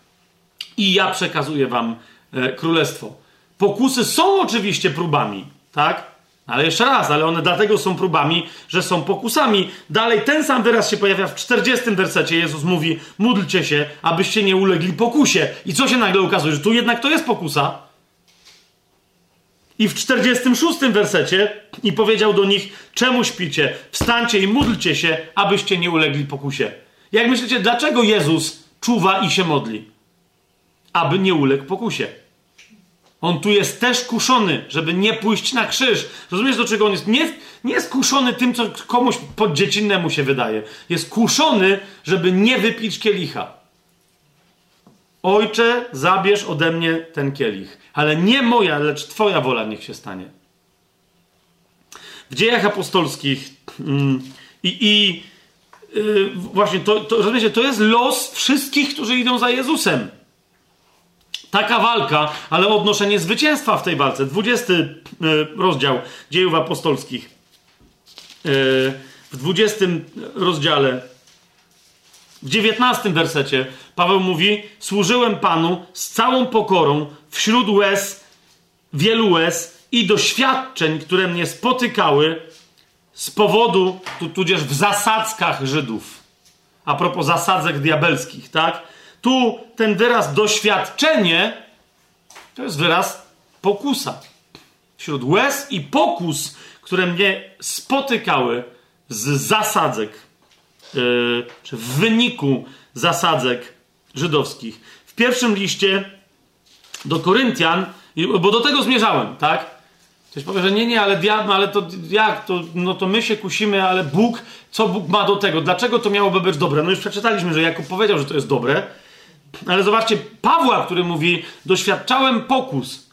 Speaker 1: i ja przekazuję wam e, królestwo. Pokusy są oczywiście próbami, tak? Ale jeszcze raz, ale one dlatego są próbami, że są pokusami. Dalej ten sam wyraz się pojawia w 40 wersecie. Jezus mówi: módlcie się, abyście nie ulegli pokusie. I co się nagle okazuje? Że tu jednak to jest pokusa. I w 46 wersecie i powiedział do nich: Czemu śpicie? Wstańcie i módlcie się, abyście nie ulegli pokusie. Jak myślicie, dlaczego Jezus czuwa i się modli? Aby nie uległ pokusie. On tu jest też kuszony, żeby nie pójść na krzyż. Rozumiesz, do czego on jest? Nie, nie jest kuszony tym, co komuś poddziecinnemu się wydaje. Jest kuszony, żeby nie wypić kielicha. Ojcze, zabierz ode mnie ten kielich. Ale nie moja, lecz Twoja wola niech się stanie. W dziejach apostolskich mm, i, yy, właśnie to, to, rozumiecie, to jest los wszystkich, którzy idą za Jezusem. Taka walka, ale odnoszenie zwycięstwa w tej walce. 20 e, rozdział dziejów apostolskich. E, w 20 rozdziale, w 19 wersecie Paweł mówi: Służyłem Panu z całą pokorą wśród łez, wielu łez i doświadczeń, które mnie spotykały z powodu, tu, tudzież w zasadzkach Żydów. A propos zasadzek diabelskich, tak? Tu ten wyraz doświadczenie to jest wyraz pokusa. Wśród łez i pokus, które mnie spotykały z zasadzek, czy w wyniku zasadzek żydowskich. W pierwszym liście do Koryntian, bo do tego zmierzałem, tak? Ktoś powie, że nie, nie, ale diabł, ale to jak? To, no to my się kusimy, ale Bóg, co Bóg ma do tego? Dlaczego to miałoby być dobre? No już przeczytaliśmy, że Jakub powiedział, że to jest dobre, ale zobaczcie, Pawła, który mówi, doświadczałem pokus,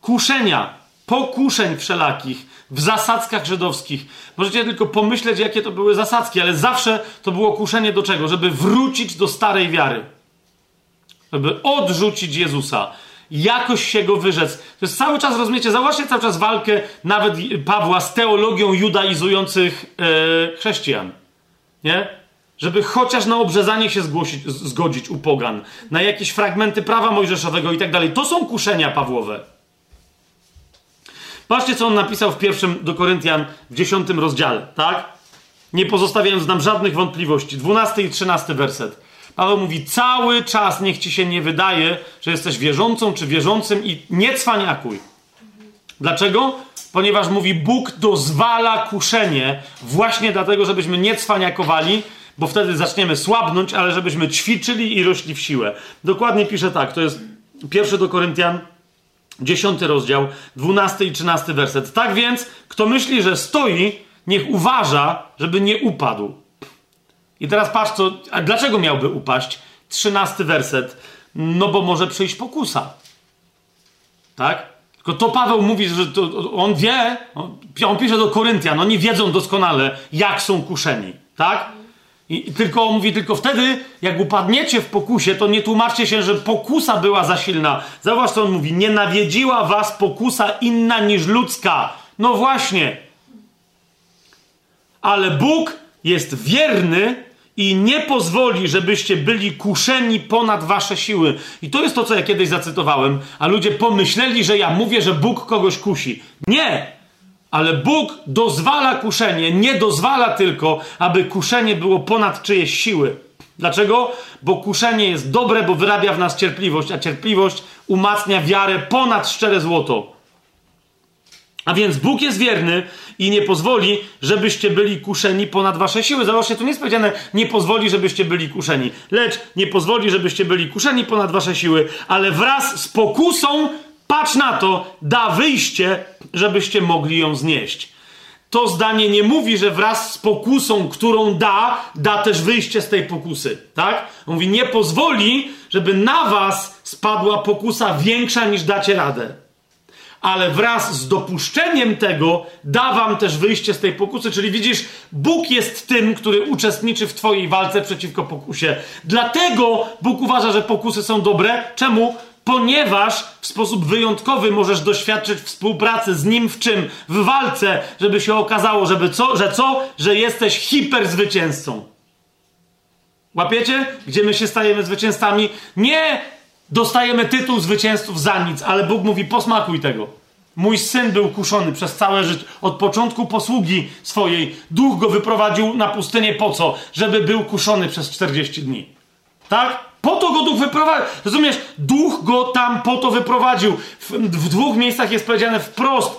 Speaker 1: kuszenia, pokuszeń wszelakich w zasadzkach żydowskich. Możecie tylko pomyśleć, jakie to były zasadzki, ale zawsze to było kuszenie do czego? Żeby wrócić do starej wiary. Żeby odrzucić Jezusa jakoś się go wyrzec. To jest cały czas, rozumiecie, zauważcie cały czas walkę nawet Pawła z teologią judaizujących e, chrześcijan. Nie? Żeby chociaż na obrzezanie się zgłosić, zgodzić u pogan, na jakieś fragmenty prawa mojżeszowego i tak dalej. To są kuszenia Pawłowe. Patrzcie, co on napisał w pierwszym do Koryntian w dziesiątym rozdziale, tak? Nie pozostawiając nam żadnych wątpliwości. Dwunasty i trzynasty werset. Paweł mówi, cały czas niech ci się nie wydaje, że jesteś wierzącą czy wierzącym i nie cwaniakuj. Dlaczego? Ponieważ mówi, Bóg dozwala kuszenie właśnie dlatego, żebyśmy nie cwaniakowali, bo wtedy zaczniemy słabnąć, ale żebyśmy ćwiczyli i rośli w siłę. Dokładnie pisze tak, to jest pierwszy do Koryntian, dziesiąty rozdział, dwunasty i trzynasty werset. Tak więc, kto myśli, że stoi, niech uważa, żeby nie upadł. I teraz patrz, co, a dlaczego miałby upaść? Trzynasty werset. No bo może przyjść pokusa. Tak? Tylko to Paweł mówi, że to, on wie, on pisze do Koryntian, oni wiedzą doskonale, jak są kuszeni. Tak? I, tylko mówi, tylko wtedy, jak upadniecie w pokusie, to nie tłumaczcie się, że pokusa była za silna. Zauważ, co on mówi. Nie nawiedziła was pokusa inna niż ludzka. No właśnie. Ale Bóg jest wierny i nie pozwoli, żebyście byli kuszeni ponad wasze siły. I to jest to, co ja kiedyś zacytowałem, a ludzie pomyśleli, że ja mówię, że Bóg kogoś kusi. Nie! Ale Bóg dozwala kuszenie, nie dozwala tylko, aby kuszenie było ponad czyjeś siły. Dlaczego? Bo kuszenie jest dobre, bo wyrabia w nas cierpliwość, a cierpliwość umacnia wiarę ponad szczere złoto. A więc Bóg jest wierny i nie pozwoli, żebyście byli kuszeni ponad wasze siły. Zobaczcie, tu nie jest powiedziane, nie pozwoli, żebyście byli kuszeni, lecz nie pozwoli, żebyście byli kuszeni ponad wasze siły, ale wraz z pokusą, patrz na to, da wyjście, żebyście mogli ją znieść. To zdanie nie mówi, że wraz z pokusą, którą da, da też wyjście z tej pokusy, tak? On mówi, nie pozwoli, żeby na was spadła pokusa większa niż dacie radę ale wraz z dopuszczeniem tego da wam też wyjście z tej pokusy. Czyli widzisz, Bóg jest tym, który uczestniczy w Twojej walce przeciwko pokusie. Dlatego Bóg uważa, że pokusy są dobre. Czemu? Ponieważ w sposób wyjątkowy możesz doświadczyć współpracy z Nim w czym? W walce, żeby się okazało, żeby co? że co? Że jesteś hiperzwycięzcą. Łapiecie? Gdzie my się stajemy zwycięzcami? Nie dostajemy tytuł zwycięzców za nic, ale Bóg mówi: posmakuj tego. Mój syn był kuszony przez całe życie, od początku posługi swojej. Duch go wyprowadził na pustynię po co? Żeby był kuszony przez 40 dni. Tak? Po to go duch wyprowadził. Rozumiesz? Duch go tam po to wyprowadził. W, w dwóch miejscach jest powiedziane wprost,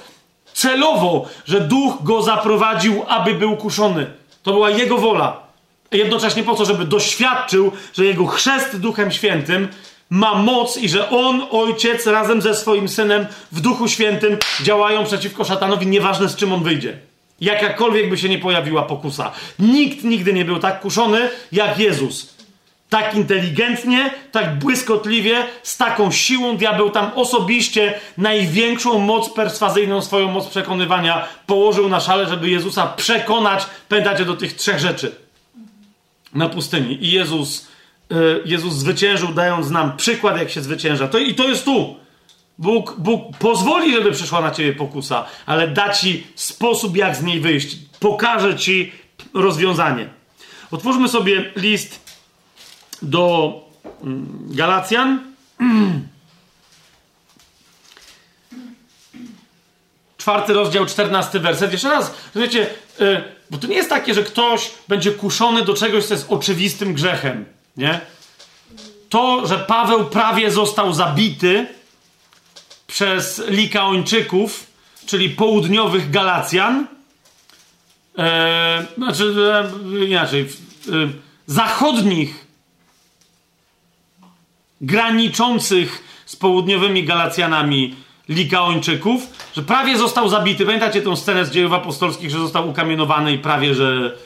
Speaker 1: celowo, że duch go zaprowadził, aby był kuszony. To była jego wola. Jednocześnie po to, żeby doświadczył, że jego chrzest Duchem Świętym ma moc i że on, ojciec, razem ze swoim synem w Duchu Świętym działają przeciwko szatanowi, nieważne z czym on wyjdzie. Jakakolwiek by się nie pojawiła pokusa. Nikt nigdy nie był tak kuszony jak Jezus. Tak inteligentnie, tak błyskotliwie, z taką siłą diabeł tam osobiście największą moc perswazyjną, swoją moc przekonywania położył na szale, żeby Jezusa przekonać, pamiętacie, do tych trzech rzeczy na pustyni. I Jezus E, Jezus zwyciężył, dając nam przykład, jak się zwycięża. To, I to jest tu. Bóg, Bóg pozwoli, żeby przyszła na ciebie pokusa, ale da ci sposób, jak z niej wyjść. Pokaże ci rozwiązanie. Otwórzmy sobie list do mm, Galacjan. Czwarty rozdział, czternasty werset. Jeszcze raz, wiecie, e, bo to nie jest takie, że ktoś będzie kuszony do czegoś, co jest oczywistym grzechem. Nie? to, że Paweł prawie został zabity przez Likaończyków, czyli południowych Galacjan, e, znaczy e, inaczej, e, zachodnich, graniczących z południowymi Galacjanami Likaończyków, że prawie został zabity. Pamiętacie tę scenę z dziejów apostolskich, że został ukamienowany i prawie, że...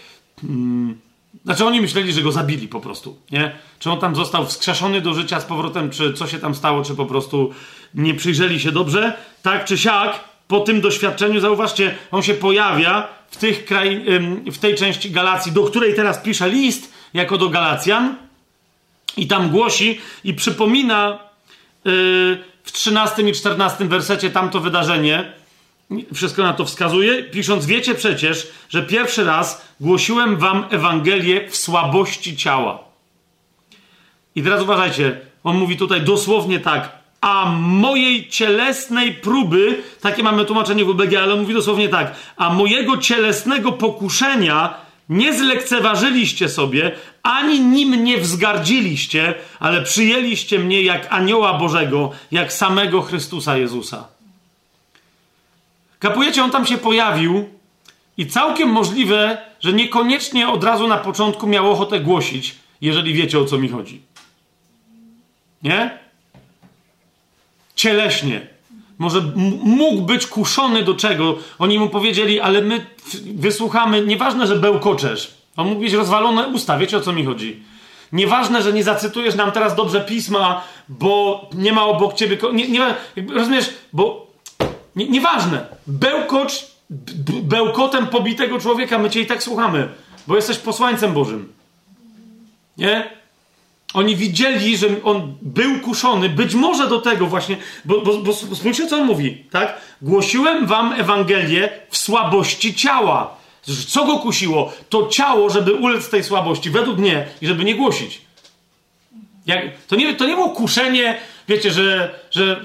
Speaker 1: Hmm, znaczy oni myśleli, że go zabili po prostu, nie? Czy on tam został wskrzeszony do życia z powrotem, czy co się tam stało, czy po prostu nie przyjrzeli się dobrze. Tak czy siak, po tym doświadczeniu, zauważcie, on się pojawia w, tych kraj, w tej części Galacji, do której teraz pisze list, jako do Galacjan i tam głosi i przypomina yy, w 13 i 14 wersecie tamto wydarzenie, wszystko na to wskazuje, pisząc, wiecie przecież, że pierwszy raz głosiłem wam Ewangelię w słabości ciała. I teraz uważajcie, on mówi tutaj dosłownie tak, a mojej cielesnej próby, takie mamy tłumaczenie w UBG, ale mówi dosłownie tak, a mojego cielesnego pokuszenia nie zlekceważyliście sobie, ani nim nie wzgardziliście, ale przyjęliście mnie jak anioła Bożego, jak samego Chrystusa Jezusa. Kapujecie, on tam się pojawił i całkiem możliwe, że niekoniecznie od razu na początku miał ochotę głosić, jeżeli wiecie o co mi chodzi. Nie? Cieleśnie. Może mógł być kuszony do czego? Oni mu powiedzieli, ale my wysłuchamy, nieważne, że bełkoczesz. On mógł mieć rozwalone usta, wiecie o co mi chodzi. Nieważne, że nie zacytujesz nam teraz dobrze pisma, bo nie ma obok ciebie. Nie, nie, rozumiesz? Bo nie, nieważne. Bełkocz, bełkotem pobitego człowieka, my cię i tak słuchamy, bo jesteś posłańcem Bożym. Nie? Oni widzieli, że on był kuszony, być może do tego właśnie, bo, bo, bo spójrzcie, co on mówi, tak? Głosiłem wam Ewangelię w słabości ciała. Co go kusiło? To ciało, żeby ulec tej słabości, według mnie, i żeby nie głosić. Jak, to, nie, to nie było kuszenie, wiecie, że, że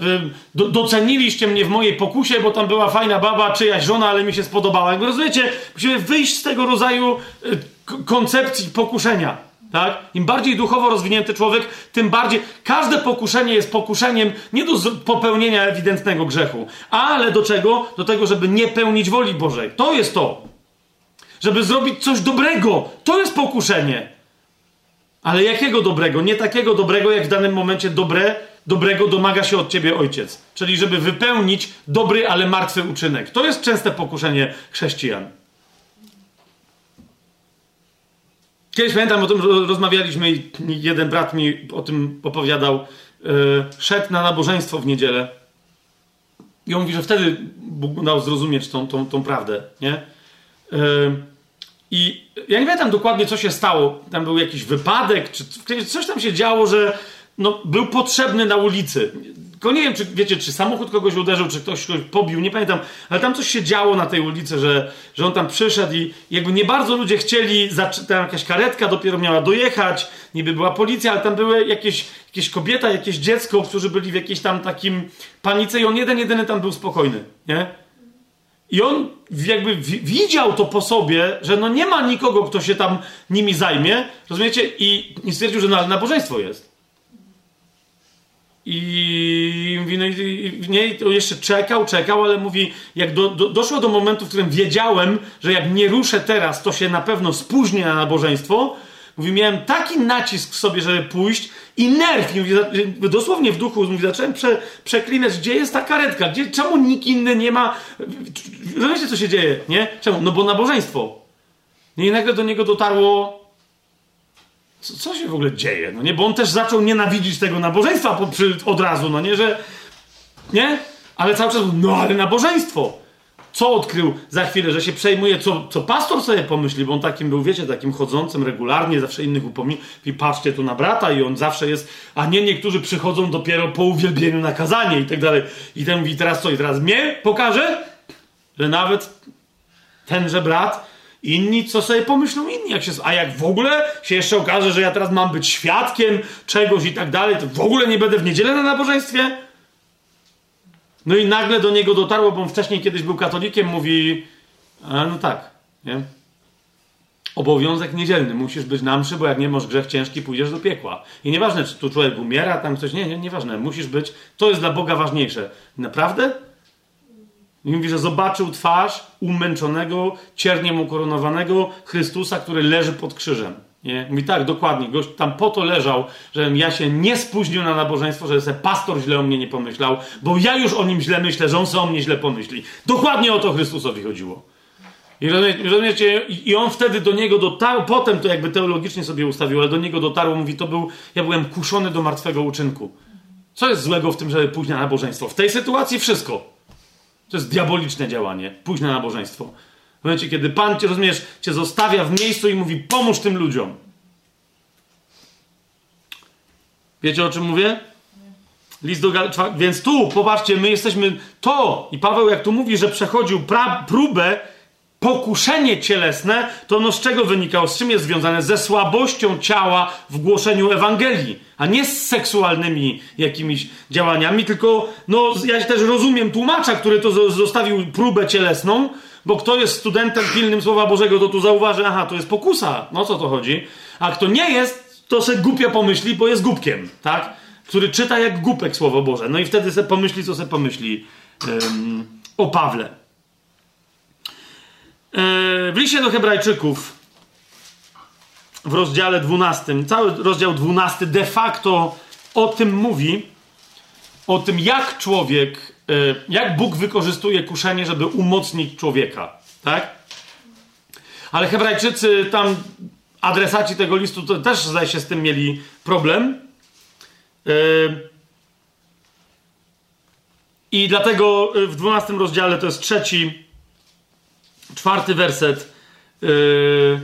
Speaker 1: do, doceniliście mnie w mojej pokusie, bo tam była fajna baba, czyjaś żona, ale mi się spodobała. Jakby rozumiecie, musimy wyjść z tego rodzaju y, koncepcji pokuszenia. Tak? Im bardziej duchowo rozwinięty człowiek, tym bardziej. Każde pokuszenie jest pokuszeniem nie do popełnienia ewidentnego grzechu, ale do czego? Do tego, żeby nie pełnić woli Bożej. To jest to. Żeby zrobić coś dobrego. To jest pokuszenie. Ale jakiego dobrego? Nie takiego dobrego, jak w danym momencie dobre, dobrego domaga się od ciebie ojciec. Czyli żeby wypełnić dobry, ale martwy uczynek. To jest częste pokuszenie chrześcijan. Kiedyś pamiętam, o tym rozmawialiśmy i jeden brat mi o tym opowiadał. Yy, szedł na nabożeństwo w niedzielę i on mówi, że wtedy Bóg dał zrozumieć tą, tą, tą prawdę, nie? Yy, I ja nie pamiętam dokładnie, co się stało. Tam był jakiś wypadek, czy coś tam się działo, że no, był potrzebny na ulicy. Tylko nie wiem, czy wiecie, czy samochód kogoś uderzył, czy ktoś kogoś pobił, nie pamiętam, ale tam coś się działo na tej ulicy, że, że on tam przyszedł i jakby nie bardzo ludzie chcieli, tam jakaś karetka dopiero miała dojechać, niby była policja, ale tam były jakieś, jakieś kobieta, jakieś dziecko, którzy byli w jakiejś tam takim panice i on jeden, jedyny tam był spokojny, nie? I on jakby widział to po sobie, że no nie ma nikogo, kto się tam nimi zajmie, rozumiecie? I, i stwierdził, że na, nabożeństwo jest. I no i, nie, jeszcze czekał, czekał, ale mówi, jak do, do, doszło do momentu, w którym wiedziałem, że jak nie ruszę teraz, to się na pewno spóźni na nabożeństwo. Mówi, miałem taki nacisk w sobie, żeby pójść i nerw, mówi, dosłownie w duchu, mówi, zacząłem prze, przeklinać, gdzie jest ta karetka, gdzie, czemu nikt inny nie ma, rozumiecie, co się dzieje, nie? Czemu? No bo nabożeństwo. I nagle do niego dotarło, co, co, się w ogóle dzieje? No nie, bo on też zaczął nienawidzić tego nabożeństwa po, przy, od razu, no nie, że. Nie? Ale cały czas, no ale nabożeństwo. Co odkrył za chwilę, że się przejmuje, co, co pastor sobie pomyśli, bo on takim był, wiecie, takim chodzącym regularnie, zawsze innych upomina. I patrzcie tu na brata, i on zawsze jest, a nie niektórzy przychodzą dopiero po uwielbieniu na kazanie i tak dalej. I ten mówi, teraz co? I teraz mnie pokaże, że nawet tenże brat Inni, co sobie pomyślą inni, jak się, a jak w ogóle się jeszcze okaże, że ja teraz mam być świadkiem czegoś i tak dalej, to w ogóle nie będę w niedzielę na nabożeństwie? No i nagle do niego dotarło, bo on wcześniej kiedyś był katolikiem, mówi, a no tak, nie? obowiązek niedzielny. Musisz być na mszy, bo jak nie masz grzech ciężki, pójdziesz do piekła. I nieważne, czy tu człowiek umiera, tam coś, nie, nie, nieważne. Musisz być, to jest dla Boga ważniejsze. Naprawdę? I mówi, że zobaczył twarz umęczonego, cierniem ukoronowanego Chrystusa, który leży pod krzyżem. Nie? Mówi tak, dokładnie. Gość tam po to leżał, żebym ja się nie spóźnił na nabożeństwo, że sobie pastor źle o mnie nie pomyślał, bo ja już o nim źle myślę, że on sobie o mnie źle pomyśli. Dokładnie o to Chrystusowi chodziło. I rozumiecie, i on wtedy do niego dotarł, potem to jakby teologicznie sobie ustawił, ale do niego dotarło, mówi, to był, ja byłem kuszony do martwego uczynku. Co jest złego w tym, żeby pójść na nabożeństwo? W tej sytuacji wszystko. To jest diaboliczne działanie. Pójść na nabożeństwo. W momencie, kiedy Pan cię, rozumiesz, cię zostawia w miejscu i mówi, pomóż tym ludziom. Wiecie o czym mówię? List do Gal... Więc tu, popatrzcie, my jesteśmy to. I Paweł, jak tu mówi, że przechodził pra... próbę, pokuszenie cielesne, to no z czego wynikało? Z czym jest związane? Ze słabością ciała w głoszeniu Ewangelii, a nie z seksualnymi jakimiś działaniami, tylko no ja też rozumiem tłumacza, który to zostawił próbę cielesną, bo kto jest studentem pilnym Słowa Bożego, to tu zauważy, aha, to jest pokusa, no co to chodzi? A kto nie jest, to se głupio pomyśli, bo jest głupkiem, tak? Który czyta jak głupek Słowo Boże. No i wtedy se pomyśli, co se pomyśli um, o Pawle. E, w liście do Hebrajczyków w rozdziale 12, cały rozdział 12 de facto o tym mówi, o tym jak człowiek, e, jak Bóg wykorzystuje kuszenie, żeby umocnić człowieka, tak? Ale Hebrajczycy tam, adresaci tego listu, to też zdaje się z tym mieli problem. E, I dlatego w 12 rozdziale to jest trzeci czwarty werset, yy,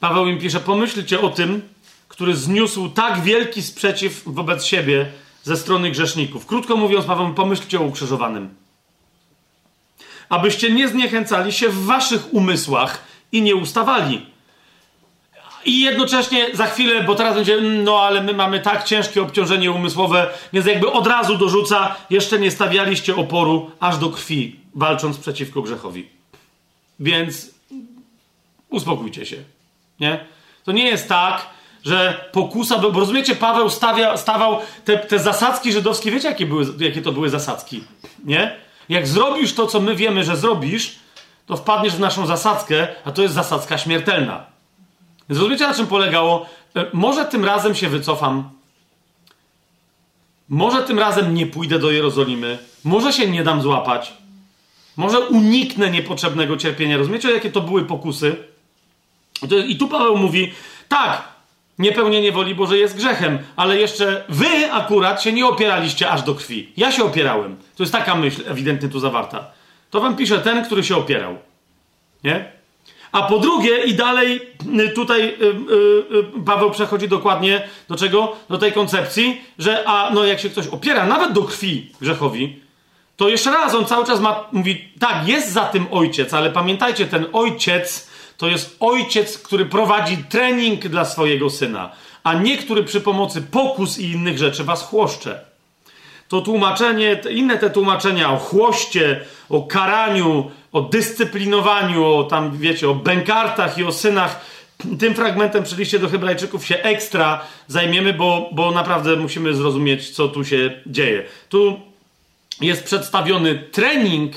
Speaker 1: Paweł im pisze: Pomyślcie o tym, który zniósł tak wielki sprzeciw wobec siebie ze strony grzeszników. Krótko mówiąc, Paweł, pomyślcie o ukrzyżowanym. Abyście nie zniechęcali się w waszych umysłach i nie ustawali. I jednocześnie za chwilę, bo teraz będzie, no ale my mamy tak ciężkie obciążenie umysłowe, więc jakby od razu dorzuca, jeszcze nie stawialiście oporu aż do krwi, walcząc przeciwko grzechowi. Więc uspokójcie się. Nie? To nie jest tak, że pokusa, bo rozumiecie, Paweł stawia, stawał te, te zasadzki żydowskie, wiecie jakie, były, jakie to były zasadzki? Nie? Jak zrobisz to, co my wiemy, że zrobisz, to wpadniesz w naszą zasadzkę, a to jest zasadzka śmiertelna. Więc rozumiecie, na czym polegało? E, może tym razem się wycofam. Może tym razem nie pójdę do Jerozolimy. Może się nie dam złapać. Może uniknę niepotrzebnego cierpienia. Rozumiecie, jakie to były pokusy? I tu Paweł mówi, tak, niepełnienie woli Bożej jest grzechem, ale jeszcze wy akurat się nie opieraliście aż do krwi. Ja się opierałem. To jest taka myśl ewidentnie tu zawarta. To wam pisze ten, który się opierał. Nie? A po drugie, i dalej y, tutaj y, y, Paweł przechodzi dokładnie do czego? Do tej koncepcji, że a no jak się ktoś opiera nawet do krwi grzechowi, to jeszcze raz on cały czas ma, mówi, tak, jest za tym ojciec, ale pamiętajcie, ten ojciec to jest ojciec, który prowadzi trening dla swojego syna, a nie który przy pomocy pokus i innych rzeczy was chłoszcze. To tłumaczenie, inne te tłumaczenia o chłoście, o karaniu, o dyscyplinowaniu, o tam, wiecie, o bękartach i o synach, tym fragmentem przy do Hebrajczyków się ekstra zajmiemy, bo, bo naprawdę musimy zrozumieć, co tu się dzieje. Tu jest przedstawiony trening,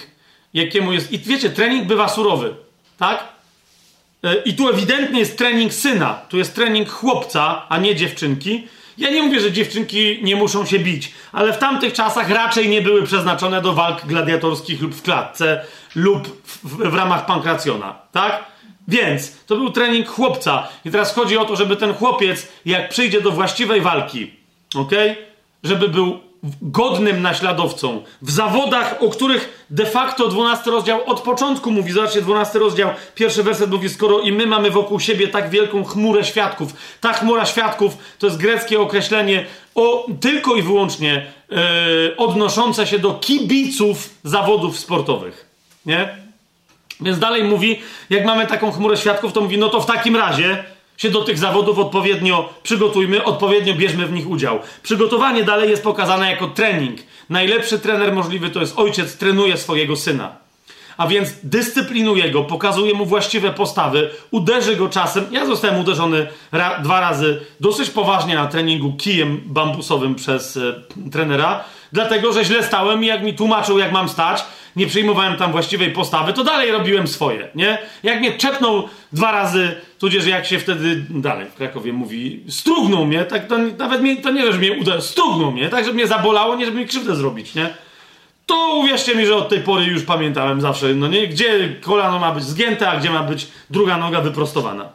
Speaker 1: jakiemu jest. I wiecie, trening bywa surowy, tak? E, I tu ewidentnie jest trening syna, tu jest trening chłopca, a nie dziewczynki. Ja nie mówię, że dziewczynki nie muszą się bić, ale w tamtych czasach raczej nie były przeznaczone do walk gladiatorskich lub w klatce, lub w, w ramach pankracjona, tak? Więc to był trening chłopca. I teraz chodzi o to, żeby ten chłopiec, jak przyjdzie do właściwej walki, ok? Żeby był godnym naśladowcą w zawodach, o których de facto 12 rozdział od początku mówi. Zobaczcie, 12 rozdział, pierwszy werset mówi, skoro i my mamy wokół siebie tak wielką chmurę świadków. Ta chmura świadków to jest greckie określenie o, tylko i wyłącznie yy, odnoszące się do kibiców zawodów sportowych. Nie? Więc dalej mówi, jak mamy taką chmurę świadków, to mówi, no to w takim razie się do tych zawodów odpowiednio przygotujmy, odpowiednio bierzmy w nich udział. Przygotowanie dalej jest pokazane jako trening. Najlepszy trener możliwy to jest ojciec, trenuje swojego syna. a więc dyscyplinuje go, pokazuje mu właściwe postawy, uderzy go czasem. Ja zostałem uderzony ra dwa razy dosyć poważnie na treningu kijem bambusowym przez e, trenera, dlatego że źle stałem i jak mi tłumaczył, jak mam stać, nie przyjmowałem tam właściwej postawy, to dalej robiłem swoje, nie? Jak mnie czepnął dwa razy, tudzież jak się wtedy, dalej w Krakowie mówi, strugnął mnie, tak to nawet mnie, to nie, że mnie uderzył, strugnął mnie, tak, żeby mnie zabolało, nie żeby mi krzywdę zrobić, nie? To uwierzcie mi, że od tej pory już pamiętałem zawsze, no nie, gdzie kolano ma być zgięte, a gdzie ma być druga noga wyprostowana.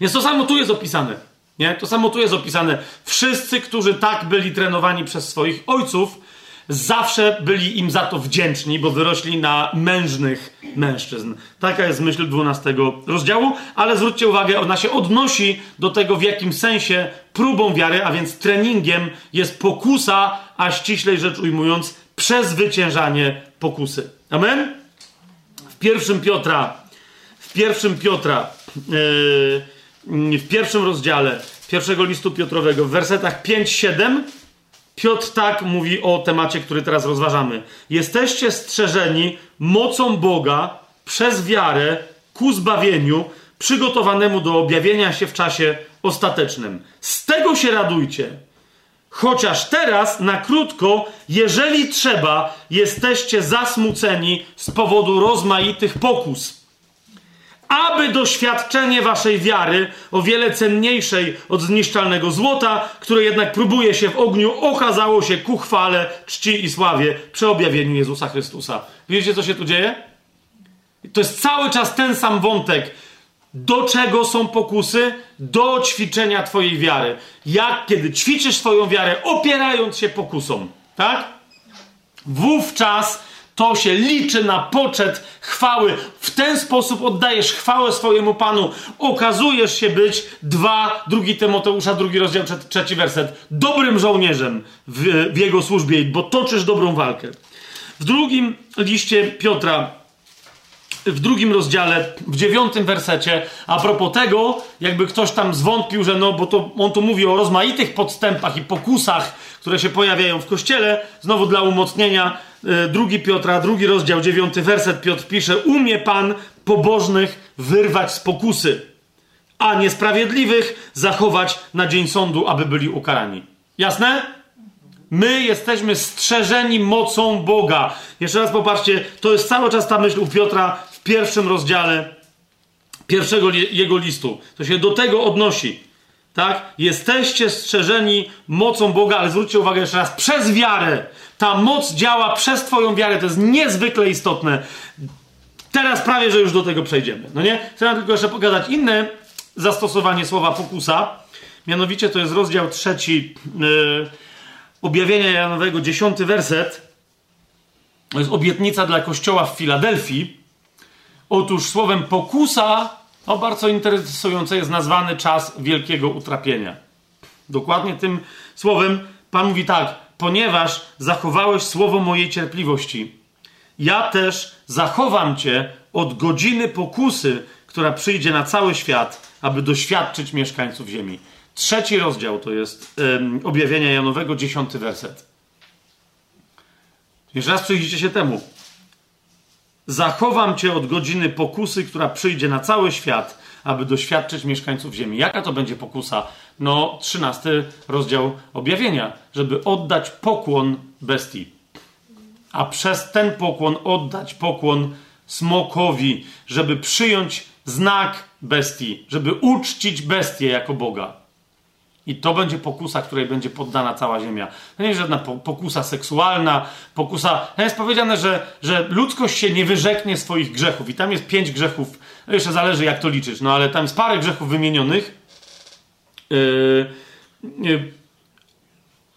Speaker 1: Więc to samo tu jest opisane. Nie? To samo tu jest opisane. Wszyscy, którzy tak byli trenowani przez swoich ojców, zawsze byli im za to wdzięczni, bo wyrośli na mężnych mężczyzn. Taka jest myśl 12 rozdziału, ale zwróćcie uwagę, ona się odnosi do tego, w jakim sensie próbą wiary, a więc treningiem jest pokusa, a ściślej rzecz ujmując, przezwyciężanie pokusy. Amen? W pierwszym Piotra, w pierwszym Piotra, yy, w pierwszym rozdziale pierwszego listu Piotrowego, w wersetach 5-7 Piotr tak mówi o temacie, który teraz rozważamy. Jesteście strzeżeni mocą Boga przez wiarę ku zbawieniu, przygotowanemu do objawienia się w czasie ostatecznym. Z tego się radujcie. Chociaż teraz, na krótko, jeżeli trzeba, jesteście zasmuceni z powodu rozmaitych pokus aby doświadczenie waszej wiary, o wiele cenniejszej od zniszczalnego złota, które jednak próbuje się w ogniu, okazało się ku chwale, czci i sławie przy objawieniu Jezusa Chrystusa. Wiecie, co się tu dzieje? To jest cały czas ten sam wątek. Do czego są pokusy? Do ćwiczenia Twojej wiary. Jak kiedy ćwiczysz swoją wiarę, opierając się pokusom, tak? Wówczas to się liczy na poczet chwały. W ten sposób oddajesz chwałę swojemu Panu. Okazujesz się być dwa, drugi Tymoteusza, drugi rozdział, trzeci werset. Dobrym żołnierzem w, w jego służbie, bo toczysz dobrą walkę. W drugim liście Piotra, w drugim rozdziale, w dziewiątym wersecie, a propos tego, jakby ktoś tam zwątpił, że no, bo to on tu mówi o rozmaitych podstępach i pokusach, które się pojawiają w kościele, znowu dla umocnienia, drugi Piotra, drugi rozdział, dziewiąty werset, Piotr pisze: Umie Pan pobożnych wyrwać z pokusy, a niesprawiedliwych zachować na dzień sądu, aby byli ukarani. Jasne? My jesteśmy strzeżeni mocą Boga. Jeszcze raz popatrzcie, to jest cały czas ta myśl u Piotra w pierwszym rozdziale pierwszego jego listu. To się do tego odnosi. Tak? Jesteście strzeżeni mocą Boga, ale zwróćcie uwagę jeszcze raz, przez wiarę. Ta moc działa przez Twoją wiarę. To jest niezwykle istotne. Teraz prawie, że już do tego przejdziemy. No nie? Chcę tylko jeszcze pokazać inne zastosowanie słowa pokusa. Mianowicie to jest rozdział trzeci yy, objawienia Janowego, dziesiąty werset. To jest obietnica dla kościoła w Filadelfii. Otóż słowem pokusa o, bardzo interesujące jest nazwany czas wielkiego utrapienia. Dokładnie tym słowem Pan mówi tak, ponieważ zachowałeś słowo mojej cierpliwości, ja też zachowam cię od godziny pokusy, która przyjdzie na cały świat, aby doświadczyć mieszkańców ziemi. Trzeci rozdział to jest um, objawienia Janowego, dziesiąty werset. Jeszcze raz przyjrzyjcie się temu. Zachowam cię od godziny pokusy, która przyjdzie na cały świat, aby doświadczyć mieszkańców ziemi. Jaka to będzie pokusa? No, trzynasty rozdział objawienia, żeby oddać pokłon bestii. A przez ten pokłon oddać pokłon smokowi, żeby przyjąć znak bestii, żeby uczcić bestię jako Boga. I to będzie pokusa, której będzie poddana cała ziemia. To nie jest żadna pokusa seksualna, pokusa. Tam jest powiedziane, że, że ludzkość się nie wyrzeknie swoich grzechów. I tam jest pięć grzechów. No jeszcze zależy, jak to liczysz, no ale tam jest parę grzechów wymienionych. Yy, yy,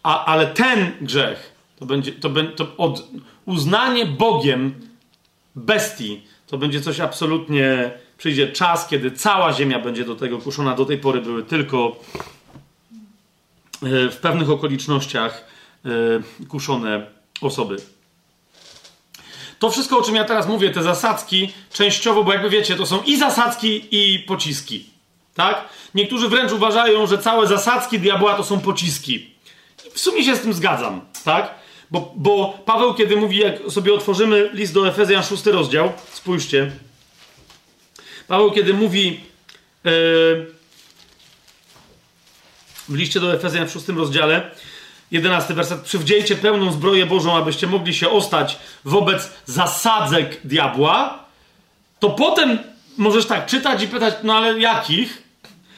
Speaker 1: a, ale ten grzech to będzie to, to od uznanie Bogiem bestii to będzie coś absolutnie. Przyjdzie czas, kiedy cała ziemia będzie do tego kuszona. Do tej pory były tylko E, w pewnych okolicznościach e, kuszone osoby. To wszystko, o czym ja teraz mówię, te zasadzki, częściowo, bo jakby wiecie, to są i zasadzki, i pociski. Tak? Niektórzy wręcz uważają, że całe zasadzki diabła to są pociski. W sumie się z tym zgadzam, tak? Bo, bo Paweł, kiedy mówi, jak sobie otworzymy list do Efezjan, szósty rozdział, spójrzcie. Paweł, kiedy mówi yy, w liście do Efezjan w szóstym rozdziale, jedenasty werset, przywdziejcie pełną zbroję Bożą, abyście mogli się ostać wobec zasadzek diabła, to potem możesz tak czytać i pytać, no ale jakich?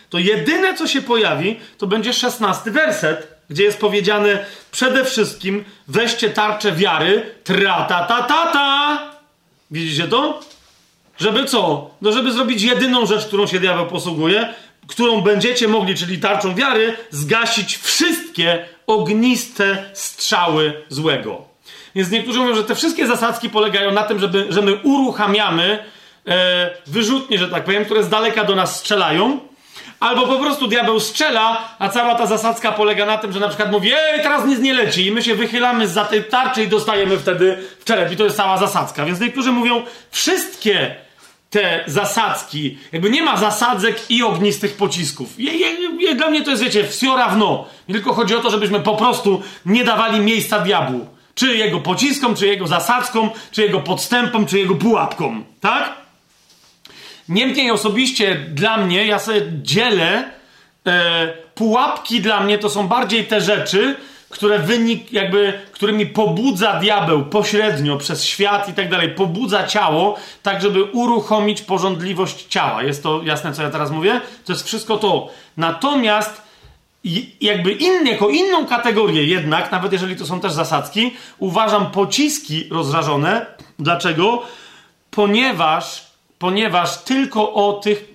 Speaker 1: To jedyne, co się pojawi, to będzie szesnasty werset, gdzie jest powiedziane przede wszystkim weźcie tarczę wiary, tra ta ta ta ta. Widzicie to? Żeby co? No żeby zrobić jedyną rzecz, którą się diabeł posługuje, którą będziecie mogli, czyli tarczą wiary, zgasić wszystkie ogniste strzały złego. Więc niektórzy mówią, że te wszystkie zasadzki polegają na tym, żeby, że my uruchamiamy e, wyrzutnie, że tak powiem, które z daleka do nas strzelają, albo po prostu diabeł strzela, a cała ta zasadzka polega na tym, że na przykład mówi, ej, teraz nic nie leci i my się wychylamy za tej tarczy i dostajemy wtedy w czerep i to jest cała zasadzka. Więc niektórzy mówią, wszystkie te zasadzki, jakby nie ma zasadzek i ognistych pocisków. Je, je, je, dla mnie to jest, wiecie, wsiora w no. Tylko chodzi o to, żebyśmy po prostu nie dawali miejsca diabłu. Czy jego pociskom, czy jego zasadzkom, czy jego podstępom, czy jego pułapkom. Tak? Niemniej osobiście dla mnie, ja sobie dzielę e, pułapki dla mnie to są bardziej te rzeczy, które wynik, jakby, którymi pobudza diabeł pośrednio przez świat i tak dalej, pobudza ciało, tak żeby uruchomić porządliwość ciała. Jest to jasne, co ja teraz mówię? To jest wszystko to. Natomiast jakby inny, jako inną kategorię jednak, nawet jeżeli to są też zasadzki, uważam pociski rozrażone. Dlaczego? Ponieważ, ponieważ tylko o tych,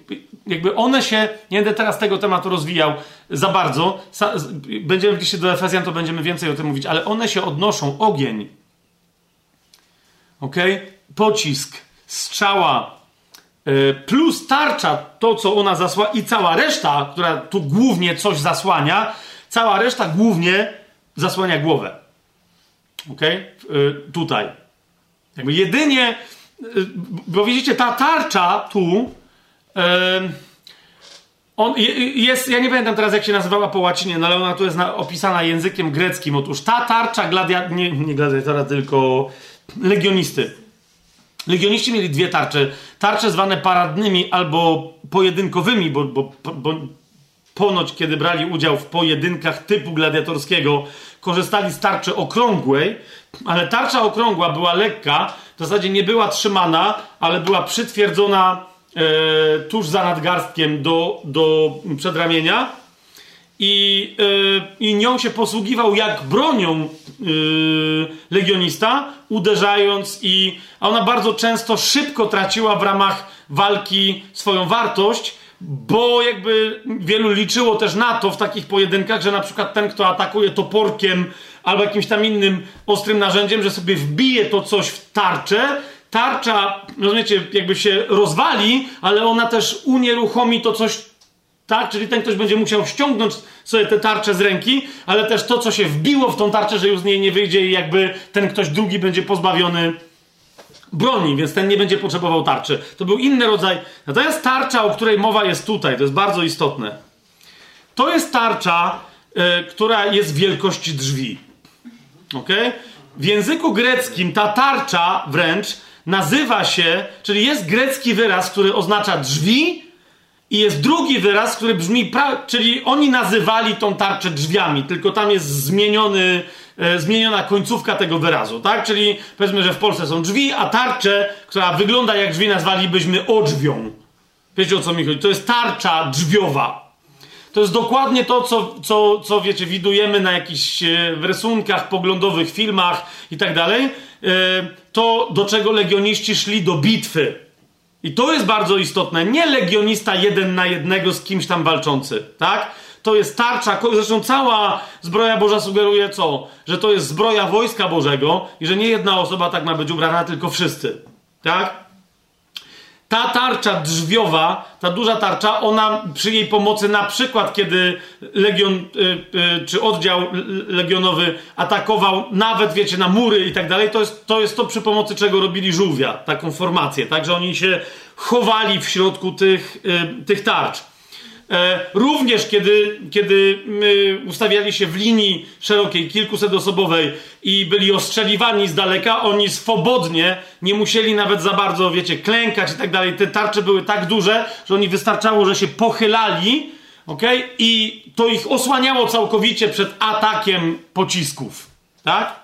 Speaker 1: jakby one się, nie będę teraz tego tematu rozwijał za bardzo, będziemy gdzieś do Efezjan, to będziemy więcej o tym mówić, ale one się odnoszą, ogień, ok, pocisk, strzała, e, plus tarcza, to co ona zasłania i cała reszta, która tu głównie coś zasłania, cała reszta głównie zasłania głowę. Ok? Tutaj. Jakby jedynie, e, bo widzicie, ta tarcza tu, on jest, ja nie pamiętam teraz jak się nazywała po łacinie, no ale ona tu jest na, opisana językiem greckim. Otóż ta tarcza gladia, nie, nie gladiatora, tylko legionisty. Legioniści mieli dwie tarcze. Tarcze zwane paradnymi albo pojedynkowymi, bo, bo, bo ponoć kiedy brali udział w pojedynkach typu gladiatorskiego, korzystali z tarczy okrągłej, ale tarcza okrągła była lekka, w zasadzie nie była trzymana, ale była przytwierdzona tuż za nadgarstkiem do, do przedramienia. I, e, i nią się posługiwał jak bronią e, legionista, uderzając i a ona bardzo często szybko traciła w ramach walki swoją wartość, bo jakby wielu liczyło też na to w takich pojedynkach, że na przykład ten, kto atakuje toporkiem albo jakimś tam innym ostrym narzędziem, że sobie wbije to coś w tarczę tarcza, rozumiecie, jakby się rozwali, ale ona też unieruchomi to coś, tak? Czyli ten ktoś będzie musiał ściągnąć sobie tę tarczę z ręki, ale też to, co się wbiło w tą tarczę, że już z niej nie wyjdzie i jakby ten ktoś drugi będzie pozbawiony broni, więc ten nie będzie potrzebował tarczy. To był inny rodzaj. Natomiast tarcza, o której mowa jest tutaj, to jest bardzo istotne. To jest tarcza, yy, która jest wielkości drzwi. Ok? W języku greckim ta tarcza wręcz nazywa się, czyli jest grecki wyraz, który oznacza drzwi, i jest drugi wyraz, który brzmi, czyli oni nazywali tą tarczę drzwiami, tylko tam jest zmieniony, e, zmieniona końcówka tego wyrazu, tak? Czyli powiedzmy, że w Polsce są drzwi, a tarczę, która wygląda jak drzwi, nazwalibyśmy odrzwią. Wiecie o co mi chodzi? To jest tarcza drzwiowa. To jest dokładnie to, co, co, co wiecie, widujemy na jakichś e, rysunkach, poglądowych filmach i tak dalej. E, to, do czego legioniści szli do bitwy. I to jest bardzo istotne. Nie legionista jeden na jednego z kimś tam walczący, tak? To jest tarcza, zresztą cała zbroja Boża sugeruje co? Że to jest zbroja wojska Bożego i że nie jedna osoba tak ma być ubrana, tylko wszyscy, tak? Ta tarcza drzwiowa, ta duża tarcza, ona przy jej pomocy, na przykład kiedy legion y, y, czy oddział legionowy atakował, nawet wiecie, na mury i tak dalej, to jest, to jest to przy pomocy czego robili żółwia, taką formację, tak, że oni się chowali w środku tych, y, tych tarcz. E, również kiedy, kiedy ustawiali się w linii szerokiej, kilkusetosobowej i byli ostrzeliwani z daleka, oni swobodnie nie musieli nawet za bardzo, wiecie, klękać i tak dalej. Te tarcze były tak duże, że oni wystarczało, że się pochylali, ok? I to ich osłaniało całkowicie przed atakiem pocisków, tak?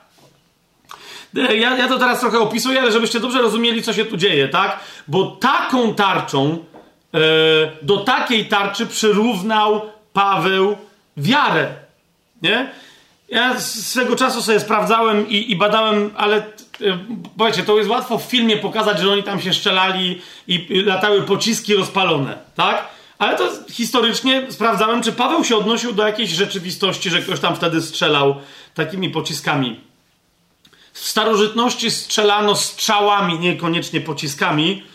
Speaker 1: E, ja, ja to teraz trochę opisuję, ale żebyście dobrze rozumieli, co się tu dzieje, tak? Bo taką tarczą do takiej tarczy przyrównał Paweł wiarę. Nie? Ja swego czasu sobie sprawdzałem i, i badałem, ale e, powiecie, to jest łatwo w filmie pokazać, że oni tam się strzelali i latały pociski rozpalone, tak? Ale to historycznie sprawdzałem, czy Paweł się odnosił do jakiejś rzeczywistości, że ktoś tam wtedy strzelał takimi pociskami. W starożytności strzelano strzałami, niekoniecznie pociskami, E,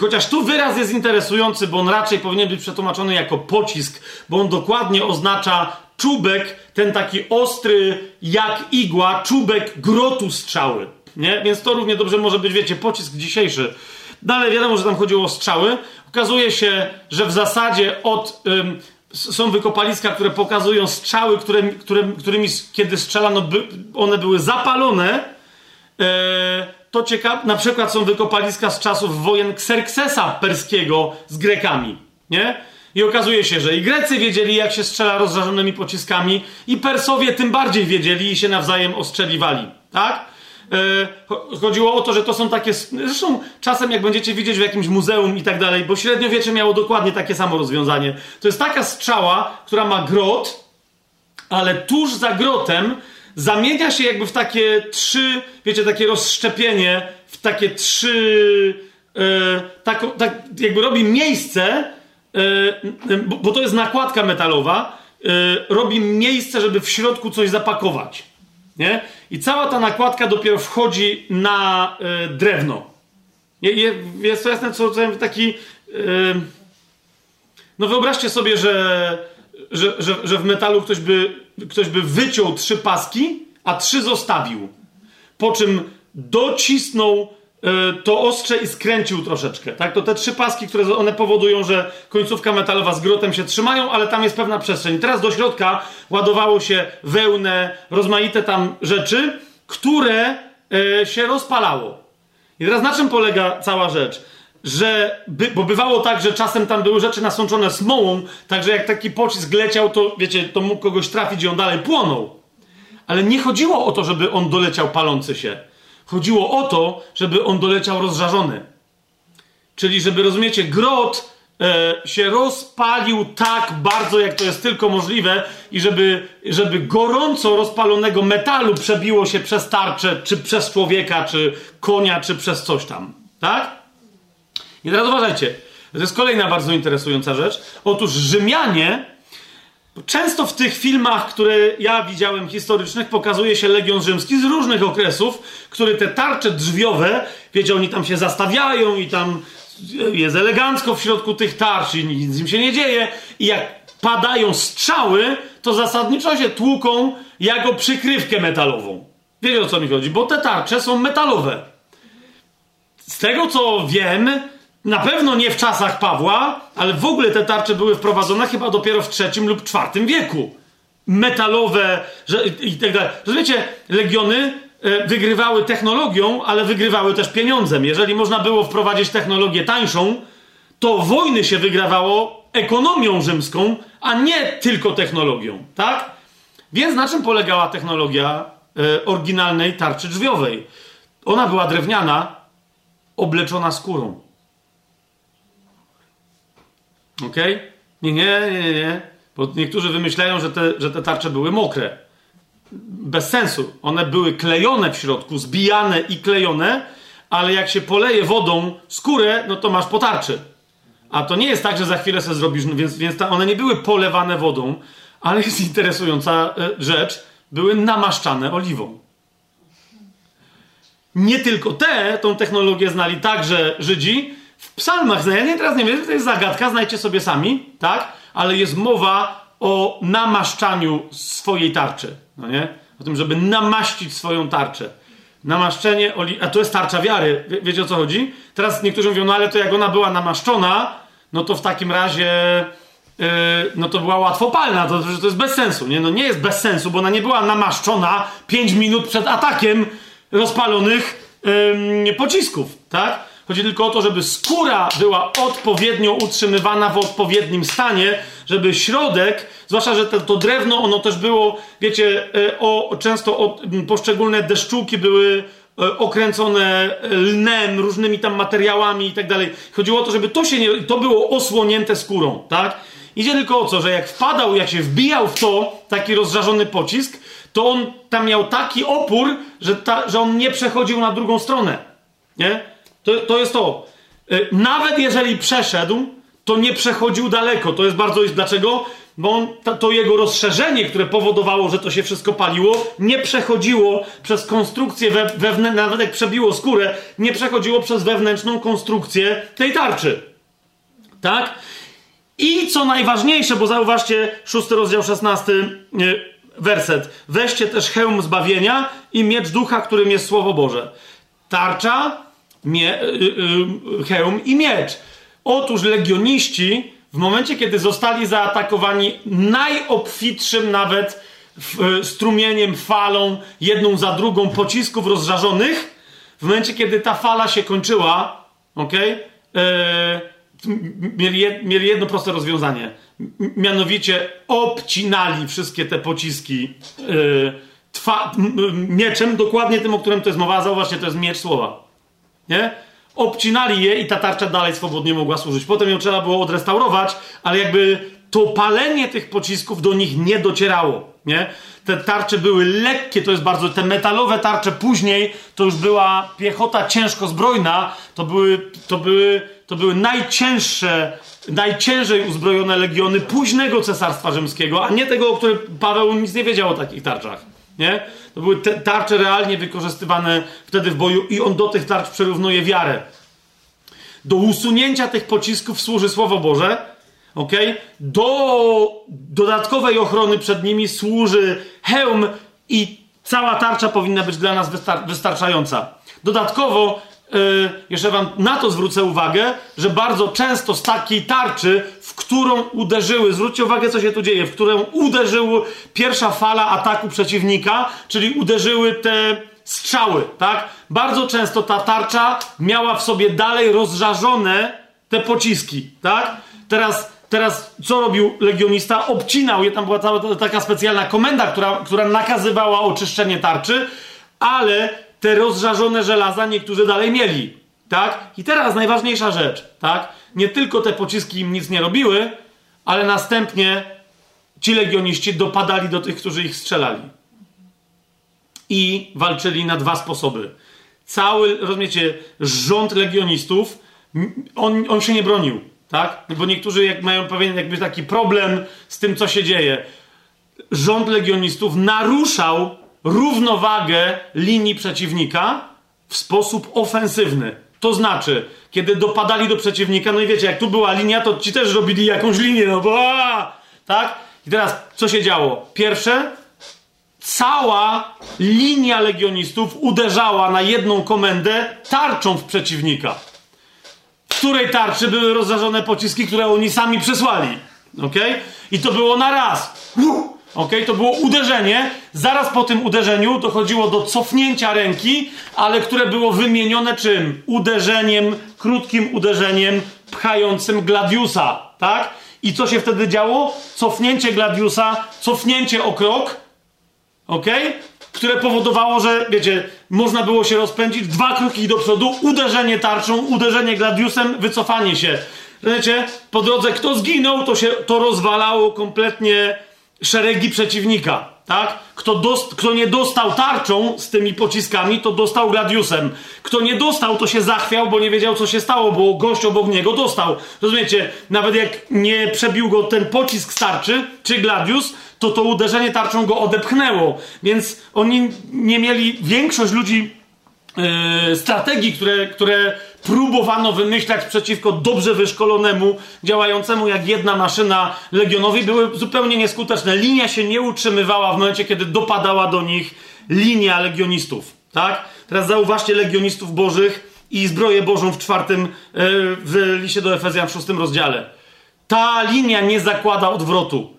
Speaker 1: chociaż tu wyraz jest interesujący, bo on raczej powinien być przetłumaczony jako pocisk, bo on dokładnie oznacza czubek, ten taki ostry jak igła, czubek grotu strzały. Nie? Więc to równie dobrze może być, wiecie, pocisk dzisiejszy. No wiadomo, że tam chodziło o strzały. Okazuje się, że w zasadzie od. Ym, są wykopaliska, które pokazują strzały, które, które, którymi kiedy strzelano, by, one były zapalone. Yy, to ciekawe, na przykład są wykopaliska z czasów wojen Xerxesa perskiego z Grekami, nie? I okazuje się, że i Grecy wiedzieli, jak się strzela rozżarzonymi pociskami, i Persowie tym bardziej wiedzieli i się nawzajem ostrzeliwali, tak? Yy, chodziło o to, że to są takie. Zresztą czasem, jak będziecie widzieć w jakimś muzeum i tak dalej, bo średniowiecze miało dokładnie takie samo rozwiązanie. To jest taka strzała, która ma grot, ale tuż za grotem zamienia się jakby w takie trzy, wiecie, takie rozszczepienie, w takie trzy, yy, tak, tak jakby robi miejsce, yy, bo, bo, to jest nakładka metalowa, yy, robi miejsce, żeby w środku coś zapakować. Nie? I cała ta nakładka dopiero wchodzi na drewno. Jest to jasne, co, co taki. no wyobraźcie sobie, że, że, że, że w metalu ktoś by ktoś by wyciął trzy paski, a trzy zostawił. Po czym docisnął y, to ostrze i skręcił troszeczkę. Tak? To te trzy paski, które one powodują, że końcówka metalowa z grotem się trzymają, ale tam jest pewna przestrzeń. Teraz do środka ładowało się wełnę, rozmaite tam rzeczy, które y, się rozpalało. I teraz na czym polega cała rzecz? Że, by, bo bywało tak, że czasem tam były rzeczy nasączone smołą, także jak taki pocisk leciał, to wiecie, to mógł kogoś trafić i on dalej płonął. Ale nie chodziło o to, żeby on doleciał palący się. Chodziło o to, żeby on doleciał rozżarzony. Czyli, żeby rozumiecie, grot e, się rozpalił tak bardzo, jak to jest tylko możliwe, i żeby, żeby gorąco rozpalonego metalu przebiło się przez tarczę, czy przez człowieka, czy konia, czy przez coś tam. Tak? I teraz uważajcie, to jest kolejna bardzo interesująca rzecz. Otóż Rzymianie, często w tych filmach, które ja widziałem historycznych, pokazuje się Legion Rzymski z różnych okresów, który te tarcze drzwiowe, wiecie, oni tam się zastawiają i tam jest elegancko w środku tych tarcz i nic im się nie dzieje. I jak padają strzały, to zasadniczo się tłuką jako przykrywkę metalową. Wiecie o co mi chodzi? Bo te tarcze są metalowe. Z tego co wiem, na pewno nie w czasach Pawła, ale w ogóle te tarcze były wprowadzone chyba dopiero w III lub IV wieku. Metalowe że, i tak dalej. Rozumiecie, legiony e, wygrywały technologią, ale wygrywały też pieniądzem. Jeżeli można było wprowadzić technologię tańszą, to wojny się wygrawało ekonomią rzymską, a nie tylko technologią, tak? Więc na czym polegała technologia e, oryginalnej tarczy drzwiowej? Ona była drewniana, obleczona skórą. Ok? Nie, nie, nie, nie, nie. Bo niektórzy wymyślają, że te, że te tarcze były mokre. Bez sensu. One były klejone w środku, zbijane i klejone, ale jak się poleje wodą skórę, no to masz po tarczy. A to nie jest tak, że za chwilę sobie zrobisz, no więc, więc ta, one nie były polewane wodą, ale jest interesująca e, rzecz, były namaszczane oliwą. Nie tylko te, tą technologię znali także Żydzi, w psalmach, ja nie, teraz nie wiem, to jest zagadka, znajcie sobie sami, tak? Ale jest mowa o namaszczaniu swojej tarczy, no nie? O tym, żeby namaścić swoją tarczę. Namaszczenie, a to jest tarcza wiary. Wie, wiecie o co chodzi? Teraz niektórzy mówią, no ale to jak ona była namaszczona, no to w takim razie no to była łatwopalna, to, to jest bez sensu, nie? No nie jest bez sensu, bo ona nie była namaszczona 5 minut przed atakiem rozpalonych yy, pocisków, tak? Chodzi tylko o to, żeby skóra była odpowiednio utrzymywana w odpowiednim stanie, żeby środek, zwłaszcza, że to, to drewno, ono też było, wiecie, e, o, często o, poszczególne deszczuki były e, okręcone lnem, różnymi tam materiałami i tak dalej. Chodziło o to, żeby to się nie, to było osłonięte skórą, tak? Idzie tylko o to, że jak wpadał, jak się wbijał w to taki rozżarzony pocisk, to on tam miał taki opór, że, ta, że on nie przechodził na drugą stronę. Nie? To, to jest to. Y, nawet jeżeli przeszedł, to nie przechodził daleko. To jest bardzo. Dlaczego? Bo on, to, jego rozszerzenie, które powodowało, że to się wszystko paliło, nie przechodziło przez konstrukcję we, nawet jak przebiło skórę, nie przechodziło przez wewnętrzną konstrukcję tej tarczy. Tak? I co najważniejsze, bo zauważcie, szósty rozdział, szesnasty y, werset. Weźcie też hełm zbawienia i miecz ducha, którym jest Słowo Boże. Tarcza, mie, y, y, hełm i miecz. Otóż legioniści w momencie, kiedy zostali zaatakowani najobfitszym nawet w, strumieniem, falą, jedną za drugą pocisków rozżarzonych, w momencie, kiedy ta fala się kończyła, ok, mieli, mieli jedno proste rozwiązanie. Mianowicie obcinali wszystkie te pociski yy, twa, mieczem, dokładnie tym, o którym to jest mowa. Zauważcie, to jest miecz słowa. Nie? Obcinali je i ta tarcza dalej swobodnie mogła służyć. Potem ją trzeba było odrestaurować, ale jakby to palenie tych pocisków do nich nie docierało. Nie? Te tarcze były lekkie, to jest bardzo. Te metalowe tarcze później to już była piechota ciężko zbrojna, to były, to były to były najcięższe, najciężej uzbrojone legiony późnego cesarstwa rzymskiego, a nie tego, o którym Paweł nic nie wiedział o takich tarczach. Nie? To były te tarcze realnie wykorzystywane wtedy w boju i on do tych tarcz przyrównuje wiarę. Do usunięcia tych pocisków służy Słowo Boże, okay? do dodatkowej ochrony przed nimi służy hełm i cała tarcza powinna być dla nas wystar wystarczająca. Dodatkowo yy, jeszcze wam na to zwrócę uwagę, że bardzo często z takiej tarczy, którą uderzyły, zwróćcie uwagę, co się tu dzieje, w którą uderzyła pierwsza fala ataku przeciwnika, czyli uderzyły te strzały, tak? Bardzo często ta tarcza miała w sobie dalej rozżarzone te pociski, tak? Teraz, teraz co robił legionista? Obcinał je, tam była cała taka specjalna komenda, która, która nakazywała oczyszczenie tarczy, ale te rozżarzone żelaza niektórzy dalej mieli. Tak? I teraz najważniejsza rzecz, tak? Nie tylko te pociski im nic nie robiły, ale następnie ci legioniści dopadali do tych, którzy ich strzelali. I walczyli na dwa sposoby. Cały, rozumiecie, rząd legionistów, on, on się nie bronił, tak? Bo niektórzy jak mają pewien jakby taki problem z tym, co się dzieje. Rząd legionistów naruszał równowagę linii przeciwnika w sposób ofensywny. To znaczy, kiedy dopadali do przeciwnika, no i wiecie, jak tu była linia, to ci też robili jakąś linię, no bo tak? I teraz co się działo? Pierwsze, cała linia legionistów uderzała na jedną komendę tarczą w przeciwnika. W której tarczy były rozżarzone pociski, które oni sami przesłali. Ok? I to było na raz. Ok, to było uderzenie. Zaraz po tym uderzeniu dochodziło do cofnięcia ręki, ale które było wymienione czym? Uderzeniem, krótkim uderzeniem pchającym gladiusa, tak? I co się wtedy działo? Cofnięcie gladiusa, cofnięcie o krok, ok? Które powodowało, że wiecie, można było się rozpędzić dwa kroki do przodu, uderzenie tarczą, uderzenie gladiusem, wycofanie się. Wiecie, po drodze kto zginął, to się to rozwalało kompletnie szeregi przeciwnika, tak? Kto, dost, kto nie dostał tarczą z tymi pociskami, to dostał gladiusem. Kto nie dostał, to się zachwiał, bo nie wiedział, co się stało, bo gość obok niego dostał. Rozumiecie? Nawet jak nie przebił go ten pocisk starczy, czy gladius, to to uderzenie tarczą go odepchnęło. Więc oni nie mieli, większość ludzi yy, strategii, które, które próbowano wymyślać przeciwko dobrze wyszkolonemu, działającemu jak jedna maszyna legionowi, były zupełnie nieskuteczne. Linia się nie utrzymywała w momencie, kiedy dopadała do nich linia legionistów. Tak? Teraz zauważcie legionistów bożych i zbroję Bożą w czwartym, e, w liście do Efezjan w szóstym rozdziale. Ta linia nie zakłada odwrotu.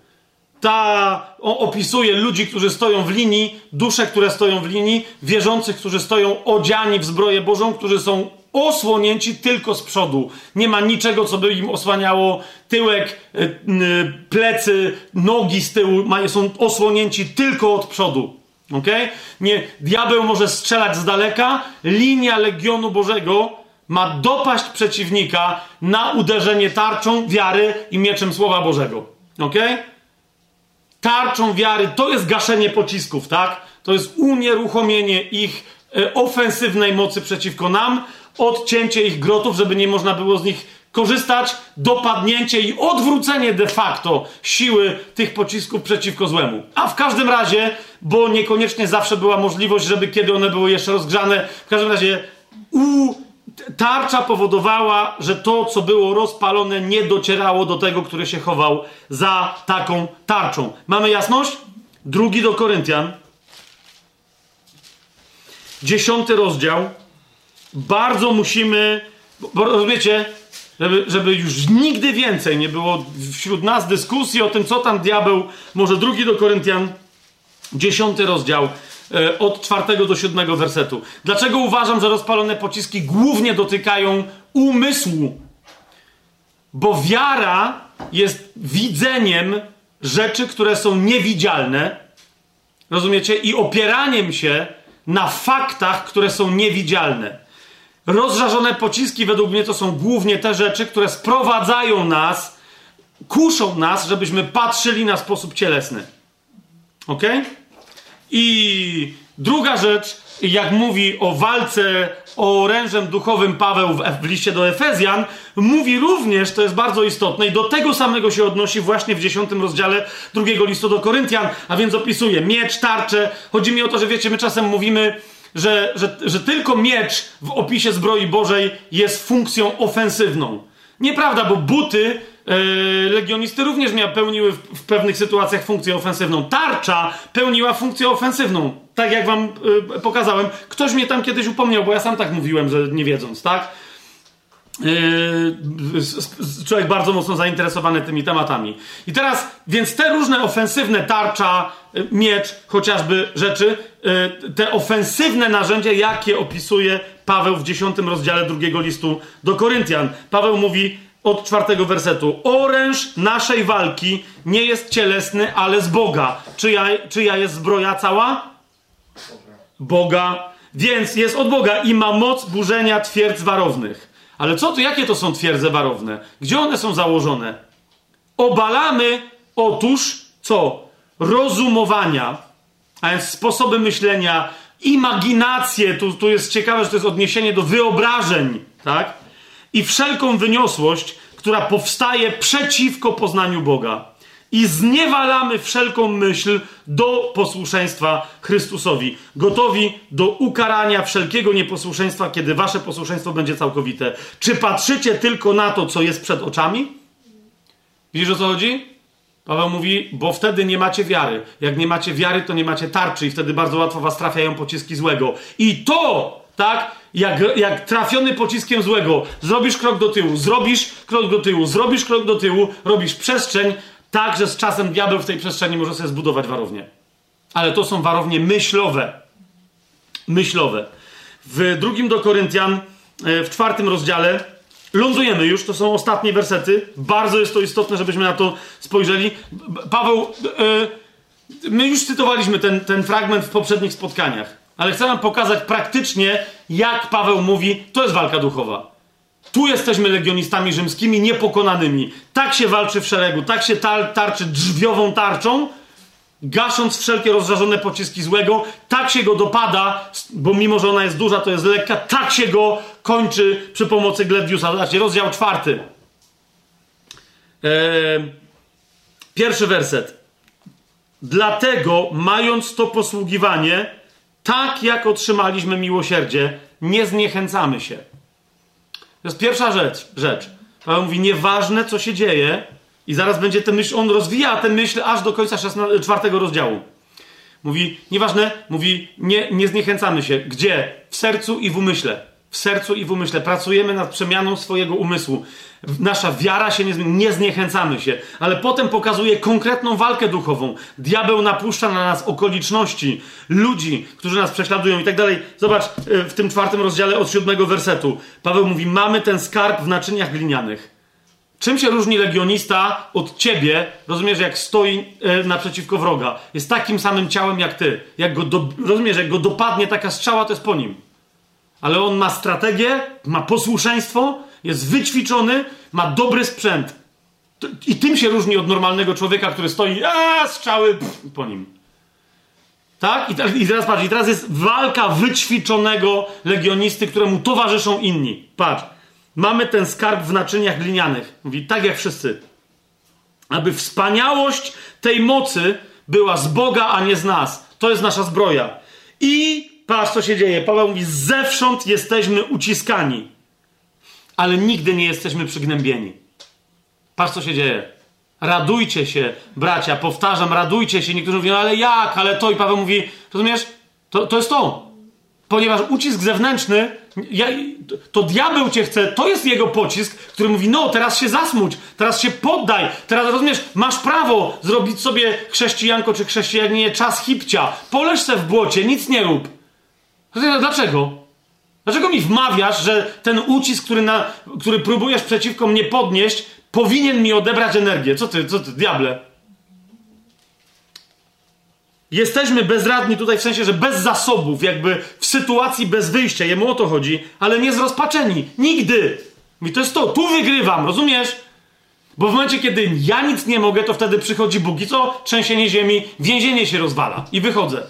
Speaker 1: Ta opisuje ludzi, którzy stoją w linii, dusze, które stoją w linii, wierzących, którzy stoją odziani w zbroję Bożą, którzy są osłonięci tylko z przodu. Nie ma niczego, co by im osłaniało tyłek, y, y, plecy, nogi z tyłu. Są osłonięci tylko od przodu. Okay? Nie, diabeł może strzelać z daleka. Linia Legionu Bożego ma dopaść przeciwnika na uderzenie tarczą wiary i mieczem Słowa Bożego. Okay? Tarczą wiary to jest gaszenie pocisków, tak? To jest unieruchomienie ich e, ofensywnej mocy przeciwko nam, odcięcie ich grotów, żeby nie można było z nich korzystać, dopadnięcie i odwrócenie de facto siły tych pocisków przeciwko złemu. A w każdym razie, bo niekoniecznie zawsze była możliwość, żeby kiedy one były jeszcze rozgrzane, w każdym razie u tarcza powodowała, że to, co było rozpalone, nie docierało do tego, który się chował za taką tarczą. Mamy jasność? Drugi do Koryntian. Dziesiąty rozdział. Bardzo musimy, bo rozumiecie, żeby, żeby już nigdy więcej nie było wśród nas dyskusji o tym, co tam diabeł, może drugi do Koryntian, dziesiąty rozdział, e, od czwartego do siódmego wersetu. Dlaczego uważam, że rozpalone pociski głównie dotykają umysłu? Bo wiara jest widzeniem rzeczy, które są niewidzialne, rozumiecie, i opieraniem się na faktach, które są niewidzialne. Rozżarzone pociski według mnie to są głównie te rzeczy, które sprowadzają nas, kuszą nas, żebyśmy patrzyli na sposób cielesny. Ok? I druga rzecz, jak mówi o walce o orężem duchowym Paweł w, w liście do Efezjan, mówi również, to jest bardzo istotne, i do tego samego się odnosi właśnie w dziesiątym rozdziale drugiego listu do Koryntian, a więc opisuje miecz, tarczę. Chodzi mi o to, że wiecie, my czasem mówimy, że, że, że tylko miecz w opisie zbroi Bożej jest funkcją ofensywną. Nieprawda, bo buty yy, legionisty również miały, pełniły w, w, pewnych sytuacjach funkcję ofensywną. Tarcza pełniła funkcję ofensywną. Tak jak wam yy, pokazałem. Ktoś mnie tam kiedyś upomniał, bo ja sam tak mówiłem, że nie wiedząc, tak? Yy, człowiek bardzo mocno zainteresowany tymi tematami. I teraz, więc te różne ofensywne tarcza, yy, miecz, chociażby rzeczy, yy, te ofensywne narzędzia, jakie opisuje Paweł w dziesiątym rozdziale drugiego listu do Koryntian. Paweł mówi od czwartego wersetu: Oręż naszej walki nie jest cielesny, ale z Boga. Czyja, czyja jest zbroja cała? Boga. Więc jest od Boga i ma moc burzenia twierdz warownych. Ale co to, jakie to są twierdze warowne? Gdzie one są założone? Obalamy otóż co? Rozumowania, a więc sposoby myślenia, imaginacje, tu, tu jest ciekawe, że to jest odniesienie do wyobrażeń, tak? I wszelką wyniosłość, która powstaje przeciwko poznaniu Boga i zniewalamy wszelką myśl do posłuszeństwa Chrystusowi. Gotowi do ukarania wszelkiego nieposłuszeństwa, kiedy wasze posłuszeństwo będzie całkowite. Czy patrzycie tylko na to, co jest przed oczami? Widzisz o co chodzi? Paweł mówi, bo wtedy nie macie wiary. Jak nie macie wiary, to nie macie tarczy i wtedy bardzo łatwo was trafiają pociski złego. I to, tak, jak, jak trafiony pociskiem złego, zrobisz krok do tyłu, zrobisz krok do tyłu, zrobisz krok do tyłu, robisz przestrzeń, tak, że z czasem diabeł w tej przestrzeni może sobie zbudować warownię. Ale to są warownie myślowe. Myślowe. W drugim do Koryntian, e, w czwartym rozdziale, lądujemy już, to są ostatnie wersety. Bardzo jest to istotne, żebyśmy na to spojrzeli. Paweł, e, my już cytowaliśmy ten, ten fragment w poprzednich spotkaniach, ale chcę wam pokazać praktycznie, jak Paweł mówi, to jest walka duchowa. Tu jesteśmy legionistami rzymskimi niepokonanymi. Tak się walczy w szeregu, tak się tar tarczy drzwiową tarczą, gasząc wszelkie rozżarzone pociski złego, tak się go dopada, bo mimo, że ona jest duża, to jest lekka, tak się go kończy przy pomocy Glediusa. Zobaczcie, rozdział czwarty. Eee, pierwszy werset. Dlatego, mając to posługiwanie, tak jak otrzymaliśmy miłosierdzie, nie zniechęcamy się. To jest pierwsza rzecz. rzecz. Paweł mówi, nieważne co się dzieje, i zaraz będzie ten myśl, on rozwija tę myśl aż do końca czwartego rozdziału. Mówi, nieważne, mówi, nie, nie zniechęcamy się. Gdzie? W sercu i w umyśle. W sercu i w umyśle. Pracujemy nad przemianą swojego umysłu. Nasza wiara się nie zmieni, nie zniechęcamy się, ale potem pokazuje konkretną walkę duchową. Diabeł napuszcza na nas okoliczności, ludzi, którzy nas prześladują i tak dalej. Zobacz y, w tym czwartym rozdziale od siódmego wersetu. Paweł mówi: Mamy ten skarb w naczyniach glinianych. Czym się różni legionista od ciebie, rozumiesz, jak stoi e, naprzeciwko wroga? Jest takim samym ciałem jak ty. Jak go do, rozumiesz, jak go dopadnie taka strzała, to jest po nim. Ale on ma strategię, ma posłuszeństwo, jest wyćwiczony, ma dobry sprzęt. I tym się różni od normalnego człowieka, który stoi, a strzały pff, po nim. Tak? I, I teraz patrz, i teraz jest walka wyćwiczonego legionisty, któremu towarzyszą inni. Patrz. Mamy ten skarb w naczyniach glinianych. Mówi, tak jak wszyscy. Aby wspaniałość tej mocy była z Boga, a nie z nas. To jest nasza zbroja. I patrz, co się dzieje. Paweł mówi, zewsząd jesteśmy uciskani, ale nigdy nie jesteśmy przygnębieni. Patrz, co się dzieje. Radujcie się, bracia, powtarzam, radujcie się. Niektórzy mówią, ale jak, ale to. I Paweł mówi, rozumiesz, to, to jest to. Ponieważ ucisk zewnętrzny, ja, to diabeł cię chce, to jest jego pocisk, który mówi: No, teraz się zasmuć, teraz się poddaj, teraz rozumiesz, masz prawo zrobić sobie chrześcijanko czy chrześcijaninie czas hipcia. Poleż se w błocie, nic nie rób. Dlaczego? Dlaczego mi wmawiasz, że ten ucisk, który, na, który próbujesz przeciwko mnie podnieść, powinien mi odebrać energię? Co ty, co ty, diable? Jesteśmy bezradni tutaj w sensie, że bez zasobów, jakby w sytuacji bez wyjścia, jemu o to chodzi, ale nie zrozpaczeni. Nigdy. I to jest to, tu wygrywam, rozumiesz? Bo w momencie, kiedy ja nic nie mogę, to wtedy przychodzi Bóg i co? Trzęsienie ziemi, więzienie się rozwala i wychodzę.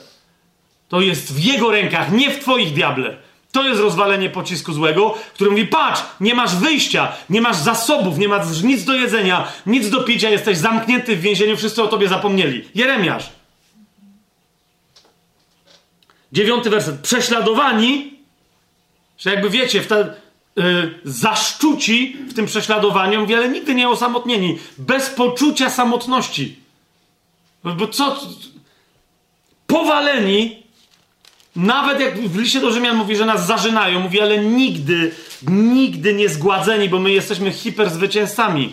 Speaker 1: To jest w jego rękach, nie w twoich diable. To jest rozwalenie pocisku złego, który mówi: Patrz, nie masz wyjścia, nie masz zasobów, nie masz nic do jedzenia, nic do picia, jesteś zamknięty w więzieniu, wszyscy o tobie zapomnieli. Jeremiasz. Dziewiąty werset. Prześladowani, że jakby wiecie, w te, yy, zaszczuci w tym prześladowaniu, wiele nigdy nie osamotnieni. Bez poczucia samotności. Bo co? Powaleni, nawet jak w liście do Rzymian mówi, że nas zażynają, mówi, ale nigdy, nigdy nie zgładzeni, bo my jesteśmy hiperzwycięzcami.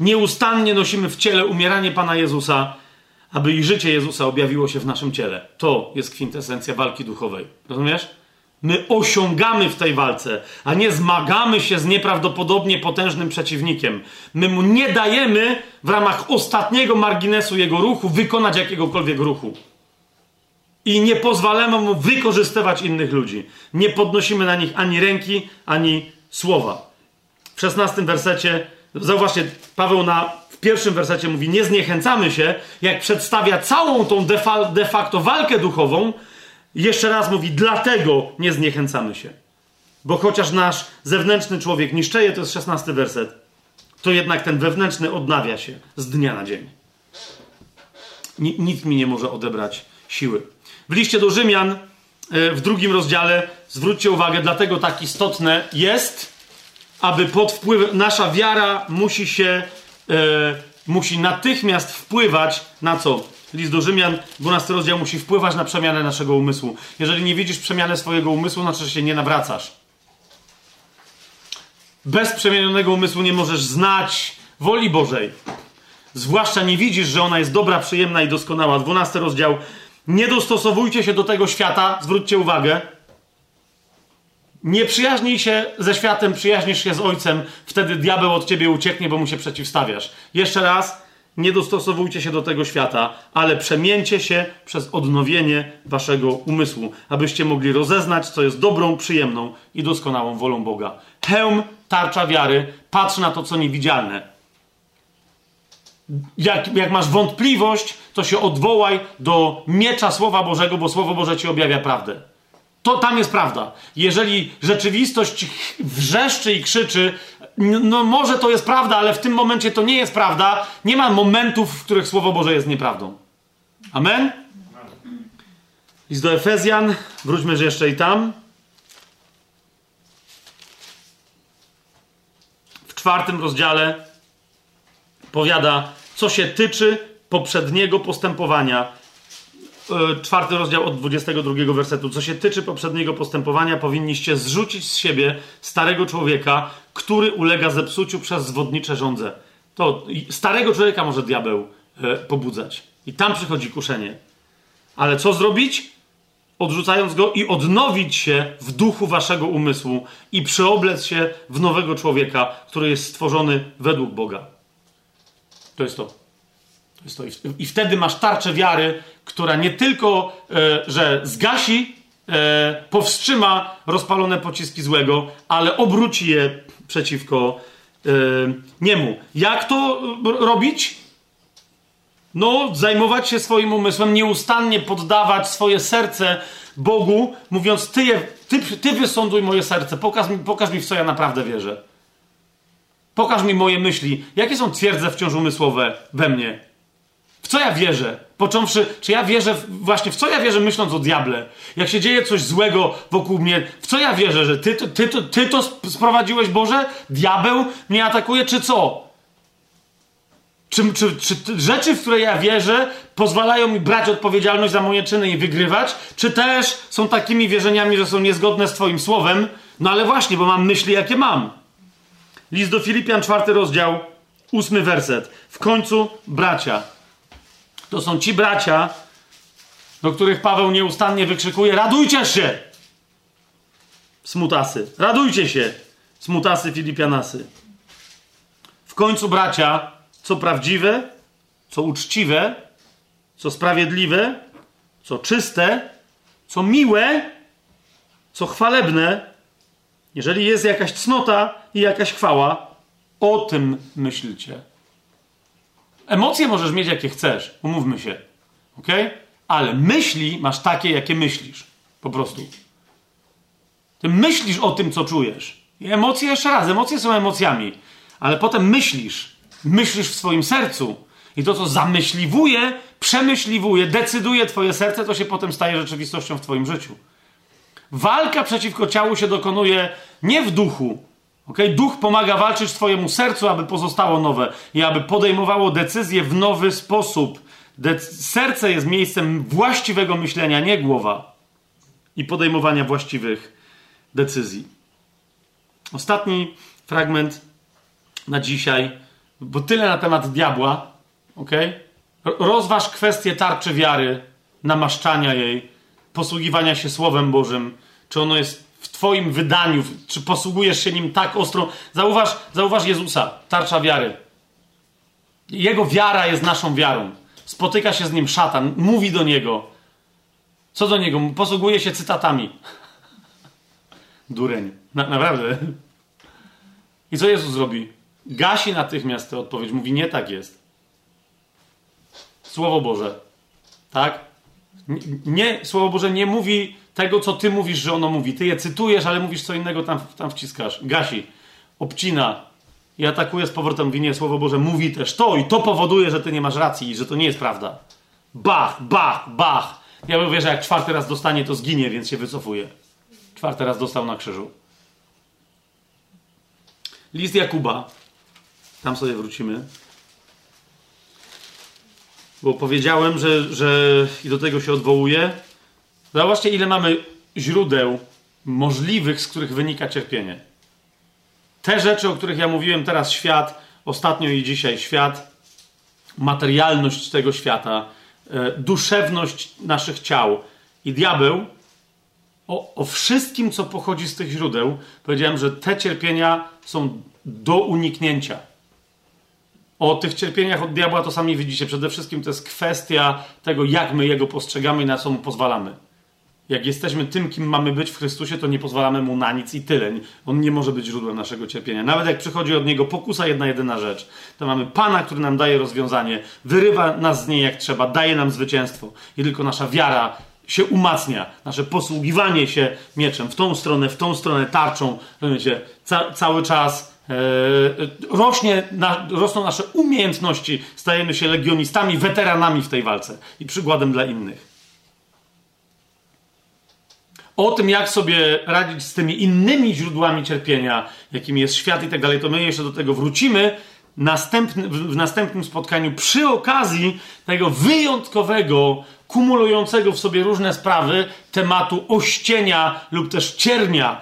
Speaker 1: Nieustannie nosimy w ciele umieranie Pana Jezusa, aby i życie Jezusa objawiło się w naszym ciele. To jest kwintesencja walki duchowej. Rozumiesz? My osiągamy w tej walce, a nie zmagamy się z nieprawdopodobnie potężnym przeciwnikiem. My mu nie dajemy w ramach ostatniego marginesu jego ruchu wykonać jakiegokolwiek ruchu. I nie pozwalamy mu wykorzystywać innych ludzi. Nie podnosimy na nich ani ręki, ani słowa. W szesnastym wersecie, zauważcie, Paweł na w pierwszym wersecie mówi, nie zniechęcamy się, jak przedstawia całą tą de facto walkę duchową, jeszcze raz mówi, dlatego nie zniechęcamy się. Bo chociaż nasz zewnętrzny człowiek niszczeje, to jest szesnasty werset, to jednak ten wewnętrzny odnawia się z dnia na dzień. Nikt mi nie może odebrać siły. W liście do Rzymian e, w drugim rozdziale, zwróćcie uwagę, dlatego tak istotne jest, aby pod wpływem, nasza wiara musi się e, musi natychmiast wpływać na co? List do Rzymian, 12 rozdział, musi wpływać na przemianę naszego umysłu. Jeżeli nie widzisz przemiany swojego umysłu, znaczy, że się nie nawracasz. Bez przemienionego umysłu nie możesz znać woli Bożej. Zwłaszcza nie widzisz, że ona jest dobra, przyjemna i doskonała. 12 rozdział. Nie dostosowujcie się do tego świata, zwróćcie uwagę, nie przyjaźnij się ze światem, przyjaźnisz się z Ojcem, wtedy diabeł od ciebie ucieknie, bo mu się przeciwstawiasz. Jeszcze raz, nie dostosowujcie się do tego świata, ale przemieńcie się przez odnowienie waszego umysłu, abyście mogli rozeznać, co jest dobrą, przyjemną i doskonałą wolą Boga. Hełm, tarcza wiary, patrz na to, co niewidzialne. Jak, jak masz wątpliwość, to się odwołaj do miecza Słowa Bożego, bo Słowo Boże ci objawia prawdę. To tam jest prawda. Jeżeli rzeczywistość wrzeszczy i krzyczy, no może to jest prawda, ale w tym momencie to nie jest prawda, nie ma momentów, w których Słowo Boże jest nieprawdą. Amen? List do Efezjan, wróćmy jeszcze i tam. W czwartym rozdziale powiada, co się tyczy poprzedniego postępowania e, czwarty rozdział od 22 wersetu. Co się tyczy poprzedniego postępowania, powinniście zrzucić z siebie starego człowieka, który ulega zepsuciu przez zwodnicze rządze. To starego człowieka może diabeł e, pobudzać. I tam przychodzi kuszenie. Ale co zrobić? Odrzucając go i odnowić się w duchu waszego umysłu i przyoblec się w nowego człowieka, który jest stworzony według Boga. To jest to. to, jest to. I wtedy masz tarczę wiary, która nie tylko, e, że zgasi, e, powstrzyma rozpalone pociski złego, ale obróci je przeciwko e, niemu. Jak to robić? No, zajmować się swoim umysłem, nieustannie poddawać swoje serce Bogu, mówiąc: Ty, je, ty, ty wysąduj moje serce, pokaż mi, pokaż mi, w co ja naprawdę wierzę. Pokaż mi moje myśli. Jakie są twierdze wciąż umysłowe we mnie? W co ja wierzę? Począwszy, czy ja wierzę, w, właśnie w co ja wierzę, myśląc o diable? Jak się dzieje coś złego wokół mnie, w co ja wierzę, że ty, ty, ty, ty to sprowadziłeś, Boże? Diabeł mnie atakuje, czy co? Czy, czy, czy rzeczy, w które ja wierzę, pozwalają mi brać odpowiedzialność za moje czyny i wygrywać? Czy też są takimi wierzeniami, że są niezgodne z Twoim słowem? No ale właśnie, bo mam myśli, jakie mam. List do Filipian, czwarty rozdział, ósmy werset. W końcu, bracia. To są ci bracia, do których Paweł nieustannie wykrzykuje: Radujcie się! Smutasy. Radujcie się! Smutasy Filipianasy. W końcu, bracia, co prawdziwe, co uczciwe, co sprawiedliwe, co czyste, co miłe, co chwalebne, jeżeli jest jakaś cnota i jakaś chwała, o tym myślcie. Emocje możesz mieć jakie chcesz, umówmy się, ok? Ale myśli masz takie, jakie myślisz. Po prostu. Ty myślisz o tym, co czujesz. I emocje, jeszcze raz, emocje są emocjami, ale potem myślisz myślisz w swoim sercu i to, co zamyśliwuje, przemyśliwuje, decyduje Twoje serce, to się potem staje rzeczywistością w Twoim życiu. Walka przeciwko ciału się dokonuje nie w duchu. Okay? Duch pomaga walczyć Twojemu sercu, aby pozostało nowe i aby podejmowało decyzje w nowy sposób. Serce jest miejscem właściwego myślenia, nie głowa i podejmowania właściwych decyzji. Ostatni fragment na dzisiaj bo tyle na temat diabła, ok? Rozważ kwestię tarczy wiary, namaszczania jej, posługiwania się Słowem Bożym. Czy ono jest w Twoim wydaniu, czy posługujesz się nim tak ostro? Zauważ, zauważ Jezusa, tarcza wiary. Jego wiara jest naszą wiarą. Spotyka się z nim szatan, mówi do niego. Co do niego? Posługuje się cytatami. <laughs> Dureń. Na, naprawdę. I co Jezus zrobi? gasi natychmiast tę odpowiedź. Mówi, nie tak jest. Słowo Boże. Tak? Nie, Słowo Boże nie mówi tego, co ty mówisz, że ono mówi. Ty je cytujesz, ale mówisz co innego, tam, tam wciskasz. Gasi. Obcina. I atakuje z powrotem. Mówi, nie, Słowo Boże mówi też to i to powoduje, że ty nie masz racji i że to nie jest prawda. Bach, bach, bach. Ja mówię, że jak czwarty raz dostanie, to zginie, więc się wycofuje. Czwarty raz dostał na krzyżu. List Jakuba, tam sobie wrócimy. Bo powiedziałem, że, że i do tego się odwołuję. Zobaczcie, ile mamy źródeł możliwych, z których wynika cierpienie. Te rzeczy, o których ja mówiłem teraz, świat, ostatnio i dzisiaj świat, materialność tego świata, e, duszewność naszych ciał i diabeł, o, o wszystkim, co pochodzi z tych źródeł, powiedziałem, że te cierpienia są do uniknięcia. O tych cierpieniach od diabła to sami widzicie. Przede wszystkim to jest kwestia tego, jak my jego postrzegamy i na co mu pozwalamy. Jak jesteśmy tym, kim mamy być w Chrystusie, to nie pozwalamy mu na nic i tyle. On nie może być źródłem naszego cierpienia. Nawet jak przychodzi od niego pokusa, jedna, jedyna rzecz, to mamy Pana, który nam daje rozwiązanie, wyrywa nas z niej jak trzeba, daje nam zwycięstwo. I tylko nasza wiara się umacnia, nasze posługiwanie się mieczem w tą stronę, w tą stronę tarczą, rozumiecie, ca cały czas rośnie, na, rosną nasze umiejętności, stajemy się legionistami, weteranami w tej walce i przykładem dla innych. O tym, jak sobie radzić z tymi innymi źródłami cierpienia, jakim jest świat i tak dalej, to my jeszcze do tego wrócimy następny, w następnym spotkaniu przy okazji tego wyjątkowego kumulującego w sobie różne sprawy tematu ościenia lub też ciernia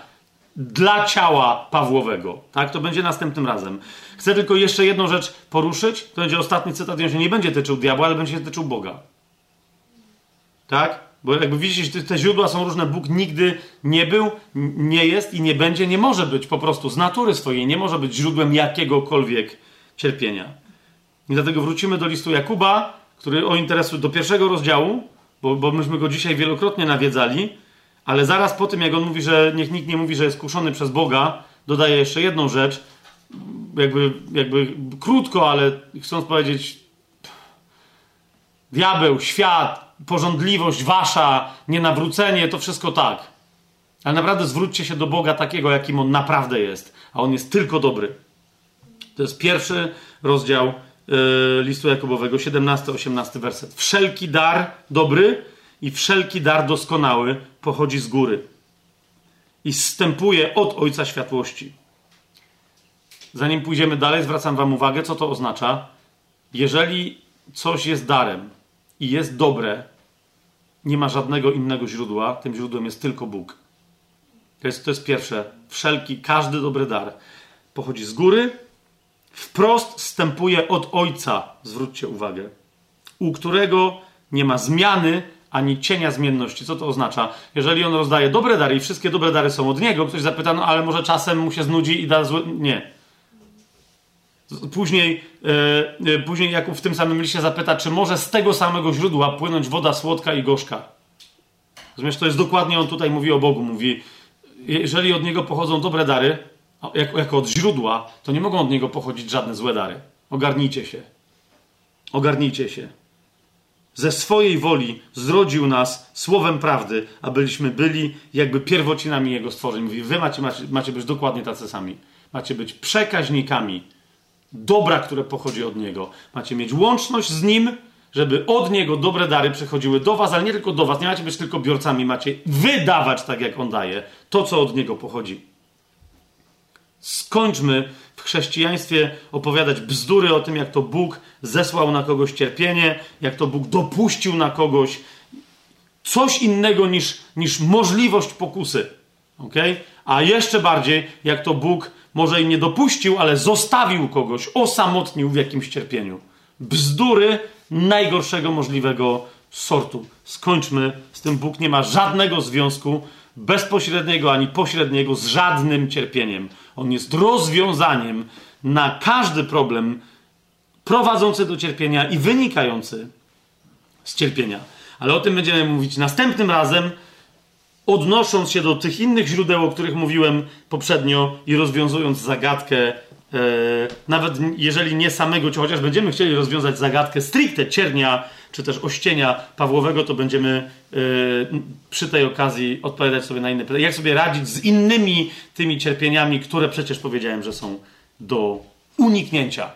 Speaker 1: dla ciała Pawłowego. Tak? To będzie następnym razem. Chcę tylko jeszcze jedną rzecz poruszyć. To będzie ostatni cytat, on się nie będzie tyczył diabła, ale będzie się tyczył Boga. Tak? Bo jakby widzicie, te źródła są różne. Bóg nigdy nie był, nie jest i nie będzie, nie może być po prostu z natury swojej, nie może być źródłem jakiegokolwiek cierpienia. I dlatego wrócimy do listu Jakuba, który o interesu do pierwszego rozdziału, bo, bo myśmy go dzisiaj wielokrotnie nawiedzali, ale zaraz po tym, jak on mówi, że niech nikt nie mówi, że jest kuszony przez Boga, dodaje jeszcze jedną rzecz, jakby, jakby krótko, ale chcąc powiedzieć, diabeł, świat, porządliwość wasza, nienawrócenie, to wszystko tak. Ale naprawdę zwróćcie się do Boga takiego, jakim On naprawdę jest. A On jest tylko dobry. To jest pierwszy rozdział yy, listu Jakubowego, 17-18 werset. Wszelki dar dobry i wszelki dar doskonały pochodzi z góry i zstępuje od Ojca Światłości. Zanim pójdziemy dalej, zwracam Wam uwagę, co to oznacza. Jeżeli coś jest darem i jest dobre, nie ma żadnego innego źródła, tym źródłem jest tylko Bóg. To jest, to jest pierwsze. Wszelki, każdy dobry dar pochodzi z góry, wprost wstępuje od Ojca, zwróćcie uwagę, u którego nie ma zmiany ani cienia zmienności. Co to oznacza? Jeżeli on rozdaje dobre dary i wszystkie dobre dary są od niego, ktoś zapyta, no ale może czasem mu się znudzi i da złe. Nie. Później, yy, później Jakub w tym samym liście zapyta, czy może z tego samego źródła płynąć woda słodka i gorzka. Rozumiesz, to jest dokładnie, on tutaj mówi o Bogu. Mówi, jeżeli od niego pochodzą dobre dary, jako, jako od źródła, to nie mogą od niego pochodzić żadne złe dary. Ogarnijcie się. Ogarnijcie się. Ze swojej woli zrodził nas słowem prawdy, abyśmy byli jakby pierwocinami Jego stworzeń. Mówi, wy macie, macie, macie być dokładnie tacy sami. Macie być przekaźnikami dobra, które pochodzi od Niego. Macie mieć łączność z Nim, żeby od Niego dobre dary przychodziły do Was, ale nie tylko do Was. Nie macie być tylko biorcami, macie wydawać tak, jak On daje, to, co od Niego pochodzi. Skończmy chrześcijaństwie opowiadać bzdury o tym, jak to Bóg zesłał na kogoś cierpienie, jak to Bóg dopuścił na kogoś coś innego niż, niż możliwość pokusy. Okay? A jeszcze bardziej, jak to Bóg może i nie dopuścił, ale zostawił kogoś, osamotnił w jakimś cierpieniu. Bzdury najgorszego możliwego sortu. Skończmy z tym. Bóg nie ma żadnego związku bezpośredniego ani pośredniego z żadnym cierpieniem. On jest rozwiązaniem na każdy problem prowadzący do cierpienia i wynikający z cierpienia. Ale o tym będziemy mówić następnym razem, odnosząc się do tych innych źródeł, o których mówiłem poprzednio i rozwiązując zagadkę, e, nawet jeżeli nie samego, chociaż będziemy chcieli rozwiązać zagadkę stricte ciernia, czy też ościenia Pawłowego, to będziemy e, przy tej okazji odpowiadać sobie na inne pytania. Jak sobie radzić z innymi tymi cierpieniami, które przecież powiedziałem, że są do uniknięcia.